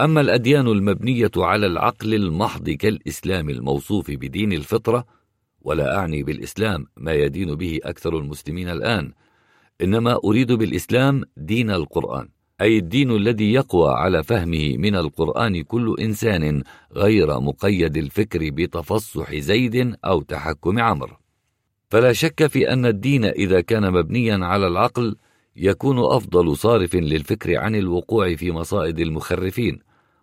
أما الأديان المبنية على العقل المحض كالإسلام الموصوف بدين الفطرة ولا أعني بالإسلام ما يدين به أكثر المسلمين الآن إنما أريد بالإسلام دين القرآن. أي الدين الذي يقوى على فهمه من القرآن كل إنسان غير مقيد الفكر بتفصح زيد أو تحكم عمرو. فلا شك في أن الدين إذا كان مبنيا على العقل يكون أفضل صارف للفكر عن الوقوع في مصائد المخرفين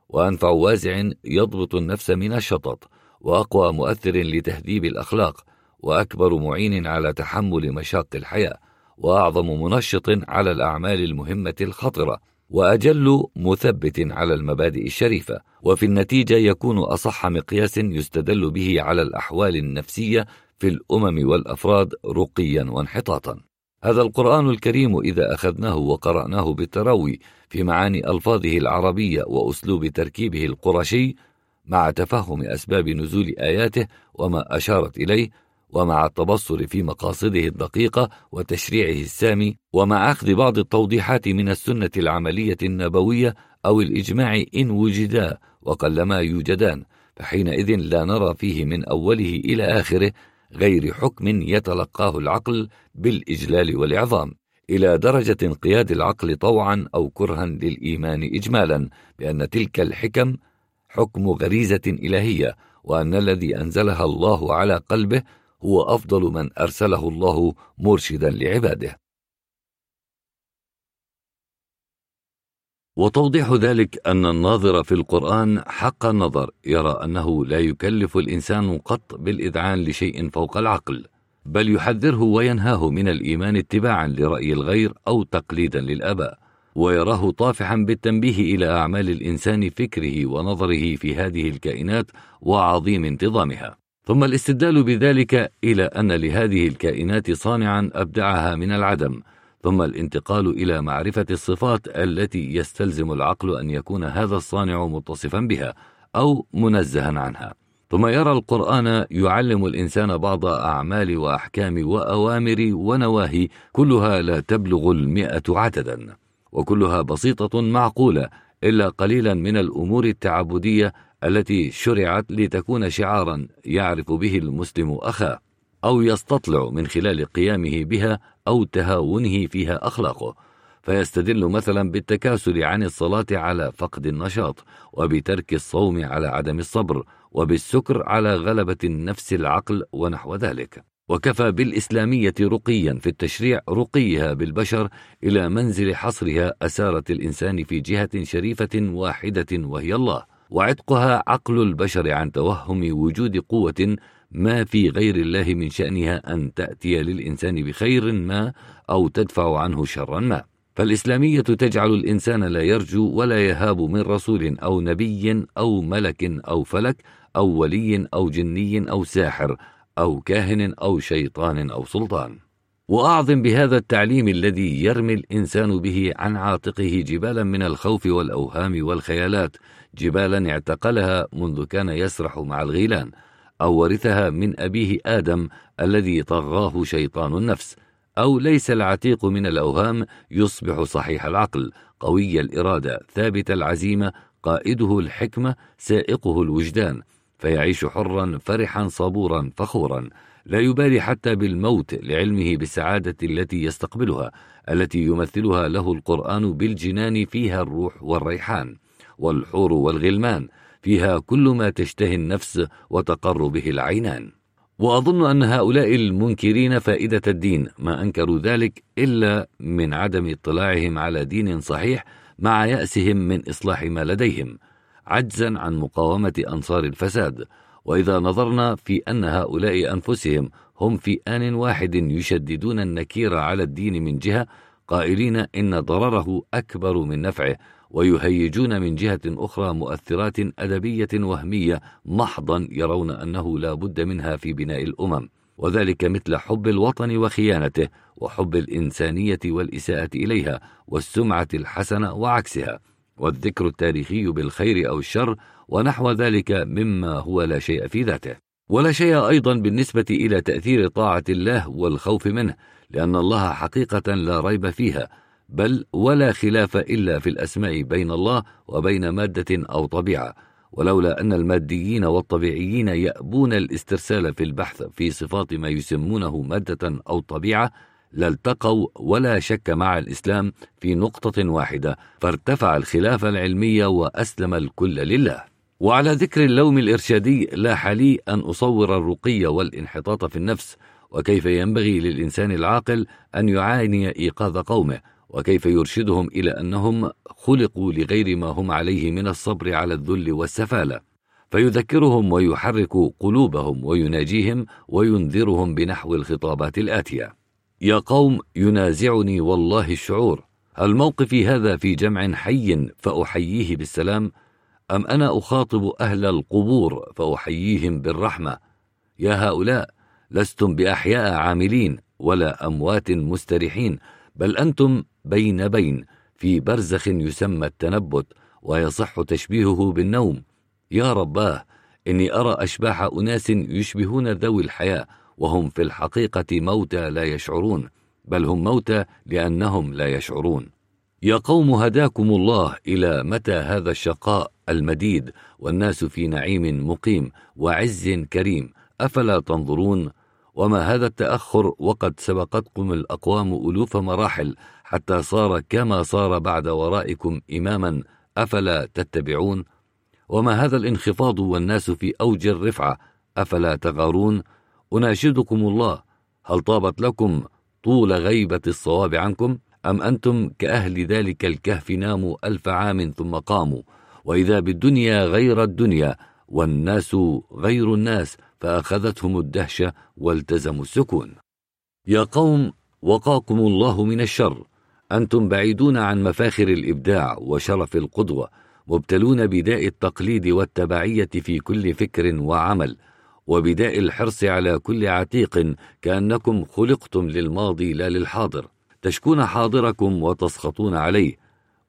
وأنفع وازع يضبط النفس من الشطط وأقوى مؤثر لتهذيب الأخلاق وأكبر معين على تحمل مشاق الحياة. وأعظم منشط على الأعمال المهمة الخطرة وأجل مثبت على المبادئ الشريفة وفي النتيجة يكون أصح مقياس يستدل به على الأحوال النفسية في الأمم والأفراد رقيا وانحطاطا. هذا القرآن الكريم إذا أخذناه وقرأناه بالتروي في معاني ألفاظه العربية وأسلوب تركيبه القرشي مع تفهم أسباب نزول آياته وما أشارت إليه ومع التبصر في مقاصده الدقيقة وتشريعه السامي ومع أخذ بعض التوضيحات من السنة العملية النبوية أو الإجماع إن وجدا وقلما يوجدان فحينئذ لا نرى فيه من أوله إلى آخره غير حكم يتلقاه العقل بالإجلال والإعظام إلى درجة انقياد العقل طوعا أو كرها للإيمان إجمالا بأن تلك الحكم حكم غريزة إلهية وأن الذي أنزلها الله على قلبه هو أفضل من أرسله الله مرشدا لعباده. وتوضيح ذلك أن الناظر في القرآن حق النظر يرى أنه لا يكلف الإنسان قط بالإذعان لشيء فوق العقل بل يحذره وينهاه من الإيمان اتباعا لرأي الغير أو تقليدا للآباء ويراه طافحا بالتنبيه إلى أعمال الإنسان فكره ونظره في هذه الكائنات وعظيم انتظامها. ثم الاستدلال بذلك إلى أن لهذه الكائنات صانعا أبدعها من العدم ثم الانتقال إلى معرفة الصفات التي يستلزم العقل أن يكون هذا الصانع متصفا بها أو منزها عنها. ثم يرى القرآن يعلم الإنسان بعض أعمال وأحكام وأوامر ونواهي كلها لا تبلغ المئة عددا وكلها بسيطة معقولة إلا قليلا من الأمور التعبدية التي شرعت لتكون شعارا يعرف به المسلم أخاه أو يستطلع من خلال قيامه بها أو تهاونه فيها أخلاقه. فيستدل مثلا بالتكاسل عن الصلاة على فقد النشاط وبترك الصوم على عدم الصبر وبالسكر على غلبة النفس العقل ونحو ذلك. وكفى بالإسلامية رقيا في التشريع رقيها بالبشر إلى منزل حصرها أسارة الإنسان في جهة شريفة واحدة وهي الله. وعتقها عقل البشر عن توهم وجود قوة ما في غير الله من شأنها أن تأتي للإنسان بخير ما أو تدفع عنه شرا ما. فالإسلامية تجعل الإنسان لا يرجو ولا يهاب من رسول أو نبي أو ملك أو فلك أو ولي أو جني أو ساحر أو كاهن أو شيطان أو سلطان. وأعظم بهذا التعليم الذي يرمي الإنسان به عن عاتقه جبالا من الخوف والأوهام والخيالات جبالا اعتقلها منذ كان يسرح مع الغيلان أو ورثها من أبيه آدم الذي طغاه شيطان النفس أو ليس العتيق من الأوهام يصبح صحيح العقل قوي الإرادة ثابت العزيمة قائده الحكمة سائقه الوجدان فيعيش حرا فرحا صبورا فخورا. لا يبالي حتى بالموت لعلمه بالسعادة التي يستقبلها التي يمثلها له القرآن بالجنان فيها الروح والريحان. والحور والغلمان فيها كل ما تشتهي النفس وتقر به العينان. وأظن أن هؤلاء المنكرين فائدة الدين ما أنكروا ذلك إلا من عدم اطلاعهم على دين صحيح مع يأسهم من إصلاح ما لديهم عجزا عن مقاومة أنصار الفساد. وإذا نظرنا في أن هؤلاء أنفسهم هم في آن واحد يشددون النكير على الدين من جهة قائلين إن ضرره أكبر من نفعه ويهيجون من جهة أخرى مؤثرات أدبية وهمية محضا يرون أنه لا بد منها في بناء الأمم. وذلك مثل حب الوطن وخيانته وحب الإنسانية والإساءة إليها والسمعة الحسنة وعكسها. والذكر التاريخي بالخير أو الشر ونحو ذلك مما هو لا شيء في ذاته. ولا شيء أيضا بالنسبة إلى تأثير طاعة الله والخوف منه لأن الله حقيقة لا ريب فيها بل ولا خلاف إلا في الأسماء بين الله وبين مادة أو طبيعة. ولولا أن الماديين والطبيعيين يأبون الاسترسال في البحث في صفات ما يسمونه مادة أو طبيعة لالتقوا ولا شك مع الإسلام في نقطة واحدة فارتفع الخلاف العلمي وأسلم الكل لله. وعلى ذكر اللوم الإرشادي لاح لي أن أصور الرقي والانحطاط في النفس وكيف ينبغي للإنسان العاقل أن يعاني إيقاظ قومه. وكيف يرشدهم إلى أنهم خلقوا لغير ما هم عليه من الصبر على الذل والسفالة. فيذكرهم ويحرك قلوبهم ويناجيهم وينذرهم بنحو الخطابات الآتية. يا قوم ينازعني والله الشعور. هل موقفي هذا في جمع حي فأحييه بالسلام أم أنا أخاطب أهل القبور فأحييهم بالرحمة؟ يا هؤلاء لستم بأحياء عاملين ولا أموات مستريحين بل أنتم بين بين في برزخ يسمى التنبت ويصح تشبيهه بالنوم. يا رباه إني أرى أشباح أناس يشبهون ذوي الحياة وهم في الحقيقة موتى لا يشعرون بل هم موتى لأنهم لا يشعرون. يا قوم هداكم الله إلى متى هذا الشقاء المديد والناس في نعيم مقيم وعز كريم؟ أفلا تنظرون؟ وما هذا التأخر وقد سبقتكم الأقوام ألوف مراحل حتى صار كما صار بعد ورائكم إماما أفلا تتبعون؟ وما هذا الانخفاض والناس في أوج الرفعة أفلا تغارون؟ أناشدكم الله هل طابت لكم طول غيبة الصواب عنكم؟ أم أنتم كأهل ذلك الكهف ناموا ألف عام ثم قاموا؟ وإذا بالدنيا غير الدنيا والناس غير الناس فأخذتهم الدهشة والتزموا السكون. يا قوم وقاكم الله من الشر. أنتم بعيدون عن مفاخر الإبداع وشرف القدوة مبتلون بداء التقليد والتبعية في كل فكر وعمل وبداء الحرص على كل عتيق كأنكم خلقتم للماضي لا للحاضر. تشكون حاضركم وتسخطون عليه.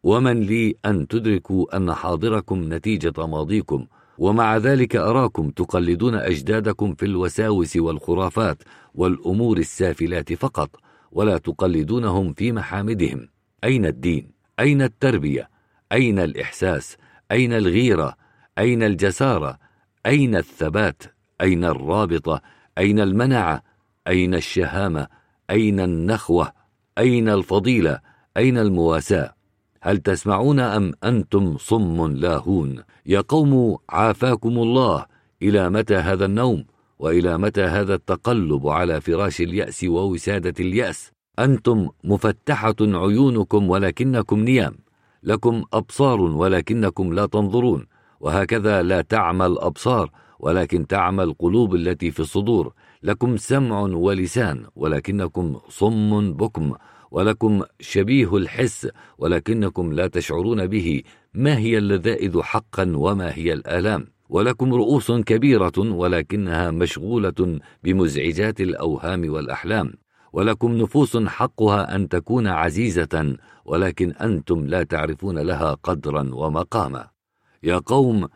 ومن لي أن تدركوا أن حاضركم نتيجة ماضيكم ومع ذلك أراكم تقلدون أجدادكم في الوساوس والخرافات والأمور السافلات فقط. ولا تقلدونهم في محامدهم أين الدين؟ أين التربية؟ أين الإحساس؟ أين الغيرة؟ أين الجسارة؟ أين الثبات؟ أين الرابطة؟ أين المنعة؟ أين الشهامة؟ أين النخوة؟ أين الفضيلة؟ أين المواساة؟ هل تسمعون أم أنتم صم لاهون يا قوم عافاكم الله إلى متى هذا النوم وإلى متى هذا التقلب على فراش اليأس ووسادة اليأس؟ أنتم مفتحة عيونكم ولكنكم نيام لكم أبصار ولكنكم لا تنظرون وهكذا لا تعمى الأبصار ولكن تعمى القلوب التي في الصدور لكم سمع ولسان ولكنكم صم بكم ولكم شبيه الحس ولكنكم لا تشعرون به ما هي اللذائذ حقا وما هي الآلام؟ ولكم رؤوس كبيرة ولكنها مشغولة بمزعجات الأوهام والأحلام. ولكم نفوس حقها أن تكون عزيزة ولكن أنتم لا تعرفون لها قدرا ومقاما. يا قوم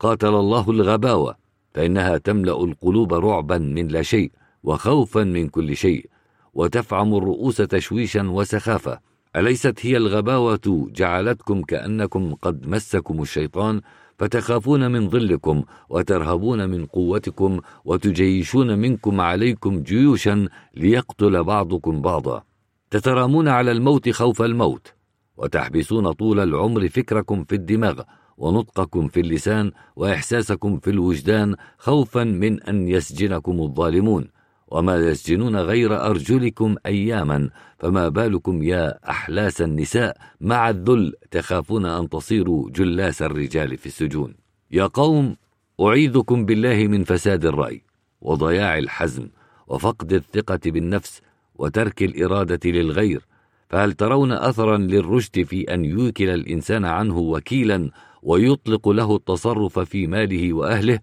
قاتل الله الغباوة فإنها تملأ القلوب رعبا من لا شيء وخوفا من كل شيء وتفعم الرؤوس تشويشا وسخافة. أليست هي الغباوة جعلتكم كأنكم قد مسكم الشيطان فتخافون من ظلكم وترهبون من قوتكم وتجيشون منكم عليكم جيوشا ليقتل بعضكم بعضا. تترامون على الموت خوف الموت وتحبسون طول العمر فكركم في الدماغ ونطقكم في اللسان وإحساسكم في الوجدان خوفا من أن يسجنكم الظالمون. وما يسجنون غير أرجلكم أياما فما بالكم يا أحلاس النساء؟ مع الذل تخافون أن تصيروا جلاس الرجال في السجون. يا قوم أعيذكم بالله من فساد الرأي وضياع الحزم وفقد الثقة بالنفس وترك الإرادة للغير. فهل ترون أثرا للرشد في أن يوكل الإنسان عنه وكيلا ويطلق له التصرف في ماله وأهله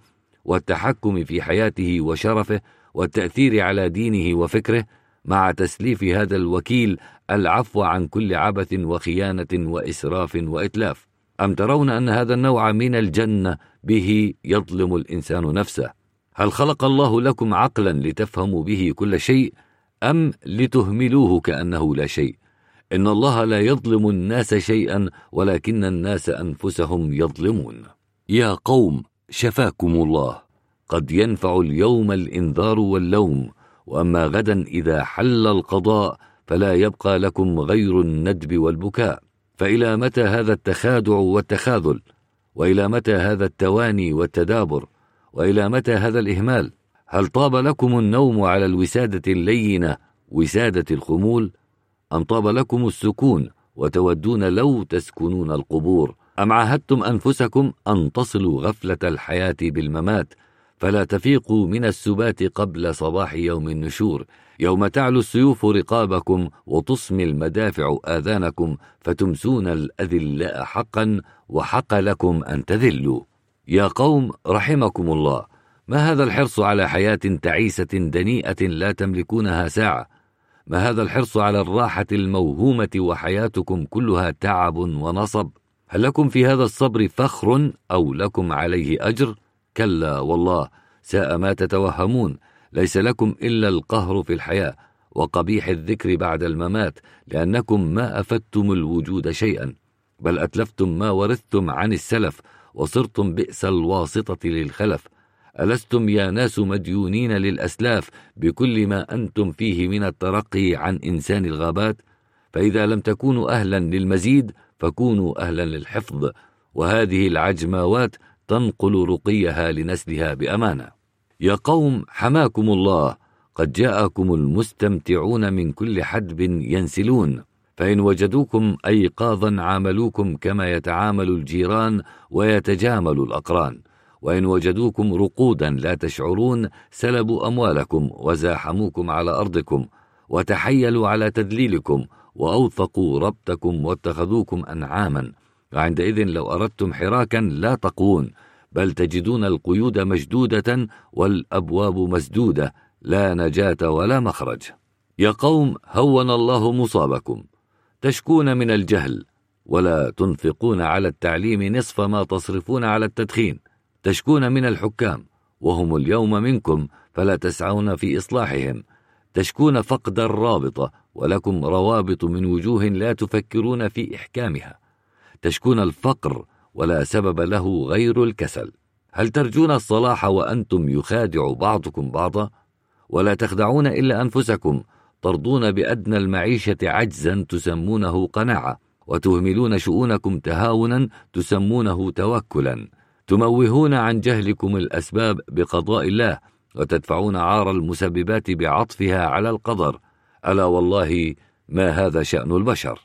والتحكم في حياته وشرفه؟ والتأثير على دينه وفكره مع تسليف هذا الوكيل العفو عن كل عبث وخيانة وإسراف وإتلاف. أم ترون أن هذا النوع من الجنة به يظلم الإنسان نفسه؟ هل خلق الله لكم عقلا لتفهموا به كل شيء أم لتهملوه كأنه لا شيء؟ إن الله لا يظلم الناس شيئا ولكن الناس أنفسهم يظلمون. يا قوم شفاكم الله. قد ينفع اليوم الإنذار واللوم وأما غدا إذا حل القضاء فلا يبقى لكم غير الندب والبكاء. فإلى متى هذا التخادع والتخاذل؟ وإلى متى هذا التواني والتدابر؟ وإلى متى هذا الإهمال؟ هل طاب لكم النوم على الوسادة اللينة وسادة الخمول؟ أم طاب لكم السكون وتودون لو تسكنون القبور؟ أم عاهدتم أنفسكم أن تصلوا غفلة الحياة بالممات فلا تفيقوا من السبات قبل صباح يوم النشور. يوم تعلو السيوف رقابكم وتصمي المدافع آذانكم فتمسون الأذلاء حقا وحق لكم أن تذلوا. يا قوم رحمكم الله ما هذا الحرص على حياة تعيسة دنيئة لا تملكونها ساعة؟ ما هذا الحرص على الراحة الموهومة وحياتكم كلها تعب ونصب؟ هل لكم في هذا الصبر فخر أو لكم عليه أجر؟ كلا والله ساء ما تتوهمون ليس لكم إلا القهر في الحياة وقبيح الذكر بعد الممات لأنكم ما أفدتم الوجود شيئا بل أتلفتم ما ورثتم عن السلف وصرتم بئس الواسطة للخلف. ألستم يا ناس مديونين للأسلاف بكل ما أنتم فيه من الترقي عن إنسان الغابات؟ فإذا لم تكونوا أهلا للمزيد فكونوا أهلا للحفظ. وهذه العجماوات تنقل رقيها لنسلها بأمانة. يا قوم حماكم الله. قد جاءكم المستمتعون من كل حدب ينسلون. فإن وجدوكم أيقاظا عاملوكم كما يتعامل الجيران ويتجامل الأقران. وإن وجدوكم رقودا لا تشعرون سلبوا أموالكم وزاحموكم على أرضكم وتحيلوا على تدليلكم وأوثقوا ربطكم واتخذوكم أنعاما. وعندئذ لو أردتم حراكا لا تقوون بل تجدون القيود مشدودة والأبواب مسدودة لا نجاة ولا مخرج. يا قوم هون الله مصابكم. تشكون من الجهل ولا تنفقون على التعليم نصف ما تصرفون على التدخين. تشكون من الحكام وهم اليوم منكم فلا تسعون في إصلاحهم. تشكون فقد الرابطة ولكم روابط من وجوه لا تفكرون في إحكامها. تشكون الفقر ولا سبب له غير الكسل. هل ترجون الصلاح وأنتم يخادع بعضكم بعضا؟ ولا تخدعون إلا أنفسكم ترضون بأدنى المعيشة عجزا تسمونه قناعة وتهملون شؤونكم تهاونا تسمونه توكلا. تموهون عن جهلكم الأسباب بقضاء الله وتدفعون عار المسببات بعطفها على القدر. ألا والله ما هذا شأن البشر؟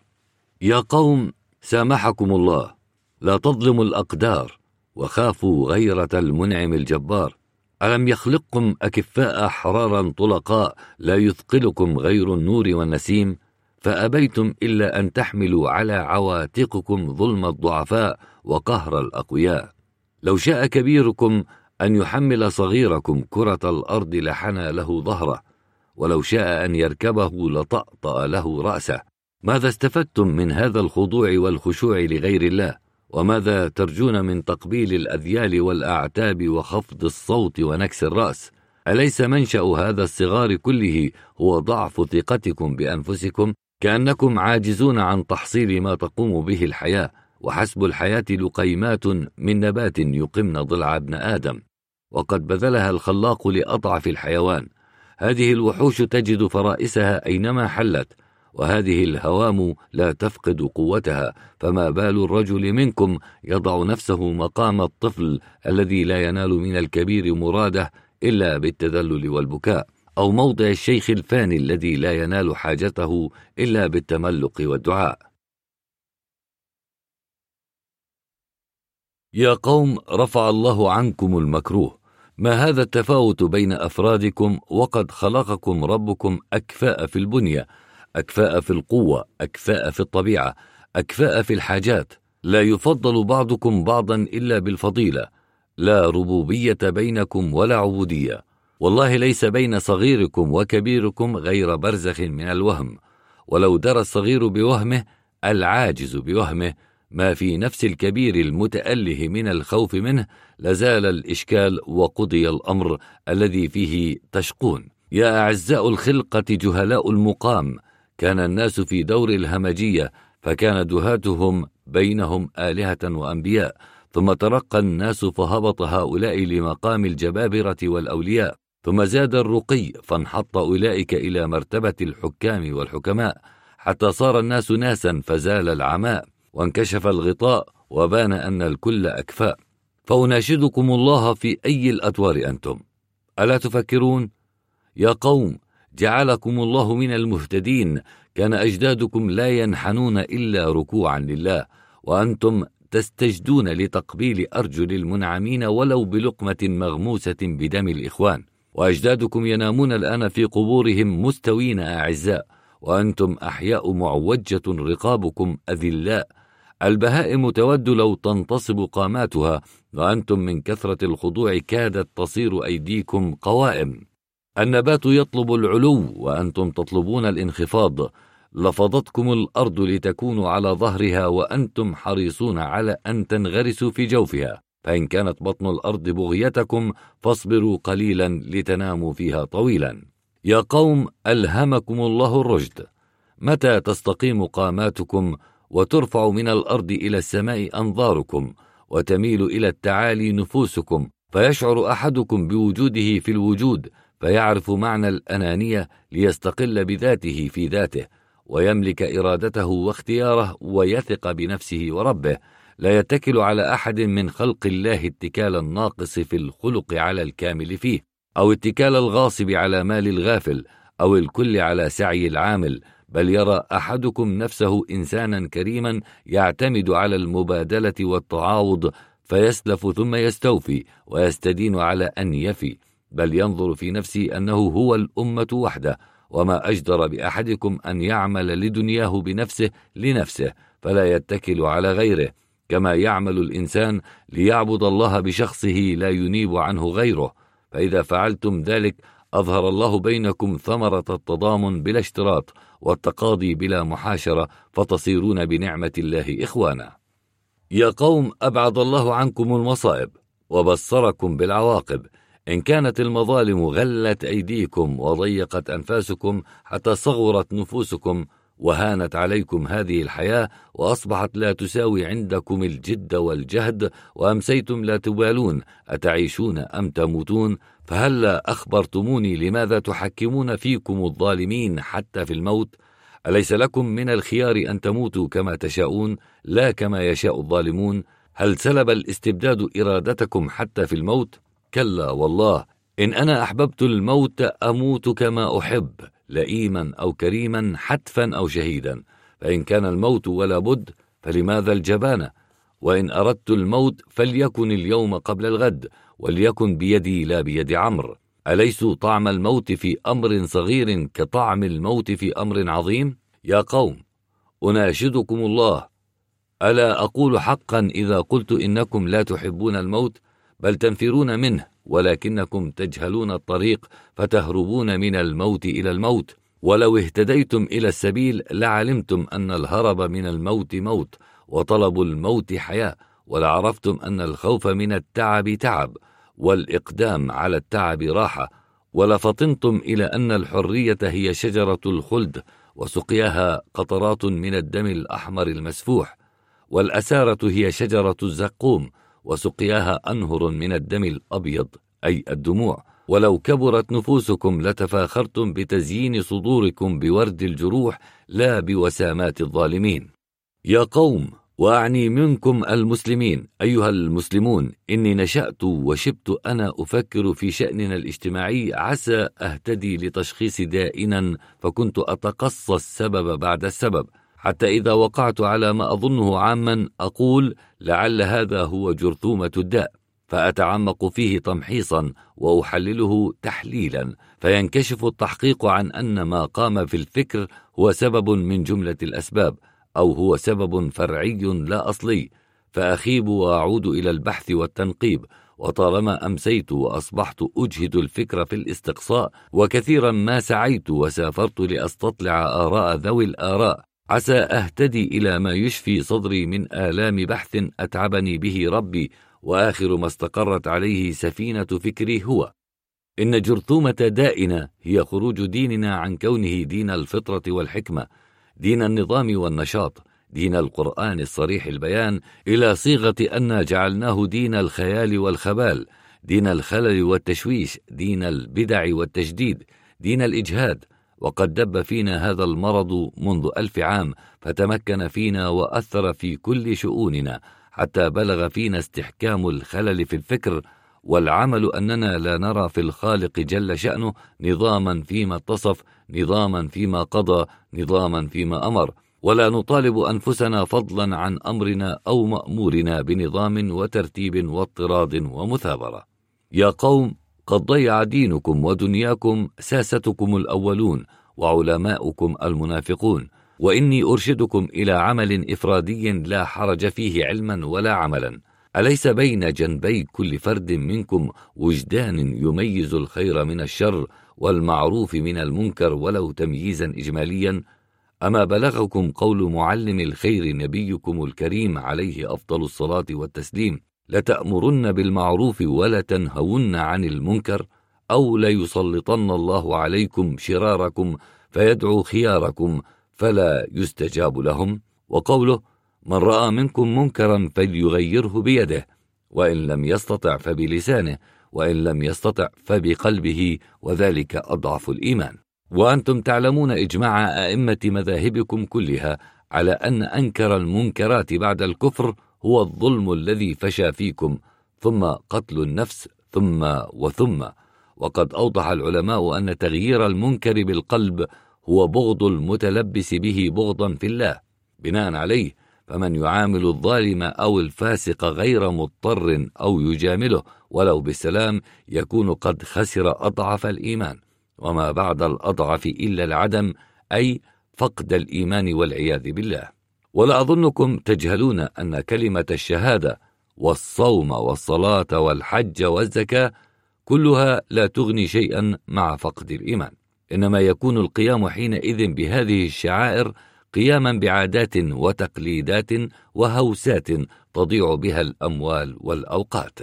يا قوم سامحكم الله لا تظلموا الأقدار وخافوا غيرة المنعم الجبار. ألم يخلقكم أكفاء أحرارا طلقاء لا يثقلكم غير النور والنسيم؟ فأبيتم إلا أن تحملوا على عواتقكم ظلم الضعفاء وقهر الأقوياء. لو شاء كبيركم أن يحمل صغيركم كرة الأرض لحنى له ظهره ولو شاء أن يركبه لطأطأ له رأسه. ماذا استفدتم من هذا الخضوع والخشوع لغير الله؟ وماذا ترجون من تقبيل الأذيال والأعتاب وخفض الصوت ونكس الرأس؟ أليس منشأ هذا الصغار كله هو ضعف ثقتكم بأنفسكم؟ كأنكم عاجزون عن تحصيل ما تقوم به الحياة وحسب الحياة لقيمات من نبات يقمن ضلع ابن آدم. وقد بذلها الخلاق لأضعف الحيوان. هذه الوحوش تجد فرائسها أينما حلت وهذه الهوام لا تفقد قوتها فما بال الرجل منكم يضع نفسه مقام الطفل الذي لا ينال من الكبير مراده إلا بالتذلل والبكاء أو موضع الشيخ الفاني الذي لا ينال حاجته إلا بالتملق والدعاء. يا قوم رفع الله عنكم المكروه. ما هذا التفاوت بين أفرادكم وقد خلقكم ربكم أكفاء في البنية؟ أكفاء في القوة أكفاء في الطبيعة أكفاء في الحاجات. لا يفضل بعضكم بعضا إلا بالفضيلة. لا ربوبية بينكم ولا عبودية. والله ليس بين صغيركم وكبيركم غير برزخ من الوهم. ولو درى الصغير بوهمه العاجز بوهمه. ما في نفس الكبير المتأله من الخوف منه لزال الإشكال وقضي الأمر الذي فيه تشقون. يا أعزاء الخلقة جهلاء المقام. كان الناس في دور الهمجية فكان دهاتهم بينهم آلهة وأنبياء ثم ترقى الناس فهبط هؤلاء لمقام الجبابرة والأولياء ثم زاد الرقي فانحط أولئك إلى مرتبة الحكام والحكماء حتى صار الناس ناسا فزال العماء وانكشف الغطاء وبان أن الكل أكفاء فأناشدكم الله في أي الأتوار أنتم ألا تفكرون؟ يا قوم جعلكم الله من المهتدين. كان أجدادكم لا ينحنون إلا ركوعا لله وأنتم تستجدون لتقبيل أرجل المنعمين ولو بلقمة مغموسة بدم الإخوان. وأجدادكم ينامون الآن في قبورهم مستوين أعزاء وأنتم أحياء معوجة رقابكم أذلاء. البهائم تود لو تنتصب قاماتها وأنتم من كثرة الخضوع كادت تصير أيديكم قوائم. النبات يطلب العلو وأنتم تطلبون الانخفاض. لفظتكم الأرض لتكونوا على ظهرها وأنتم حريصون على أن تنغرسوا في جوفها. فإن كانت بطن الأرض بغيتكم فاصبروا قليلا لتناموا فيها طويلا. يا قوم ألهمكم الله الرشد. متى تستقيم قاماتكم وترفع من الأرض إلى السماء أنظاركم وتميل إلى التعالي نفوسكم؟ فيشعر أحدكم بوجوده في الوجود فيعرف معنى الأنانية ليستقل بذاته في ذاته ويملك إرادته واختياره ويثق بنفسه وربه لا يتكل على أحد من خلق الله اتكال الناقص في الخلق على الكامل فيه أو اتكال الغاصب على مال الغافل أو الكل على سعي العامل بل يرى أحدكم نفسه إنسانا كريما يعتمد على المبادلة والتعاوض فيسلف ثم يستوفي ويستدين على أن يفي. بل ينظر في نفسه أنه هو الأمة وحده وما أجدر بأحدكم أن يعمل لدنياه بنفسه لنفسه فلا يتكل على غيره كما يعمل الإنسان ليعبد الله بشخصه لا ينيب عنه غيره. فإذا فعلتم ذلك أظهر الله بينكم ثمرة التضامن بلا اشتراط والتقاضي بلا محاشرة فتصيرون بنعمة الله إخوانا. يا قوم أبعد الله عنكم المصائب وبصركم بالعواقب. إن كانت المظالم غلت أيديكم وضيقت أنفاسكم حتى صغرت نفوسكم وهانت عليكم هذه الحياة وأصبحت لا تساوي عندكم الجد والجهد وأمسيتم لا تبالون أتعيشون أم تموتون؟ فهلا أخبرتموني لماذا تحكمون فيكم الظالمين حتى في الموت؟ أليس لكم من الخيار أن تموتوا كما تشاءون لا كما يشاء الظالمون؟ هل سلب الاستبداد إرادتكم حتى في الموت؟ كلا والله إن أنا أحببت الموت أموت كما أحب لئيما أو كريما حتفا أو شهيدا. فإن كان الموت ولا بد فلماذا الجبانة؟ وإن أردت الموت فليكن اليوم قبل الغد وليكن بيدي لا بيد عمرو. أليس طعم الموت في أمر صغير كطعم الموت في أمر عظيم؟ يا قوم أناشدكم الله. ألا أقول حقا إذا قلت إنكم لا تحبون الموت؟ بل تنفرون منه ولكنكم تجهلون الطريق فتهربون من الموت إلى الموت. ولو اهتديتم إلى السبيل لعلمتم أن الهرب من الموت موت وطلب الموت حياة ولعرفتم أن الخوف من التعب تعب والإقدام على التعب راحة. ولفطنتم إلى أن الحرية هي شجرة الخلد وسقياها قطرات من الدم الأحمر المسفوح. والأسارة هي شجرة الزقوم وسقياها أنهر من الدم الأبيض أي الدموع. ولو كبرت نفوسكم لتفاخرتم بتزيين صدوركم بورد الجروح لا بوسامات الظالمين. يا قوم وأعني منكم المسلمين. أيها المسلمون إني نشأت وشبت أنا أفكر في شأننا الاجتماعي. عسى أهتدي لتشخيص دائنا فكنت أتقصى السبب بعد السبب. حتى إذا وقعت على ما أظنه عاما أقول لعل هذا هو جرثومة الداء فأتعمق فيه تمحيصا وأحلله تحليلا فينكشف التحقيق عن أن ما قام في الفكر هو سبب من جملة الأسباب أو هو سبب فرعي لا أصلي. فأخيب وأعود إلى البحث والتنقيب وطالما أمسيت وأصبحت أجهد الفكر في الاستقصاء وكثيرا ما سعيت وسافرت لأستطلع آراء ذوي الآراء. عسى أهتدي إلى ما يشفي صدري من آلام بحث أتعبني به ربي وآخر ما استقرت عليه سفينة فكري هو. إن جرثومة دائنا هي خروج ديننا عن كونه دين الفطرة والحكمة دين النظام والنشاط دين القرآن الصريح البيان إلى صيغة أن جعلناه دين الخيال والخبال دين الخلل والتشويش دين البدع والتجديد دين الإجهاد وقد دب فينا هذا المرض منذ ألف عام فتمكن فينا وأثر في كل شؤوننا حتى بلغ فينا استحكام الخلل في الفكر والعمل أننا لا نرى في الخالق جل شأنه نظاما فيما اتصف نظاما فيما قضى نظاما فيما أمر. ولا نطالب أنفسنا فضلا عن أمرنا أو مأمورنا بنظام وترتيب واضطراد ومثابرة. يا قوم قد ضيع دينكم ودنياكم ساستكم الأولون وعلماؤكم المنافقون وإني أرشدكم إلى عمل إفرادي لا حرج فيه علما ولا عملا. أليس بين جنبي كل فرد منكم وجدان يميز الخير من الشر والمعروف من المنكر ولو تمييزا إجماليا؟ أما بلغكم قول معلم الخير نبيكم الكريم عليه أفضل الصلاة والتسليم لتأمرن بالمعروف ولا تنهون عن المنكر أو ليسلطن الله عليكم شراركم فيدعو خياركم فلا يستجاب لهم. وقوله من رأى منكم منكرا فليغيره بيده وإن لم يستطع فبلسانه وإن لم يستطع فبقلبه وذلك أضعف الإيمان. وأنتم تعلمون إجماع أئمة مذاهبكم كلها على أن أنكر المنكرات بعد الكفر هو الظلم الذي فشى فيكم ثم قتل النفس ثم وثم. وقد أوضح العلماء أن تغيير المنكر بالقلب هو بغض المتلبس به بغضا في الله. بناء عليه فمن يعامل الظالم أو الفاسق غير مضطر أو يجامله ولو بالسلام يكون قد خسر أضعف الإيمان. وما بعد الأضعف إلا العدم أي فقد الإيمان والعياذ بالله. ولا أظنكم تجهلون أن كلمة الشهادة والصوم والصلاة والحج والزكاة كلها لا تغني شيئا مع فقد الإيمان. إنما يكون القيام حينئذ بهذه الشعائر قياما بعادات وتقليدات وهوسات تضيع بها الأموال والأوقات.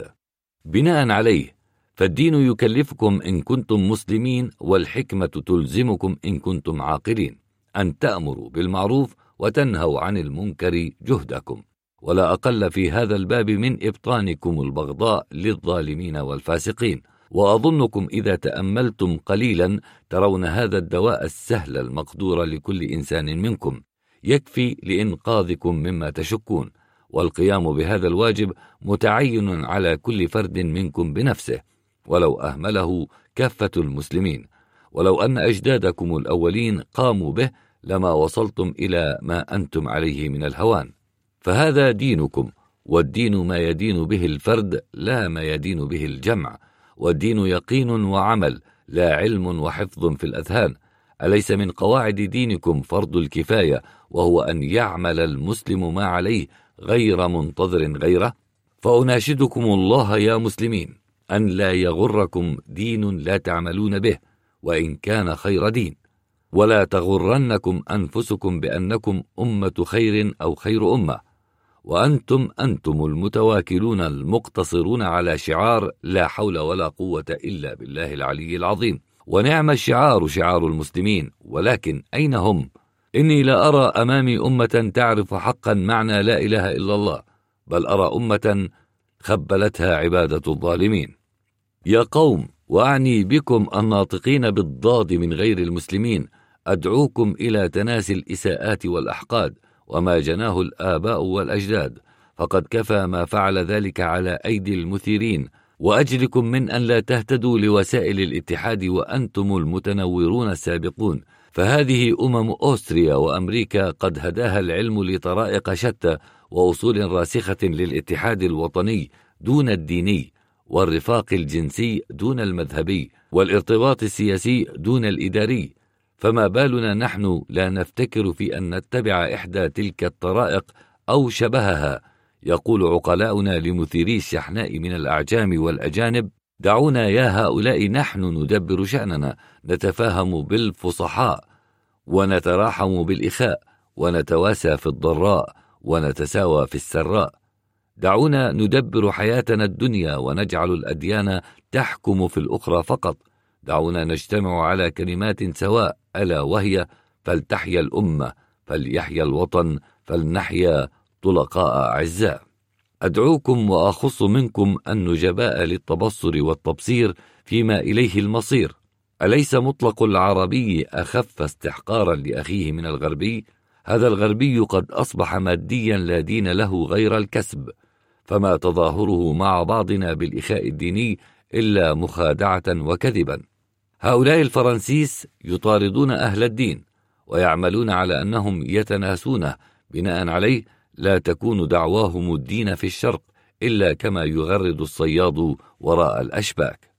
بناء عليه فالدين يكلفكم إن كنتم مسلمين والحكمة تلزمكم إن كنتم عاقلين. أن تأمروا بالمعروف وتنهوا عن المنكر جهدكم. ولا أقل في هذا الباب من إبطانكم البغضاء للظالمين والفاسقين. وأظنكم إذا تأملتم قليلا ترون هذا الدواء السهل المقدور لكل إنسان منكم. يكفي لإنقاذكم مما تشكون. والقيام بهذا الواجب متعين على كل فرد منكم بنفسه. ولو أهمله كافة المسلمين. ولو أن أجدادكم الأولين قاموا به لما وصلتم إلى ما أنتم عليه من الهوان. فهذا دينكم والدين ما يدين به الفرد لا ما يدين به الجمع. والدين يقين وعمل لا علم وحفظ في الأذهان. أليس من قواعد دينكم فرض الكفاية وهو أن يعمل المسلم ما عليه غير منتظر غيره؟ فأناشدكم الله يا مسلمين أن لا يغركم دين لا تعملون به وإن كان خير دين. ولا تغرنكم أنفسكم بأنكم أمة خير أو خير أمة وأنتم أنتم المتواكلون المقتصرون على شعار لا حول ولا قوة إلا بالله العلي العظيم ونعم الشعار شعار المسلمين ولكن أين هم؟ إني لا أرى أمامي أمة تعرف حقا معنى لا إله إلا الله بل أرى أمة خبلتها عبادة الظالمين يا قوم وأعني بكم الناطقين بالضاد من غير المسلمين أدعوكم إلى تناسي الإساءات والأحقاد وما جناه الآباء والأجداد. فقد كفى ما فعل ذلك على أيدي المثيرين. وأجلكم من أن لا تهتدوا لوسائل الاتحاد وأنتم المتنورون السابقون. فهذه أمم أوستريا وأمريكا قد هداها العلم لطرائق شتى وأصول راسخة للاتحاد الوطني دون الديني والرفاق الجنسي دون المذهبي والارتباط السياسي دون الإداري. فما بالنا نحن لا نفتكر في أن نتبع إحدى تلك الطرائق أو شبهها. يقول عقلاؤنا لمثيري الشحناء من الأعجام والأجانب دعونا يا هؤلاء نحن ندبر شأننا نتفاهم بالفصحاء ونتراحم بالإخاء ونتواسى في الضراء ونتساوى في السراء. دعونا ندبر حياتنا الدنيا ونجعل الأديان تحكم في الأخرى فقط. دعونا نجتمع على كلمات سواء ألا وهي فلتحيا الأمة فليحيا الوطن فلنحيا طلقاء أعزاء. أدعوكم وأخص منكم النجباء للتبصر والتبصير فيما إليه المصير. أليس مطلق العربي أخف استحقارا لأخيه من الغربي؟ هذا الغربي قد أصبح ماديا لا دين له غير الكسب. فما تظاهره مع بعضنا بالإخاء الديني إلا مخادعة وكذبا. هؤلاء الفرنسيس يطاردون أهل الدين ويعملون على أنهم يتناسونه بناء عليه لا تكون دعواهم الدين في الشرق إلا كما يغرد الصياد وراء الأشباك.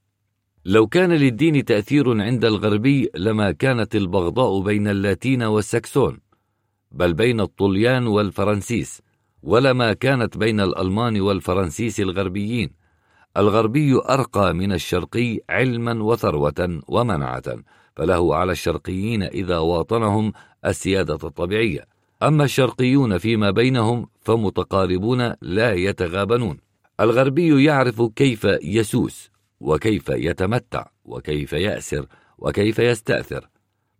لو كان للدين تأثير عند الغربي لما كانت البغضاء بين اللاتين والسكسون بل بين الطليان والفرنسيس ولما كانت بين الألمان والفرنسيس الغربيين الغربي أرقى من الشرقي علما وثروة ومنعة فله على الشرقيين إذا واطنهم السيادة الطبيعية. أما الشرقيون فيما بينهم فمتقاربون لا يتغابنون. الغربي يعرف كيف يسوس وكيف يتمتع وكيف يأسر وكيف يستأثر.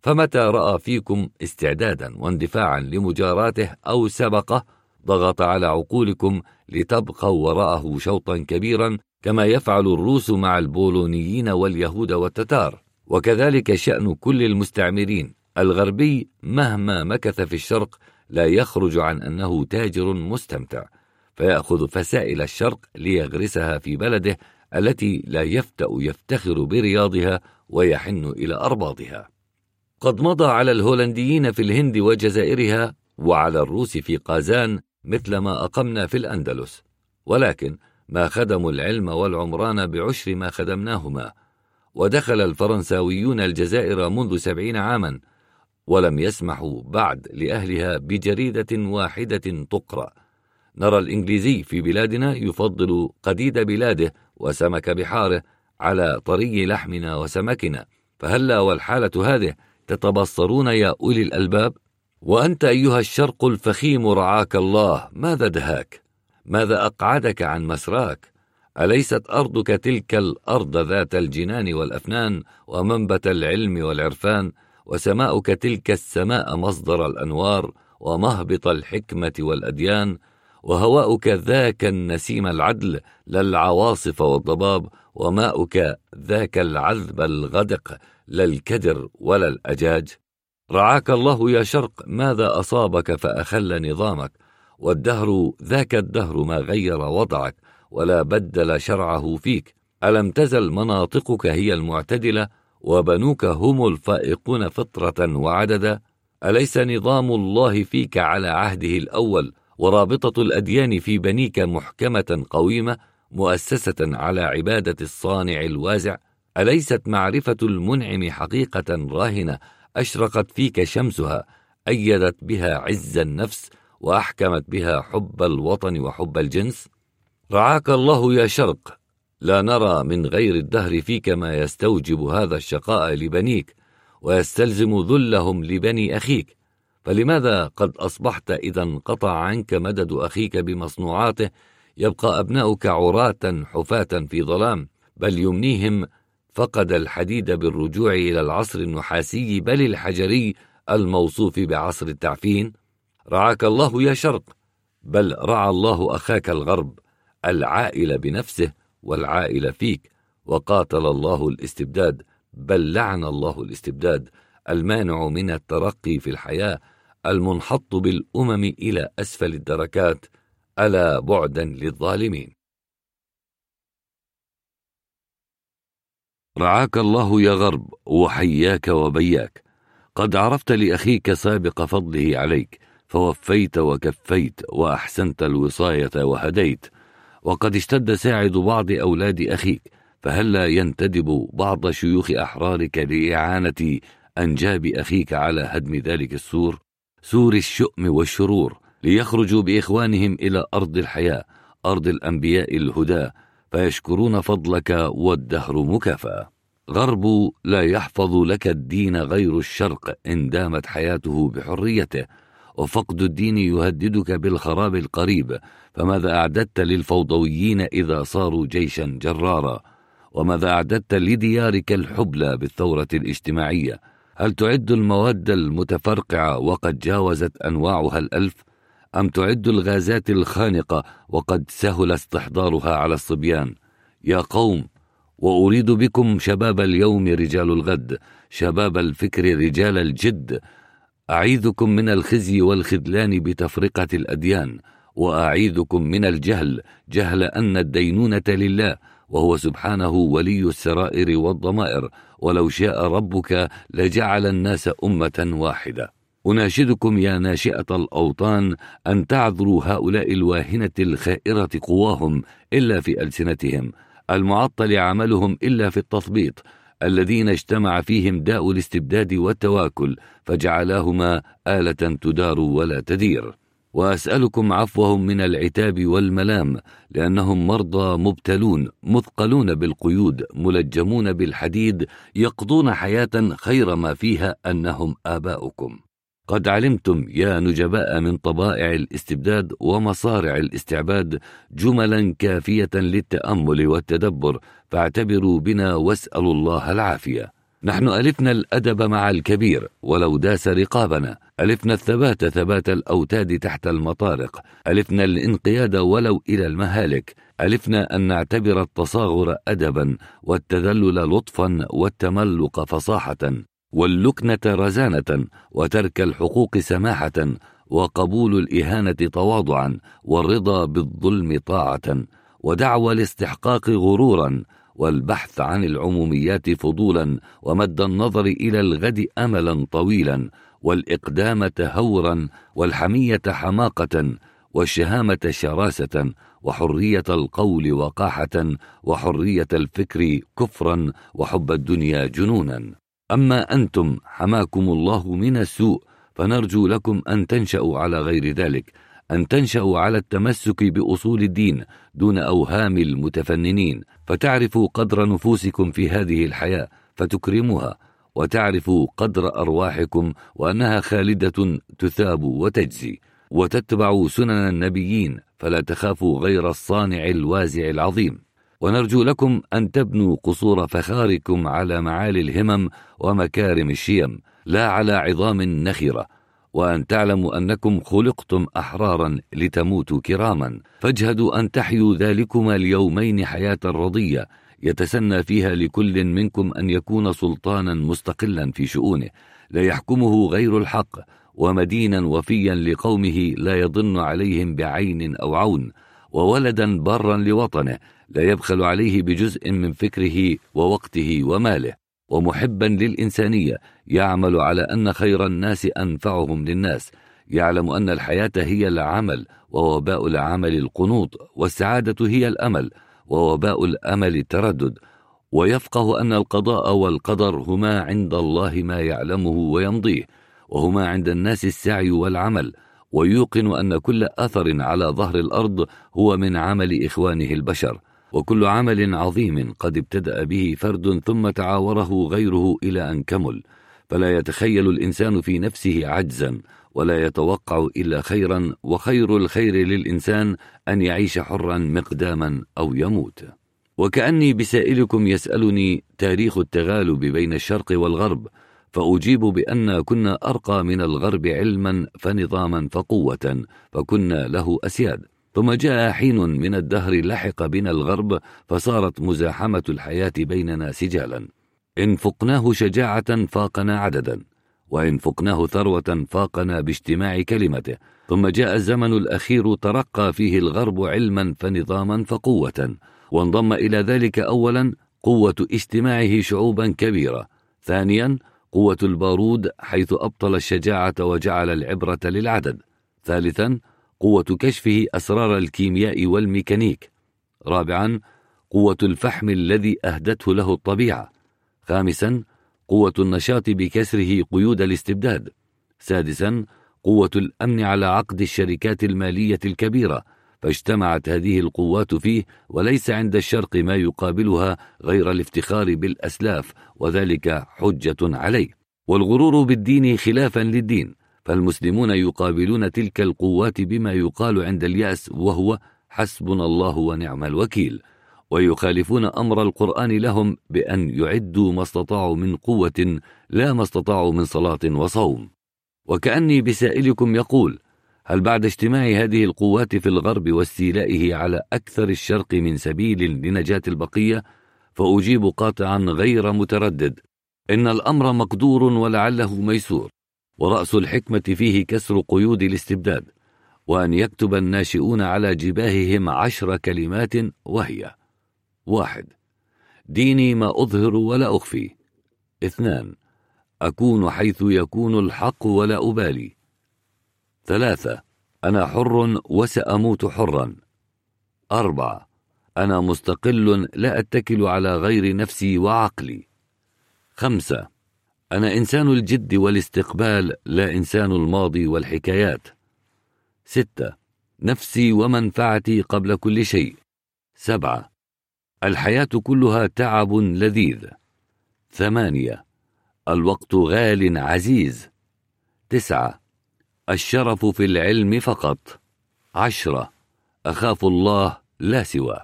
فمتى رأى فيكم استعدادا واندفاعا لمجاراته أو سبقه ضغط على عقولكم لتبقوا وراءه شوطا كبيرا كما يفعل الروس مع البولونيين واليهود والتتار. وكذلك شأن كل المستعمرين. الغربي مهما مكث في الشرق لا يخرج عن أنه تاجر مستمتع. فيأخذ فسائل الشرق ليغرسها في بلده التي لا يفتأ يفتخر برياضها ويحن إلى أرباضها. قد مضى على الهولنديين في الهند وجزائرها وعلى الروس في قازان مثل ما أقمنا في الأندلس. ولكن ما خدموا العلم والعمران بعشر ما خدمناهما. ودخل الفرنساويون الجزائر منذ سبعين عاما ولم يسمحوا بعد لأهلها بجريدة واحدة تقرأ. نرى الإنجليزي في بلادنا يفضل قديد بلاده وسمك بحاره على طري لحمنا وسمكنا. فهلا والحالة هذه تتبصرون يا أولي الألباب؟ وأنت أيها الشرق الفخيم رعاك الله ماذا دهاك؟ ماذا أقعدك عن مسراك؟ أليست أرضك تلك الأرض ذات الجنان والأفنان ومنبت العلم والعرفان؟ وسماؤك تلك السماء مصدر الأنوار ومهبط الحكمة والأديان؟ وهواؤك ذاك النسيم العدل لا العواصف والضباب؟ وماؤك ذاك العذب الغدق لا الكدر ولا الأجاج؟ رعاك الله يا شرق ماذا أصابك فأخل نظامك؟ والدهر ذاك الدهر ما غير وضعك ولا بدل شرعه فيك. ألم تزل مناطقك هي المعتدلة وبنوك هم الفائقون فطرة وعددا؟ أليس نظام الله فيك على عهده الأول ورابطة الأديان في بنيك محكمة قويمة مؤسسة على عبادة الصانع الوازع؟ أليست معرفة المنعم حقيقة راهنة أشرقت فيك شمسها أيدت بها عز النفس وأحكمت بها حب الوطن وحب الجنس؟ رعاك الله يا شرق لا نرى من غير الدهر فيك ما يستوجب هذا الشقاء لبنيك ويستلزم ذلهم لبني أخيك. فلماذا قد أصبحت إذا انقطع عنك مدد أخيك بمصنوعاته يبقى أبناؤك عراة حفاة في ظلام بل يمنيهم فقد الحديد بالرجوع إلى العصر النحاسي بل الحجري الموصوف بعصر التعفين؟ رعاك الله يا شرق بل رعى الله أخاك الغرب العائل بنفسه والعائل فيك وقاتل الله الاستبداد بل لعن الله الاستبداد المانع من الترقي في الحياة المنحط بالأمم إلى أسفل الدركات ألا بعدا للظالمين. رعاك الله يا غرب وحياك وبياك قد عرفت لأخيك سابق فضله عليك فوفيت وكفيت وأحسنت الوصاية وهديت. وقد اشتد ساعد بعض أولاد أخيك فهلا ينتدب بعض شيوخ أحرارك لإعانة أنجاب أخيك على هدم ذلك السور؟ سور الشؤم والشرور ليخرجوا بإخوانهم إلى أرض الحياة أرض الأنبياء الهدى فيشكرون فضلك والدهر مكافأة. غرب لا يحفظ لك الدين غير الشرق إن دامت حياته بحريته. وفقد الدين يهددك بالخراب القريب فماذا أعددت للفوضويين إذا صاروا جيشا جرارا؟ وماذا أعددت لديارك الحبلى بالثورة الاجتماعية؟ هل تعد المواد المتفرقعة وقد جاوزت أنواعها الألف؟ أم تعد الغازات الخانقة وقد سهل استحضارها على الصبيان؟ يا قوم وأريد بكم شباب اليوم رجال الغد شباب الفكر رجال الجد أعيذكم من الخزي والخذلان بتفرقة الأديان وأعيذكم من الجهل جهل أن الدينونة لله وهو سبحانه ولي السرائر والضمائر ولو شاء ربك لجعل الناس أمة واحدة. أناشدكم يا ناشئة الأوطان أن تعذروا هؤلاء الواهنة الخائرة قواهم إلا في ألسنتهم المعطل عملهم إلا في التثبيط الذين اجتمع فيهم داء الاستبداد والتواكل فجعلاهما آلة تدار ولا تدير. وأسألكم عفوهم من العتاب والملام لأنهم مرضى مبتلون مثقلون بالقيود ملجمون بالحديد يقضون حياة خير ما فيها أنهم آباؤكم. قد علمتم يا نجباء من طبائع الاستبداد ومصارع الاستعباد جملا كافية للتأمل والتدبر فاعتبروا بنا واسألوا الله العافية. نحن ألفنا الأدب مع الكبير ولو داس رقابنا. ألفنا الثبات ثبات الأوتاد تحت المطارق. ألفنا الانقياد ولو إلى المهالك. ألفنا أن نعتبر التصاغر أدبا والتذلل لطفا والتملق فصاحة. واللكنة رزانة وترك الحقوق سماحة وقبول الإهانة تواضعا والرضا بالظلم طاعة ودعوى الاستحقاق غرورا والبحث عن العموميات فضولا ومد النظر إلى الغد أملا طويلا والإقدام تهورا والحمية حماقة والشهامة شراسة وحرية القول وقاحة وحرية الفكر كفرا وحب الدنيا جنونا. أما أنتم حماكم الله من السوء فنرجو لكم أن تنشأوا على غير ذلك أن تنشأوا على التمسك بأصول الدين دون أوهام المتفننين فتعرفوا قدر نفوسكم في هذه الحياة فتكرموها وتعرفوا قدر أرواحكم وأنها خالدة تثاب وتجزي وتتبع سنن النبيين فلا تخافوا غير الصانع الوازع العظيم. ونرجو لكم أن تبنوا قصور فخاركم على معالي الهمم ومكارم الشيم لا على عظام نخرة وأن تعلموا أنكم خلقتم أحرارا لتموتوا كراما. فاجهدوا أن تحيوا ذلكما اليومين حياة رضية يتسنى فيها لكل منكم أن يكون سلطانا مستقلا في شؤونه. لا يحكمه غير الحق ومدينا وفيا لقومه لا يضن عليهم بعين أو عون وولدا برا لوطنه. لا يبخل عليه بجزء من فكره ووقته وماله ومحبا للإنسانية يعمل على أن خير الناس أنفعهم للناس يعلم أن الحياة هي العمل ووباء العمل القنوط والسعادة هي الأمل ووباء الأمل التردد ويفقه أن القضاء والقدر هما عند الله ما يعلمه ويمضيه وهما عند الناس السعي والعمل ويوقن أن كل أثر على ظهر الأرض هو من عمل إخوانه البشر. وكل عمل عظيم قد ابتدأ به فرد ثم تعاوره غيره إلى أن كمل. فلا يتخيل الإنسان في نفسه عجزا ولا يتوقع إلا خيرا وخير الخير للإنسان أن يعيش حرا مقداما أو يموت. وكأني بسائلكم يسألني تاريخ التغالب بين الشرق والغرب فأجيب بأن كنا أرقى من الغرب علما فنظاما فقوة فكنا له أسياد. ثم جاء حين من الدهر لحق بنا الغرب فصارت مزاحمة الحياة بيننا سجالا. إن فقناه شجاعة فاقنا عددا وإن فقناه ثروة فاقنا باجتماع كلمته. ثم جاء الزمن الأخير ترقى فيه الغرب علما فنظاما فقوة وانضم إلى ذلك أولا قوة اجتماعه شعوبا كبيرة. ثانيا قوة البارود حيث أبطل الشجاعة وجعل العبرة للعدد. ثالثا قوة كشفه أسرار الكيمياء والميكانيك. رابعا قوة الفحم الذي أهدته له الطبيعة. خامسا قوة النشاط بكسره قيود الاستبداد. سادسا قوة الأمن على عقد الشركات المالية الكبيرة. فاجتمعت هذه القوات فيه وليس عند الشرق ما يقابلها غير الافتخار بالأسلاف وذلك حجة عليه. والغرور بالدين خلافا للدين. فالمسلمون يقابلون تلك القوات بما يقال عند اليأس وهو حسبنا الله ونعم الوكيل. ويخالفون أمر القرآن لهم بأن يعدوا ما استطاعوا من قوة لا ما استطاعوا من صلاة وصوم. وكأني بسائلكم يقول هل بعد اجتماع هذه القوات في الغرب واستيلائه على أكثر الشرق من سبيل لنجاة البقية؟ فأجيب قاطعا غير متردد. إن الأمر مقدور ولعله ميسور. ورأس الحكمة فيه كسر قيود الاستبداد وأن يكتب الناشئون على جباههم عشر كلمات وهي واحد ديني ما أظهر ولا أخفي. اثنان أكون حيث يكون الحق ولا أبالي. ثلاثة أنا حر وسأموت حرا. أربعة أنا مستقل لا أتكل على غير نفسي وعقلي. خمسة أنا إنسان الجد والاستقبال لا إنسان الماضي والحكايات. ستة نفسي ومنفعتي قبل كل شيء. سبعة الحياة كلها تعب لذيذ. ثمانية الوقت غال عزيز. تسعة الشرف في العلم فقط. عشرة أخاف الله لا سوى.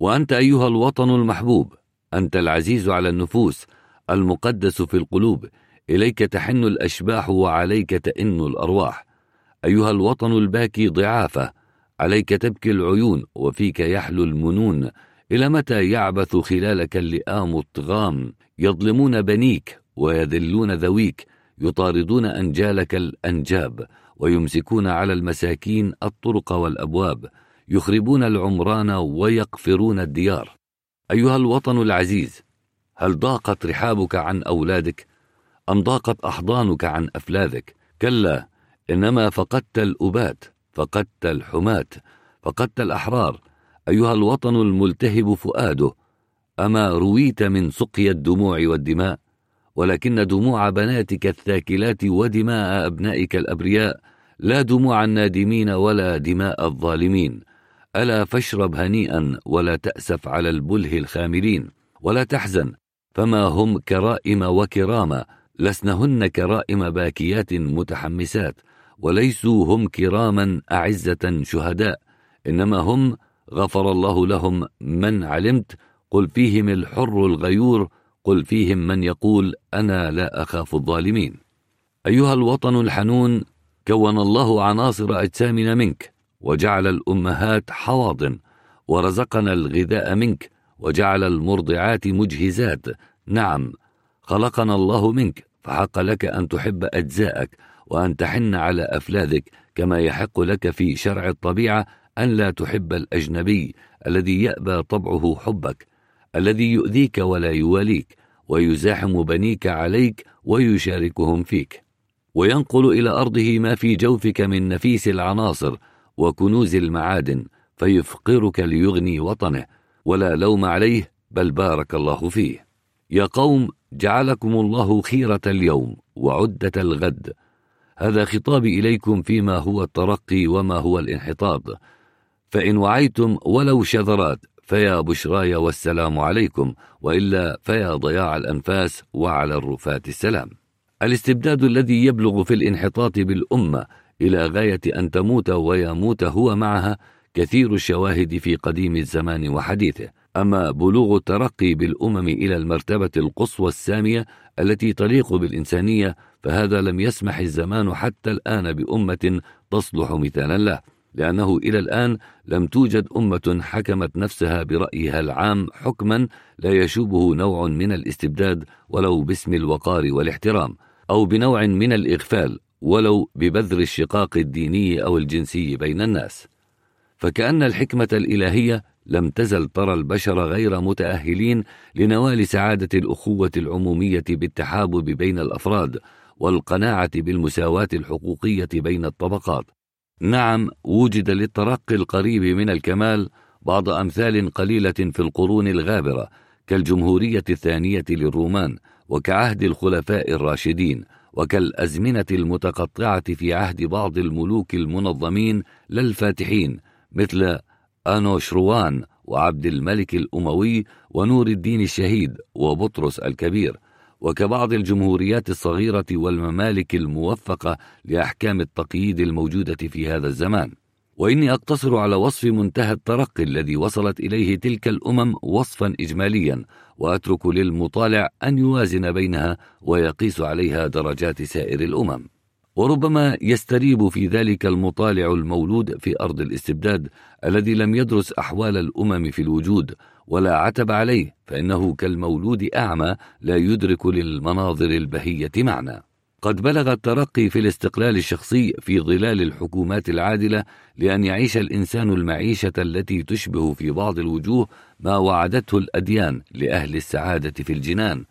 وأنت أيها الوطن المحبوب أنت العزيز على النفوس. المقدس في القلوب. إليك تحن الأشباح وعليك تئن الأرواح. أيها الوطن الباكي ضعافة عليك تبكي العيون وفيك يحلو المنون. إلى متى يعبث خلالك اللئام الطغام؟ يظلمون بنيك ويذلون ذويك يطاردون أنجالك الأنجاب ويمسكون على المساكين الطرق والأبواب يخربون العمران ويقفرون الديار. أيها الوطن العزيز هل ضاقت رحابك عن أولادك أم ضاقت أحضانك عن أفلاذك؟ كلا إنما فقدت الأبات فقدت الحماة فقدت الأحرار. أيها الوطن الملتهب فؤاده أما رويت من سقي الدموع والدماء؟ ولكن دموع بناتك الثاكلات ودماء أبنائك الأبرياء. لا دموع النادمين ولا دماء الظالمين. ألا فاشرب هنيئا ولا تأسف على البله الخاملين. ولا تحزن فما هم كرائم وكرامة لسنهن كرائم باكيات متحمسات وليسوا هم كراما أعزة شهداء إنما هم غفر الله لهم من علمت قل فيهم الحر الغيور قل فيهم من يقول أنا لا أخاف الظالمين. أيها الوطن الحنون كون الله عناصر أجسامنا منك وجعل الأمهات حواضن ورزقنا الغذاء منك وجعل المرضعات مجهزات. نعم خلقنا الله منك فحق لك أن تحب أجزاءك وأن تحن على أفلاذك كما يحق لك في شرع الطبيعة أن لا تحب الأجنبي الذي يأبى طبعه حبك الذي يؤذيك ولا يواليك ويزاحم بنيك عليك ويشاركهم فيك. وينقل إلى أرضه ما في جوفك من نفيس العناصر وكنوز المعادن فيفقرك ليغني وطنه. ولا لوم عليه بل بارك الله فيه. يا قوم جعلكم الله خيرة اليوم وعدة الغد. هذا خطابي إليكم فيما هو الترقي وما هو الانحطاط. فإن وعيتم ولو شذرات فيا بشراي والسلام عليكم وإلا فيا ضياع الأنفاس وعلى الرفات السلام. الاستبداد الذي يبلغ في الانحطاط بالأمة إلى غاية أن تموت ويموت هو معها كثير الشواهد في قديم الزمان وحديثه. أما بلوغ الترقي بالأمم إلى المرتبة القصوى السامية التي تليق بالإنسانية فهذا لم يسمح الزمان حتى الآن بأمة تصلح مثالا له لأنه إلى الآن لم توجد أمة حكمت نفسها برأيها العام حكما لا يشوبه نوع من الاستبداد ولو باسم الوقار والاحترام أو بنوع من الإغفال ولو ببذر الشقاق الديني أو الجنسي بين الناس. فكأن الحكمة الإلهية لم تزل ترى البشر غير متأهلين لنوال سعادة الأخوة العمومية بالتحابب بين الأفراد والقناعة بالمساواة الحقوقية بين الطبقات. نعم وجد للترقي القريب من الكمال بعض أمثال قليلة في القرون الغابرة كالجمهورية الثانية للرومان وكعهد الخلفاء الراشدين وكالأزمنة المتقطعة في عهد بعض الملوك المنظمين للفاتحين مثل أنوشروان وعبد الملك الأموي ونور الدين الشهيد وبطرس الكبير وكبعض الجمهوريات الصغيرة والممالك الموفقة لأحكام التقييد الموجودة في هذا الزمان. وإني أقتصر على وصف منتهى الترقي الذي وصلت إليه تلك الأمم وصفا إجماليا وأترك للمطالع أن يوازن بينها ويقيس عليها درجات سائر الأمم. وربما يستريب في ذلك المطالع المولود في أرض الاستبداد الذي لم يدرس أحوال الأمم في الوجود ولا عتب عليه فإنه كالمولود أعمى لا يدرك للمناظر البهية معنى. قد بلغ الترقي في الاستقلال الشخصي في ظلال الحكومات العادلة لأن يعيش الإنسان المعيشة التي تشبه في بعض الوجوه ما وعدته الأديان لأهل السعادة في الجنان.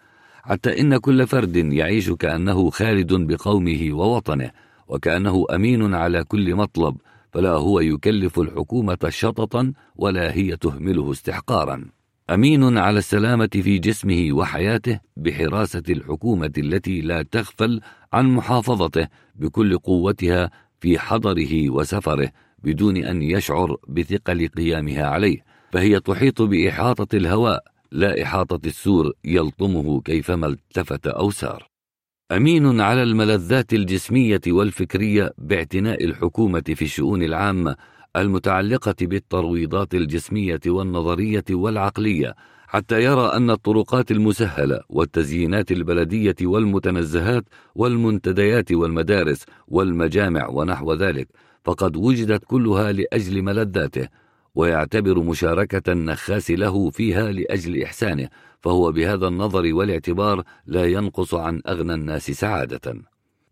حتى إن كل فرد يعيش كأنه خالد بقومه ووطنه وكأنه أمين على كل مطلب فلا هو يكلف الحكومة شططا ولا هي تهمله استحقارا. أمين على السلامة في جسمه وحياته بحراسة الحكومة التي لا تغفل عن محافظته بكل قوتها في حضره وسفره بدون أن يشعر بثقل قيامها عليه فهي تحيط بإحاطة الهواء لا إحاطة السور يلطمه كيفما التفت أو سار. أمين على الملذات الجسمية والفكرية باعتناء الحكومة في الشؤون العامة المتعلقة بالترويضات الجسمية والنظرية والعقلية حتى يرى أن الطرقات المسهلة والتزيينات البلدية والمتنزهات والمنتديات والمدارس والمجامع ونحو ذلك فقد وجدت كلها لأجل ملذاته ويعتبر مشاركة النخاس له فيها لأجل إحسانه فهو بهذا النظر والاعتبار لا ينقص عن أغنى الناس سعادة.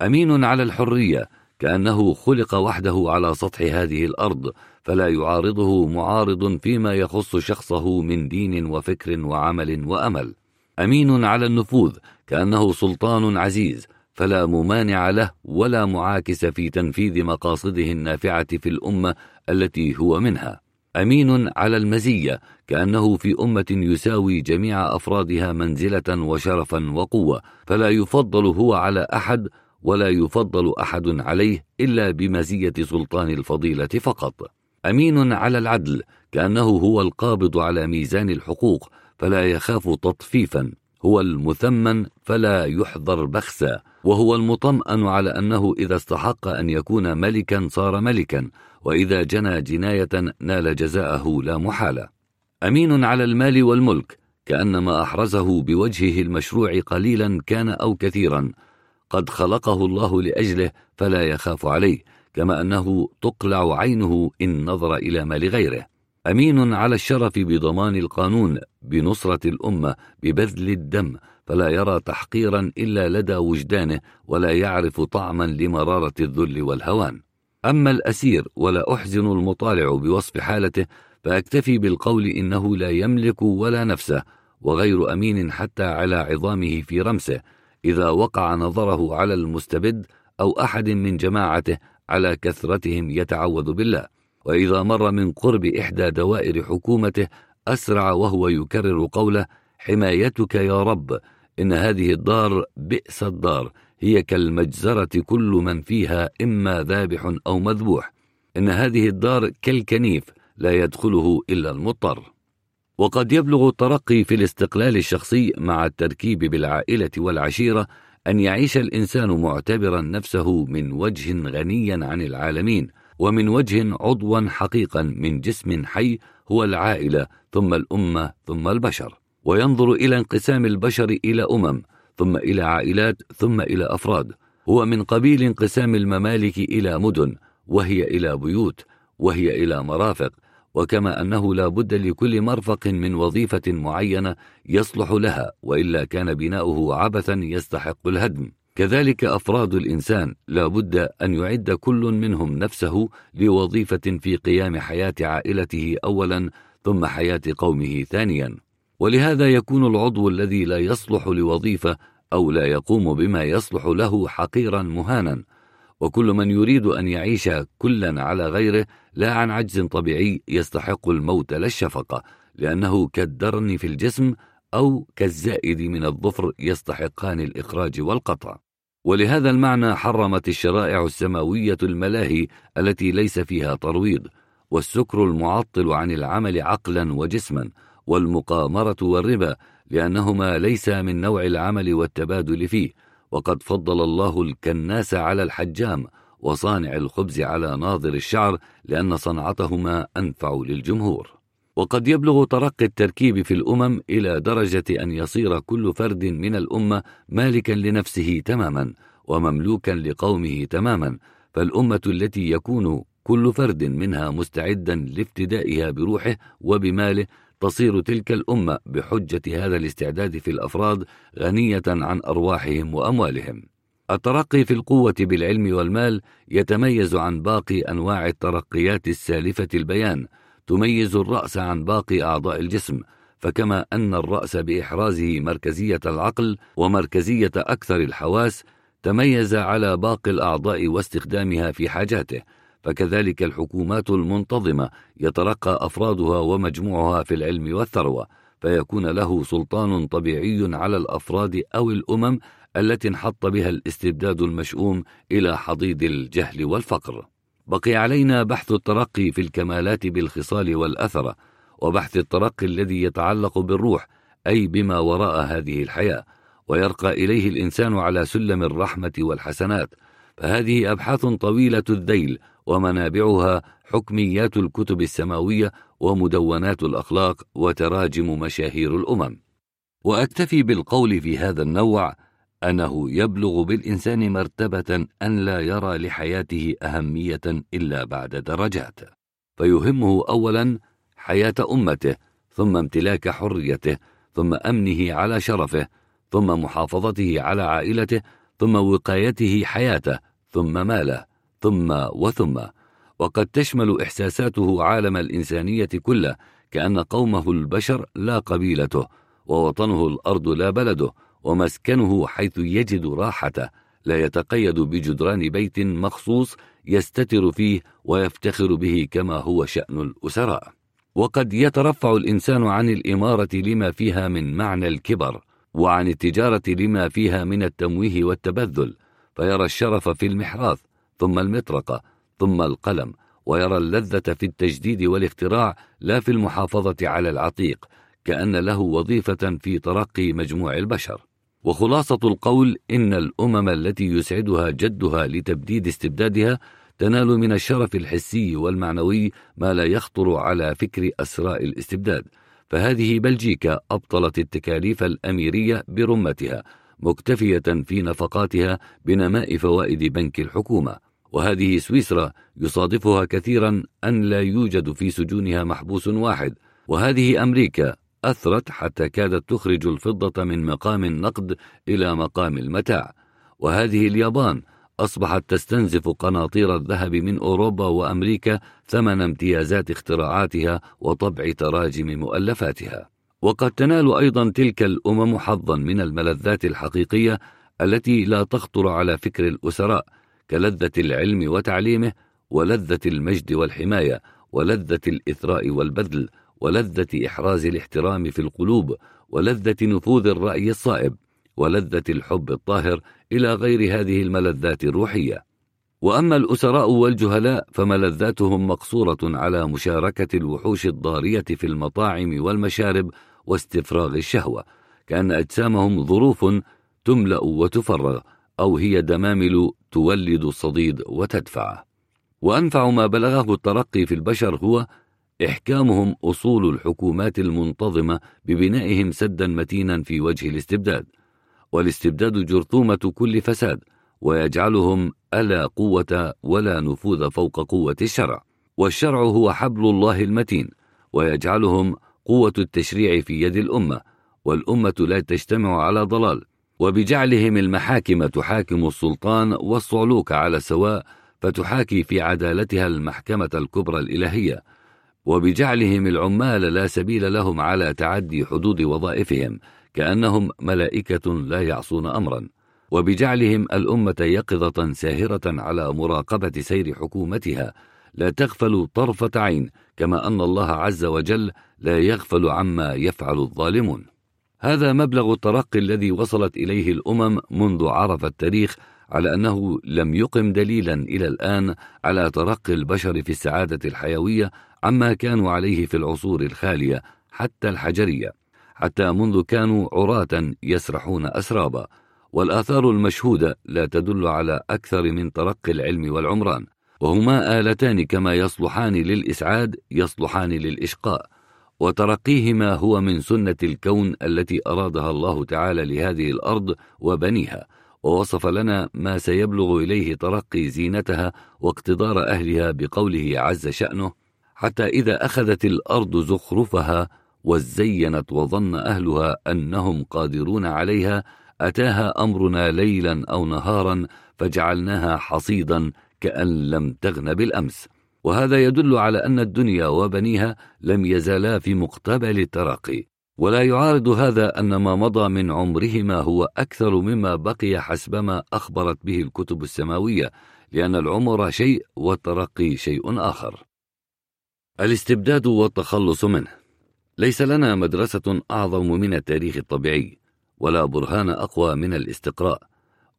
أمين على الحرية كأنه خلق وحده على سطح هذه الأرض فلا يعارضه معارض فيما يخص شخصه من دين وفكر وعمل وأمل. أمين على النفوذ كأنه سلطان عزيز فلا ممانع له ولا معاكس في تنفيذ مقاصده النافعة في الأمة التي هو منها. أمين على المزية كأنه في أمة يساوي جميع أفرادها منزلة وشرفا وقوة فلا يفضل هو على أحد ولا يفضل أحد عليه إلا بمزية سلطان الفضيلة فقط. أمين على العدل كأنه هو القابض على ميزان الحقوق فلا يخاف تطفيفا. هو المثمن فلا يحضر بخسا وهو المطمئن على أنه إذا استحق أن يكون ملكا صار ملكا. وإذا جنى جناية نال جزاءه لا محالة. أمين على المال والملك كأنما أحرزه بوجهه المشروع قليلا كان أو كثيرا. قد خلقه الله لأجله فلا يخاف عليه كما أنه تقلع عينه إن نظر إلى مال غيره. أمين على الشرف بضمان القانون بنصرة الأمة ببذل الدم فلا يرى تحقيرا إلا لدى وجدانه ولا يعرف طعما لمرارة الذل والهوان. أما الأسير ولا أحزن المطالع بوصف حالته فأكتفي بالقول إنه لا يملك ولا نفسه وغير أمين حتى على عظامه في رمسه إذا وقع نظره على المستبد أو أحد من جماعته على كثرتهم يتعوذ بالله. وإذا مر من قرب إحدى دوائر حكومته أسرع وهو يكرر قوله حمايتك يا رب إن هذه الدار بئس الدار هي كالمجزرة كل من فيها إما ذابح أو مذبوح إن هذه الدار كالكنيف لا يدخله إلا المضطر. وقد يبلغ الترقي في الاستقلال الشخصي مع التركيب بالعائلة والعشيرة أن يعيش الإنسان معتبرا نفسه من وجه غنيا عن العالمين ومن وجه عضوا حقيقا من جسم حي هو العائلة ثم الأمة ثم البشر. وينظر إلى انقسام البشر إلى أمم ثم إلى عائلات ثم إلى أفراد. هو من قبيل انقسام الممالك إلى مدن وهي إلى بيوت وهي إلى مرافق وكما أنه لا بد لكل مرفق من وظيفة معينة يصلح لها وإلا كان بناؤه عبثا يستحق الهدم. كذلك أفراد الإنسان لا بد أن يعد كل منهم نفسه لوظيفة في قيام حياة عائلته أولا ثم حياة قومه ثانيا. ولهذا يكون العضو الذي لا يصلح لوظيفة أو لا يقوم بما يصلح له حقيرا مهانا. وكل من يريد أن يعيش كلا على غيره لا عن عجز طبيعي يستحق الموت لا الشفقة لأنه كالدرن في الجسم أو كالزائد من الظفر يستحقان الإخراج والقطع. ولهذا المعنى حرمت الشرائع السماوية الملاهي التي ليس فيها ترويض والسكر المعطل عن العمل عقلا وجسما. والمقامرة والربا لأنهما ليس من نوع العمل والتبادل فيه. وقد فضل الله الكناس على الحجام وصانع الخبز على ناظر الشعر لأن صنعتهما أنفع للجمهور. وقد يبلغ ترقي التركيب في الأمم إلى درجة أن يصير كل فرد من الأمة مالكا لنفسه تماما ومملوكا لقومه تماما. فالأمة التي يكون كل فرد منها مستعدا لافتدائها بروحه وبماله تصير تلك الأمة بحجة هذا الاستعداد في الأفراد غنية عن أرواحهم وأموالهم. الترقي في القوة بالعلم والمال يتميز عن باقي أنواع الترقيات السالفة البيان تميز الرأس عن باقي أعضاء الجسم فكما أن الرأس بإحرازه مركزية العقل ومركزية أكثر الحواس تميز على باقي الأعضاء واستخدامها في حاجاته فكذلك الحكومات المنتظمة يترقى أفرادها ومجموعها في العلم والثروة فيكون له سلطان طبيعي على الأفراد أو الأمم التي انحط بها الاستبداد المشؤوم إلى حضيض الجهل والفقر. بقي علينا بحث الترقي في الكمالات بالخصال والاثره وبحث الترقي الذي يتعلق بالروح أي بما وراء هذه الحياة ويرقى إليه الإنسان على سلم الرحمة والحسنات. فهذه أبحاث طويلة الذيل ومنابعها حكميات الكتب السماوية ومدونات الأخلاق وتراجم مشاهير الأمم. وأكتفي بالقول في هذا النوع أنه يبلغ بالإنسان مرتبة أن لا يرى لحياته أهمية إلا بعد درجات. فيهمه اولا حياة أمته ثم امتلاك حريته ثم أمنه على شرفه ثم محافظته على عائلته ثم وقايته حياته ثم ماله. ثم وثم. وقد تشمل إحساساته عالم الإنسانية كله كأن قومه البشر لا قبيلته ووطنه الأرض لا بلده ومسكنه حيث يجد راحته. لا يتقيد بجدران بيت مخصوص يستتر فيه ويفتخر به كما هو شأن الأسراء. وقد يترفع الإنسان عن الإمارة لما فيها من معنى الكبر وعن التجارة لما فيها من التمويه والتبذل. فيرى الشرف في المحراث ثم المطرقة ثم القلم ويرى اللذة في التجديد والاختراع لا في المحافظة على العتيق كأن له وظيفة في ترقي مجموع البشر. وخلاصة القول إن الأمم التي يسعدها جدها لتبديد استبدادها تنال من الشرف الحسي والمعنوي ما لا يخطر على فكر أسراء الاستبداد. فهذه بلجيكا أبطلت التكاليف الأميرية برمتها مكتفية في نفقاتها بنماء فوائد بنك الحكومة. وهذه سويسرا يصادفها كثيرا أن لا يوجد في سجونها محبوس واحد وهذه أمريكا أثرت حتى كادت تخرج الفضة من مقام النقد إلى مقام المتاع. وهذه اليابان أصبحت تستنزف قناطير الذهب من أوروبا وأمريكا ثمن امتيازات اختراعاتها وطبع تراجم مؤلفاتها. وقد تنال أيضا تلك الأمم حظا من الملذات الحقيقية التي لا تخطر على فكر الأسراء كلذة العلم وتعليمه ولذة المجد والحماية ولذة الإثراء والبذل ولذة إحراز الاحترام في القلوب ولذة نفوذ الرأي الصائب ولذة الحب الطاهر إلى غير هذه الملذات الروحية. وأما الأسراء والجهلاء فملذاتهم مقصورة على مشاركة الوحوش الضارية في المطاعم والمشارب واستفراغ الشهوة كأن أجسامهم ظروف تملأ وتفرغ. أو هي دمامل تولد الصديد وتدفع. وأنفع ما بلغه الترقي في البشر هو إحكامهم أصول الحكومات المنتظمة ببنائهم سدا متينا في وجه الاستبداد. والاستبداد جرثومة كل فساد ويجعلهم ألا قوة ولا نفوذ فوق قوة الشرع. والشرع هو حبل الله المتين ويجعلهم قوة التشريع في يد الأمة. والأمة لا تجتمع على ضلال. وبجعلهم المحاكم تحاكم السلطان والصعلوك على سواء فتحاكي في عدالتها المحكمة الكبرى الإلهية. وبجعلهم العمال لا سبيل لهم على تعدي حدود وظائفهم كأنهم ملائكة لا يعصون أمرا. وبجعلهم الأمة يقظة ساهرة على مراقبة سير حكومتها. لا تغفل طرفة عين كما أن الله عز وجل لا يغفل عما يفعل الظالمون. هذا مبلغ الترقي الذي وصلت إليه الأمم منذ عرف التاريخ على أنه لم يقم دليلا إلى الآن على ترقي البشر في السعادة الحيوية عما كانوا عليه في العصور الخالية حتى الحجرية حتى منذ كانوا عراة يسرحون أسرابا. والآثار المشهودة لا تدل على أكثر من ترقي العلم والعمران وهما آلتان كما يصلحان للإسعاد يصلحان للإشقاء. وترقيهما هو من سنة الكون التي أرادها الله تعالى لهذه الأرض وبنيها ووصف لنا ما سيبلغ إليه ترقي زينتها واقتدار أهلها بقوله عز شأنه حتى إذا أخذت الأرض زخرفها وزينت وظن أهلها أنهم قادرون عليها أتاها أمرنا ليلا أو نهارا فجعلناها حصيدا كأن لم تغن بالأمس وهذا يدل على أن الدنيا وبنيها لم يزالا في مقتبل الترقي ولا يعارض هذا أن ما مضى من عمرهما هو أكثر مما بقي حسبما أخبرت به الكتب السماوية لأن العمر شيء والترقي شيء آخر. الاستبداد والتخلص منه. ليس لنا مدرسة أعظم من التاريخ الطبيعي ولا برهان أقوى من الاستقراء.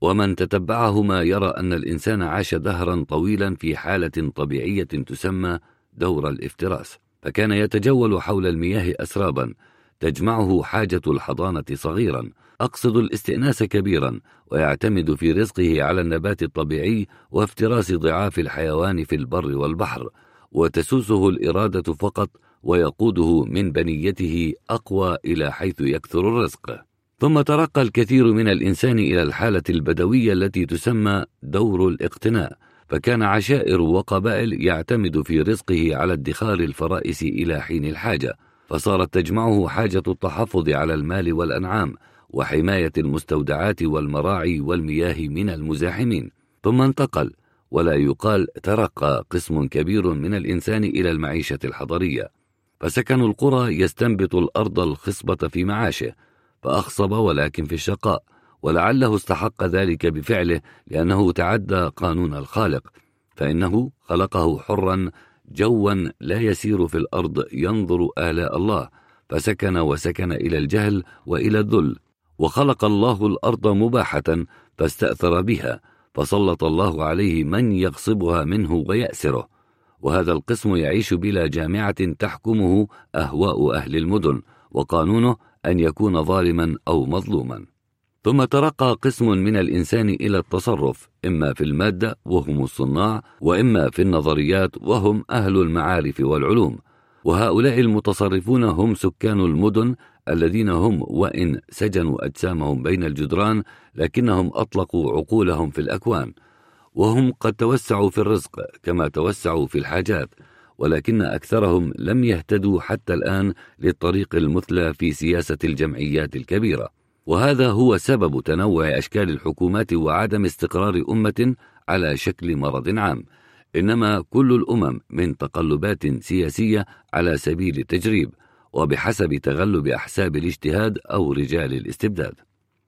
ومن تتبعهما يرى أن الإنسان عاش دهرا طويلا في حالة طبيعية تسمى دور الافتراس فكان يتجول حول المياه أسرابا تجمعه حاجة الحضانة صغيرا أقصد الاستئناس كبيرا ويعتمد في رزقه على النبات الطبيعي وافتراس ضعاف الحيوان في البر والبحر وتسوسه الإرادة فقط ويقوده من بنيته أقوى إلى حيث يكثر الرزق. ثم ترقى الكثير من الإنسان إلى الحالة البدوية التي تسمى دور الاقتناء فكان عشائر وقبائل يعتمد في رزقه على ادخار الفرائس إلى حين الحاجة فصارت تجمعه حاجة التحفظ على المال والأنعام وحماية المستودعات والمراعي والمياه من المزاحمين. ثم انتقل ولا يقال ترقى قسم كبير من الإنسان إلى المعيشة الحضرية فسكنوا القرى يستنبط الأرض الخصبة في معاشه فأخصب ولكن في الشقاء ولعله استحق ذلك بفعله لأنه تعدى قانون الخالق فإنه خلقه حرا جوا لا يسير في الأرض ينظر آلاء الله فسكن وسكن إلى الجهل وإلى الذل وخلق الله الأرض مباحة فاستأثر بها فسلط الله عليه من يغصبها منه ويأسره وهذا القسم يعيش بلا جامعة تحكمه أهواء أهل المدن وقانونه أن يكون ظالما أو مظلوما. ثم ترقى قسم من الإنسان إلى التصرف إما في المادة وهم الصناع وإما في النظريات وهم أهل المعارف والعلوم. وهؤلاء المتصرفون هم سكان المدن الذين هم وإن سجنوا أجسامهم بين الجدران لكنهم أطلقوا عقولهم في الأكوان. وهم قد توسعوا في الرزق كما توسعوا في الحاجات. ولكن أكثرهم لم يهتدوا حتى الآن للطريق المثلى في سياسة الجمعيات الكبيرة. وهذا هو سبب تنوع أشكال الحكومات وعدم استقرار أمة على شكل مرض عام. إنما كل الأمم من تقلبات سياسية على سبيل التجريب وبحسب تغلب أحساب الاجتهاد أو رجال الاستبداد.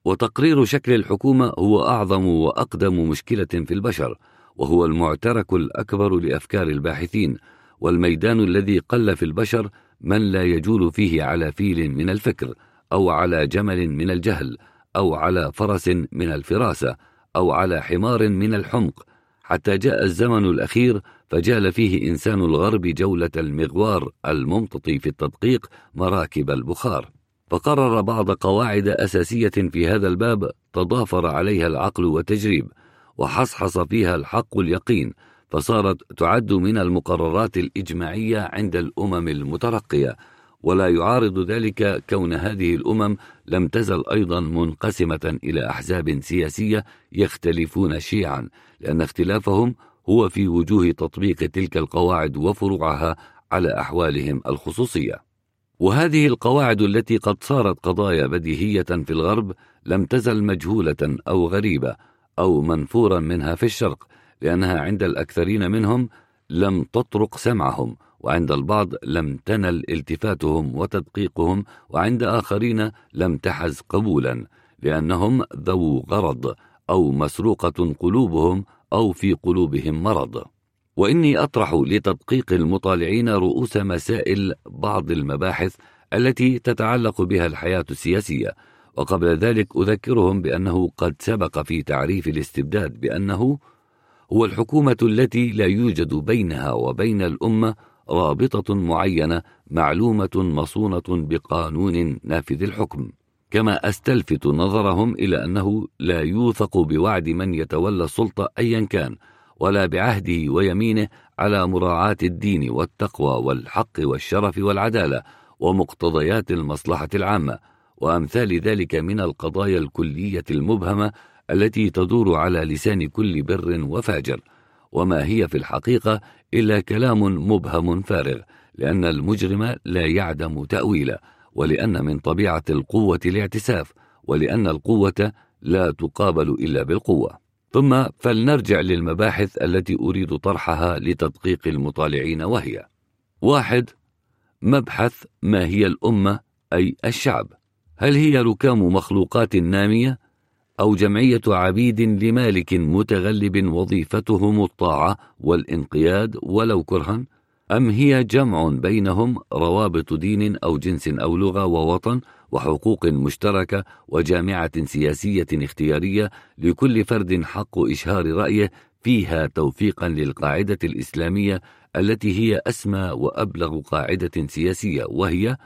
وتقرير شكل الحكومة هو أعظم وأقدم مشكلة في البشر وهو المعترك الأكبر لأفكار الباحثين والميدان الذي قل في البشر من لا يجول فيه على فيل من الفكر أو على جمل من الجهل أو على فرس من الفراسة أو على حمار من الحمق. حتى جاء الزمن الأخير فجال فيه إنسان الغرب جولة المغوار الممتطي في التدقيق مراكب البخار. فقرر بعض قواعد أساسية في هذا الباب تضافر عليها العقل والتجريب وحصحص فيها الحق اليقين. فصارت تعد من المقررات الإجماعية عند الأمم المترقية ولا يعارض ذلك كون هذه الأمم لم تزل أيضا منقسمة إلى أحزاب سياسية يختلفون شيعا لأن اختلافهم هو في وجوه تطبيق تلك القواعد وفروعها على أحوالهم الخصوصية. وهذه القواعد التي قد صارت قضايا بديهية في الغرب لم تزل مجهولة أو غريبة أو منفورا منها في الشرق لأنها عند الأكثرين منهم لم تطرق سمعهم وعند البعض لم تنل التفاتهم وتدقيقهم وعند آخرين لم تحز قبولا لأنهم ذو غرض أو مسروقة قلوبهم أو في قلوبهم مرض. وإني أطرح لتدقيق المطالعين رؤوس مسائل بعض المباحث التي تتعلق بها الحياة السياسية وقبل ذلك أذكرهم بأنه قد سبق في تعريف الاستبداد بأنه هو الحكومة التي لا يوجد بينها وبين الأمة رابطة معينة معلومة مصونة بقانون نافذ الحكم. كما أستلفت نظرهم إلى أنه لا يوثق بوعد من يتولى السلطة أيا كان ولا بعهده ويمينه على مراعاة الدين والتقوى والحق والشرف والعدالة ومقتضيات المصلحة العامة. وأمثال ذلك من القضايا الكلية المبهمة التي تدور على لسان كل بر وفاجر وما هي في الحقيقة إلا كلام مبهم فارغ لأن المجرم لا يعدم تأويله ولأن من طبيعة القوة الاعتساف ولأن القوة لا تقابل إلا بالقوة. ثم فلنرجع للمباحث التي أريد طرحها لتدقيق المطالعين وهي. واحد مبحث ما هي الأمة أي الشعب؟ هل هي ركام مخلوقات نامية أو جمعية عبيد لمالك متغلب وظيفتهم الطاعة والانقياد ولو كرها؟ أم هي جمع بينهم روابط دين أو جنس أو لغة ووطن وحقوق مشتركة وجامعة سياسية اختيارية لكل فرد حق إشهار رأيه فيها توفيقا للقاعدة الإسلامية التي هي أسمى وأبلغ قاعدة سياسية وهي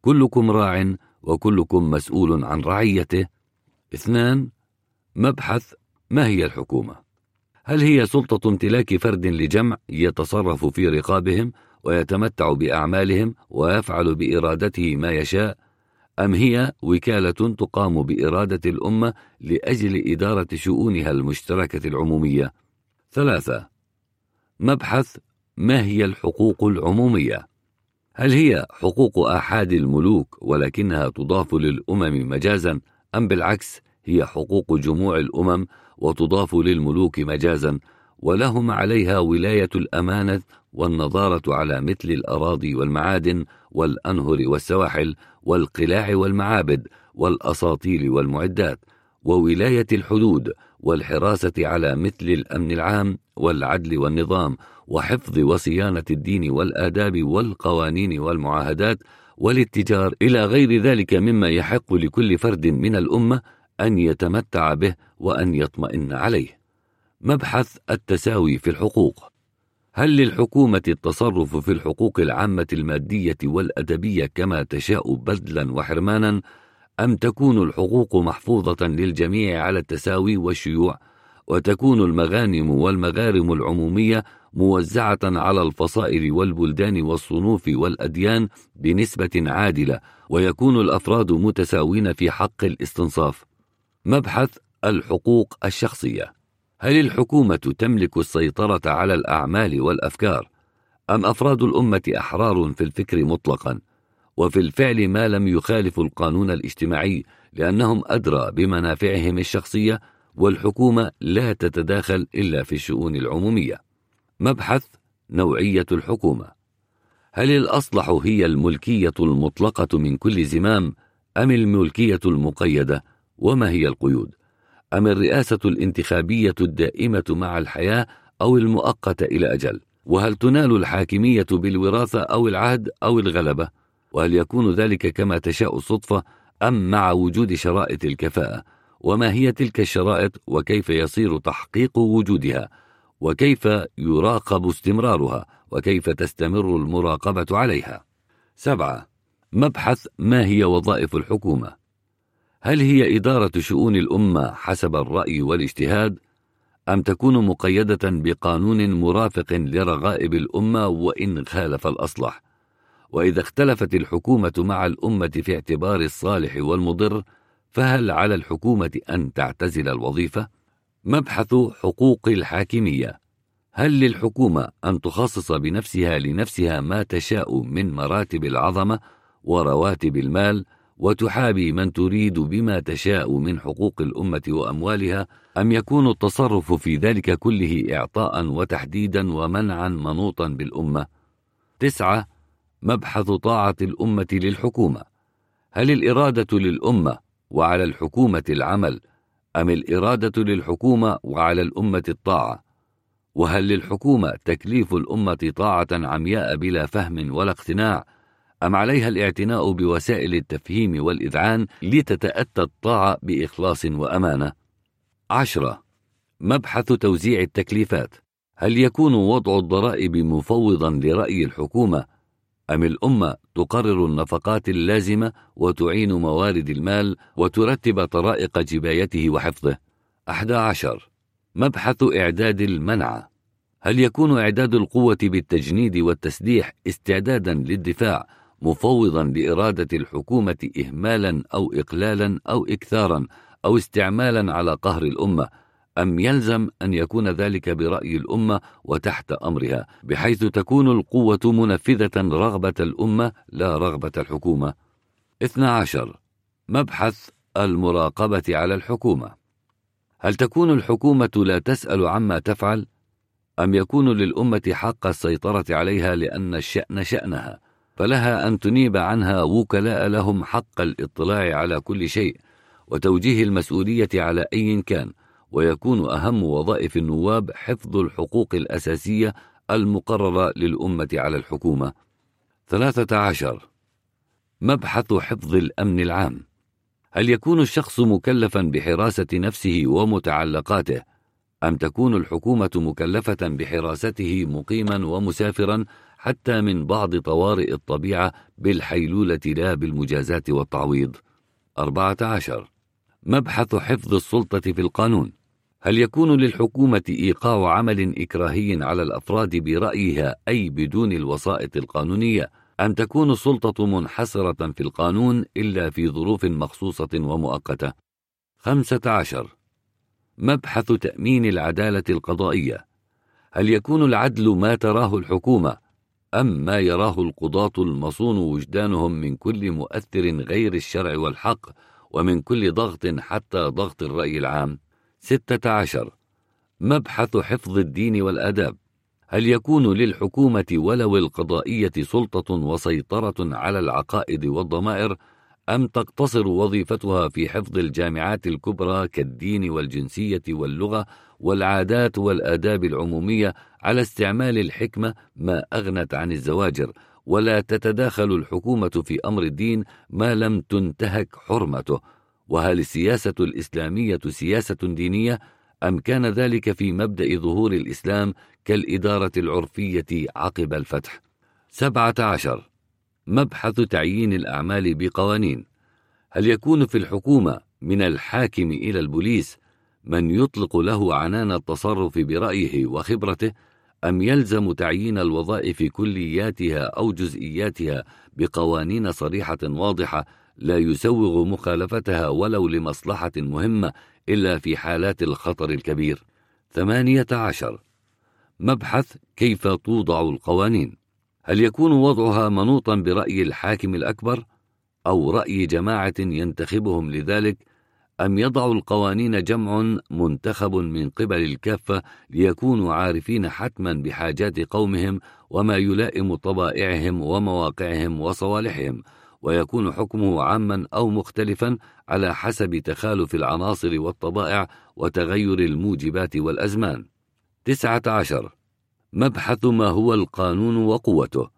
كلكم راع وكلكم مسؤول عن رعيته. اثنان مبحث ما هي الحكومة؟ هل هي سلطة امتلاك فرد لجمع يتصرف في رقابهم ويتمتع بأعمالهم ويفعل بإرادته ما يشاء أم هي وكالة تقام بإرادة الأمة لأجل إدارة شؤونها المشتركة العمومية؟ ثلاثة مبحث ما هي الحقوق العمومية؟ هل هي حقوق آحاد الملوك ولكنها تضاف للأمم مجازا أم بالعكس هي حقوق جموع الأمم وتضاف للملوك مجازا ولهم عليها ولاية الأمانة والنظارة على مثل الأراضي والمعادن والأنهر والسواحل والقلاع والمعابد والأساطيل والمعدات وولاية الحدود والحراسة على مثل الأمن العام والعدل والنظام وحفظ وصيانة الدين والآداب والقوانين والمعاهدات والاتجار إلى غير ذلك مما يحق لكل فرد من الأمة أن يتمتع به وأن يطمئن عليه. مبحث التساوي في الحقوق هل للحكومة التصرف في الحقوق العامة المادية والأدبية كما تشاء بذلا وحرمانا أم تكون الحقوق محفوظة للجميع على التساوي والشيوع وتكون المغانم والمغارم العمومية موزعة على الفصائل والبلدان والصنوف والأديان بنسبة عادلة ويكون الأفراد متساوين في حق الاستنصاف مبحث الحقوق الشخصية. هل الحكومة تملك السيطرة على الأعمال والأفكار؟ أم أفراد الأمة أحرار في الفكر مطلقا؟ وفي الفعل ما لم يخالف القانون الاجتماعي لأنهم أدرى بمنافعهم الشخصية والحكومة لا تتداخل إلا في الشؤون العمومية. مبحث نوعية الحكومة. هل الأصلح هي الملكية المطلقة من كل زمام أم الملكية المقيدة؟ وما هي القيود؟ أم الرئاسة الانتخابية الدائمة مع الحياة أو المؤقتة إلى أجل؟ وهل تنال الحاكمية بالوراثة أو العهد أو الغلبة؟ وهل يكون ذلك كما تشاء الصدفة أم مع وجود شرائط الكفاءة؟ وما هي تلك الشرائط وكيف يصير تحقيق وجودها؟ وكيف يراقب استمرارها؟ وكيف تستمر المراقبة عليها؟ سبعة. مبحث ما هي وظائف الحكومة؟ هل هي إدارة شؤون الأمة حسب الرأي والاجتهاد أم تكون مقيدة بقانون مرافق لرغائب الأمة وإن خالف الأصلح وإذا اختلفت الحكومة مع الأمة في اعتبار الصالح والمضر فهل على الحكومة أن تعتزل الوظيفة؟ مبحث حقوق الحاكمية هل للحكومة أن تخصص بنفسها لنفسها ما تشاء من مراتب العظمة ورواتب المال وتحابي من تريد بما تشاء من حقوق الأمة وأموالها أم يكون التصرف في ذلك كله إعطاء وتحديدا ومنعا منوطا بالأمة؟ تسعة مبحث طاعة الأمة للحكومة. هل الإرادة للأمة وعلى الحكومة العمل أم الإرادة للحكومة وعلى الأمة الطاعة؟ وهل للحكومة تكليف الأمة طاعة عمياء بلا فهم ولا اقتناع؟ أم عليها الاعتناء بوسائل التفهيم والإذعان لتتأتى الطاعة بإخلاص وأمانة؟ عشرة. مبحث توزيع التكليفات. هل يكون وضع الضرائب مفوضا لرأي الحكومة؟ أم الأمة تقرر النفقات اللازمة وتعين موارد المال وترتب طرائق جبايته وحفظه؟ أحد عشر. مبحث إعداد المنع. هل يكون إعداد القوة بالتجنيد والتسليح استعدادا للدفاع مفوضا لإرادة الحكومة إهمالا أو إقلالا أو إكثارا أو استعمالا على قهر الأمة أم يلزم أن يكون ذلك برأي الأمة وتحت أمرها بحيث تكون القوة منفذة رغبة الأمة لا رغبة الحكومة. 12 مبحث المراقبة على الحكومة. هل تكون الحكومة لا تسأل عما تفعل؟ أم يكون للأمة حق السيطرة عليها لأن الشأن شأنها؟ فلها أن تنيب عنها وكلاء لهم حق الاطلاع على كل شيء وتوجيه المسؤولية على أي كان ويكون أهم وظائف النواب حفظ الحقوق الأساسية المقررة للأمة على الحكومة. ثلاثة عشر. مبحث حفظ الأمن العام. هل يكون الشخص مكلفا بحراسة نفسه ومتعلقاته؟ أم تكون الحكومة مكلفة بحراسته مقيما ومسافرا حتى من بعض طوارئ الطبيعة بالحيلولة لا بالمجازات والتعويض. أربعة عشر. مبحث حفظ السلطة في القانون. هل يكون للحكومة إيقاع عمل إكراهي على الأفراد برأيها أي بدون الوسائط القانونية؟ أم تكون السلطة منحصرة في القانون إلا في ظروف مخصوصة ومؤقتة؟ خمسة عشر. مبحث تأمين العدالة القضائية. هل يكون العدل ما تراه الحكومة أم ما يراه القضاة المصون وجدانهم من كل مؤثر غير الشرع والحق ومن كل ضغط حتى ضغط الرأي العام. ستة عشر. مبحث حفظ الدين والآداب. هل يكون للحكومة ولو القضائية سلطة وسيطرة على العقائد والضمائر أم تقتصر وظيفتها في حفظ الجامعات الكبرى كالدين والجنسية واللغة والعادات والآداب العمومية على استعمال الحكمة ما أغنت عن الزواجر ولا تتداخل الحكومة في أمر الدين ما لم تنتهك حرمته. وهل السياسة الإسلامية سياسة دينية أم كان ذلك في مبدأ ظهور الإسلام كالإدارة العرفية عقب الفتح؟ سبعة عشر. مبحث تعيين الأعمال بقوانين. هل يكون في الحكومة من الحاكم إلى البوليس من يطلق له عنان التصرف برأيه وخبرته؟ أم يلزم تعيين الوظائف كلياتها أو جزئياتها بقوانين صريحة واضحة لا يسوغ مخالفتها ولو لمصلحة مهمة إلا في حالات الخطر الكبير؟ ثمانية عشر. مبحث كيف توضع القوانين؟ هل يكون وضعها منوطا برأي الحاكم الأكبر أو رأي جماعة ينتخبهم لذلك؟ أم يضع القوانين جمع منتخب من قبل الكافة ليكونوا عارفين حتما بحاجات قومهم وما يلائم طبائعهم ومواقعهم وصوالحهم ويكون حكمه عاما أو مختلفا على حسب تخالف العناصر والطبائع وتغير الموجبات والأزمان. تسعة عشر. مبحث ما هو القانون وقوته.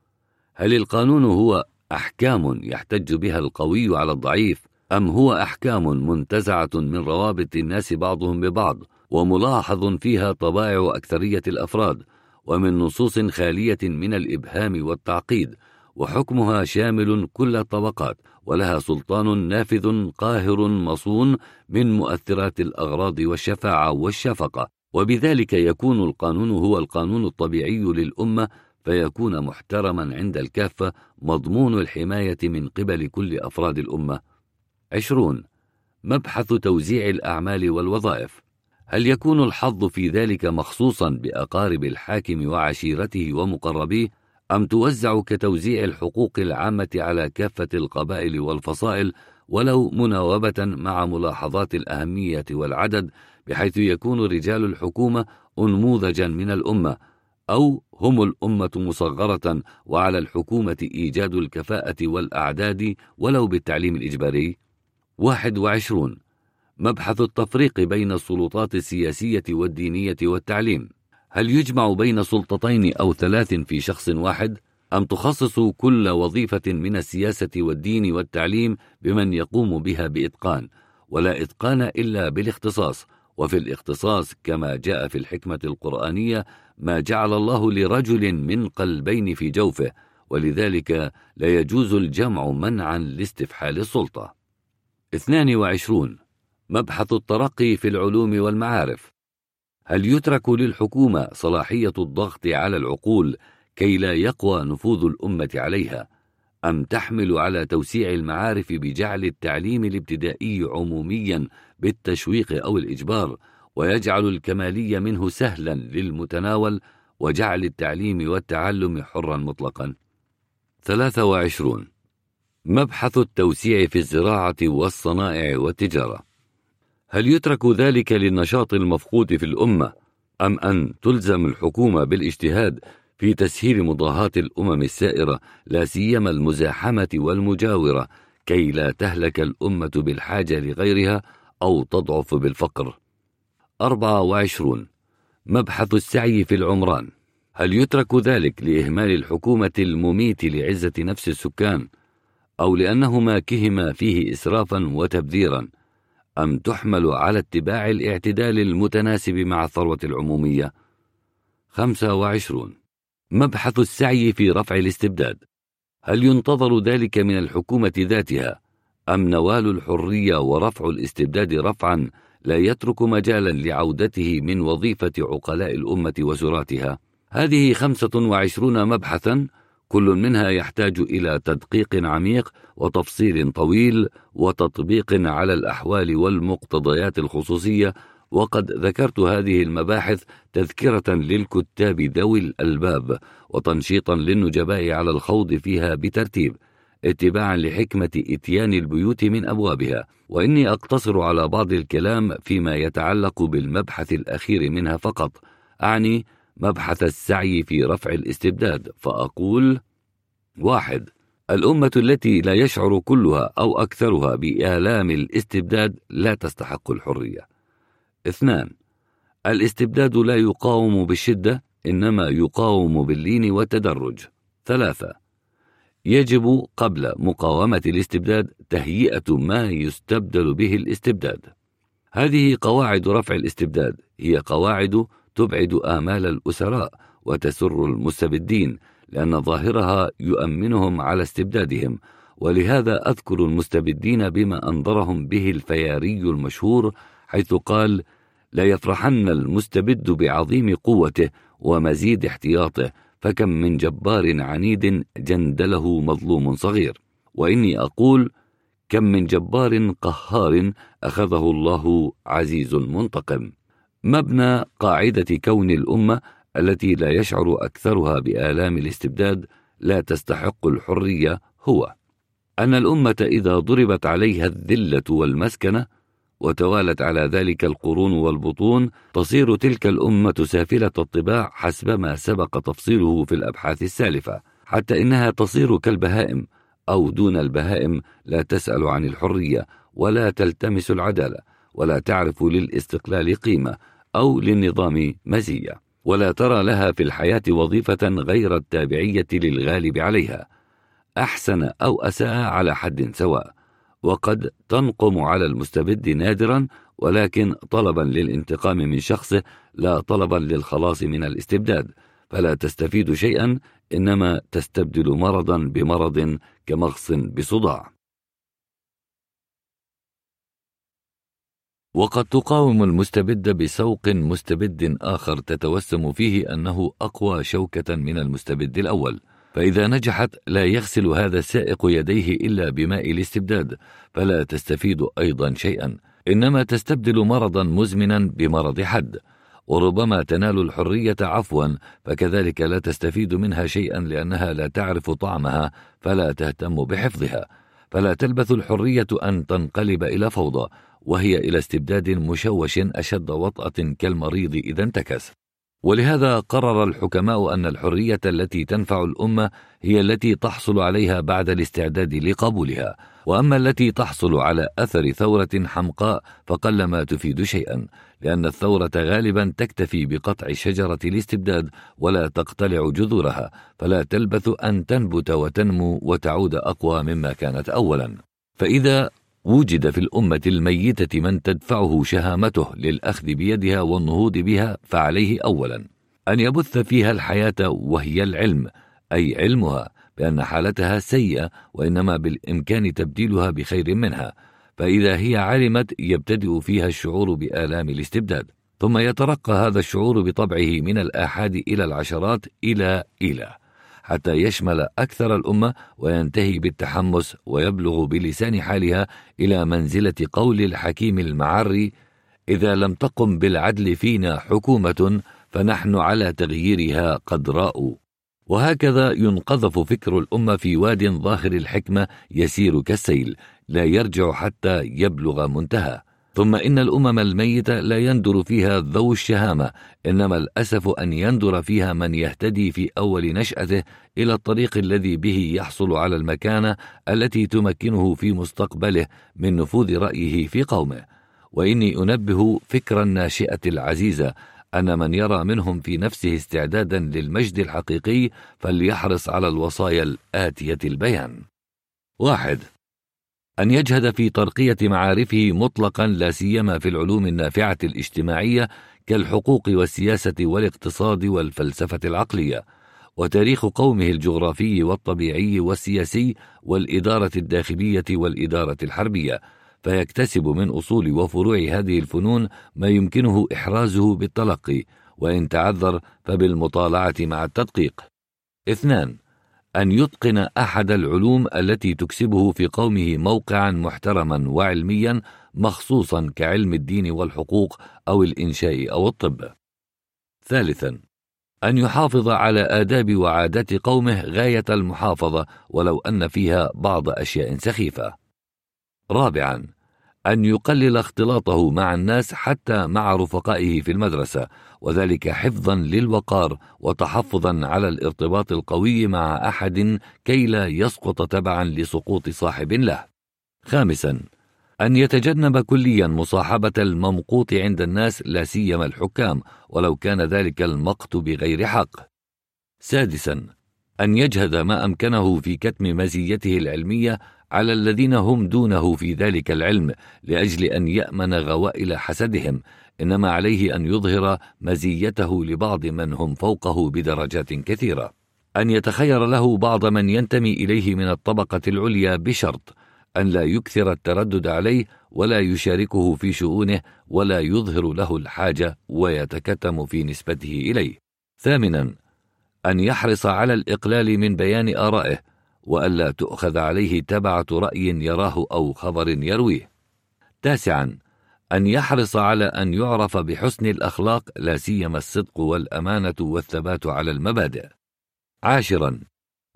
هل القانون هو أحكام يحتج بها القوي على الضعيف أم هو أحكام منتزعة من روابط الناس بعضهم ببعض وملاحظ فيها طبائع أكثرية الأفراد ومن نصوص خالية من الإبهام والتعقيد وحكمها شامل كل الطبقات ولها سلطان نافذ قاهر مصون من مؤثرات الأغراض والشفاعة والشفقة. وبذلك يكون القانون هو القانون الطبيعي للأمة فيكون محترما عند الكافة مضمون الحماية من قبل كل أفراد الأمة. عشرون. مبحث توزيع الأعمال والوظائف. هل يكون الحظ في ذلك مخصوصا بأقارب الحاكم وعشيرته ومقربيه أم توزع كتوزيع الحقوق العامة على كافة القبائل والفصائل ولو مناوبة مع ملاحظات الأهمية والعدد بحيث يكون رجال الحكومة أنموذجا من الأمة أو هم الأمة مصغرة وعلى الحكومة إيجاد الكفاءة والأعداد ولو بالتعليم الإجباري؟ واحد وعشرون. مبحث التفريق بين السلطات السياسية والدينية والتعليم. هل يجمع بين سلطتين أو ثلاث في شخص واحد؟ أم تخصص كل وظيفة من السياسة والدين والتعليم بمن يقوم بها بإتقان؟ ولا إتقان إلا بالاختصاص. وفي الاختصاص كما جاء في الحكمة القرآنية ما جعل الله لرجل من قلبين في جوفه ولذلك لا يجوز الجمع منعا لاستفحال السلطة. 22 مبحث الترقي في العلوم والمعارف. هل يترك للحكومة صلاحية الضغط على العقول كي لا يقوى نفوذ الأمة عليها أم تحمل على توسيع المعارف بجعل التعليم الابتدائي عموميا بالتشويق أو الإجبار ويجعل الكمالي منه سهلا للمتناول وجعل التعليم والتعلم حرا مطلقا؟ 23 مبحث التوسيع في الزراعة والصنائع والتجارة. هل يترك ذلك للنشاط المفقود في الأمة أم أن تلزم الحكومة بالاجتهاد في تسهيل مضاهاة الأمم السائرة لا سيما المزاحمة والمجاورة كي لا تهلك الأمة بالحاجة لغيرها أو تضعف بالفقر؟ 24 مبحث السعي في العمران. هل يترك ذلك لإهمال الحكومة المميت لعزة نفس السكان أو لأنهما كهما فيه إسرافا وتبذيرا أم تحمل على اتباع الاعتدال المتناسب مع الثروة العمومية؟ 25 مبحث السعي في رفع الاستبداد هل ينتظر ذلك من الحكومة ذاتها أم نوال الحرية ورفع الاستبداد رفعا لا يترك مجالا لعودته من وظيفة عقلاء الأمة وزراتها؟ هذه خمسة وعشرون مبحثا كل منها يحتاج إلى تدقيق عميق وتفصيل طويل وتطبيق على الأحوال والمقتضيات الخصوصية وقد ذكرت هذه المباحث تذكرة للكتاب ذوي الألباب وتنشيطا للنجباء على الخوض فيها بترتيب اتباعا لحكمة إتيان البيوت من أبوابها. وإني أقتصر على بعض الكلام فيما يتعلق بالمبحث الأخير منها فقط. أعني مبحث السعي في رفع الاستبداد فأقول واحد الأمة التي لا يشعر كلها أو أكثرها بآلام الاستبداد لا تستحق الحرية. اثنان الاستبداد لا يقاوم بالشدة إنما يقاوم باللين والتدرج. ثلاثة يجب قبل مقاومة الاستبداد تهيئة ما يستبدل به الاستبداد. هذه قواعد رفع الاستبداد هي قواعد تبعد آمال الأسراء وتسر المستبدين لأن ظاهرها يؤمنهم على استبدادهم. ولهذا أذكر المستبدين بما أنظرهم به الفياري المشهور حيث قال لا يفرحن المستبد بعظيم قوته ومزيد احتياطه فكم من جبار عنيد جندله مظلوم صغير. وإني أقول كم من جبار قهار أخذه الله عزيز منتقم. مبنى قاعدة كون الأمة التي لا يشعر أكثرها بآلام الاستبداد لا تستحق الحرية هو. أن الأمة إذا ضربت عليها الذلة والمسكنة وتوالت على ذلك القرون والبطون تصير تلك الأمة سافلة الطباع حسب ما سبق تفصيله في الأبحاث السالفة حتى إنها تصير كالبهائم أو دون البهائم لا تسأل عن الحرية ولا تلتمس العدالة. ولا تعرف للاستقلال قيمة أو للنظام مزية ولا ترى لها في الحياة وظيفة غير التابعية للغالب عليها أحسن أو أساء على حد سواء وقد تنقم على المستبد نادرا ولكن طلبا للانتقام من شخصه لا طلبا للخلاص من الاستبداد فلا تستفيد شيئا إنما تستبدل مرضا بمرض كمغص بصداع. وقد تقاوم المستبد بسوق مستبد آخر تتوسم فيه أنه أقوى شوكة من المستبد الأول. فإذا نجحت لا يغسل هذا السائق يديه إلا بماء الاستبداد فلا تستفيد أيضا شيئا. إنما تستبدل مرضا مزمنا بمرض حد. وربما تنال الحرية عفوا فكذلك لا تستفيد منها شيئا لأنها لا تعرف طعمها فلا تهتم بحفظها. فلا تلبث الحرية أن تنقلب إلى فوضى. وهي إلى استبداد مشوش أشد وطأة كالمريض إذا انتكس. ولهذا قرر الحكماء أن الحرية التي تنفع الأمة هي التي تحصل عليها بعد الاستعداد لقبولها وأما التي تحصل على أثر ثورة حمقاء فقلما تفيد شيئا لأن الثورة غالبا تكتفي بقطع شجرة الاستبداد ولا تقتلع جذورها فلا تلبث أن تنبت وتنمو وتعود أقوى مما كانت أولا. فإذا وجد في الأمة الميتة من تدفعه شهامته للأخذ بيدها والنهوض بها فعليه أولا أن يبث فيها الحياة وهي العلم أي علمها بأن حالتها سيئة وإنما بالإمكان تبديلها بخير منها فإذا هي علمت يبتدئ فيها الشعور بآلام الاستبداد ثم يترقى هذا الشعور بطبعه من الآحاد إلى العشرات إلى إلى حتى يشمل أكثر الأمة وينتهي بالتحمس ويبلغ بلسان حالها إلى منزلة قول الحكيم المعري إذا لم تقم بالعدل فينا حكومة فنحن على تغييرها قد راءوا وهكذا ينقذف فكر الأمة في واد ظاهر الحكمة يسير كالسيل لا يرجع حتى يبلغ منتهى. ثم إن الأمم الميتة لا يندر فيها ذو الشهامة إنما الأسف أن يندر فيها من يهتدي في أول نشأته إلى الطريق الذي به يحصل على المكانة التي تمكنه في مستقبله من نفوذ رأيه في قومه وإني أنبه فكر الناشئة العزيزة أن من يرى منهم في نفسه استعدادا للمجد الحقيقي فليحرص على الوصايا الآتية البيان. واحد أن يجهد في ترقية معارفه مطلقا لا سيما في العلوم النافعة الاجتماعية كالحقوق والسياسة والاقتصاد والفلسفة العقلية، وتاريخ قومه الجغرافي والطبيعي والسياسي والإدارة الداخلية والإدارة الحربية، فيكتسب من أصول وفروع هذه الفنون ما يمكنه إحرازه بالتلقي، وإن تعذر فبالمطالعة مع التدقيق. اثنان: أن يتقن أحد العلوم التي تكسبه في قومه موقعا محترما وعلميا مخصوصا كعلم الدين والحقوق أو الإنشاء أو الطب. ثالثا أن يحافظ على آداب وعادات قومه غاية المحافظة ولو أن فيها بعض أشياء سخيفة. رابعا أن يقلل اختلاطه مع الناس حتى مع رفقائه في المدرسة وذلك حفظا للوقار وتحفظا على الارتباط القوي مع أحد كي لا يسقط تبعا لسقوط صاحب له. خامسا أن يتجنب كليا مصاحبة الممقوت عند الناس لا سيما الحكام ولو كان ذلك المقت بغير حق. سادسا أن يجهد ما أمكنه في كتم مزيته العلمية على الذين هم دونه في ذلك العلم لأجل أن يأمن غوائل حسدهم إنما عليه أن يظهر مزيته لبعض من هم فوقه بدرجات كثيرة. أن يتخير له بعض من ينتمي إليه من الطبقة العليا بشرط أن لا يكثر التردد عليه ولا يشاركه في شؤونه ولا يظهر له الحاجة ويتكتم في نسبته إليه. ثامنا أن يحرص على الإقلال من بيان آرائه والا تؤخذ عليه تبعة رأي يراه أو خبر يرويه. تاسعا أن يحرص على أن يعرف بحسن الأخلاق لا سيما الصدق والأمانة والثبات على المبادئ. عاشرا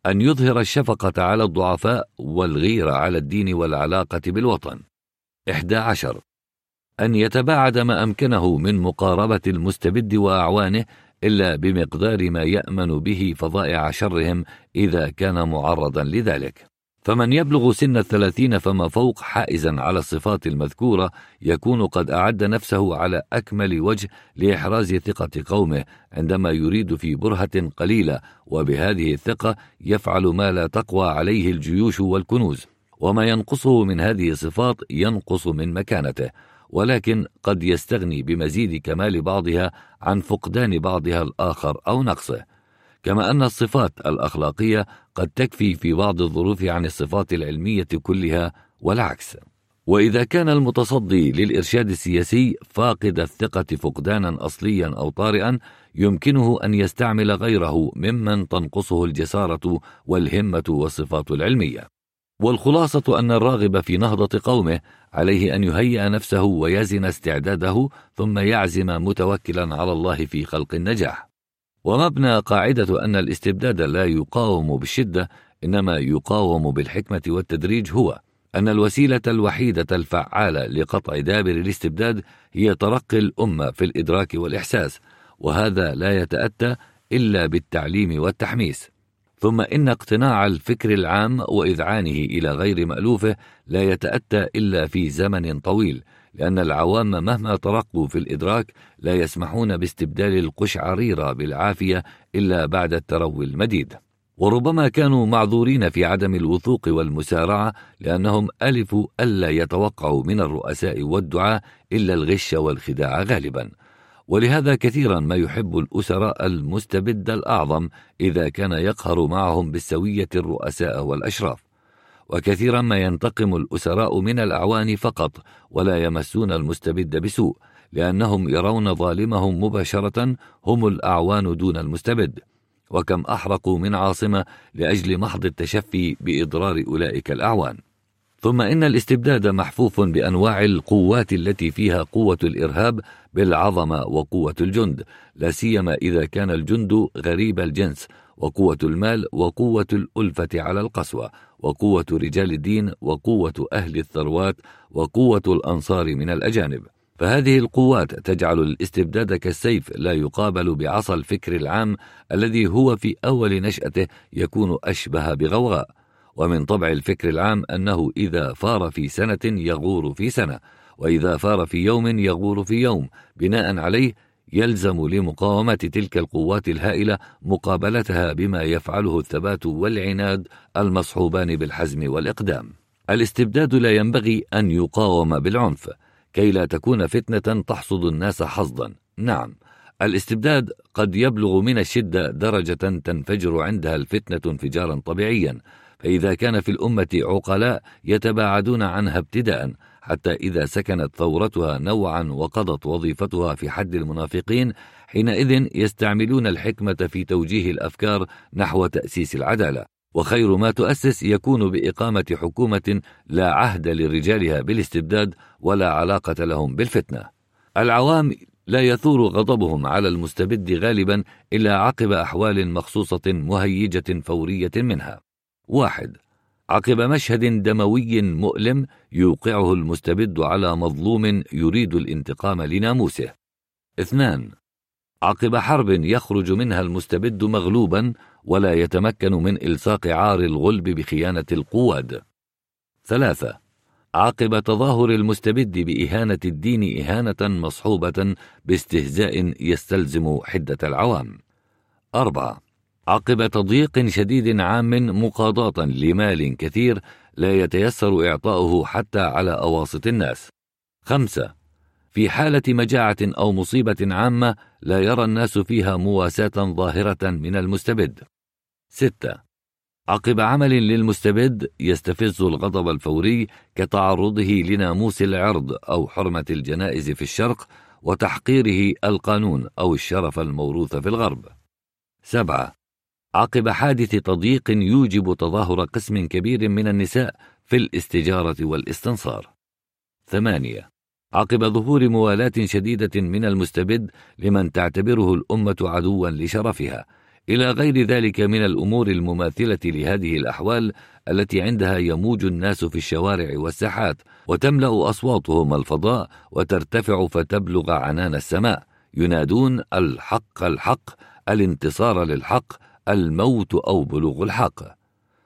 أن يظهر الشفقة على الضعفاء والغيرة على الدين والعلاقة بالوطن. إحدى عشر أن يتباعد ما أمكنه من مقاربة المستبد وأعوانه إلا بمقدار ما يأمن به فظائع شرهم إذا كان معرضا لذلك. فمن يبلغ سن الثلاثين فما فوق حائزا على الصفات المذكورة يكون قد أعد نفسه على أكمل وجه لإحراز ثقة قومه عندما يريد في برهة قليلة وبهذه الثقة يفعل ما لا تقوى عليه الجيوش والكنوز. وما ينقصه من هذه الصفات ينقص من مكانته ولكن قد يستغني بمزيد كمال بعضها عن فقدان بعضها الآخر أو نقصه. كما أن الصفات الأخلاقية قد تكفي في بعض الظروف عن الصفات العلمية كلها والعكس. وإذا كان المتصدي للإرشاد السياسي فاقد الثقة فقدانا أصليا أو طارئا يمكنه أن يستعمل غيره ممن تنقصه الجسارة والهمة والصفات العلمية. والخلاصة أن الراغب في نهضة قومه عليه أن يهيئ نفسه ويزن استعداده ثم يعزم متوكلا على الله في خلق النجاح. ومبنى قاعدة أن الاستبداد لا يقاوم بالشدة إنما يقاوم بالحكمة والتدريج هو. أن الوسيلة الوحيدة الفعالة لقطع دابر الاستبداد هي ترقي الأمة في الإدراك والإحساس وهذا لا يتأتى إلا بالتعليم والتحميس. ثم إن اقتناع الفكر العام وإذعانه إلى غير مألوفه لا يتأتى إلا في زمن طويل. لأن العوام مهما ترقوا في الإدراك لا يسمحون باستبدال القشعريرة بالعافية إلا بعد التروي المديد. وربما كانوا معذورين في عدم الوثوق والمسارعة لأنهم ألفوا ألا يتوقعوا من الرؤساء والدعاة إلا الغش والخداع غالبا. ولهذا كثيرا ما يحب الأسراء المستبد الأعظم إذا كان يقهر معهم بالسوية الرؤساء والأشراف. وكثيرا ما ينتقم الأسراء من الأعوان فقط ولا يمسون المستبد بسوء لأنهم يرون ظالمهم مباشرة هم الأعوان دون المستبد. وكم أحرقوا من عاصمة لأجل محض التشفي بإضرار أولئك الأعوان. ثم إن الاستبداد محفوف بأنواع القوات التي فيها قوة الإرهاب بالعظمة وقوة الجند، لا سيما إذا كان الجند غريب الجنس، وقوة المال وقوة الألفة على القسوة، وقوة رجال الدين وقوة أهل الثروات وقوة الأنصار من الأجانب. فهذه القوات تجعل الاستبداد كالسيف لا يقابل بعصا الفكر العام الذي هو في أول نشأته يكون أشبه بغوغاء. ومن طبع الفكر العام أنه إذا فار في سنة يغور في سنة وإذا فار في يوم يغور في يوم بناء عليه يلزم لمقاومة تلك القوات الهائلة مقابلتها بما يفعله الثبات والعناد المصحوبان بالحزم والإقدام. الاستبداد لا ينبغي أن يقاوم بالعنف كي لا تكون فتنة تحصد الناس حظا. نعم، الاستبداد قد يبلغ من الشدة درجة تنفجر عندها الفتنة انفجارا طبيعيا، فإذا كان في الأمة عقلاء يتباعدون عنها ابتداء حتى إذا سكنت ثورتها نوعا وقضت وظيفتها في حد المنافقين حينئذ يستعملون الحكمة في توجيه الأفكار نحو تأسيس العدالة. وخير ما تؤسس يكون بإقامة حكومة لا عهد لرجالها بالاستبداد ولا علاقة لهم بالفتنة. العوام لا يثور غضبهم على المستبد غالبا إلا عقب أحوال مخصوصة مهيجة فورية منها. واحد عقب مشهد دموي مؤلم يوقعه المستبد على مظلوم يريد الانتقام لناموسه. اثنان عقب حرب يخرج منها المستبد مغلوبا ولا يتمكن من إلصاق عار الغلب بخيانة القواد. ثلاثة عقب تظاهر المستبد بإهانة الدين إهانة مصحوبة باستهزاء يستلزم حدة العوام. أربعة عقب تضييق شديد عام مقاضاة لمال كثير لا يتيسر إعطاؤه حتى على أواسط الناس. خمسة في حالة مجاعة أو مصيبة عامة لا يرى الناس فيها مواساة ظاهرة من المستبد. ستة عقب عمل للمستبد يستفز الغضب الفوري كتعرضه لناموس العرض أو حرمة الجنائز في الشرق وتحقيره القانون أو الشرف الموروث في الغرب. سبعة عقب حادث تضييق يوجب تظاهر قسم كبير من النساء في الاستجارة والاستنصار. ثمانية عقب ظهور موالاة شديدة من المستبد لمن تعتبره الأمة عدوا لشرفها، إلى غير ذلك من الأمور المماثلة لهذه الأحوال التي عندها يموج الناس في الشوارع والساحات، وتملأ أصواتهم الفضاء وترتفع فتبلغ عنان السماء، ينادون الحق الحق، الانتصار للحق، الموت أو بلوغ الحق.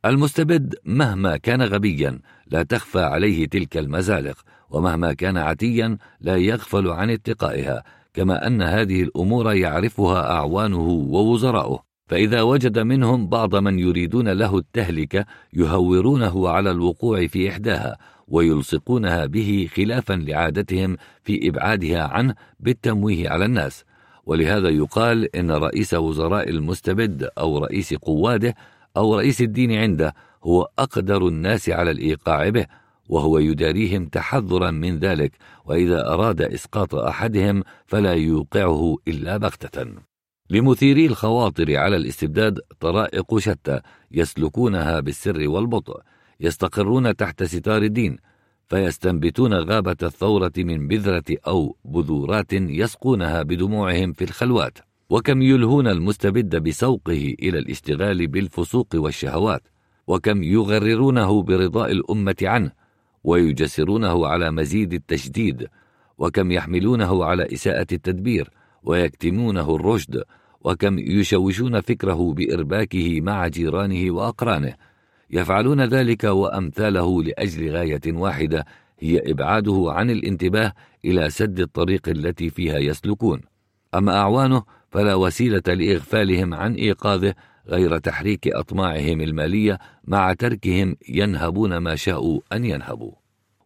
المستبد مهما كان غبيا لا تخفى عليه تلك المزالق ومهما كان عتيا لا يغفل عن اتقائها كما أن هذه الأمور يعرفها أعوانه ووزراؤه. فإذا وجد منهم بعض من يريدون له التهلكة يهورونه على الوقوع في إحداها ويلصقونها به خلافا لعادتهم في إبعادها عنه بالتمويه على الناس. ولهذا يقال إن رئيس وزراء المستبد أو رئيس قواده أو رئيس الدين عنده هو أقدر الناس على الإيقاع به وهو يداريهم تحذرا من ذلك وإذا أراد إسقاط أحدهم فلا يوقعه إلا بغتة. لمثيري الخواطر على الاستبداد طرائق شتى يسلكونها بالسر والبطء يستقرون تحت ستار الدين فيستنبتون غابة الثورة من بذرة أو بذورات يسقونها بدموعهم في الخلوات وكم يلهون المستبد بسوقه إلى الاشتغال بالفسوق والشهوات وكم يغررونه برضاء الأمة عنه ويجسرونه على مزيد التشديد وكم يحملونه على إساءة التدبير ويكتمونه الرشد وكم يشوشون فكره بإرباكه مع جيرانه وأقرانه. يفعلون ذلك وأمثاله لأجل غاية واحدة هي إبعاده عن الانتباه إلى سد الطريق التي فيها يسلكون. أما أعوانه فلا وسيلة لإغفالهم عن إيقاظه غير تحريك أطماعهم المالية مع تركهم ينهبون ما شاءوا أن ينهبوا.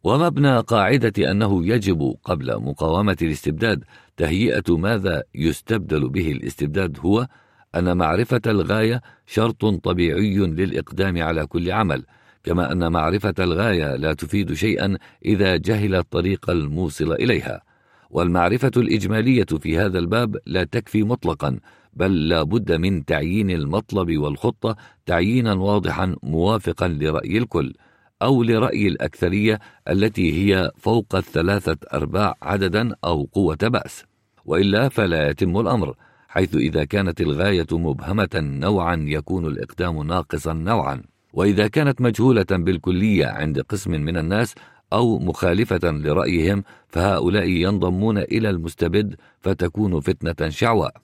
ومبنى قاعدة أنه يجب قبل مقاومة الاستبداد تهيئة ماذا يستبدل به الاستبداد هو؟ أن معرفة الغاية شرط طبيعي للإقدام على كل عمل، كما أن معرفة الغاية لا تفيد شيئا إذا جهل الطريق الموصل إليها، والمعرفة الإجمالية في هذا الباب لا تكفي مطلقا، بل لا بد من تعيين المطلب والخطة تعيينا واضحا موافقا لرأي الكل، أو لرأي الأكثرية التي هي فوق الثلاثة أرباع عددا أو قوة بأس، وإلا فلا يتم الأمر. حيث إذا كانت الغاية مبهمة نوعا يكون الإقدام ناقصا نوعا. وإذا كانت مجهولة بالكلية عند قسم من الناس أو مخالفة لرأيهم فهؤلاء ينضمون إلى المستبد فتكون فتنة شعواء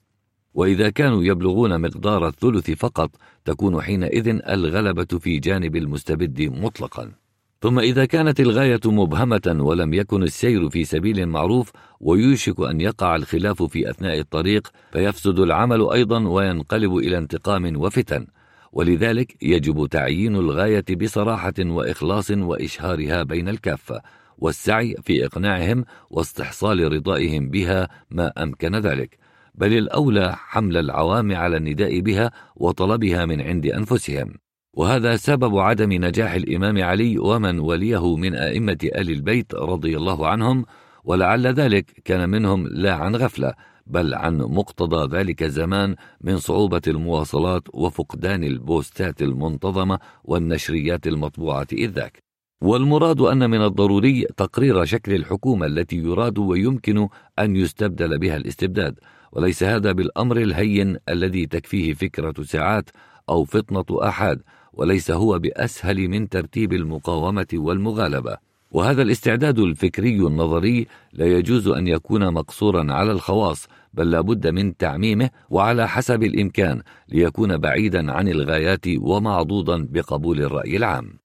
وإذا كانوا يبلغون مقدار الثلث فقط تكون حينئذ الغلبة في جانب المستبد مطلقا. ثم إذا كانت الغاية مبهمة ولم يكن السير في سبيل معروف ويوشك أن يقع الخلاف في أثناء الطريق فيفسد العمل أيضا وينقلب إلى انتقام وفتن. ولذلك يجب تعيين الغاية بصراحة وإخلاص وإشهارها بين الكافة والسعي في إقناعهم واستحصال رضائهم بها ما أمكن ذلك. بل الأولى حمل العوام على النداء بها وطلبها من عند أنفسهم. وهذا سبب عدم نجاح الإمام علي ومن وليه من أئمة آل البيت رضي الله عنهم ولعل ذلك كان منهم لا عن غفلة بل عن مقتضى ذلك الزمان من صعوبة المواصلات وفقدان البوستات المنتظمة والنشريات المطبوعة إذ ذاك. والمراد أن من الضروري تقرير شكل الحكومة التي يراد ويمكن أن يستبدل بها الاستبداد وليس هذا بالأمر الهين الذي تكفيه فكرة ساعات أو فطنة أحد. وليس هو بأسهل من ترتيب المقاومة والمغالبة. وهذا الاستعداد الفكري النظري لا يجوز أن يكون مقصورا على الخواص بل لابد من تعميمه وعلى حسب الإمكان ليكون بعيدا عن الغايات ومعضوضا بقبول الرأي العام.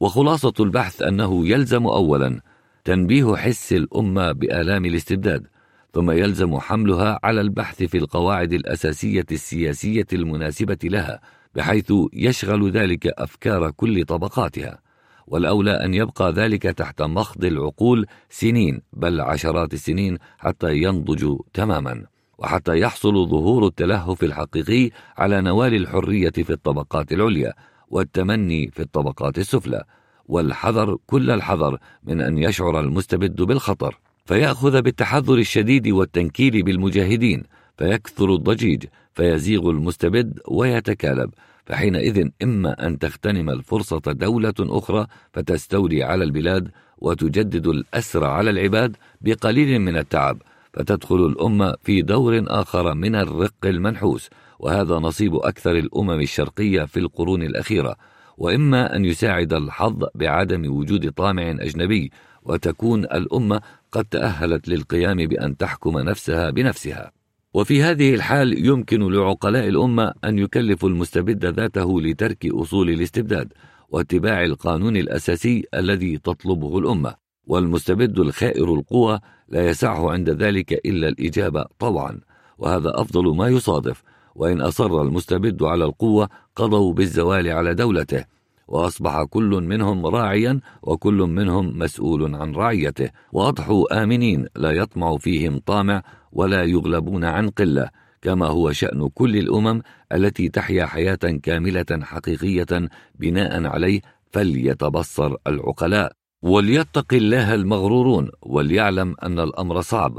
وخلاصة البحث أنه يلزم أولا تنبيه حس الأمة بآلام الاستبداد ثم يلزم حملها على البحث في القواعد الأساسية السياسية المناسبة لها بحيث يشغل ذلك أفكار كل طبقاتها والأولى أن يبقى ذلك تحت مخض العقول سنين بل عشرات السنين حتى ينضجوا تماما وحتى يحصل ظهور التلهف الحقيقي على نوال الحرية في الطبقات العليا والتمني في الطبقات السفلى والحذر كل الحذر من أن يشعر المستبد بالخطر. فيأخذ بالتحذر الشديد والتنكيل بالمجاهدين فيكثر الضجيج فيزيغ المستبد ويتكالب فحينئذ إما أن تغتنم الفرصة دولة أخرى فتستولي على البلاد وتجدد الأسر على العباد بقليل من التعب فتدخل الأمة في دور آخر من الرق المنحوس وهذا نصيب أكثر الأمم الشرقية في القرون الأخيرة وإما أن يساعد الحظ بعدم وجود طامع أجنبي وتكون الأمة قد تأهلت للقيام بأن تحكم نفسها بنفسها. وفي هذه الحال يمكن لعقلاء الأمة أن يكلفوا المستبد ذاته لترك أصول الاستبداد واتباع القانون الأساسي الذي تطلبه الأمة والمستبد الخائر القوى لا يسعه عند ذلك إلا الإجابة طوعا. وهذا أفضل ما يصادف وإن أصر المستبد على القوة قضوا بالزوال على دولته. وأصبح كل منهم راعيا وكل منهم مسؤول عن رعيته. وأضحوا آمنين لا يطمع فيهم طامع ولا يغلبون عن قلة كما هو شأن كل الأمم التي تحيا حياة كاملة حقيقية بناء عليه فليتبصر العقلاء. وليتق الله المغرورون وليعلم أن الأمر صعب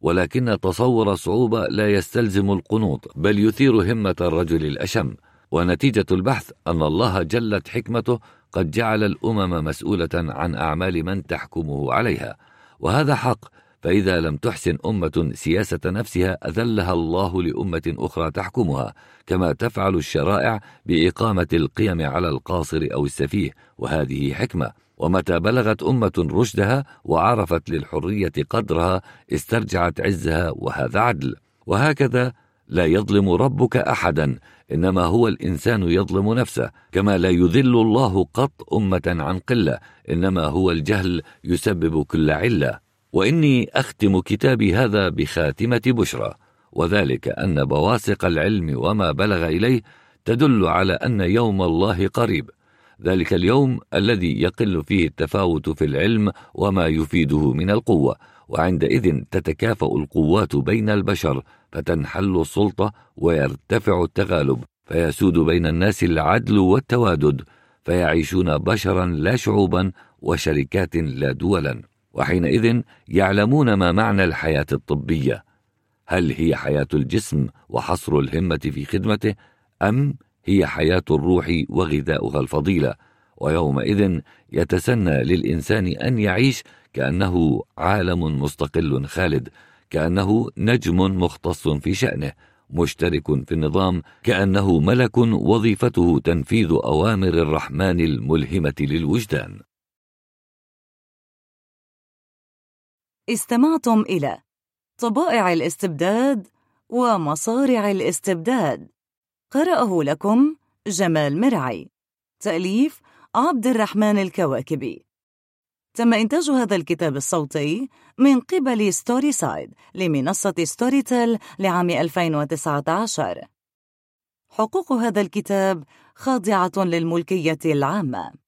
ولكن تصور الصعوبة لا يستلزم القنوط بل يثير همة الرجل الأشم. ونتيجة البحث أن الله جلت حكمته قد جعل الأمم مسؤولة عن أعمال من تحكمه عليها. وهذا حق فإذا لم تحسن أمة سياسة نفسها أذلها الله لأمة أخرى تحكمها كما تفعل الشرائع بإقامة القيم على القاصر أو السفيه. وهذه حكمة. ومتى بلغت أمة رشدها وعرفت للحرية قدرها استرجعت عزها وهذا عدل. وهكذا لا يظلم ربك أحدا إنما هو الإنسان يظلم نفسه كما لا يذل الله قط أمة عن قلة إنما هو الجهل يسبب كل علة. وإني أختم كتابي هذا بخاتمة بشرى وذلك أن بواسق العلم وما بلغ إليه تدل على أن يوم الله قريب. ذلك اليوم الذي يقل فيه التفاوت في العلم وما يفيده من القوة. وعندئذ تتكافأ القوات بين البشر فتنحل السلطة ويرتفع التغالب فيسود بين الناس العدل والتوادد فيعيشون بشرا لا شعوبا وشركات لا دولا وحينئذ يعلمون ما معنى الحياة الطبية. هل هي حياة الجسم وحصر الهمة في خدمته أم هي حياة الروح وغذاؤها الفضيلة؟ ويومئذ يتسنى للإنسان أن يعيش كأنه عالم مستقل خالد كأنه نجم مختص في شأنه مشترك في النظام كأنه ملك وظيفته تنفيذ أوامر الرحمن الملهمة للوجدان. استمعتم إلى طبائع الاستبداد ومصارع الاستعباد. قرأه لكم جمال مرعي. تأليف عبد الرحمن الكواكبي. تم إنتاج هذا الكتاب الصوتي من قبل Storyside لمنصة Storytel لعام 2019 حقوق هذا الكتاب خاضعة للملكية العامة.